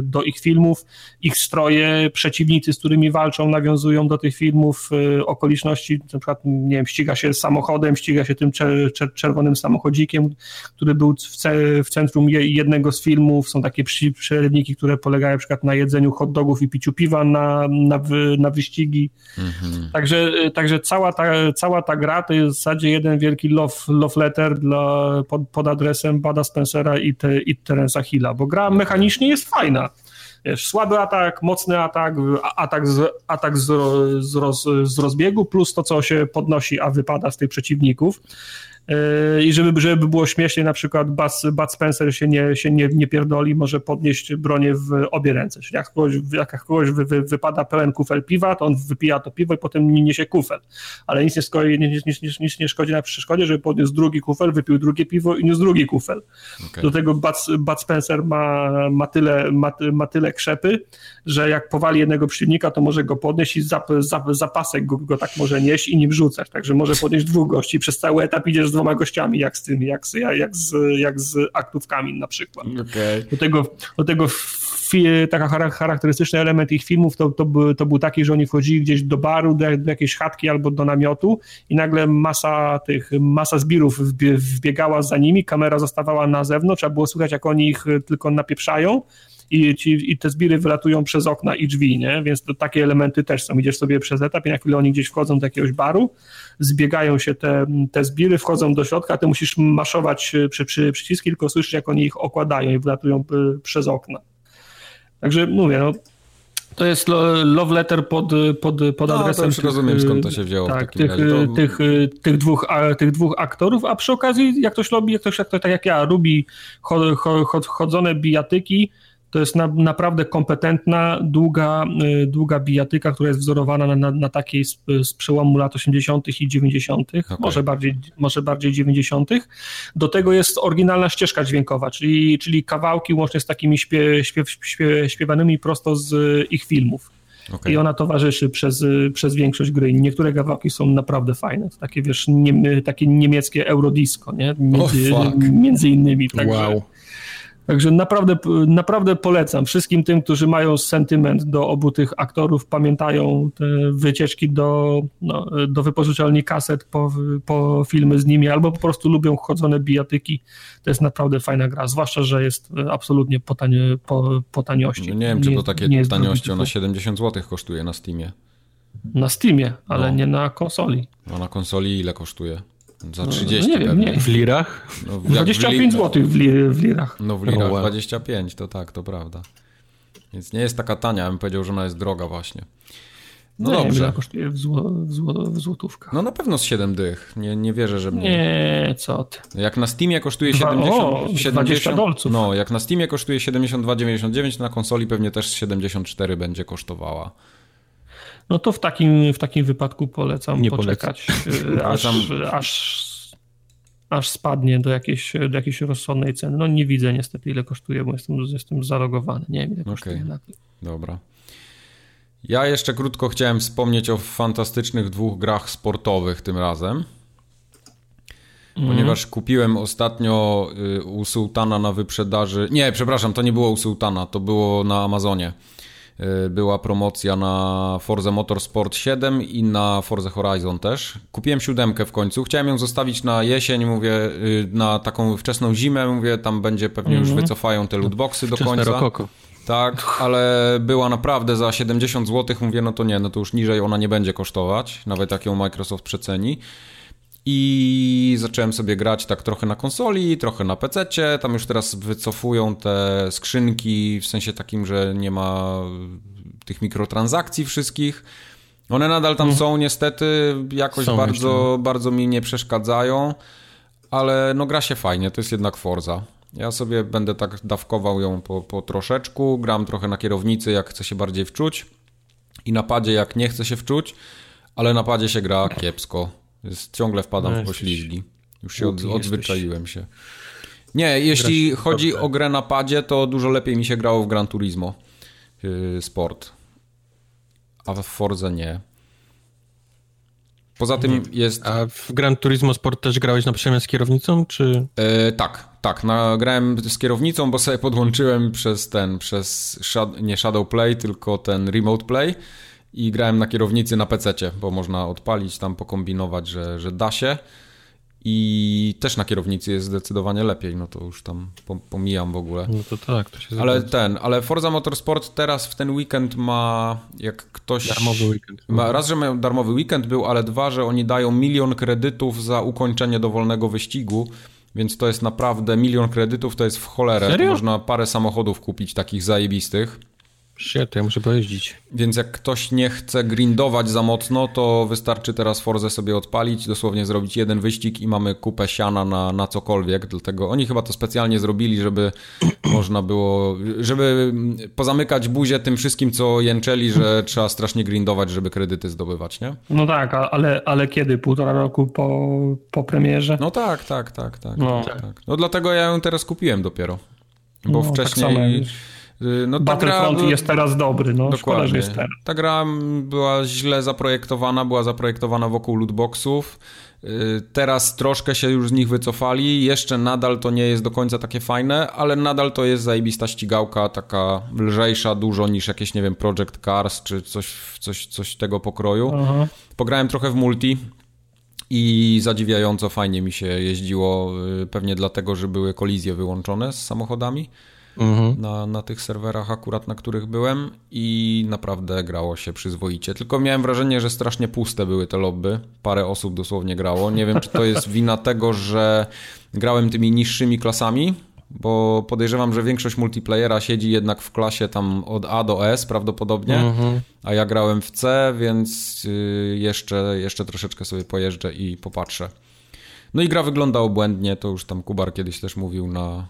do ich filmów, ich stroje, przeciwnicy, z którymi walczą, nawiązują do tych filmów, y, okoliczności, na przykład, nie wiem, ściga się samochodem, ściga się tym czerwonym samochodzikiem, który był w, ce, w centrum jednego z filmów, są takie przerywniki, które polegają na przykład na jedzeniu hot dogów i piciu piwa na, na, na wyścigi. Mhm. Także, y, także cała, ta, cała ta gra to jest w zasadzie jeden wielki love, love letter dla, pod, pod adresem Davisem, Bada Spencera i, te, i Terensa Hilla, bo gra mechanicznie jest fajna. Wiesz, słaby atak, mocny atak, atak, z, atak z, roz, z rozbiegu, plus to, co się podnosi, a wypada z tych przeciwników. Yy, I żeby, żeby było śmiesznie, na przykład Bud, Spencer się, nie, się nie, nie pierdoli, może podnieść bronię w obie ręce. Czyli jak kogoś, jak kogoś wy, wy, wypada pełen kufel piwa, to on wypija to piwo i potem niesie kufel. Ale nic nie, szkodzi, nic, nic, nic nie szkodzi na przeszkodzie, żeby podniósł drugi kufel, wypił drugie piwo i niósł drugi kufel. Okay. Do tego Bud, Bud Spencer ma, ma, tyle, ma, ma tyle krzepy, że jak powali jednego przeciwnika, to może go podnieść i zap, zap, zapasek go, go tak może nieść i nim rzucać. Także może podnieść dwóch gości. Przez cały etap idziesz z dwoma gościami, jak z tym, jak z, jak z, jak z aktówkami na przykład. Okay. Do tego, do tego taki charakterystyczny element ich filmów to, to, był, to był taki, że oni wchodzili gdzieś do baru, do, do jakiejś chatki albo do namiotu i nagle masa tych, masa zbirów wbiegała za nimi, kamera zostawała na zewnątrz, trzeba było słychać, jak oni ich tylko napieprzają, i, ci, i te zbiry wylatują przez okna i drzwi, nie? więc to takie elementy też są. Idziesz sobie przez etap i na chwilę oni gdzieś wchodzą do jakiegoś baru, zbiegają się te, te zbiry, wchodzą do środka, ty musisz maszować przy, przy przyciski, tylko słyszysz, jak oni ich okładają i wylatują y, przez okna. Także mówię, no, to jest love letter pod, pod, pod no, adresem. To już tych, rozumiem skąd to się wzięło. Tak, tych, to... tych, tych, dwóch, tych dwóch aktorów, a przy okazji, jak ktoś lubi, jak ktoś tak jak ja, lubi chodzone bijatyki, to jest na, naprawdę kompetentna, długa, y, długa bijatyka, która jest wzorowana na, na, na takiej z, z, przełomu lat 80. i 90., okay. może, bardziej, może bardziej 90. Do tego jest oryginalna ścieżka dźwiękowa, czyli, czyli kawałki łącznie z takimi śpiew, śpiew, śpiew, śpiewanymi prosto z ich filmów. Okay. I ona towarzyszy przez, przez większość gry. Niektóre kawałki są naprawdę fajne. Takie, wiesz, nie, takie niemieckie eurodisco, nie? Między, oh, między innymi. Także, wow. Także naprawdę, naprawdę polecam wszystkim tym, którzy mają sentyment do obu tych aktorów, pamiętają te wycieczki do, no, do wypożyczalni kaset po, po filmy z nimi, albo po prostu lubią chodzone bijatyki. To jest naprawdę fajna gra, zwłaszcza, że jest absolutnie po, tanie, po, po taniości. No nie wiem, czy nie, to takie taniości, ona 70 zł kosztuje na Steamie. Na Steamie, ale no. nie na konsoli. A na konsoli ile kosztuje? Za 30 no, nie wiem, nie. W lirach? No, jak 25 w li- zł w, li, w lirach. No w lirach Oh, wow. 25, to tak, to prawda. Więc nie jest taka tania, ja bym powiedział, że ona jest droga właśnie. No nie wiem, dobrze. ile kosztuje w, zło, w, zło, w złotówkach. No na pewno z 7 dych. Nie, nie wierzę, że mniej. Nie, co ty. Jak na Steamie kosztuje Dwa- 70, o, 70 20 dolców. No, jak na Steamie kosztuje 72,99, to na konsoli pewnie też 74 będzie kosztowała. No to w takim, w takim wypadku polecam Nie poczekać, y, aż, Polecam. aż, aż spadnie do jakiejś, do jakiejś rozsądnej ceny. No nie widzę niestety ile kosztuje, bo jestem, jestem zalogowany. Nie wiem ile kosztuje. Okej. napój. Dobra. Ja jeszcze krótko chciałem wspomnieć o fantastycznych dwóch grach sportowych tym razem. Ponieważ kupiłem ostatnio y, u Sultana na wyprzedaży. Nie, przepraszam, to nie było u Sultana, to było na Amazonie. Y, Była promocja na Forza Motorsport 7 i na Forza Horizon też. Kupiłem siódemkę w końcu. Chciałem ją zostawić na jesień, mówię, y, na taką wczesną zimę. Mówię, tam będzie pewnie już wycofają te lootboxy do Wczesne końca. rokoko. Tak, ale była naprawdę za 70 zł. Mówię, no to nie, no to już niżej ona nie będzie kosztować, nawet jak ją Microsoft przeceni. I zacząłem sobie grać tak trochę na konsoli, trochę na PC. Tam już teraz wycofują te skrzynki w sensie takim, że nie ma tych mikrotransakcji wszystkich. One nadal tam są niestety, jakoś Są bardzo, bardzo mi nie przeszkadzają, ale no gra się fajnie, to jest jednak Forza. Ja sobie będę tak dawkował ją po, po troszeczku, gram trochę na kierownicy, jak chcę się bardziej wczuć i na padzie, jak nie chcę się wczuć, ale na padzie się gra kiepsko. Jest, ciągle wpadam No w poślizgi. Już się od, odzwyczaiłem się. Nie, jeśli Grasz chodzi dobrze. o grę na padzie, to dużo lepiej mi się grało w Gran Turismo yy, Sport. A w Forze nie. Poza tym jest... A w Gran Turismo Sport też grałeś na przemian z kierownicą, czy... E, tak, tak. Nagrałem z kierownicą, bo sobie podłączyłem przez ten, przez shad- nie Shadow Play, tylko ten Remote Play i grałem na kierownicy na PC, bo można odpalić tam, pokombinować, że, że da się. I też na kierownicy jest zdecydowanie lepiej, no to już tam pom- pomijam w ogóle. No to tak, to się Ale zgadza. ten, ale Forza Motorsport teraz w ten weekend ma, jak ktoś... Darmowy weekend. Ma, raz, że mają darmowy weekend był, ale dwa, że oni dają milion kredytów za ukończenie dowolnego wyścigu, więc to jest naprawdę milion kredytów, to jest w cholerę. Serio? Można parę samochodów kupić takich zajebistych. Shit, ja muszę pojeździć. Więc jak ktoś nie chce grindować za mocno, to wystarczy teraz Forzę sobie odpalić, dosłownie zrobić jeden wyścig i mamy kupę siana na, na cokolwiek. Dlatego oni chyba to specjalnie zrobili, żeby można było, żeby pozamykać buzię tym wszystkim, co jęczeli, że trzeba strasznie grindować, żeby kredyty zdobywać, nie? No tak, ale, ale kiedy? Półtora roku po, po premierze? No tak, tak, tak, tak. No. tak, tak. No dlatego ja ją teraz kupiłem dopiero. Bo No, tak wcześniej. y, no, ta gra, Battlefront jest teraz dobry, no szkoda, że Dokładnie. jest teraz. Ta gra była źle zaprojektowana, była zaprojektowana wokół lootboxów. Y, Teraz troszkę się już z nich wycofali. Jeszcze nadal to nie jest do końca takie fajne, ale nadal to jest zajebista ścigałka, taka lżejsza dużo niż jakieś, nie wiem, Project Cars czy coś, coś, coś tego pokroju. Aha. Pograłem trochę w multi i zadziwiająco fajnie mi się jeździło, y, pewnie dlatego, że były kolizje wyłączone z samochodami Mhm. na, na tych serwerach akurat, na których byłem i naprawdę grało się przyzwoicie. Tylko miałem wrażenie, że strasznie puste były te lobby. Parę osób dosłownie grało. Nie wiem, czy to jest wina tego, że grałem tymi niższymi klasami, bo podejrzewam, że większość multiplayera siedzi jednak w klasie tam od A do S prawdopodobnie, Mhm. a ja grałem w C, więc y, jeszcze, jeszcze troszeczkę sobie pojeżdżę i popatrzę. No i gra wygląda obłędnie, to już tam Kubar kiedyś też mówił na,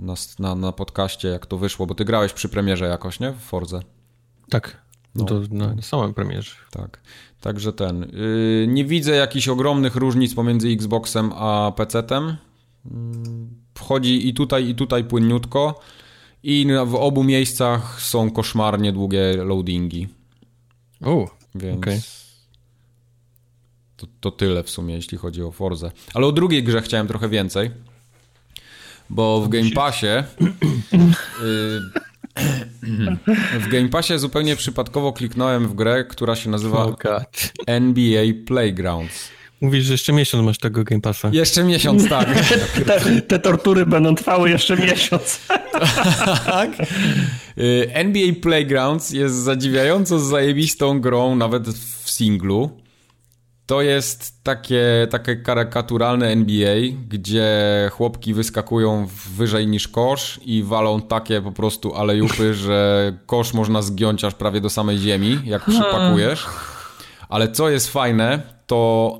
na, na, na podcaście, jak to wyszło, bo ty grałeś przy premierze jakoś, nie? W Forze. Tak, No. to na samym premierze. Tak. Także ten. Yy, nie widzę jakichś ogromnych różnic pomiędzy Xboxem a PC-tem. Yy, Wchodzi i tutaj, i tutaj płynniutko. I na- w obu miejscach są koszmarnie długie loadingi. O, Więc. Okej. To, to tyle w sumie, jeśli chodzi o Forzę. Ale o drugiej grze chciałem trochę więcej. Bo w Game Passie. y, w Game Passie zupełnie przypadkowo kliknąłem w grę, która się nazywa oh. NBA Playgrounds. Mówisz, że jeszcze miesiąc masz tego Game Passa. Jeszcze miesiąc, tak. Te, te tortury będą trwały jeszcze miesiąc. tak. Y, NBA Playgrounds jest zadziwiająco zajebistą grą, nawet w singlu. To jest takie, takie karykaturalne NBA, gdzie chłopki wyskakują wyżej niż kosz i walą takie po prostu alejupy, że kosz można zgiąć aż prawie do samej ziemi, jak przypakujesz. Ale co jest fajne, to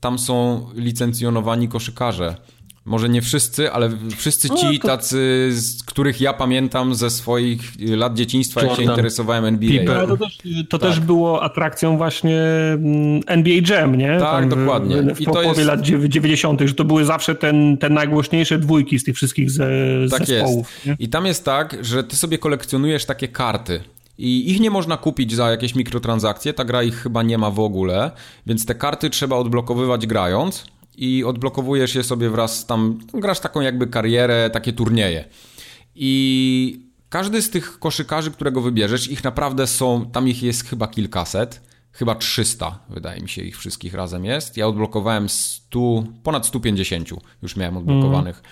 tam są licencjonowani koszykarze. Może nie wszyscy, ale wszyscy ci no, to... tacy, z których ja pamiętam ze swoich lat dzieciństwa, Jordan. jak się interesowałem NBA. Ale to też, to tak. też było atrakcją właśnie mm, NBA Jam, nie? Tak, Tam dokładnie. W, w I połowie jest... lat 90., że to były zawsze ten, te najgłośniejsze dwójki z tych wszystkich ze, tak zespołów. Jest. I tam jest tak, że ty sobie kolekcjonujesz takie karty. I ich nie można kupić za jakieś mikrotransakcje, ta gra ich chyba nie ma w ogóle, więc te karty trzeba odblokowywać grając i odblokowujesz je sobie wraz tam, grasz taką jakby karierę, takie turnieje. I każdy z tych koszykarzy, którego wybierzesz, ich naprawdę są, tam ich jest chyba kilkaset, chyba 300, wydaje mi się, ich wszystkich razem jest. Ja odblokowałem 100, ponad 150 już miałem odblokowanych. Mm.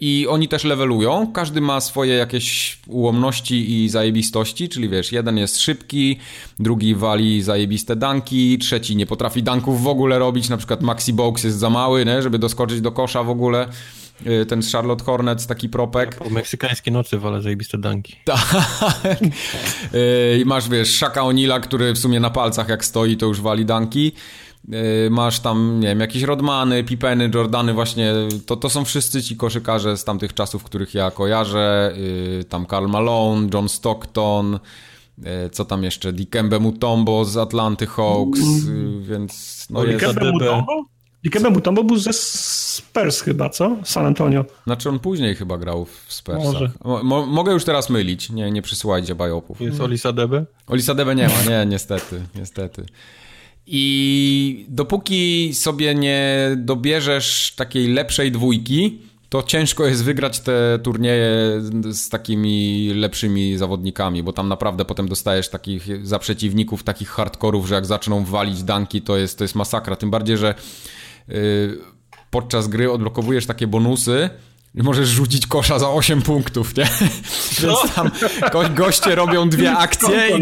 I oni też levelują. Każdy ma swoje jakieś ułomności i zajebistości, czyli wiesz, jeden jest szybki, drugi wali zajebiste danki, trzeci nie potrafi danków w ogóle robić, na przykład Maxi Box jest za mały, nie, żeby doskoczyć do kosza w ogóle. Y, ten Charlotte Hornets, taki propek. Ja po meksykańskiej nocy wolę zajebiste danki. Tak. Y, I masz, wiesz, Shaka Onila, który w sumie na palcach jak stoi, to już wali danki. Y, masz tam, nie wiem, jakieś Rodmany, Pipeny, Jordany właśnie, to, to są wszyscy ci koszykarze z tamtych czasów, których ja kojarzę, y, tam Karl Malone, John Stockton, y, co tam jeszcze, Dikembe Mutombo z Atlanty Hawks, więc no jest... Dikembe Mutombo? Dikembe Mutombo był ze Spurs chyba, co? San Antonio. Znaczy on później chyba grał w Spursach. Mo mogę już teraz mylić, nie, nie przysyłajcie bajopów. Jest Olisa Debe? Olisa Debe nie ma, nie, niestety, niestety. I dopóki sobie nie dobierzesz takiej lepszej dwójki, to ciężko jest wygrać te turnieje z takimi lepszymi zawodnikami, bo tam naprawdę potem dostajesz takich za przeciwników, takich hardkorów, że jak zaczną walić danki, to jest, to jest masakra. Tym bardziej, że yy, podczas gry odblokowujesz takie bonusy, możesz rzucić kosza za 8 punktów, nie? Więc tam go, goście robią dwie akcje i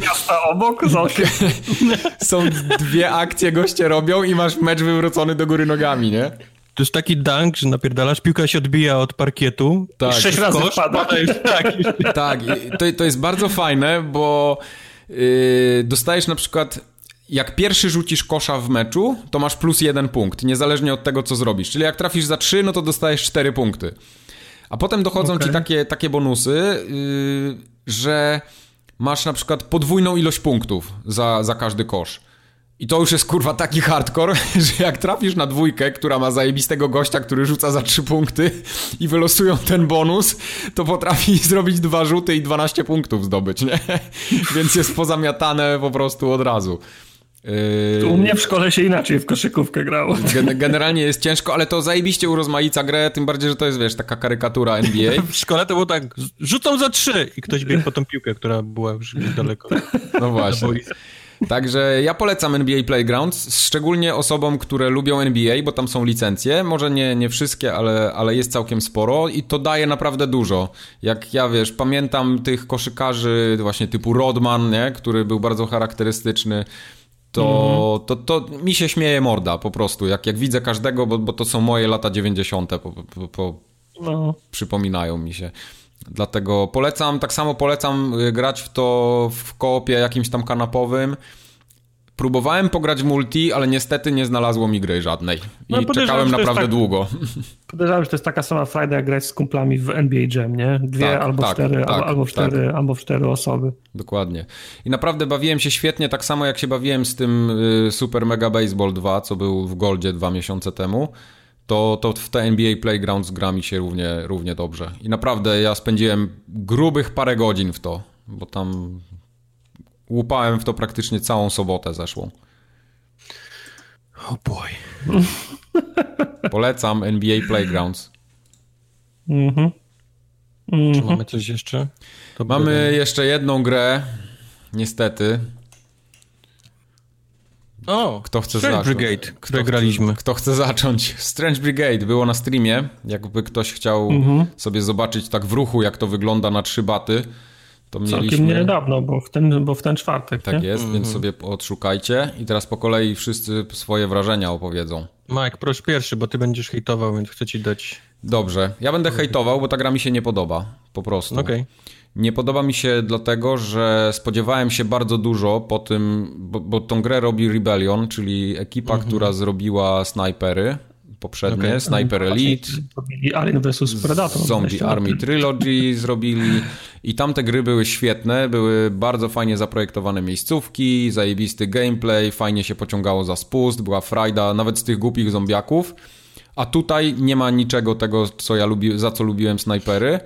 miasta obok za 8. Są dwie akcje goście robią i masz mecz wywrócony do góry nogami, nie? To jest taki dunk, że napierdalasz, piłka się odbija od parkietu. Tak. I sześć razy kosz, wpada. tak, tak to, to jest bardzo fajne, bo yy, dostajesz na przykład jak pierwszy rzucisz kosza w meczu, to masz plus jeden punkt, niezależnie od tego, co zrobisz. Czyli jak trafisz za trzy, no to dostajesz cztery punkty. A potem dochodzą okay. ci takie, takie bonusy, yy, że masz na przykład podwójną ilość punktów za, za każdy kosz. I to już jest kurwa taki hardcore, że jak trafisz na dwójkę, która ma zajebistego gościa, który rzuca za trzy punkty i wylosują ten bonus, to potrafi zrobić dwa rzuty i 12 punktów zdobyć, nie? Więc jest pozamiatane po prostu od razu. Yy... U mnie w szkole się inaczej w koszykówkę grało. Gen generalnie jest ciężko, ale to zajebiście urozmaica grę, tym bardziej, że to jest, wiesz, taka karykatura NBA. W szkole to było tak, rzucą za trzy i ktoś biegł po tą piłkę, która była już daleko. No właśnie. Także ja polecam NBA Playgrounds, szczególnie osobom, które lubią NBA, bo tam są licencje. Może nie, nie wszystkie, ale, ale jest całkiem sporo i to daje naprawdę dużo. Jak ja wiesz, pamiętam tych koszykarzy właśnie typu Rodman, nie? który był bardzo charakterystyczny to, mm. to, to mi się śmieje morda po prostu, jak, jak widzę każdego, bo, bo to są moje lata 90. Po, po, po no. Przypominają mi się. Dlatego polecam, tak samo polecam y, grać w to w koopie jakimś tam kanapowym. Próbowałem pograć w multi, ale niestety nie znalazło mi gry żadnej. I no, czekałem naprawdę tak, długo. Podejrzewam, że to jest taka sama frajda, jak grać z kumplami w NBA Jam, nie? Dwie tak, albo, tak, cztery, tak, albo, albo, cztery, tak. albo cztery osoby. Dokładnie. I naprawdę bawiłem się świetnie, tak samo jak się bawiłem z tym y, Super Mega Baseball 2, co był w Goldzie dwa miesiące temu. To, to w te NBA Playgrounds gra mi się równie, równie dobrze. I naprawdę ja spędziłem grubych parę godzin w to, bo tam Łupałem w to praktycznie całą sobotę zeszłą. Oh boy. Polecam NBA Playgrounds. Mhm. Mm Czy mamy coś jeszcze? To mamy jeszcze jedną grę, niestety. O, kto chce Strange zacząć? Brigade, które graliśmy. Kto chce zacząć? Strange Brigade było na streamie. Jakby ktoś chciał mhm. sobie zobaczyć tak w ruchu, jak to wygląda na trzy baty To Całkiem mieliśmy... niedawno, bo w ten, bo w ten czwartek. Tak nie? jest, więc sobie odszukajcie i teraz po kolei wszyscy swoje wrażenia opowiedzą. Mike, proszę pierwszy, bo ty będziesz hejtował, więc chcę ci dać... Dobrze, ja będę hejtował, bo ta gra mi się nie podoba, po prostu. Okej. Nie podoba mi się dlatego, że spodziewałem się bardzo dużo po tym, bo, bo tą grę robi Rebellion, czyli ekipa, która zrobiła snajpery poprzednie, Okej. Sniper Elite, Alien vs Predator. Zombie Army Trilogy zrobili i tamte gry były świetne, były bardzo fajnie zaprojektowane miejscówki, zajebisty gameplay, fajnie się pociągało za spust, była frajda nawet z tych głupich zombiaków, a tutaj nie ma niczego tego, co ja lubi, za co lubiłem snajpery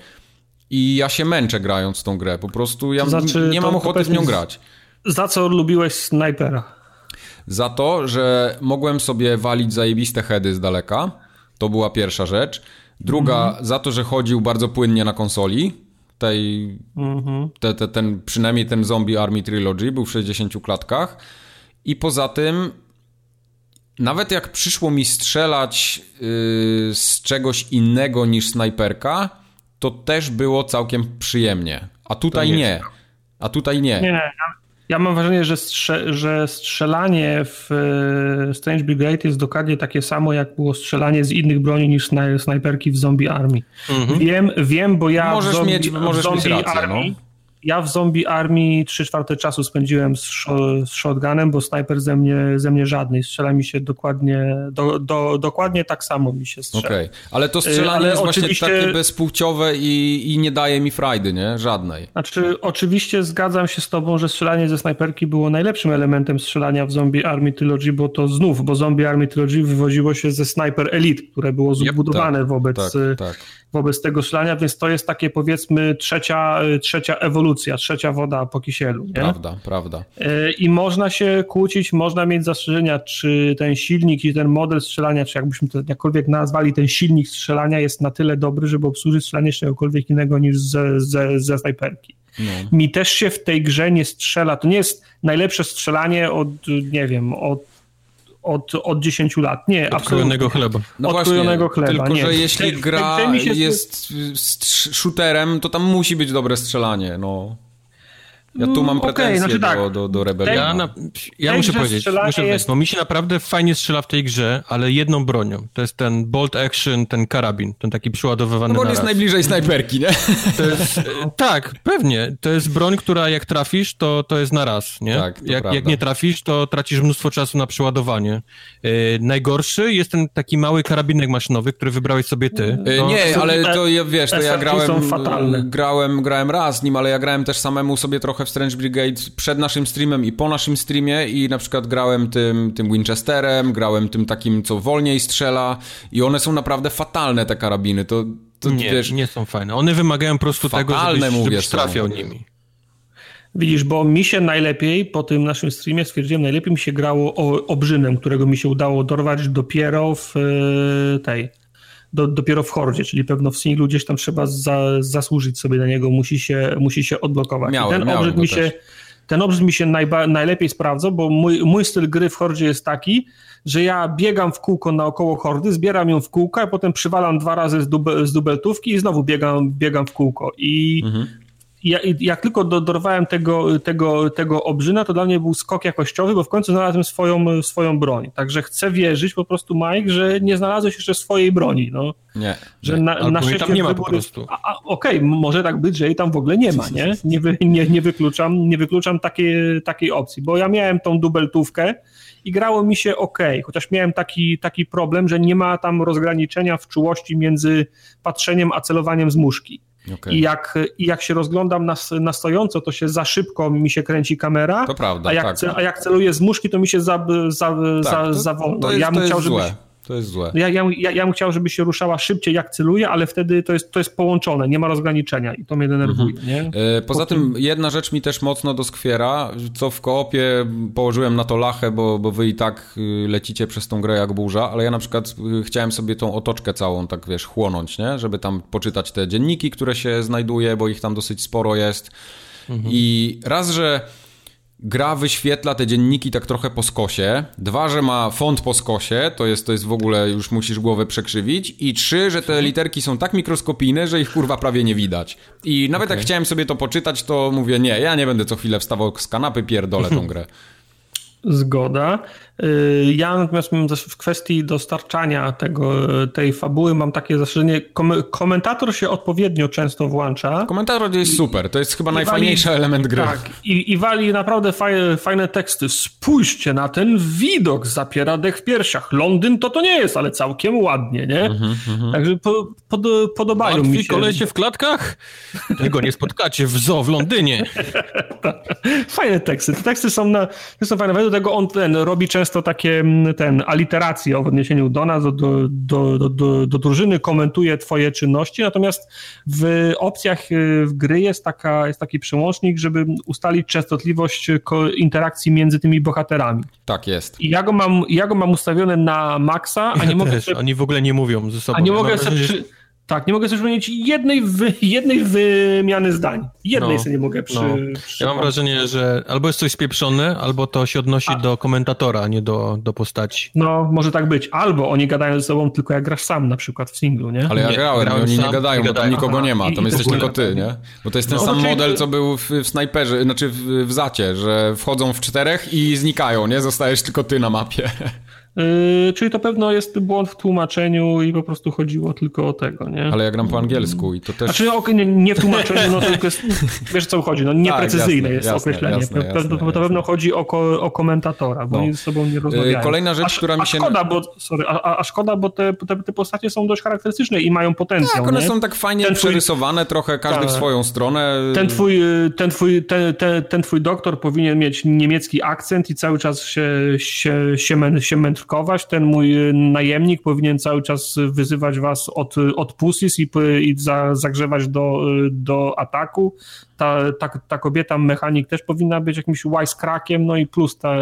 i ja się męczę grając w tą grę, po prostu ja To znaczy, nie mam to ochoty w nią grać. Za co lubiłeś snajpera? Za to, że mogłem sobie walić zajebiste heady z daleka. To była pierwsza rzecz. Druga, za to, że chodził bardzo płynnie na konsoli. Tej, te, te, ten, przynajmniej ten Zombie Army Trilogy był w 60 klatkach. I poza tym, nawet jak przyszło mi strzelać yy, z czegoś innego niż snajperka, to też było całkiem przyjemnie. A tutaj nie nie. A tutaj nie. Nie, ja, mam wrażenie, że, strze, że strzelanie w e, Strange Brigade jest dokładnie takie samo, jak było strzelanie z innych broni niż snaj, snajperki w Zombie Army. Wiem, wiem, bo ja Możesz w zombie, mieć- możesz w zombie mieć rację, Army, no. Ja w Zombie Army 3 czwarte czasu spędziłem z, szo- z shotgunem, bo snajper ze mnie, ze mnie żadny. Strzela mi się dokładnie, do, do, dokładnie tak samo mi się strzela. Okej, ale to strzelanie ale jest właśnie oczywiście- takie bezpłciowe i, i nie daje mi frajdy, nie? Żadnej. Znaczy, oczywiście zgadzam się z tobą, że strzelanie ze snajperki było najlepszym elementem strzelania w Zombie Army Trilogy, bo to znów, bo Zombie Army Trilogy wywodziło się ze Sniper Elite, które było zbudowane wobec, Tak, y, tak. wobec tego strzelania, więc to jest takie powiedzmy trzecia, y, trzecia ewolucja, trzecia woda po kisielu. Nie? Prawda, prawda. Y, I można się kłócić, można mieć zastrzeżenia, czy ten silnik i ten model strzelania, czy jakbyśmy to jakkolwiek nazwali, ten silnik strzelania jest na tyle dobry, żeby obsłużyć strzelanie z czegokolwiek innego niż ze, ze, ze snajperki. No. Mi też się w tej grze nie strzela. To nie jest najlepsze strzelanie od, nie wiem, od, od, od 10 lat. Nie, absolutnie. Odkrojonego chleba. No Odkrojonego chleba, tylko nie. że jeśli gra jest shooterem, to tam musi być dobre strzelanie, no. Ja tu mam Mm, okej, pretensje znaczy tak. do, do, do Rebellionu. Ja, na, ja muszę powiedzieć, muszę jest- bo mi się naprawdę fajnie strzela w tej grze, ale jedną bronią. To jest ten bolt action, ten karabin, ten taki przyładowywany No bo on jest najbliżej snajperki, nie? To jest, tak, pewnie. To jest broń, która jak trafisz, to, to jest na raz, nie? Tak, jak, prawda. jak nie trafisz, to tracisz mnóstwo czasu na przeładowanie. E, najgorszy jest ten taki mały karabinek maszynowy, który wybrałeś sobie ty. E, To- Nie, ale to ja, wiesz, to ja grałem, grałem, grałem raz z nim, ale ja grałem też samemu sobie trochę w Strange Brigade przed naszym streamem i po naszym streamie i na przykład grałem tym, tym Winchesterem, grałem tym takim, co wolniej strzela i one są naprawdę fatalne, te karabiny, to, to nie, wiesz... nie są fajne. One wymagają po prostu tego, żebyś, mówię, żebyś trafiał nimi. Widzisz, bo mi się najlepiej, po tym naszym streamie stwierdziłem, najlepiej mi się grało o, obrzynem, którego mi się udało dorwać dopiero w e, tej, do, dopiero w hordzie, czyli pewno w singlu gdzieś tam trzeba za, zasłużyć sobie na niego, musi się, musi się odblokować. I Miałem, ten obrzyd mi się, ten obrzyd mi się najba, najlepiej sprawdza, bo mój, mój styl gry w hordzie jest taki, że ja biegam w kółko naokoło hordy, zbieram ją w kółko, a potem przywalam dwa razy z, dube, z dubeltówki i znowu biegam, biegam w kółko. I Mhm. Ja, jak tylko do, dorwałem tego, tego, tego obrzyna, to dla mnie był skok jakościowy, bo w końcu znalazłem swoją, swoją broń. Także chcę wierzyć po prostu, Mike, że nie znalazłeś jeszcze swojej broni. No. Nie, Że nie. na, szczęście tam nie ma po prostu. Okej, może tak być, że jej tam w ogóle nie ma, nie? Nie, wy, nie, nie wykluczam, nie wykluczam takiej, takiej opcji, bo ja miałem tą dubeltówkę i grało mi się ok, chociaż miałem taki, taki problem, że nie ma tam rozgraniczenia w czułości między patrzeniem a celowaniem z muszki. Okej. I, jak, I jak się rozglądam na, na stojąco, to się za szybko mi się kręci kamera, To prawda, a, jak, tak. ce, a jak celuję z muszki, to mi się za, za, Tak, za, za wolno. To jest, ja to bym chciał, żebyś, złe. To jest złe. ja, ja, ja, ja bym chciał, żeby się ruszała szybciej jak celuję, ale wtedy to jest, to jest połączone, nie ma rozgraniczenia i to mnie denerwuje. Nie? E, Poza tym jedna rzecz mi też mocno doskwiera, co w koopie położyłem na to lachę, bo, bo wy i tak y, lecicie przez tą grę jak burza, ale ja na przykład y, chciałem sobie tą otoczkę całą tak wiesz chłonąć, nie? żeby tam poczytać te dzienniki, które się znajduje, bo ich tam dosyć sporo jest. I raz, że gra wyświetla te dzienniki tak trochę po skosie. Dwa, że ma font po skosie, to jest, to jest w ogóle, już musisz głowę przekrzywić. I trzy, że te literki są tak mikroskopijne, że ich kurwa prawie nie widać. I nawet okay. jak chciałem sobie to poczytać, to mówię, nie, ja nie będę co chwilę wstawał z kanapy, pierdolę tą grę. Zgoda. Y, ja natomiast w kwestii dostarczania tego, tej fabuły mam takie zastrzeżenie. komentator się odpowiednio często włącza. Komentator jest super, to jest chyba najfajniejszy wali, element gry. Tak, i, i wali naprawdę fajne, fajne teksty. Spójrzcie na ten widok, zapiera dech w piersiach. Londyn to to nie jest, ale całkiem ładnie, nie? Mm -hmm, Także po, pod, podobają Martwi mi się. kolesie w klatkach? Tego nie spotkacie w zoo w Londynie. fajne teksty. Te teksty są, na, są fajne. Do tego on ten, robi często często takie mm, ten, aliteracje w odniesieniu do nas, do, do, do, do, do drużyny, komentuje twoje czynności, natomiast w opcjach y, w gry jest, taka, jest taki przełącznik, żeby ustalić częstotliwość interakcji między tymi bohaterami. Tak jest. I ja go mam, ja go mam ustawione na maksa, a nie ja mogę... Też, sobie... Oni w ogóle nie mówią ze sobą. A nie ja mogę sobie... Przy tak, nie mogę sobie przypomnieć jednej, wy, jednej wymiany zdań. Jednej no, sobie nie mogę przy, no. Ja mam wrażenie, że albo jest coś spieprzone, albo to się odnosi a. do komentatora, a nie do, do postaci. No, może tak być. Albo oni gadają ze sobą tylko jak grasz sam na przykład w singlu, nie? Ale ja nie, grałem, grałem oni nie gadają, nie bo tam nikogo Aha. nie ma, tam I, jesteś tylko ty, nie? Bo to jest ten no, sam model, co był w, w snajperze, znaczy w, w Zacie, że wchodzą w czterech i znikają, nie? Zostajesz tylko ty na mapie. Yy, czyli to pewno jest błąd w tłumaczeniu i po prostu chodziło tylko o tego, nie? Ale ja gram po angielsku i to też... Znaczy, ok, nie, nie w tłumaczeniu, no tylko jest, wiesz co chodzi, no nieprecyzyjne tak, jasne, jest jasne, określenie. Jasne, jasne, to, to, to pewno chodzi o, ko, o komentatora, bo no. oni ze sobą nie rozmawiają. Kolejna rzecz, a, która mi się... A szkoda, bo, sorry, a, a szkoda, bo te, te, te, postacie są dość charakterystyczne i mają potencjał, Tak, one nie? są tak fajnie ten przerysowane, twój... trochę każdy tak. w swoją stronę. Ten twój, ten, twój, ten, ten, ten twój doktor powinien mieć niemiecki akcent i cały czas się, się, się, mę, się ten mój mój najemnik powinien cały czas wyzywać was od, od pusis i, i za, zagrzewać do, do ataku. Ta, ta, ta kobieta, mechanik też powinna być jakimś wisecrackiem, no i plus ta,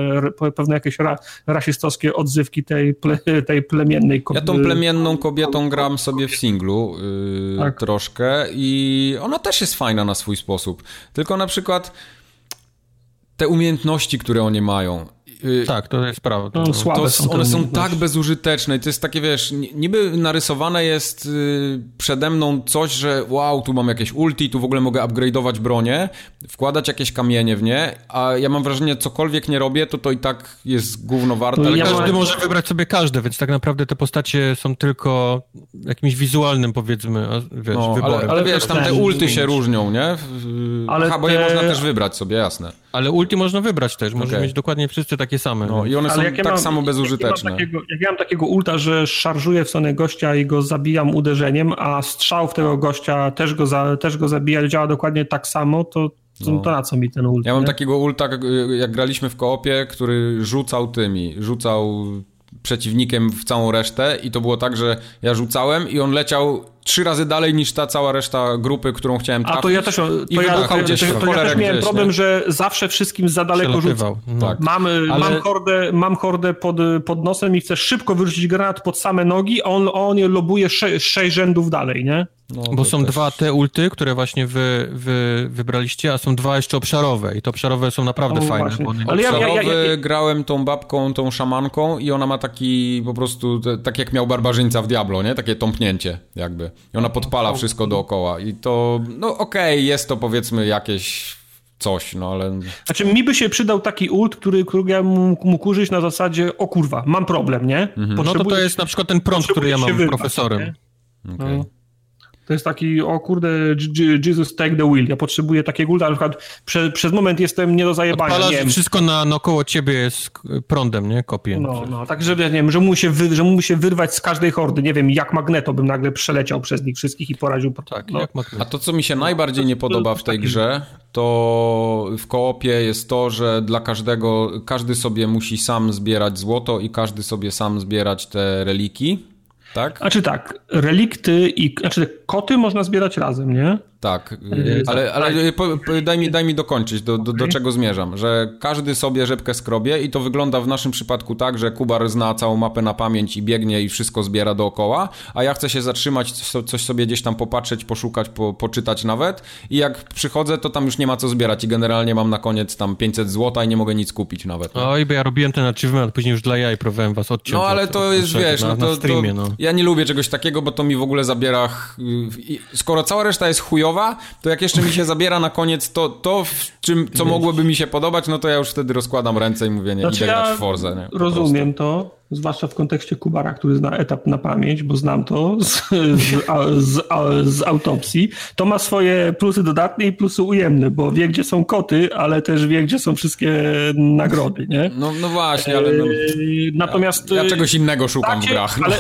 pewne jakieś ra, rasistowskie odzywki tej, ple, tej plemiennej kobiety. Ja tą plemienną kobietą gram sobie w singlu yy, tak. troszkę i ona też jest fajna na swój sposób. Tylko na przykład te umiejętności, które oni mają. Y, tak, to jest prawda. No, to, są one są tak bezużyteczne i to jest takie, wiesz, niby narysowane jest y, przede mną coś, że wow, tu mam jakieś ulti, tu w ogóle mogę upgrade'ować bronię, wkładać jakieś kamienie w nie, a ja mam wrażenie, cokolwiek nie robię, to to i tak jest gówno warte. No, ja każdy może wybrać sobie każde, więc tak naprawdę te postacie są tylko jakimś wizualnym, powiedzmy, wiesz, no, wyborem. Ale, ale wiesz, tam te ulty się różnią, nie? Ale Aha, bo je można też wybrać sobie, jasne. Ale ulti można wybrać też, możesz okay. mieć dokładnie wszyscy takie same. No i one są tak mam, samo bezużyteczne. Jak ja, takiego, jak ja mam takiego ulta, że szarżuję w stronę gościa i go zabijam uderzeniem, a strzał w tego gościa też go, za, też go zabija, działa dokładnie tak samo, to no. to na co mi ten ult? Ja mam nie? takiego ulta, jak graliśmy w koopie, który rzucał tymi, rzucał przeciwnikiem w całą resztę i to było tak, że ja rzucałem i on leciał trzy razy dalej niż ta cała reszta grupy, którą chciałem trafić. A to ja też, to ja, to, gdzieś, to, to ja też miałem gdzieś, problem, nie? że zawsze wszystkim za daleko rzucam. No. Tak. Mam, Ale... mam hordę, mam hordę pod, pod nosem i chcę szybko wyrzucić granat pod same nogi, a on, on je lobuje sze, sześć rzędów dalej, nie? No, Bo są też... dwa te ulty, które właśnie wy, wy wybraliście, a są dwa jeszcze obszarowe i te obszarowe są naprawdę o, fajne. Ale ja, ja, ja, ja, grałem tą babką, tą szamanką i ona ma taki po prostu, tak jak miał barbarzyńca w Diablo, nie? Takie tąpnięcie jakby. I ona podpala wszystko dookoła i to, no okej, okay, jest to powiedzmy jakieś coś, no ale... Znaczy mi by się przydał taki ult, który, który ja mógł, mógł użyć na zasadzie, o kurwa, mam problem, nie? Mhm. No to to jest na przykład ten prąd, który ja mam profesorem. Okej. Okay. No. To jest taki, o kurde, Jesus take the wheel. Ja potrzebuję takiego ulta, na przykład prze, przez moment jestem nie do zajebania. Odpalasz, nie wszystko na, naokoło ciebie jest prądem, nie? Kopię. No, no, tak żeby, nie wiem, że mu, się wy, że mu się wyrwać z każdej hordy. Nie wiem, jak magneto bym nagle przeleciał przez nich wszystkich i poraził. Tak, no. jak magneto. A to, co mi się najbardziej nie podoba w tej grze, to w koopie jest to, że dla każdego, każdy sobie musi sam zbierać złoto i każdy sobie sam zbierać te reliki tak? Znaczy tak, relikty i znaczy koty można zbierać razem, nie? Tak, y, ale, ale po, po, daj, mi, daj mi dokończyć, do, do, do, czego zmierzam, że każdy sobie rzepkę skrobie i to wygląda w naszym przypadku tak, że Kubar zna całą mapę na pamięć i biegnie i wszystko zbiera dookoła, a ja chcę się zatrzymać, coś sobie gdzieś tam popatrzeć, poszukać, po, poczytać nawet i jak przychodzę, to tam już nie ma co zbierać i generalnie mam na koniec tam 500 zł i nie mogę nic kupić nawet. No. Oj, bo ja robiłem ten achievement, później już dla jaj próbowałem was odciąć. No ale to jest, wiesz, na, no to, streamie, to, no. ja nie lubię czegoś takiego, bo to mi w ogóle zabiera, skoro cała reszta jest chujowa, to jak jeszcze mi się zabiera na koniec to, to w czym, co mogłoby mi się podobać, no to ja już wtedy rozkładam ręce i mówię, nie, znaczy idę ja grać w Forza. Nie, rozumiem to, zwłaszcza w kontekście Kubara, który zna etap na pamięć, bo znam to z, z, z, z, autopsji. To ma swoje plusy dodatnie i plusy ujemne, bo wie, gdzie są koty, ale też wie, gdzie są wszystkie nagrody, nie? No, no właśnie, ale... No, Natomiast... Ja, ja, czegoś innego szukam zacie, w grach. No. Ale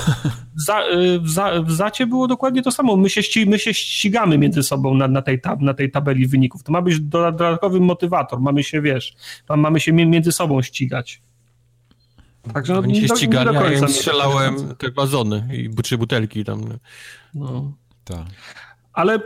za, w, za, w Zacie było dokładnie to samo. My się, my się ścigamy między sobą na, na, tej tab, na tej tabeli wyników. To ma być dodatkowy motywator. Mamy się, wiesz, mamy się między sobą ścigać. Także Oni się do, ścigali, a ja strzelałem te bazony i czy butelki tam. No. Tak. Ale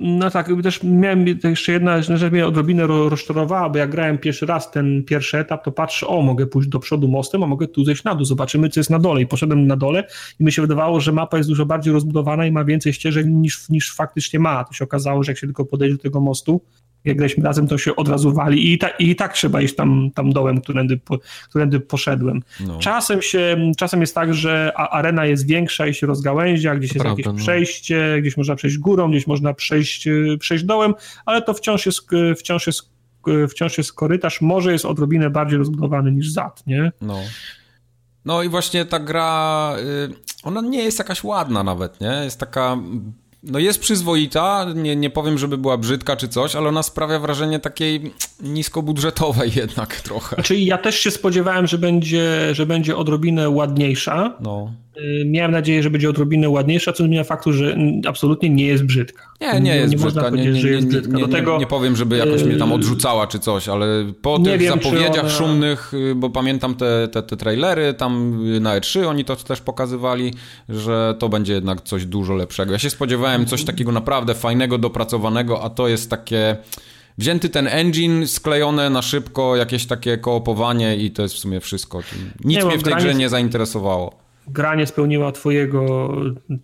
no tak, też miałem jeszcze jedna rzecz mnie odrobinę rozczarowała, bo jak grałem pierwszy raz ten pierwszy etap, to patrzę, o, mogę pójść do przodu mostem, a mogę tu zejść na dół, zobaczymy, co jest na dole. I poszedłem na dole i mi się wydawało, że mapa jest dużo bardziej rozbudowana i ma więcej ścieżek niż, niż faktycznie ma. To się okazało, że jak się tylko podejdzie do tego mostu, jak graliśmy razem, to się od razu wali i, ta, i tak trzeba iść tam, tam dołem, którędy, po, którędy poszedłem. No. Czasem, się, czasem jest tak, że arena jest większa i się rozgałęzia, gdzieś to jest prawda, jakieś no. przejście, gdzieś można przejść górą, gdzieś można przejść, przejść dołem, ale to wciąż jest, wciąż jest, wciąż jest korytarz, może jest odrobinę bardziej rozbudowany niż zad, nie? No. No i właśnie ta gra, y, ona nie jest jakaś ładna nawet, nie? Jest taka no jest przyzwoita, nie, nie powiem, żeby była brzydka czy coś, ale ona sprawia wrażenie takiej niskobudżetowej jednak trochę. Czyli ja też się spodziewałem, że będzie, że będzie odrobinę ładniejsza. No. Y, miałem nadzieję, że będzie odrobinę ładniejsza, co zmienia faktu, że absolutnie nie jest brzydka. Nie, nie jest nie brzydka. Nie, nie, jest brzydka. Nie, tego, nie, powiem, żeby jakoś mnie tam y, odrzucała czy coś, ale po tych wiem, zapowiedziach ona... szumnych, y, bo pamiętam te, te, te trailery tam na E3, oni to też pokazywali, że to będzie jednak coś dużo lepszego. Ja się spodziewałem coś takiego naprawdę fajnego, dopracowanego, a to jest takie wzięty ten engine, sklejone na szybko, jakieś takie koopowanie i to jest w sumie wszystko. Nic nie, mnie w tej grze nie zainteresowało gra nie spełniła twojego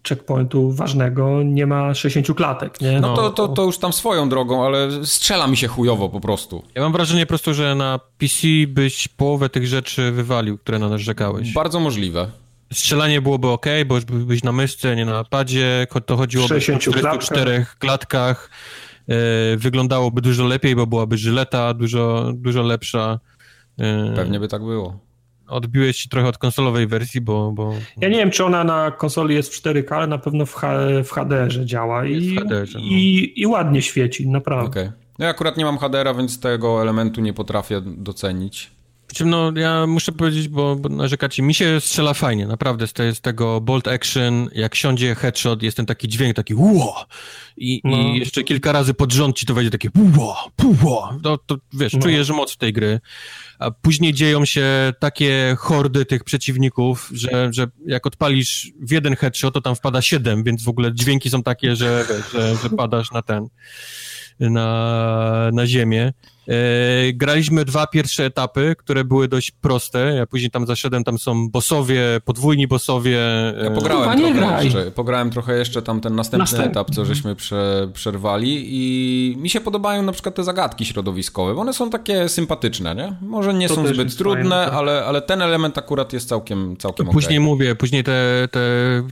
checkpointu ważnego, nie ma 60 klatek, nie? No, no to, to, to już tam swoją drogą, ale strzela mi się chujowo po prostu. Ja mam wrażenie po prostu, że na PC byś połowę tych rzeczy wywalił, które na nas rzekałeś. Bardzo możliwe. Strzelanie byłoby ok, bo już byś na myszce, nie na padzie, to chodziłoby o 44 klatkach. Yy, wyglądałoby dużo lepiej, bo byłaby żyleta dużo, dużo lepsza. Yy. Pewnie by tak było odbiłeś się trochę od konsolowej wersji, bo, bo... Ja nie wiem, czy ona na konsoli jest w 4K, ale na pewno w, H, w HDR-ze działa i, HDR-ze, no. i, i, ładnie świeci, naprawdę. Okay. Ja akurat nie mam HDR-a, więc tego elementu nie potrafię docenić. No, ja muszę powiedzieć, bo, bo narzekacie, mi się strzela fajnie, naprawdę, z, te, z tego bolt action, jak siądzie headshot, jest ten taki dźwięk, taki ło i, no. i jeszcze kilka razy pod rząd ci to wejdzie takie ło, ło, to, to wiesz, no. czujesz moc tej gry a później dzieją się takie hordy tych przeciwników, że, że jak odpalisz w jeden headshot, to tam wpada siedem, więc w ogóle dźwięki są takie, że, że, że padasz na ten, na, na ziemię. E, graliśmy dwa pierwsze etapy, które były dość proste. Ja później tam zaszedłem, tam są bossowie, podwójni bossowie. Ja e, pograłem trochę jeszcze. Pograłem trochę jeszcze tam ten następny Następny. etap, co żeśmy prze, przerwali i mi się podobają na przykład te zagadki środowiskowe, bo one są takie sympatyczne, nie? Może nie to są zbyt trudne, fajne, tak. ale, ale ten element akurat jest całkiem, całkiem Później okay. mówię, później te, te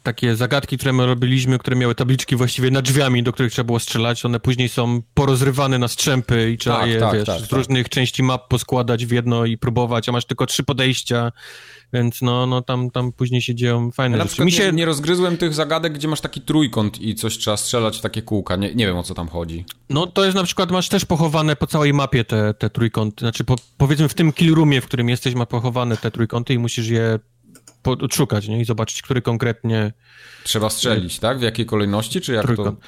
takie zagadki, które my robiliśmy, które miały tabliczki właściwie nad drzwiami, do których trzeba było strzelać, one później są porozrywane na strzępy i trzeba tak, je, tak, wiesz, tak, z tak. różnych części map poskładać w jedno i próbować, a masz tylko trzy podejścia, więc no, no tam, tam później się dzieją fajne ja rzeczy. Mi się... Nie, nie rozgryzłem tych zagadek, gdzie masz taki trójkąt i coś trzeba strzelać w takie kółka. Nie, nie wiem, o co tam chodzi. No to jest na przykład, masz też pochowane po całej mapie te, te trójkąty. Znaczy po, powiedzmy w tym kill roomie, w którym jesteś, ma pochowane te trójkąty i musisz je odszukać, nie? I zobaczyć, który konkretnie... Trzeba strzelić, tak? W jakiej kolejności, czy jak trójkąt. to...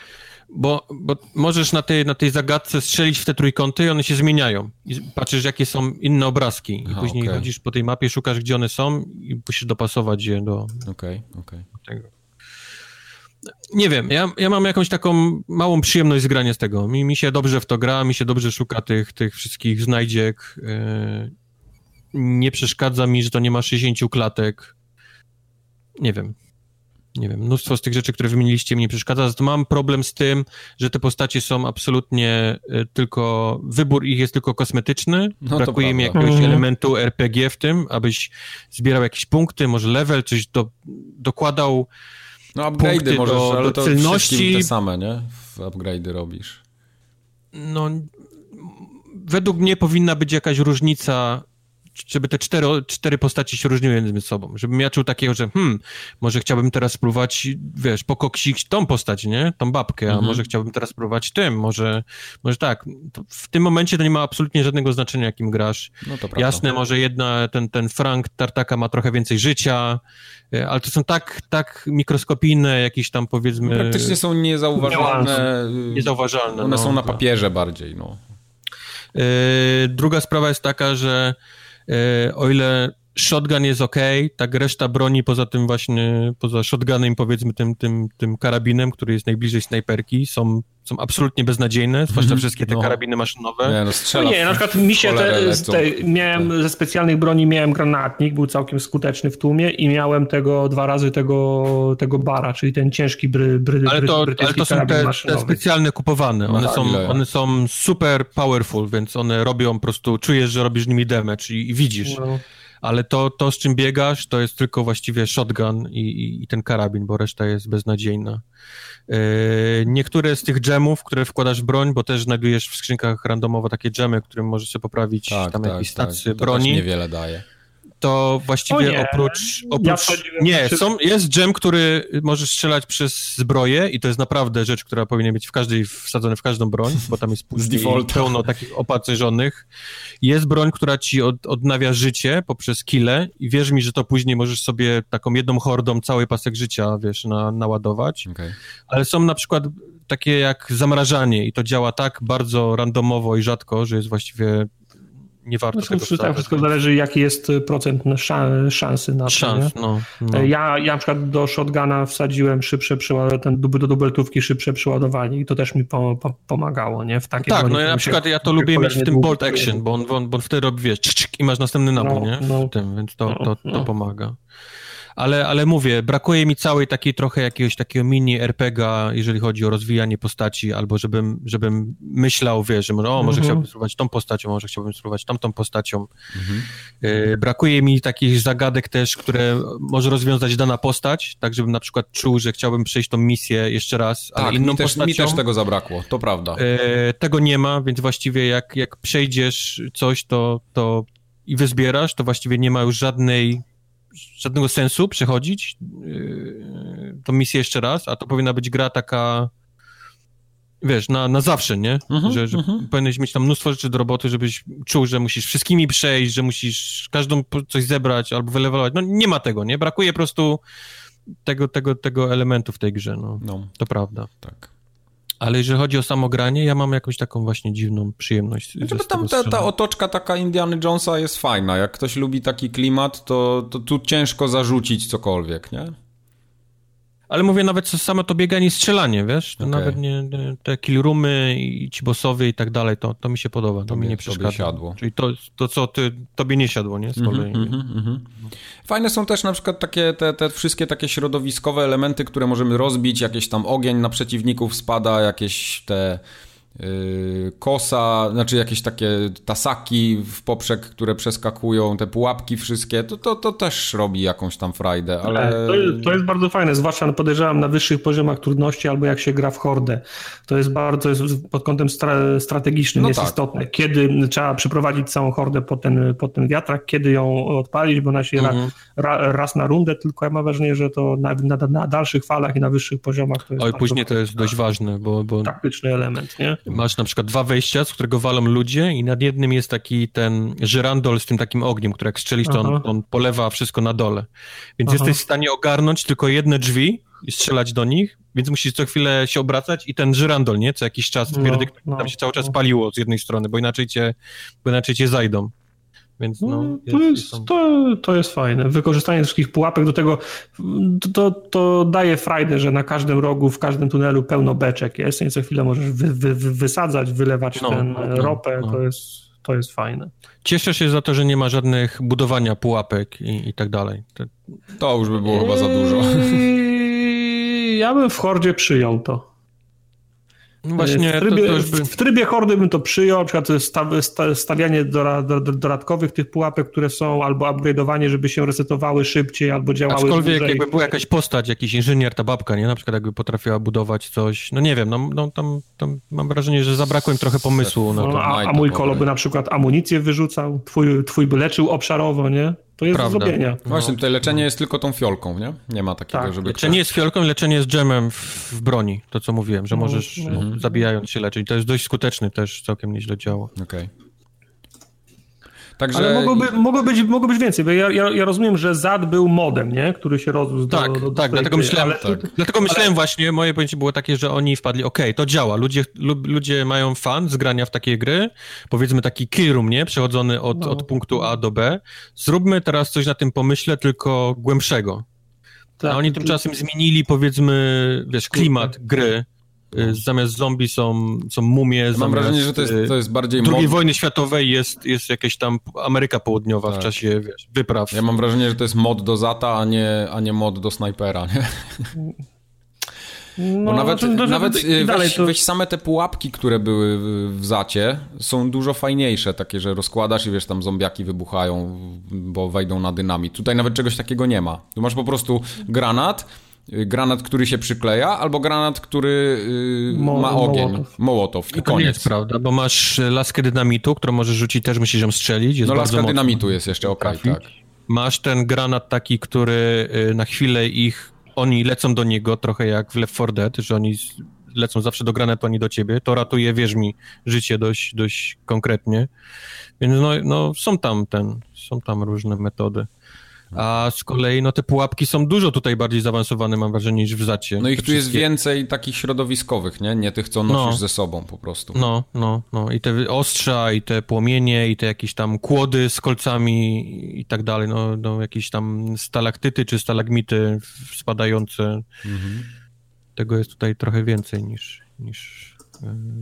Bo, bo możesz na tej, na tej zagadce strzelić w te trójkąty i one się zmieniają. I patrzysz, jakie są inne obrazki. I Aha, później okay. chodzisz po tej mapie, szukasz, gdzie one są i musisz dopasować je do, okay, okay. tego. nie wiem, ja, ja mam jakąś taką małą przyjemność z grania z tego. Mi, mi się dobrze w to gra, mi się dobrze szuka tych, tych wszystkich znajdziek. Yy, nie przeszkadza mi, że to nie ma 60 klatek. Nie wiem. Nie wiem, mnóstwo z tych rzeczy, które wymieniliście mi nie przeszkadza. to mam problem z tym, że te postacie są absolutnie y, tylko, wybór ich jest tylko kosmetyczny. No, Brakuje mi jakiegoś mhm. elementu RPG w tym, abyś zbierał jakieś punkty, może level, coś do, dokładał no upgrade'y możesz, do, ale to celności. te same, nie? W upgrade'y robisz. No, według mnie powinna być jakaś różnica żeby te cztery, cztery postaci się różniły między sobą. Żebym ja czuł takiego, że hmm, może chciałbym teraz spróbować, wiesz, pokoksić tą postać, nie? Tą babkę, a mhm. może chciałbym teraz spróbować tym, może, może tak. w tym momencie to nie ma absolutnie żadnego znaczenia, jakim grasz. No to Jasne, może jedna, ten, ten Frank Tartaka ma trochę więcej życia, e, ale to są tak, tak mikroskopijne jakieś tam, powiedzmy... Praktycznie są niezauważalne. Niezauważalne. One no, są na tak. papierze bardziej, no. Yy, druga sprawa jest taka, że E, o ile shotgun jest ok, tak reszta broni poza tym właśnie, poza shotgunem powiedzmy tym, tym, tym karabinem, który jest najbliżej snajperki, są, są absolutnie beznadziejne, zwłaszcza mm -hmm. wszystkie te no. karabiny maszynowe. Nie, no, strzela no nie, na przykład mi się te, te, miałem tak. ze specjalnych broni miałem granatnik, był całkiem skuteczny w tłumie i miałem tego dwa razy tego, tego bara, czyli ten ciężki bry, bry, ale to, ale to są te, te, specjalne kupowane, one, no, są, one są super powerful, więc one robią po prostu, czujesz, że robisz nimi damage i, i widzisz. No ale to, to z czym biegasz, to jest tylko właściwie shotgun i, i, i ten karabin, bo reszta jest beznadziejna. Yy, niektóre z tych gemów, które wkładasz w broń, bo też znajdujesz w skrzynkach randomowo takie gemy, którym możesz sobie poprawić tak, tam tak, jakieś tak. stacje to broni. To niewiele daje to właściwie oprócz... oprócz ja nie, są, jest gem, który możesz strzelać przez zbroję i to jest naprawdę rzecz, która powinna być w każdej, wsadzona w każdą broń, bo tam jest później pełno takich opancerzonych. Jest broń, która ci od, odnawia życie poprzez kile i wierz mi, że to później możesz sobie taką jedną hordą cały pasek życia, wiesz, na, naładować. Okay. Ale są na przykład takie jak zamrażanie i to działa tak bardzo randomowo i rzadko, że jest właściwie nie warto znaczy, tego Tak, wszystko zależy, jaki jest procent szansy na to. Szans, no, no. Ja, ja na przykład do shotguna wsadziłem szybsze przeładowanie, ten do dubeltówki szybsze przeładowanie i to też mi po, po, pomagało, nie? W takie tak, no ja na przykład ja to lubię mieć w tym bolt action, bo on, on, bo on wtedy robi, wiesz, i masz następny nabój, no, nie? W no, tym, więc to, to, to, to pomaga ale, ale mówię, brakuje mi całej takiej trochę jakiegoś takiego mini RPGa, jeżeli chodzi o rozwijanie postaci, albo żebym, żebym myślał, wiesz, że może, o, może mhm. chciałbym spróbować tą postacią, może chciałbym spróbować tamtą postacią. Mhm. E, brakuje mi takich zagadek też, które może rozwiązać dana postać, tak żebym na przykład czuł, że chciałbym przejść tą misję jeszcze raz, ale tak, inną mi też, postacią. mi też tego zabrakło, to prawda. E, tego nie ma, więc właściwie jak, jak przejdziesz coś, to, to i wyzbierasz, to właściwie nie ma już żadnej żadnego sensu przechodzić yy, tą misję jeszcze raz, a to powinna być gra taka wiesz, na, na zawsze, nie? Uh-huh, że, że uh-huh. powinieneś mieć tam mnóstwo rzeczy do roboty, żebyś czuł, że musisz wszystkimi przejść, że musisz każdą coś zebrać albo wylewować. No nie ma tego, nie? Brakuje po prostu tego, tego, tego elementu w tej grze, no. no. To prawda. Tak. Ale jeżeli chodzi o samogranie, ja mam jakąś taką właśnie dziwną przyjemność. Znaczy, tam ta, ta, otoczka taka Indiana Jonesa jest fajna. Jak ktoś lubi taki klimat, to, to tu ciężko zarzucić cokolwiek, nie? Ale mówię nawet samo to bieganie i strzelanie, wiesz? To okay. nawet nie, te killroomy i ci bossowie i tak dalej, to, to mi się podoba, to tobie, mi nie przeszkadza. siadło. Czyli to, to co ty, tobie nie siadło, nie? Z mhm, kolei. Mm -hmm, mm -hmm. Fajne są też na przykład takie, te, te wszystkie takie środowiskowe elementy, które możemy rozbić, jakieś tam ogień na przeciwników spada, jakieś te kosa, znaczy jakieś takie tasaki w poprzek, które przeskakują, te pułapki wszystkie, to, to, to też robi jakąś tam frajdę, ale... Tak, to jest, to jest bardzo fajne, zwłaszcza podejrzewam na wyższych poziomach trudności albo jak się gra w hordę. To jest bardzo, jest pod kątem stra strategicznym no jest tak. istotne. Kiedy trzeba przyprowadzić całą hordę pod ten, pod ten wiatrak, kiedy ją odpalić, bo ona się mhm. ra, raz na rundę, tylko ja mam wrażenie, że to na, na, na dalszych falach i na wyższych poziomach to jest Oj, później to jest dość ważne, bo... bo... Taktyczny element, nie? Masz na przykład dwa wejścia, z którego walą ludzie i nad jednym jest taki ten żyrandol z tym takim ogniem, który jak strzelisz, to on, on, polewa wszystko na dole. Więc Aha. jesteś w stanie ogarnąć tylko jedne drzwi i strzelać do nich, więc musisz co chwilę się obracać i ten żyrandol, nie? Co jakiś czas no, no, tam się cały czas no. paliło z jednej strony, bo inaczej cię, bo inaczej cię zajdą. Więc no, no to, jest, to, to jest fajne. Wykorzystanie wszystkich pułapek do tego, to, to daje frajdę, że na każdym rogu, w każdym tunelu pełno beczek jest i co chwilę możesz wy, wy, wy, wysadzać, wylewać no, ten no, ropę, no. to jest to jest fajne. Cieszę się za to, że nie ma żadnych budowania pułapek i, i tak dalej. To... to już by było chyba za dużo. Ja bym w Hordzie przyjął to. No właśnie, w, trybie, to, to by... w trybie hordy bym to przyjął, na przykład stawianie dodatkowych tych pułapek, które są, albo upgrade'owanie, żeby się resetowały szybciej, albo działały Aczkolwiek dłużej. jakby była jakaś postać, jakiś inżynier, ta babka, nie? Na przykład jakby potrafiła budować coś, no nie wiem, no, no tam, tam mam wrażenie, że zabrakło im trochę pomysłu na to. No, a, a mój kolo by na przykład amunicję wyrzucał, twój, twój by leczył obszarowo, nie? To jest Prawda. do zrobienia. No. Właśnie, tutaj leczenie jest tylko tą fiolką, nie? Nie ma takiego, tak. żeby... Leczenie ktoś... jest fiolką, leczenie jest dżemem w, w, broni, to co mówiłem, że no, możesz no. zabijając się leczyć. To jest dość skuteczny też, całkiem nieźle działa. Okej. Okay. Także... Ale mogłoby, mogło, być, mogło być więcej, bo ja, ja, ja, rozumiem, że ZAD był modem, nie? który się rozrósł tak, do, do, Tak, dlatego myślałem, ale... tak. dlatego myślałem ale... właśnie, moje pojęcie było takie, że oni wpadli, okej, okay, to działa, ludzie, ludzie mają fan z grania w takie gry, powiedzmy taki kill room, nie? Przechodzony od, no. od punktu A do B. Zróbmy teraz coś na tym pomyśle, tylko głębszego. Tak, A oni tymczasem zmienili, powiedzmy, wiesz, klimat gry zamiast zombie są, są mumie. Mam zamiast, wrażenie, że to jest, to jest bardziej. II mod... wojny światowej jest, jest jakieś tam Ameryka Południowa tak. w czasie wiesz, wypraw. Ja mam wrażenie, że to jest mod do Zata, a nie, a nie mod do snajpera. Nie? No, Bo nawet, to, to, nawet to, weź, to... weź same te pułapki, które były w Zacie, są dużo fajniejsze, takie, że rozkładasz i wiesz, tam zombiaki wybuchają, bo wejdą na dynamit. Tutaj nawet czegoś takiego nie ma. Tu masz po prostu granat, Y, granat, który się przykleja, albo granat, który yy, Mo ma ogień. Mołotow. Mołotow. I, I koniec. Jest, prawda, bo masz laskę dynamitu, którą możesz rzucić, też musisz ją strzelić. Jest no laska dynamitu jest jeszcze, okej, okay, tak. Masz ten granat taki, który y, na chwilę ich, oni lecą do niego, trochę jak w Left 4 Dead, że oni lecą zawsze do granatu, a nie do ciebie. To ratuje, wierz mi, życie dość, dość konkretnie. Więc no, no są tam ten, są tam różne metody. A z kolei no te pułapki są dużo tutaj bardziej zaawansowane, mam wrażenie, niż w Zacie. No ich tu jest więcej takich środowiskowych, nie? Nie tych, co nosisz no. ze sobą po prostu. No, no, no. I te ostrza, i te płomienie, i te jakieś tam kłody z kolcami i tak dalej. No, no jakieś tam stalaktyty czy stalagmity spadające. Mhm. Tego jest tutaj trochę więcej niż, niż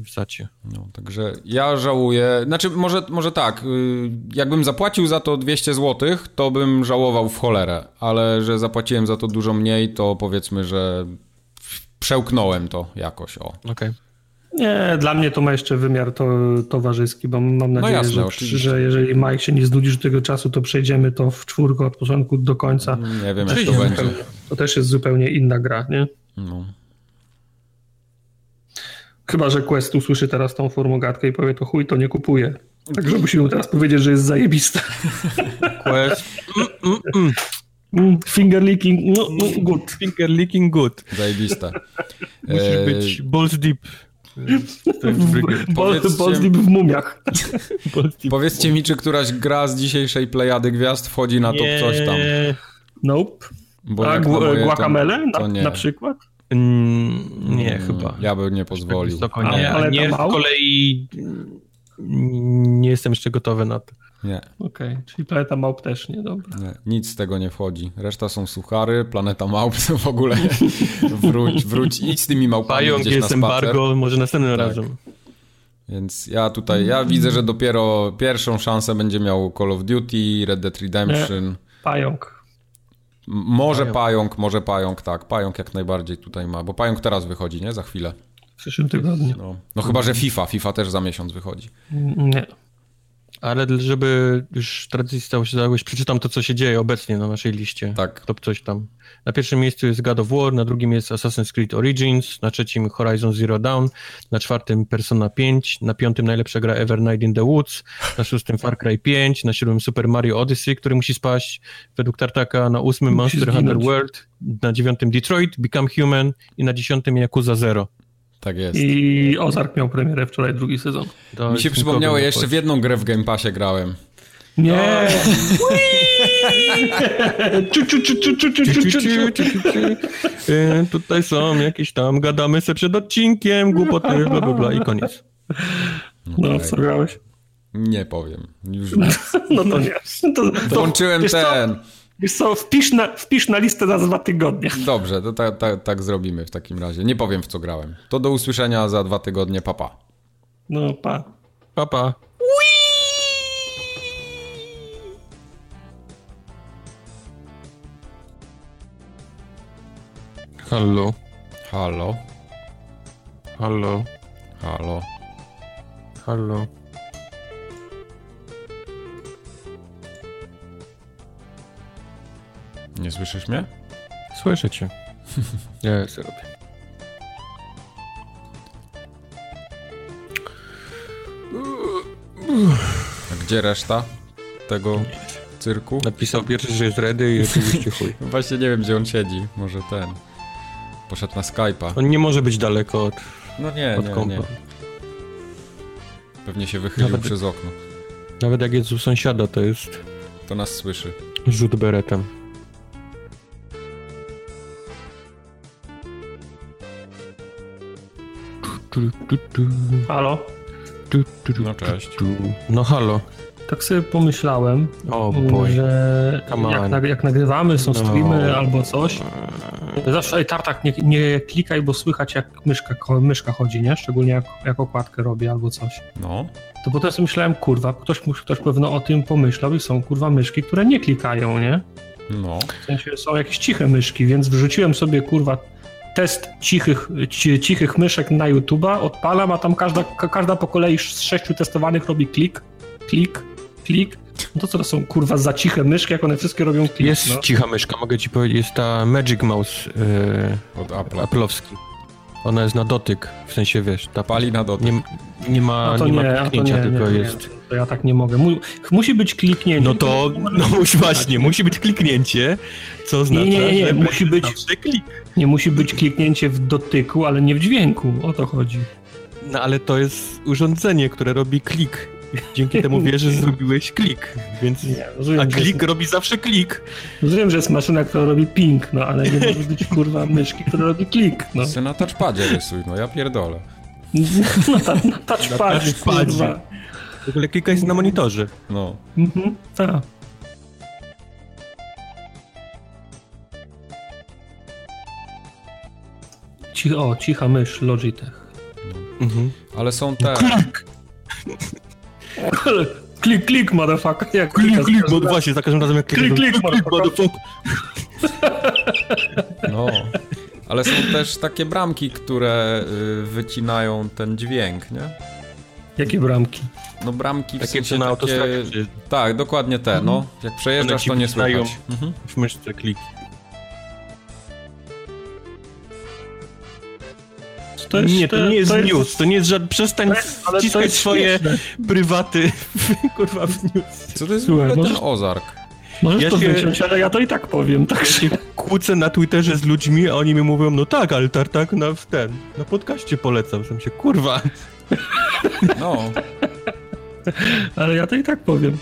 w zacie. No, także ja żałuję, znaczy może, może tak, y, jakbym zapłacił za to 200 zł, to bym żałował w cholerę, ale że zapłaciłem za to dużo mniej, to powiedzmy, że przełknąłem to jakoś, o. Okej. Okay. Nie, dla mnie to ma jeszcze wymiar to, towarzyski, bo mam no nadzieję, no jasne, że, że, jeżeli Mike się nie znudzi do tego czasu, to przejdziemy to w czwórkę od początku do końca. Nie wiem, jak to będzie. To też jest zupełnie inna gra, nie? No. Chyba, że Quest usłyszy teraz tą formogatkę i powie, to chuj, to nie kupuje. Także musimy teraz powiedzieć, że jest zajebista. Quest. Mm, mm, mm. Finger licking, no, no, good. Finger licking good. Zajebista. Musi e... być balls deep. Balls, balls deep w mumiach. Powiedzcie mi, czy któraś gra z dzisiejszej plejady gwiazd wchodzi na top coś tam? Nope. Bo A Guacamele na, na przykład? Mm, nie, hmm, chyba. Ja bym nie pozwolił. nie, ale nie z kolei nie jestem jeszcze gotowy na to. Nie. Okej, okay, czyli Planeta Małp też nie, dobra. Nie, nic z tego nie wchodzi. Reszta są suchary, Planeta Małp to w ogóle wróć, wróć, idź z tymi małpami Pająk gdzieś jest na spacer. embargo, może następnym tak. razem. Więc ja tutaj, ja widzę, że dopiero pierwszą szansę będzie miał Call of Duty, Red Dead Redemption. Nie. Pająk. Może pająk. pająk. może pająk, tak. Pająk jak najbardziej tutaj ma, bo pająk teraz wychodzi, nie? Za chwilę. W przyszłym tygodniu. No, no chyba, że FIFA. FIFA też za miesiąc wychodzi. Nie. Ale żeby już tradycji stało się zaległość, przeczytam to, co się dzieje obecnie na naszej liście. Tak. Top coś tam. Na pierwszym miejscu jest God of War, na drugim jest Assassin's Creed Origins, na trzecim Horizon Zero Dawn, na czwartym Persona 5, na piątym najlepsza gra Ever Night in the Woods, na szóstym Far Cry 5, na siódmym Super Mario Odyssey, który musi spaść według Tartaka, na ósmym Monster Hunter World, na dziewiątym Detroit, Become Human i na dziesiątym Yakuza Zero. Tak jest. I Ozark miał premierę wczoraj, drugi sezon. To Mi się przypomniało, jeszcze w jedną grę w Game Passie grałem. Nie! Tutaj są jakieś tam, gadamy sobie przed odcinkiem, głupoty, bla, bla, bla i koniec. No, co grałeś? Nie powiem. Już No to nie. To, to, Włączyłem wiesz co? ten. Wiesz co, wpisz na, wpisz na listę na dwa tygodnie. Dobrze, to tak ta, tak zrobimy w takim razie. Nie powiem w co grałem. To do usłyszenia za dwa tygodnie, papa. No pa. Papa. Halo, Halo, halo, halo. halo. Nie słyszysz mnie? Słyszę cię. Ja sobie robię. A gdzie reszta tego cyrku? Napisał pierwszy, że jest ready i oczywiście chuj. Właśnie nie wiem, gdzie on siedzi. Może ten. Poszedł na Skype'a. On nie może być daleko od, No nie, od nie, kompa. nie. Pewnie się wychylił Nawet- przez okno. Nawet jak jest u sąsiada, to jest To nas słyszy. rzut beretem. Halo? No cześć. No halo. Tak sobie pomyślałem, że jak, jak nagrywamy, są No. streamy albo coś, zawsze ej tartak nie, nie klikaj, bo słychać jak myszka, myszka chodzi, nie? Szczególnie jak, jak okładkę robię albo coś. No. To potem sobie myślałem, kurwa, ktoś, ktoś pewno o tym pomyślał i są kurwa myszki, które nie klikają, nie? No. W sensie są jakieś ciche myszki, więc wrzuciłem sobie kurwa test cichych, ci, cichych myszek na YouTube'a, odpalam, a tam każda, ka- każda po kolei z sześciu testowanych robi klik, klik, klik. No to co to są kurwa za ciche myszki, jak one wszystkie robią klik? Jest no. cicha myszka, mogę ci powiedzieć, jest ta Magic Mouse yy, Od Apple'a. Apple'owski. Ona jest na dotyk, w sensie wiesz, ta Pali na dotyk. nie, nie ma, nie nie, ma kliknięcia, nie, tylko jest... to ja tak nie mogę. Mu, musi być kliknięcie. No to, no właśnie, musi być kliknięcie, co oznacza, nie, nie, nie, że musi być- klik. Nie musi być kliknięcie w dotyku, ale nie w dźwięku, o to chodzi. No ale to jest urządzenie, które robi klik. Dzięki temu wiesz, że zrobiłeś klik, więc... Nie, rozumiem, A klik jest, robi zawsze klik. rozumiem, że jest maszyna, która robi ping, no ale nie może być kurwa myszki, która robi klik, no. Se na touchpadzie rysuj, no ja pierdolę. Na, ta, na touchpadzie, touchpadzie. kurwa. W ogóle klika jest na monitorze. No. Mhm, tak. Cicha, o, cicha mysz, Logitech. Mhm. Ale są te... Klik, klik, motherfucker. Jak Klik, klik, bo właśnie, za każdym razem jak Klik, klikasz, klik, motherfucker. No. Ale są też takie bramki, które y, wycinają ten dźwięk, nie? Jakie bramki? No bramki w Takie sensie co na takie... czy Tak, dokładnie te, no. Jak przejeżdżasz, to nie słychać. Mhm. w myszce To jest, nie, to nie jest news, to nie jest żaden... Przestań Ale to wciskać jest swoje śmieszne. prywaty, kurwa, w news. Co to jest w Słuchaj, ogóle ten możesz- Ozark? Możesz Ja to się- wyciąć, ale ja to i tak powiem, tak Ja się kłócę na Twitterze z ludźmi, a oni mi mówią, no tak, ale tartak na w ten, na podcaście polecam. Sam się, kurwa, No. ale ja to i tak powiem.